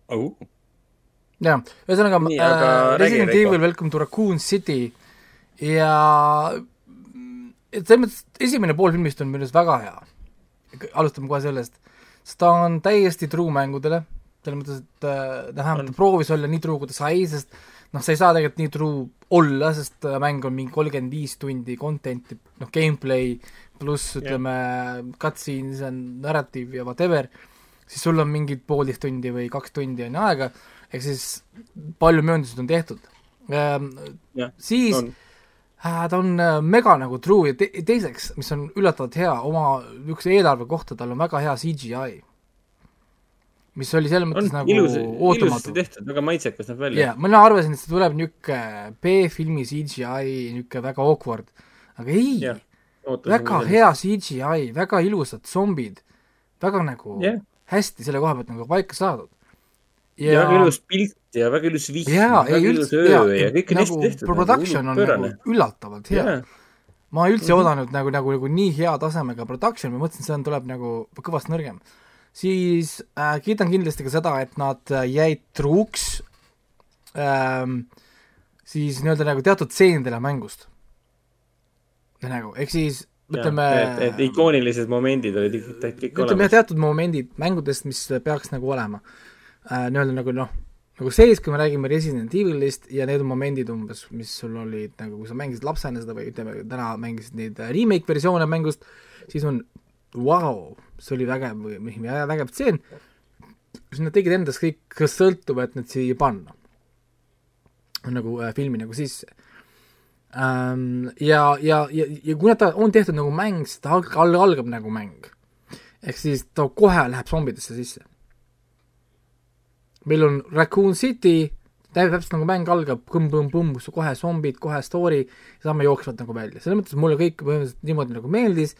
Oh. jah, ühesõnaga Nii, äh, räägi, Resident Reiko. Evil Welcome to Raccoon City. Ja et selles mõttes esimene pool filmist on minu arust väga hea. alustame kohe sellest, sest ta on täiesti true mängudele, selles mõttes, et äh, ta vähemalt proovis olla nii true, kui ta sai, sest noh, sa ei saa tegelikult nii true olla, sest äh, mäng on mingi kolmkümmend viis tundi content'i, noh gameplay pluss ütleme cutscenes and narrative ja whatever, siis sul on mingid poolteist tundi või kaks tundi on aega, ehk siis palju mööndused on tehtud. Jah, siis on. äh, ta on äh, mega nagu true ja te teiseks, mis on üllatavalt hea, oma niisuguse eelarve kohta tal on väga hea CGI. mis oli selles on mõttes nagu ilus, ootamatu. tehtud, väga maitsekas näeb välja jaa, mina arvasin, et see tuleb niisugune B-filmi CGI, niisugune väga awkward, aga ei Jah,, väga hea CGI, väga ilusad zombid, väga nagu Jah. hästi selle koha pealt nagu paika saadud. Ja väga ilus pilt ja väga ilus vihm, väga ilus öö jaa ja, kõik on nagu hästi tehtud. production on nagu üllatavalt hea Jaa.. ma üldse ei Mhm. oodanud nagu, nagu, nagu nii hea tasemega production, ma mõtlesin, see on, tuleb nagu kõvasti nõrgem. siis äh, kiidan kindlasti ka seda, et nad äh, jäid truuks ähm, siis nii-öelda nagu teatud stseenidele mängust. nagu, ehk siis ütleme et, et ikoonilised momendid olid ikka kõik ütleme jah, olemas. teatud momendid mängudest, mis peaks nagu olema äh, nii-öelda nagu noh, nagu sees, kui me räägime Resident Evilist ja need momendid umbes, mis sul olid nagu, kui sa mängisid lapsena seda või ütleme, täna mängisid neid äh, remake versioone mängust, siis on vau, see oli vägev vägev stseen, siis nad tegid endast kõik, sõltub, et need siia panna. nagu äh, filmi nagu sisse ähm,. ja, ja, ja, ja kuna ta on tehtud nagu mäng, siis ta alg- al- algab nagu mäng ehk siis ta kohe läheb zombidesse sisse. Meil on Raccoon City, täpselt nagu mäng algab, põmm-põmm-põmm, kohe zombid, kohe story, saame jooksvalt nagu välja, selles mõttes mulle kõik põhimõtteliselt niimoodi nagu meeldis,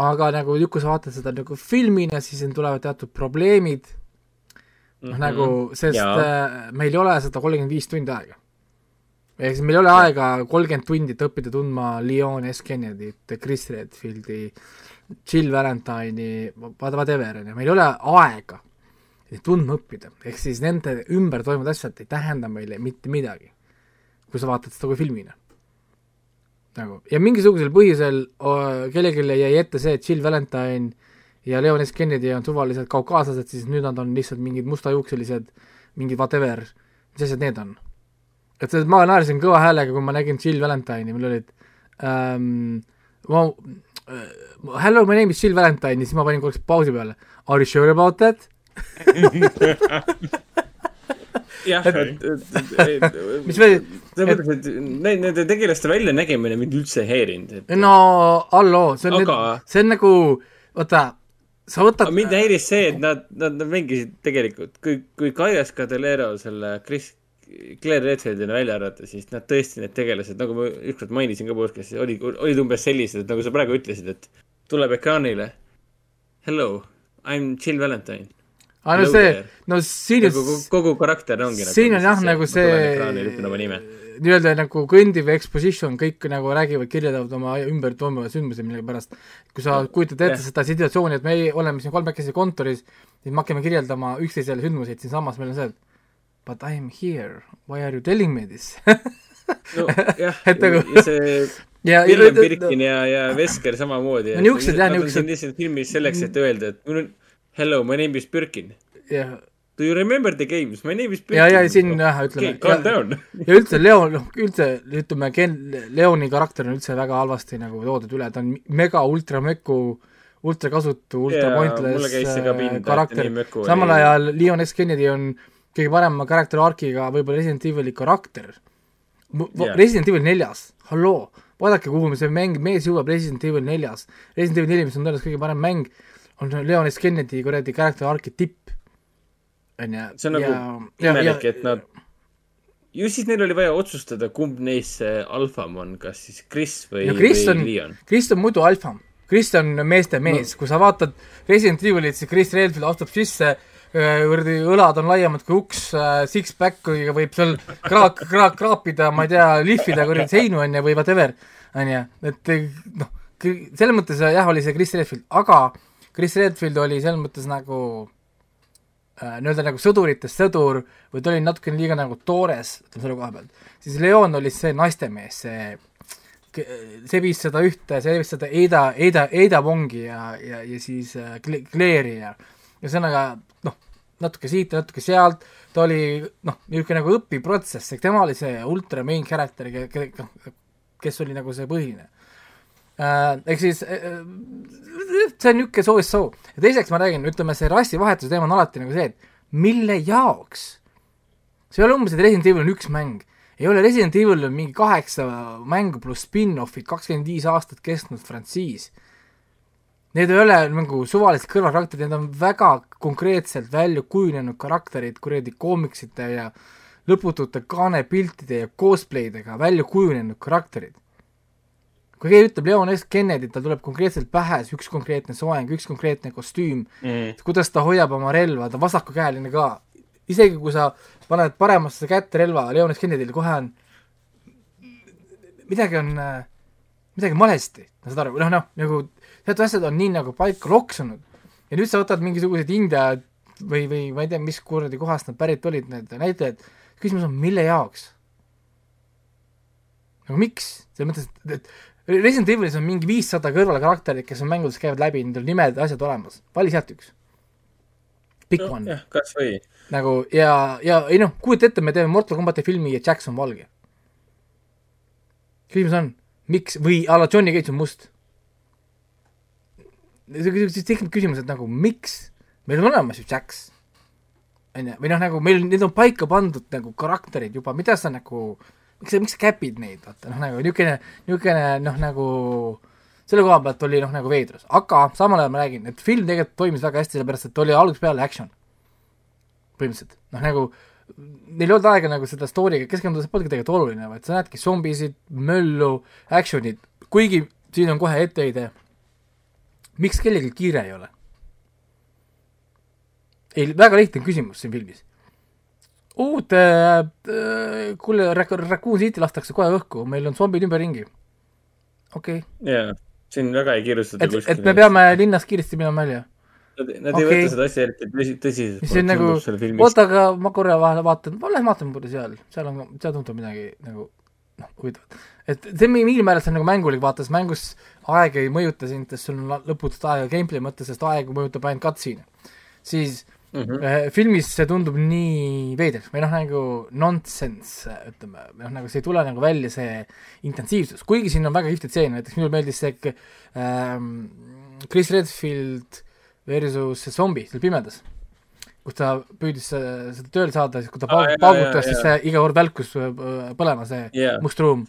aga nagu kui sa vaatad seda nagu filmina, siis siin tulevad teatud probleemid, noh Mhm. nagu, sest Jaa. äh, meil ei ole seda kolmkümmend viis tundi aega. ehk siis meil ei ole aega kolmkümmend tundi, et õppida tundma Leon S. Kennedy't, Chris Redfieldi, Jill Valentine'i, whatever, on ju, meil ei ole aega tundma õppida, ehk siis nende ümber toimuvad asjad ei tähenda meile mitte midagi, kui sa vaatad seda kui filmina. nagu, ja mingisugusel põhjusel kellelegi jäi ette see, et Jill Valentine ja Leon S. Kennedy on suvalised kaukaaslased, siis nüüd nad on lihtsalt mingid mustajuukselised, mingid whatever, mis asjad need on? et see, ma naersin kõva häälega, kui ma nägin Jill Valentine'i, mul olid ähm, ma, äh, hello, my name is Jill Valentine ja siis ma panin korraks pausi peale. Are you sure about that? jah, et, et, et mis veel, selles mõttes, et need, nende tegelaste väljanägemine mind üldse ei häirinud, et no halloo, see on Aga- see on nagu, vaata, sa võtad mind häiris see, et nad, nad, nad mängisid tegelikult, kui, kui Kaias Cadelero selle Chris, Claire Redfieldina välja arvata, siis nad tõesti, need tegelased, nagu ma ükskord mainisin ka podcast'is, olid, olid umbes sellised, nagu sa praegu ütlesid, et tuleb ekraanile hello, I m Jill Valentine. Aga no see no siin kogu, on, kogu karakter ongi nagu siin on jah nagu see nii-öelda nagu kõndiv exposition, kõik nagu räägivad, kirjeldavad oma ümber toimuvaid sündmusi, mille pärast. Kui sa kujutad ette seda situatsiooni, et me ei, oleme siin kolmekesi kontoris, siis me hakkame kirjeldama üksteisele sündmuseid, siinsamas meil on see, et but I am here, why are you telling me this? Nojah, nagu- ja see ja, Villem Birkin ja, ja Vesker samamoodi. No niisugused jah, niisugused- lihtsalt filmis selleks, et öelda, et mul on hello, my name is Birkin. ja, Do you remember the games? My name is Birkin. ja, ja siin jah, ütleme okay, ja üldse Leon, noh üldse ütleme, Ken, Leoni karakter on üldse väga halvasti nagu toodud üle, ta on mega ultra möku, ultra kasutu, ultra pointless karakter samal ajal Leon S. Kennedy on kõige parema karakter arkiga võib-olla Resident Evil'i karakter. Jaa. Resident Evil neljas, halloo, vaadake, kuhu me see mäng, mees jõuab Resident Evil neljas. Resident Evil neli, mis on tõenäoliselt kõige parem mäng, on Leon S. Kennedy kuradi karakter arki tipp. on ju. see on nagu imelik, et nad, ju siis neil oli vaja otsustada, kumb neist see alfam on, kas siis Chris või, ja Chris või on Leon., Chris on muidu alfa. Chris on meeste mees no., kui sa vaatad Resident Evilit, siis Chris Redfield astub sisse, kuradi õlad on laiemad kui uks, six-pack'iga võib seal kraak, kraak, kraapida, ma ei tea, lihvida kuradi seinu on ju, või whatever, on ju, et noh, selles mõttes jah, oli see Chris Redfield, aga Chris Redfield oli selles mõttes nagu äh, nii-öelda nagu sõduritest sõdur või ta oli natukene liiga nagu toores, ütleme selle koha pealt, siis Leon oli see naistemees, see see viis seda ühte, see viis seda Eida, Eida, Eida Wongi ja, ja, ja siis äh, Claire'i ja ühesõnaga noh, natuke siit ja natuke sealt, ta oli noh, niisugune nagu õpiprotsess, tema oli see ultra main character, noh, kes oli nagu see põhiline ehk siis äh, see on niisugune so is so. ja teiseks ma räägin, ütleme see rassivahetuse teema on alati nagu see, et mille jaoks? see ei ole umbes, et Resident Evil on üks mäng. ei ole, Resident Evil on mingi kaheksa mängu pluss spin-offid, kakskümmend viis aastat kestnud frantsiis. Need ei ole nagu suvalised kõrvalkarakterid, need on väga konkreetselt välja kujunenud karakterid kuradi koomiksite ja lõputute kaanepiltide ja cosplay'dega välja kujunenud karakterid kui keegi ütleb Leon S. Kennedy, tal tuleb konkreetselt pähe üks konkreetne soeng, üks konkreetne kostüüm mm., kuidas ta hoiab oma relva, ta vasakukäeline ka. isegi kui sa paned paremasse kätte relva Leon S. Kennedy'le, kohe on, midagi on, midagi on valesti, saad aru, noh, noh, nagu teatud asjad on nii nagu paika loksunud. ja nüüd sa võtad mingisugused India või, või ma ei tea, mis kuradi kohast nad pärit olid, need näitlejad, küsimus on, mille jaoks? nagu miks, selles mõttes, et, et Resident Evilis on mingi viissada kõrvalkarakterit, kes on mängudes käivad läbi, nendel nimed ja asjad olemas, vali sealt üks. Pick no, one. jah, kas või. nagu ja, ja ei noh, kujuta ette, me teeme Mortal Combati filmi ja Jackson valge. küsimus on, miks või a la Johnny Cage on must. siis tekib küsimus, et nagu miks, meil on olemas ju Jacks. on ju, või noh, nagu meil, need on paika pandud nagu karakterid juba, mida sa nagu, miks sa, miks sa käpid neid, vaata noh, nagu niisugune, niisugune noh, nagu selle koha pealt oli noh, nagu veidrus, aga samal ajal ma räägin, et film tegelikult toimis väga hästi, sellepärast et oli algusest peale action. põhimõtteliselt, noh nagu neil ei olnud aega nagu seda story'ga keskenduda, see polnudki tegelikult oluline, vaid sa näedki zombisid, möllu, action'it, kuigi siin on kohe etteheide, miks kellelgi kiire ei ole? ei, väga lihtne küsimus siin filmis. Uut äh,, kuule, Raccoon City lastakse kohe õhku, meil on zombid ümberringi. okei okay., jaa, siin väga ei kiirustata et, et me peame linnast kiiresti minema välja. Nad, nad okay. ei võta seda asja eriti tõsi, tõsiselt. see on nagu, oota, aga ma korra vahele vaatan, ma lähen vaatan muidu seal, seal on, seal tundub midagi nagu noh, huvitavat. et see mi- mingil määral see on nagu mängulik, vaata, sest mängus aeg ei mõjuta sind, sest sul on lõputut aega gameplay mõttes, sest aeg mõjutab ainult cutscene'e. siis mm. -hmm. filmis see tundub nii veider või noh, nagu nonsense, ütleme, noh, nagu see ei tule nagu välja, see intensiivsus, kuigi siin on väga kihvtid stseene, näiteks minule meeldis see ähm, Chris Redfield versus see zombi seal pimedas, kus ta püüdis seda tööle saada, siis kui ta jaa, paugutas, siis see iga kord välkus äh, põlema, see Jaa. must ruum.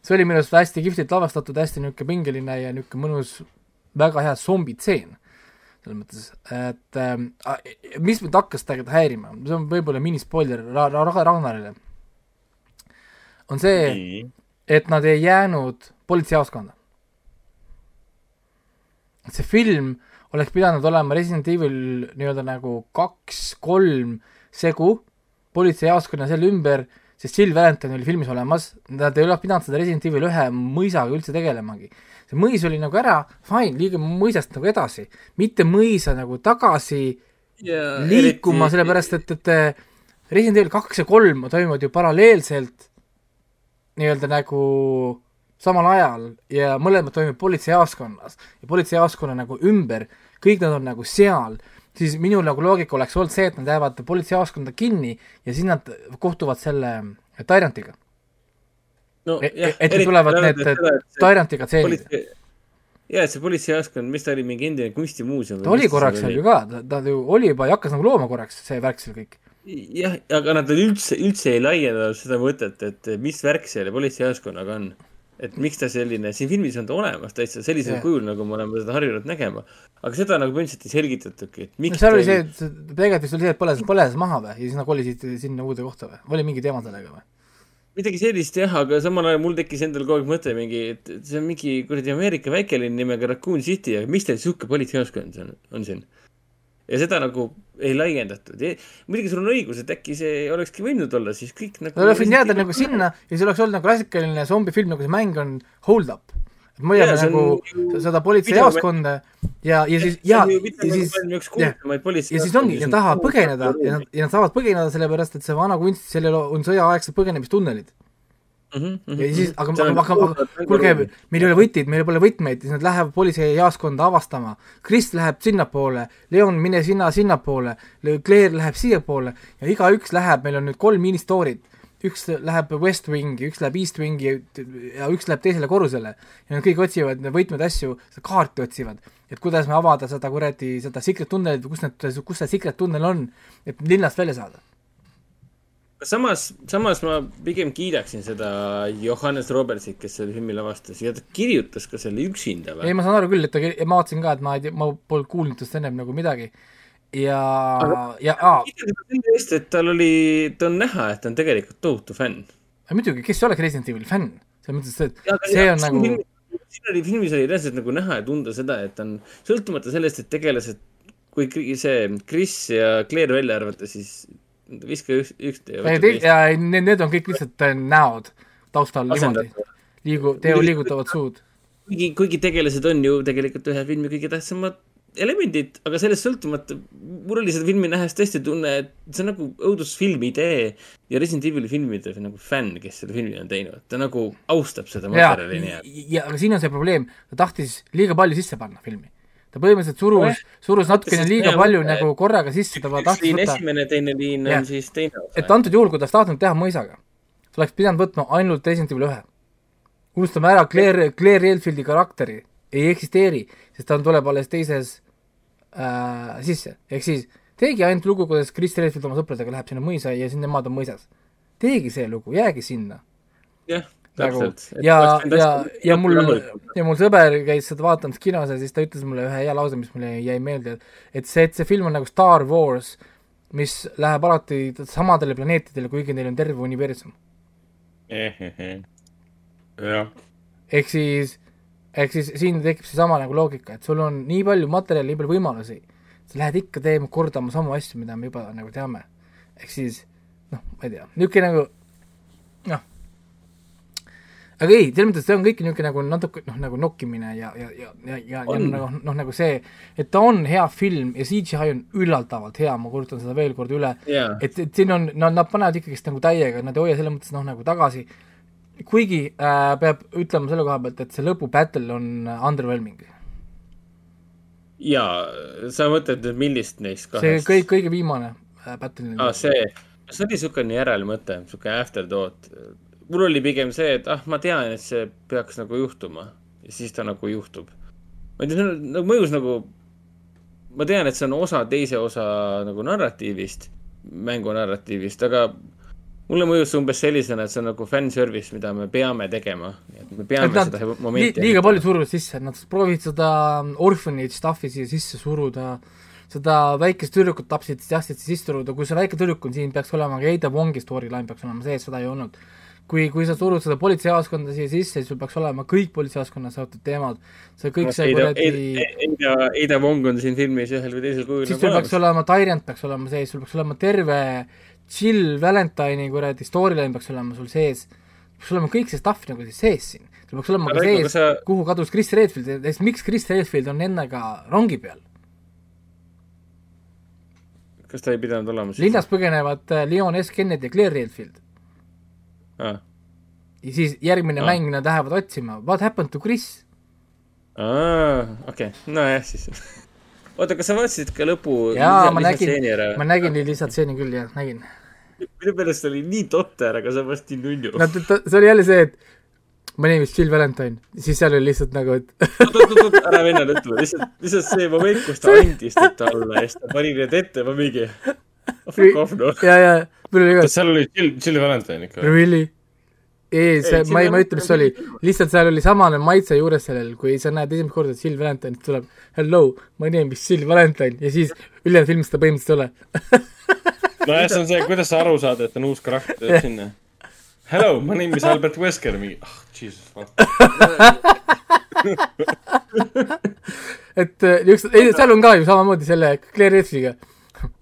see oli minu arust hästi kihvtilt lavastatud, hästi niisugune pingeline ja niisugune mõnus, väga hea zombitseen. Selles mõttes, et a- mis mind hakkas tegelikult häirima, see on võib-olla minispoiler Ra- Ra- Ra- Ragnarile, on see, et nad ei jäänud politseijaoskonda. see film oleks pidanud olema Resident Evil nii-öelda nagu kaks, kolm segu politseijaoskonna selle ümber, sest Jill Valentine oli filmis olemas, nad ei oleks pidanud seda Resident Evil ühe mõisaga üldse tegelemagi. see mõis oli nagu ära, fine, liigume mõisast nagu edasi, mitte mõisa nagu tagasi liikuma, sellepärast et, et Resident Evil kaks ja kolm toimuvad ju paralleelselt nii-öelda nagu samal ajal ja mõlemad toimuvad politseijaoskonnas ja politseijaoskonna nagu ümber, kõik nad on nagu seal, siis minu nagu loogika oleks olnud see, et nad jäävad politseijaoskonda kinni ja siis nad kohtuvad selle Tyrantiga. no et, et nüüd tulevad need Tyrantiga tseenid. jaa, et see politseijaoskond, mis ta oli, mingi endine kunstimuuseum? ta oli korraks seal ju ka, ta, ta ju oli juba ja hakkas nagu looma korraks see värk seal kõik. jah, aga nad üldse, üldse ei laiendanud seda mõtet, et mis värk selle politseijaoskonnaga on. Et miks ta selline, siin filmis on ta olemas täitsa sellisel Jah. kujul, nagu me oleme seda harjunud nägema. aga seda nagu põhimõtteliselt ei selgitatudki, et no miks seal oli see, et tegelikult oli see, et põles, põles maha või ja siis nad kolisid sinna uude kohta või, oli mingi teema sellega või? midagi sellist jah, aga samal ajal mul tekkis endal kogu aeg mõte mingi, et see on mingi kuradi Ameerika väikelinn nimega Raccoon City, aga miks teil sihuke politseijaoskond on, on siin? Ja seda nagu ei laiendatud. muidugi sul on õigus, et äkki see olekski võinud olla siis kõik nagu Nad oleks võinud jääda nagu sinna ja see oleks olnud nagu klassikaline zombifilm, nagu see mäng on Hold Up. me hoiame nagu ju seda politseijaoskonda ja, ja siis ja, ja siis jah. kuulsamaid politsei. ja siis ongi, nad tahavad põgeneda ja nad, ja nad saavad põgeneda sellepärast, et see vana kunst, sellel on sõjaaegsed põgenemistunnelid. Mhm, ja siis, aga, aga, aga, aga kuulge, meil ei ole võtid, meil pole võtmeid, siis nad lähevad politseijaoskonda avastama. Krist läheb sinnapoole, Leon, mine sina sinnapoole, Claire läheb siiapoole ja igaüks läheb, meil on nüüd kolm mini-story't. üks läheb West Wingi, üks läheb East Wingi ja üks läheb teisele korrusele. ja nad kõik otsivad neid võtmeid asju, seda kaarti otsivad, et kuidas me avada seda kuradi, seda secret tunnelit või kus need, kus see secret tunnel on, et linnast välja saada. samas, samas ma pigem kiidaksin seda Johannes Robertsit, kes selle filmi lavastas ja ta kirjutas ka selle üksinda ei, või? ma saan aru küll, et ta, ma vaatasin ka, et ma ei tea, ma polnud kuulnud tast ennem nagu midagi. ja, ja aa, selle eest, et tal oli, ta on näha, et ta on tegelikult tohutu fänn. muidugi, kes ei oleks Resident Evil fänn, selles mõttes, et see on nagu, siin oli filmis oli reaalselt nagu näha ja tunda seda, et on sõltumata sellest, et tegelased, kui see Chris ja Claire välja arvata, siis viska üks, üks ja võta teist. ja need, need on kõik lihtsalt äh, näod taustal niimoodi, liigu-, teevad liigutavad suud. kuigi, kuigi tegelased on ju tegelikult ühe filmi kõige tähtsamad elemendid, aga sellest sõltumata, mul oli seda filmi nähes tõesti tunne, et see on nagu õudusfilmi idee ja Resident Evil'i filmide nagu fänn, kes selle filmi on teinud, ta nagu austab seda ja, materjali nii et ja aga siin on see probleem, ta tahtis liiga palju sisse panna filmi. Ta põhimõtteliselt surus, surus natukene liiga palju nagu korraga sisse, ta tahtis võtta esimene, teine liin Jah. on siis teine osa et. antud juhul, kui ta oleks tahtnud teha mõisaga, sa oleks pidanud võtma ainult Resident Evil ühe. unustame ära Claire, Claire Redfieldi karakteri, ei eksisteeri, sest ta tuleb alles teises äh, sisse, ehk siis teegi ainult lugu, kuidas Chris Redfield oma sõpradega läheb sinna mõisa ja siis nemad on mõisas. teegi see lugu, jäägi sinna jah, nagu ja, ja, ja mul, ja mul sõber käis seda vaatamas kinos ja siis ta ütles mulle ühe hea lause, mis mulle jäi meelde, et see, et see film on nagu Star Wars, mis läheb alati samadele planeetidele, kuigi neil on terve universum. jah, ehk siis, ehk siis siin tekib seesama nagu loogika, et sul on nii palju materjali, nii palju võimalusi, sa lähed ikka teema, kordama samu asju, mida me juba nagu teame. ehk siis noh, ma ei tea, niisugune nagu noh, aga ei, selles mõttes see on kõik niisugune nagu natuke noh, nagu nokkimine ja, ja, ja, ja, ja, ja nagu noh, nagu see, et ta on hea film ja CGI on üllatavalt hea, ma kordan seda veel kord üle, jaa, et, et siin on, no nad panevad ikkagist nagu täiega, nad ei hoia selles mõttes noh, nagu tagasi, kuigi äh, peab ütlema selle koha pealt, et see lõpu battle on äh, underwhelming. jaa, sa mõtled nüüd millist neist see kahest? kõik, kõige viimane äh, battle aa, see, see oli niisugune järelmõte, niisugune afterthought. Mul oli pigem see, et ah, ma tean, et see peaks nagu juhtuma ja siis ta nagu juhtub. ma ei tea, see nagu mõjus nagu, ma tean, et see on osa teise osa nagu narratiivist, mängu narratiivist, aga mulle mõjus see umbes sellisena, et see on nagu fanservice, mida me peame tegema, et me peame et nad seda momenti liiga palju suruvad sisse, et nad proovisid seda orphanage stuff'i siia sisse suruda, seda väikest tüdrukut tapsid, tahtsid sisse suruda, kui see väike tüdruk on siin, peaks olema ka Ada Wongi storyline peaks olema sees, seda ei olnud. kui, kui sa surud seda politseijaoskonda siia sisse, siis sul peaks olema kõik politseijaoskonna seotud teemad, see kõik see Eida, kuradi Eida, Eida Wong on siin filmis ühel või teisel kujul siis nagu sul peaks olema Tyrant peaks olema sees, sul peaks olema terve Jill Valentine'i kuradi storyline peaks olema sul sees, peaks olema kõik see stuff nagu siis sees siin, sul peaks olema ka sees sa-, kuhu kadus Chris Redfield siis miks Chris Redfield on endaga rongi peal? kas ta ei pidanud olema siis linnas põgenevad äh, Leon S. Kennedy ja Claire Redfield? Ja siis järgmine mäng nad lähevad otsima, what happened to Chris? okei nojah siis. oota, kas sa vaatasid ka lõpu jaa, ma lisatseeni nägin ma nägin stseeni küll jah, nägin. minu meelest oli nii totter, aga samas nii nunnu. no ta- see oli jälle see, et my name is Jill Valentine, siis seal oli lihtsalt nagu, et oot, oot, oot, ära vennale ütle, lihtsalt, lihtsalt see moment, kus ta andis teda alla ja siis ta pani need ette, ma mingi. Fuck off noh. ja, ja mul oli ka kas seal oli Jill, Jill Valentine ikka? Really? ei, see, ma ei, ma ei ütle, mis see oli, lihtsalt seal oli samane maitse juures sellel, kui sa näed esimest korda Jill Valentine, tuleb hello, my name is Jill Valentine ja siis ülejäänud filmis seda põhimõtteliselt ei ole. nojah, see on see, kuidas sa aru saad, et on uus karakter tuleb sinna. Hello, my name is Albert Wesker, mingi, ah, jesus, et äh, niisugused, ei seal on ka ju samamoodi selle Claire Redfieldiga.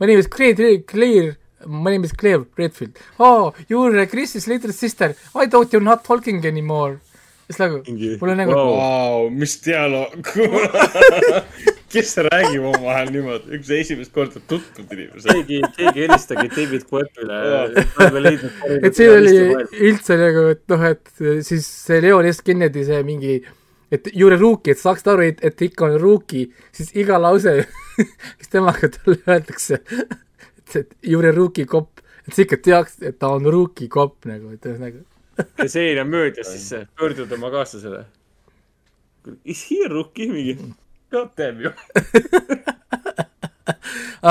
My name is Claire, Claire, my name is Claire Redfield. Oh, you are Chris's little sister, I thought you are not talking anymore. siis nagu, mul on nagu Wow. Vau, mis dialoog. kes räägib omavahel niimoodi, üks esimest korda tutvunud inimesed. keegi, keegi helistagi David Coepile. et see oli üldse nagu, et noh, et siis see Leon S. Kennedy see mingi, et you are a rookie, et saaksid aru, et, et ikka on rookie, siis iga lause, mis temaga talle öeldakse, et, a rookie kopp, et sa ikka teaks, et ta on rookie kopp nagu, et ühesõnaga. ja see eile möödas, siis pöördud oma kaaslasele. Is he a rookie mingi? God damn you.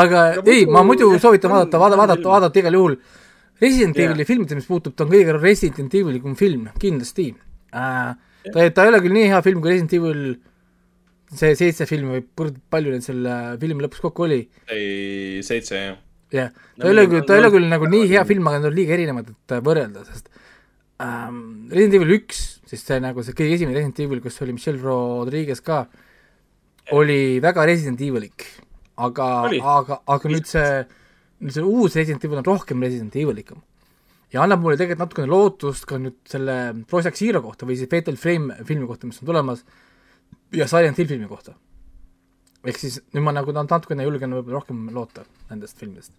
aga Aga ei, ma muidu- soovitan vaadata, vaadata, vaadata, vaadata igal juhul. Resident Jah. Evil'i filmide, mis puutub, ta on kõige Resident Evil'ikum film, kindlasti äh,. ta, ta ei ole küll nii hea film kui Resident Evil see seitse filmi või palju neid selle filmi lõpus kokku oli, ei, seitse jah. jah. ta No ei ole küll, ta ei ole küll nagu nii hea film, aga need on liiga erinevad, et äh, võrrelda, sest ähm, Resident Evil üks, siis see nagu see kõige esimene Resident Evil, kus oli Michelle Rodriguez ka, oli väga Resident Evilik. aga aga, aga nüüd see, nüüd see uus Resident Evil on rohkem Resident Evilikam. ja annab mulle tegelikult natukene lootust ka nüüd selle Project Zero kohta või siis Fatal Frame filmi kohta, mis on tulemas, ja Silent Hill filmi kohta. Ehk siis nüüd ma nagu natukene julgen võib-olla rohkem loota nendest filmidest.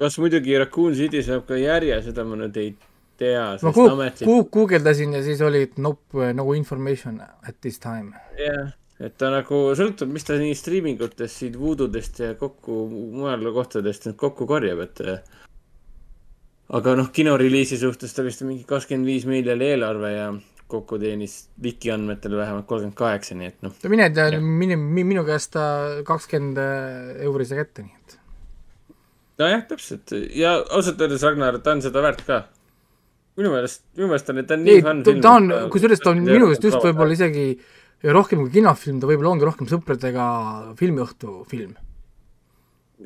kas muidugi Raccoon City saab ka järje, seda ma nüüd ei tea, ma ku-, ametlik ku-, guugeldasin ja siis oli, nope, no information at this time. jah, et ta nagu sõltub, mis ta nii striimingutest, siit voodudest ja kokku mujal kohtadest nüüd kokku korjab, et äh, aga noh, kinoreliisi suhtes ta vist mingi kakskümmend viis miljoni eelarve ja kokku teenis Viki andmetel vähemalt kolmkümmend kaheksa, nii et noh, no mine tea, minu, minu käest ta kakskümmend euri sai kätte, nii et nojah, täpselt ja ausalt öeldes Ragnar, ta on seda väärt ka. minu meelest, minu meelest on, ta on nii, fun film. ta on, kusjuures ta on minu meelest just võib-olla isegi rohkem kui kinofilm, ta võib-olla ongi rohkem sõpradega filmiõhtu film.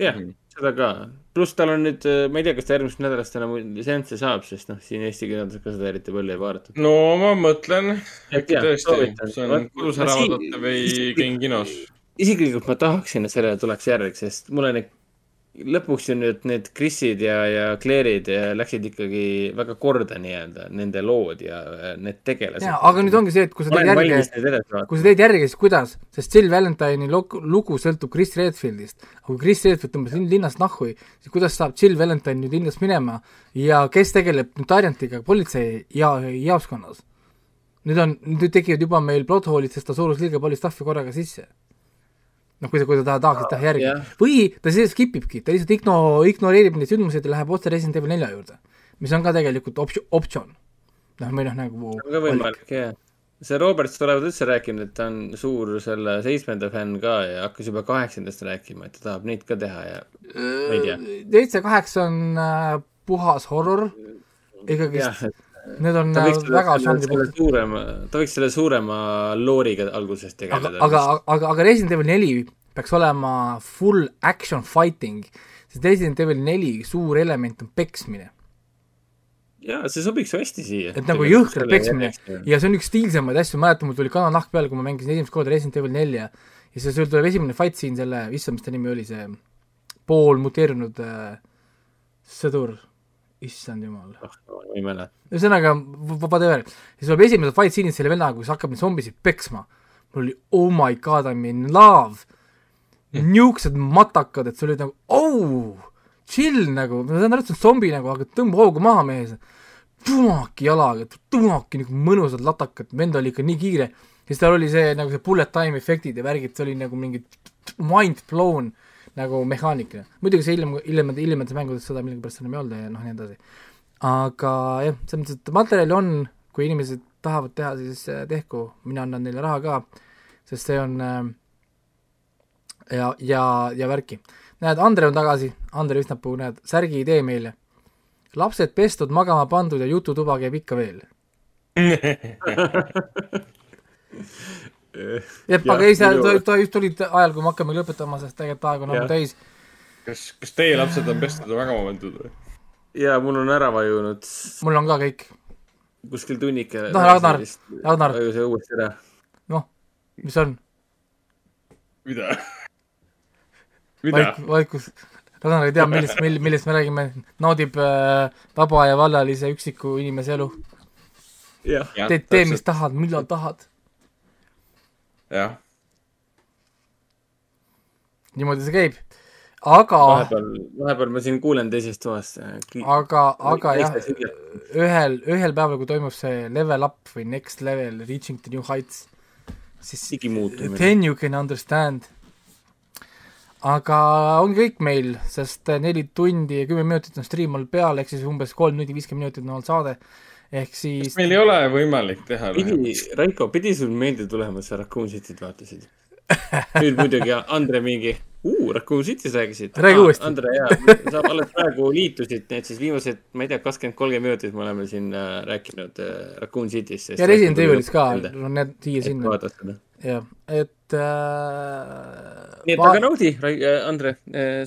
jah, seda ka. pluss tal on nüüd, ma ei tea, kas ta järgmisest nädalast enam seansse saab, sest noh, siin eesti keeles ka seda eriti palju ei vaadatud. no ma mõtlen, äkki tõesti see on kodus ära vaadata või käin kinos. isiklikult ma tahaksin, et sellele tuleks järg, sest mulle need, lõpuks ju nüüd need Chrisid ja, ja Claire'id ja läksid ikkagi väga korda nii-öelda, nende lood ja äh, need tegelased. jaa, aga nüüd ongi see, et kui sa teed järge kui sa teed järgi, siis kuidas, sest Jill Valentine'i lugu, lugu sõltub Chris Redfieldist. aga kui Chris Redfield tõmbas linn- linnast nahhu, siis kuidas saab Jill Valentine nüüd linnast minema ja kes tegeleb nüüd Tarjantiga politsei ja jaoskonnas? nüüd on, nüüd tekivad juba meil plot hole'id, sest ta surus liiga palju stuff'i korraga sisse. noh, kui sa, kui sa taha- tahaksid teha järgi Jah.. või ta siis skip ibki, ta lihtsalt igno-, ignoreerib neid sündmuseid ja läheb otse Resident Evil nelja juurde. mis on ka tegelikult op-, optsioon. noh, või noh, nagu on ka võimalik, jah. see Roberts tulevad üldse rääkinud, et ta on suur selle seitsmenda fänn ka ja hakkas juba kaheksandast rääkima, et ta tahab neid ka teha ja ma ei tea. seitse, kaheksa on äh, puhas horror, ikkagist need on selle, väga žanripõhised. suurema, ta võiks selle suurema looriga alguses aga tegeleda., aga, aga, aga Resident Evil neli peaks olema full action fighting, sest Resident Evil neli suur element on peksmine. jaa, see sobiks hästi siia. et nagu jõhkralt peksmine ja see on üks stiilsemaid asju, mäletan, mul tuli kananahk peale, kui ma mängisin esimest korda Resident Evil nelja ja siis sul tuleb esimene fight siin selle, issand, mis ta nimi oli, see pool muteerunud äh, sõdur, issand jumal. ma ei mäleta. ühesõnaga, whatever, siis tuleb esimesed fight scene'id selle vennaga, kus hakkab neid zombisid peksma. mul oli oh my god, I m in love. niisugused matakad, et see oli nagu oh, chill nagu, ma saan aru, et see on zombi nagu, aga tõmba hoogu maha mees. tõmmaki jalaga, tõmmaki nagu mõnusad latakad, vend oli ikka nii kiire. siis tal oli see nagu see bullet time efektid ja värgid, see oli nagu mingi mind blown nagu mehaanika. muidugi see hiljem, hiljem, hiljemates mängudes seda millegipärast enam ei olnud ja noh, nii edasi aga jah, selles mõttes, et materjali on, kui inimesed tahavad teha, siis äh, tehku, mina annan neile raha ka, sest see on äh, ja, ja, ja värki. näed, Andre on tagasi, Andre Üsnapuu, näed, särgi idee meile. lapsed pestud, magama pandud ja jututuba käib ikka veel. jah, aga ei, ta, ta just tuli ajal, kui me hakkame lõpetama, sest tegelikult aeg on Jah. täis. kas, kas teie lapsed on pestud ja magama pandud või? jaa, mul on ära vajunud mul on ka kõik. kuskil tunnike. Noh, Ragnar, Ragnar. vajus see uuesti ära. noh, mis on? mida? mida vaik-?, vaikus. Ragnar ei tea, millest, mill-, millest me räägime, naudib äh, vaba ja vallalise üksiku inimese elu. teed, tee, mis tahad, millal tahad. jah, niimoodi see käib. aga, vahepeal, vahepeal ma siin kuulen teisest toast. aga, aga jah, ühel, ühel päeval, kui toimub see level up või next level, reaching the new heights, siis then you can understand. aga ongi kõik meil, sest neli tundi ja kümme minutit on stream olnud peal, ehk siis umbes kolm tundi viiskümmend minutit on olnud saade. Ehk siis meil ei ole võimalik teha pidi, Raiko, pidi sul meelde tulema, et sa Raccoon Cityt vaatasid? nüüd muidugi Andre mingi, uu, Raccoon City's rääkisid. Räägi uuesti. Andre, jaa, sa alles praegu liitusid, nii et siis viimased, ma ei tea, kakskümmend, kolmkümmend minutit me oleme siin äh, rääkinud äh, Raccoon City'st. ja Resident Evilis ka, no need siia sinna, vaatad seda. jah, et äh, nii et aga naudi, Andre,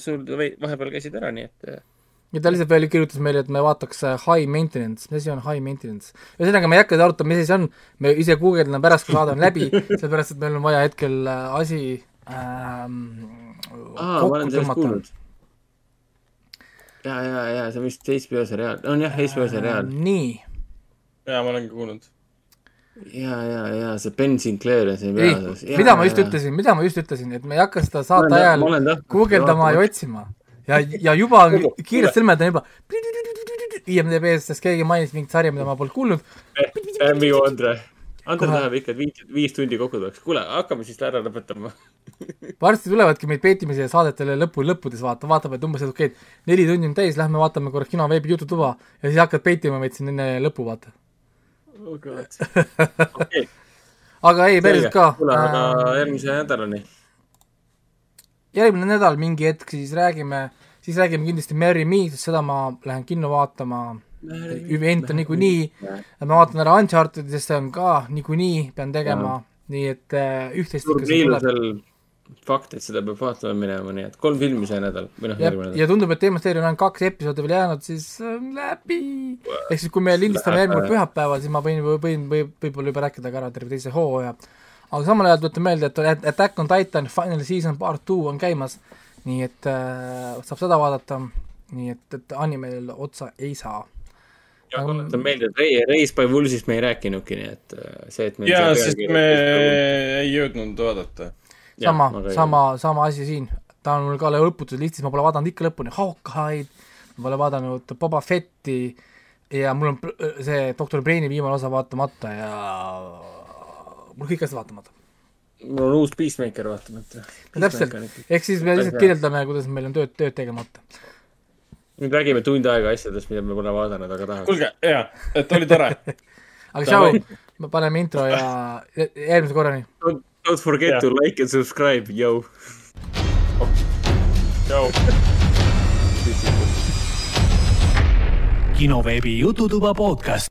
sul vei- vahepeal käisid ära, nii et äh, ja ta lihtsalt veel kirjutas meile, et me vaataks äh, high maintenance, mis asi on high maintenance? ühesõnaga, me ei hakka arutama, mis asi see on, me ise guugeldame pärast, kui saade on läbi, sellepärast et meil on vaja hetkel äh, asi ähm, aa, ma olen sellest kuulnud. ja, ja, ja see on vist HBO seriaal, on jah, HBO seriaal. nii, jaa, ma olen ka kuulnud. ja, ja, ja see Ben Sinclair on siin ei peaosas., mida ma just ütlesin, mida ma just ütlesin, et me ei hakka seda saate ajal guugeldama ja otsima. ja, ja juba on kiired sõlmed on juba IMDB-st keegi mainis mingit sarja, mida ma polnud kuulnud, Minu Andre. Andre tahab ikka, et viis, viis tundi kokku tuleks. kuule, hakkame siis ära lõpetama. varsti tulevadki meid peetimise saadetele lõpu, lõppudes vaata, vaatab, et umbes, et okei, et neli tundi on täis, lähme vaatame korraks kino veebi jututuba ja siis hakkad peitima meid siin enne lõppu, vaata. okei, aga ei, päriselt ka. kuule, aga järgmise nädalani. Järgmine nädal mingi hetk siis räägime, siis räägime kindlasti Marry Me, sest seda ma lähen kinno vaatama. event on niikuinii, ma vaatan ära Uncharted'i, sest see on ka niikuinii, pean tegema, nii et äh, üht-teist ikka tuleb. Fakt, et seda peab vaatama minema, nii et kolm filmi see nädal või noh, ja järgmine, nädal. ja tundub, et Teemast Teeri on ainult kaks episoodi veel jäänud, siis on läbi. ehk siis, kui me lindistame järgmine pühapäeval, siis ma võin, võin, võin võib-olla juba rääkida ka ära terve teise hooaja. Aga samal ajal tuletan meelde, et At- Attack on Titan Final Season Part Two on käimas, nii et äh, saab seda vaadata, nii et, et animel otsa ei saa. ja tuletan meelde, et Ray, Race by Woolsist me ei rääkinudki, nii et äh, see, et see sest me ei jõudnud vaadata. Sama sama, sama asi siin, ta on mul ka lõputus listis, ma pole vaadanud ikka lõpuni. Hawkeye'd, ma pole vaadanud Boba Fetti ja mul on see Doktor Braini viimane osa vaatamata ja mul kõik asjad vaatamata. mul on uus Peacemaker vaatamata. täpselt, ehk siis me lihtsalt kirjeldame, kuidas meil on tööd, tööd tegemata. nüüd räägime tund aega asjadest, mida me pole vaadanud, aga tahaks. kuulge, jaa, et oli tore. aga tšau, me paneme intro ja jä- järgmise korrani. Don't, forget Jah. to like and subscribe, yo. tšau. kinoveebi Jututuba podcast.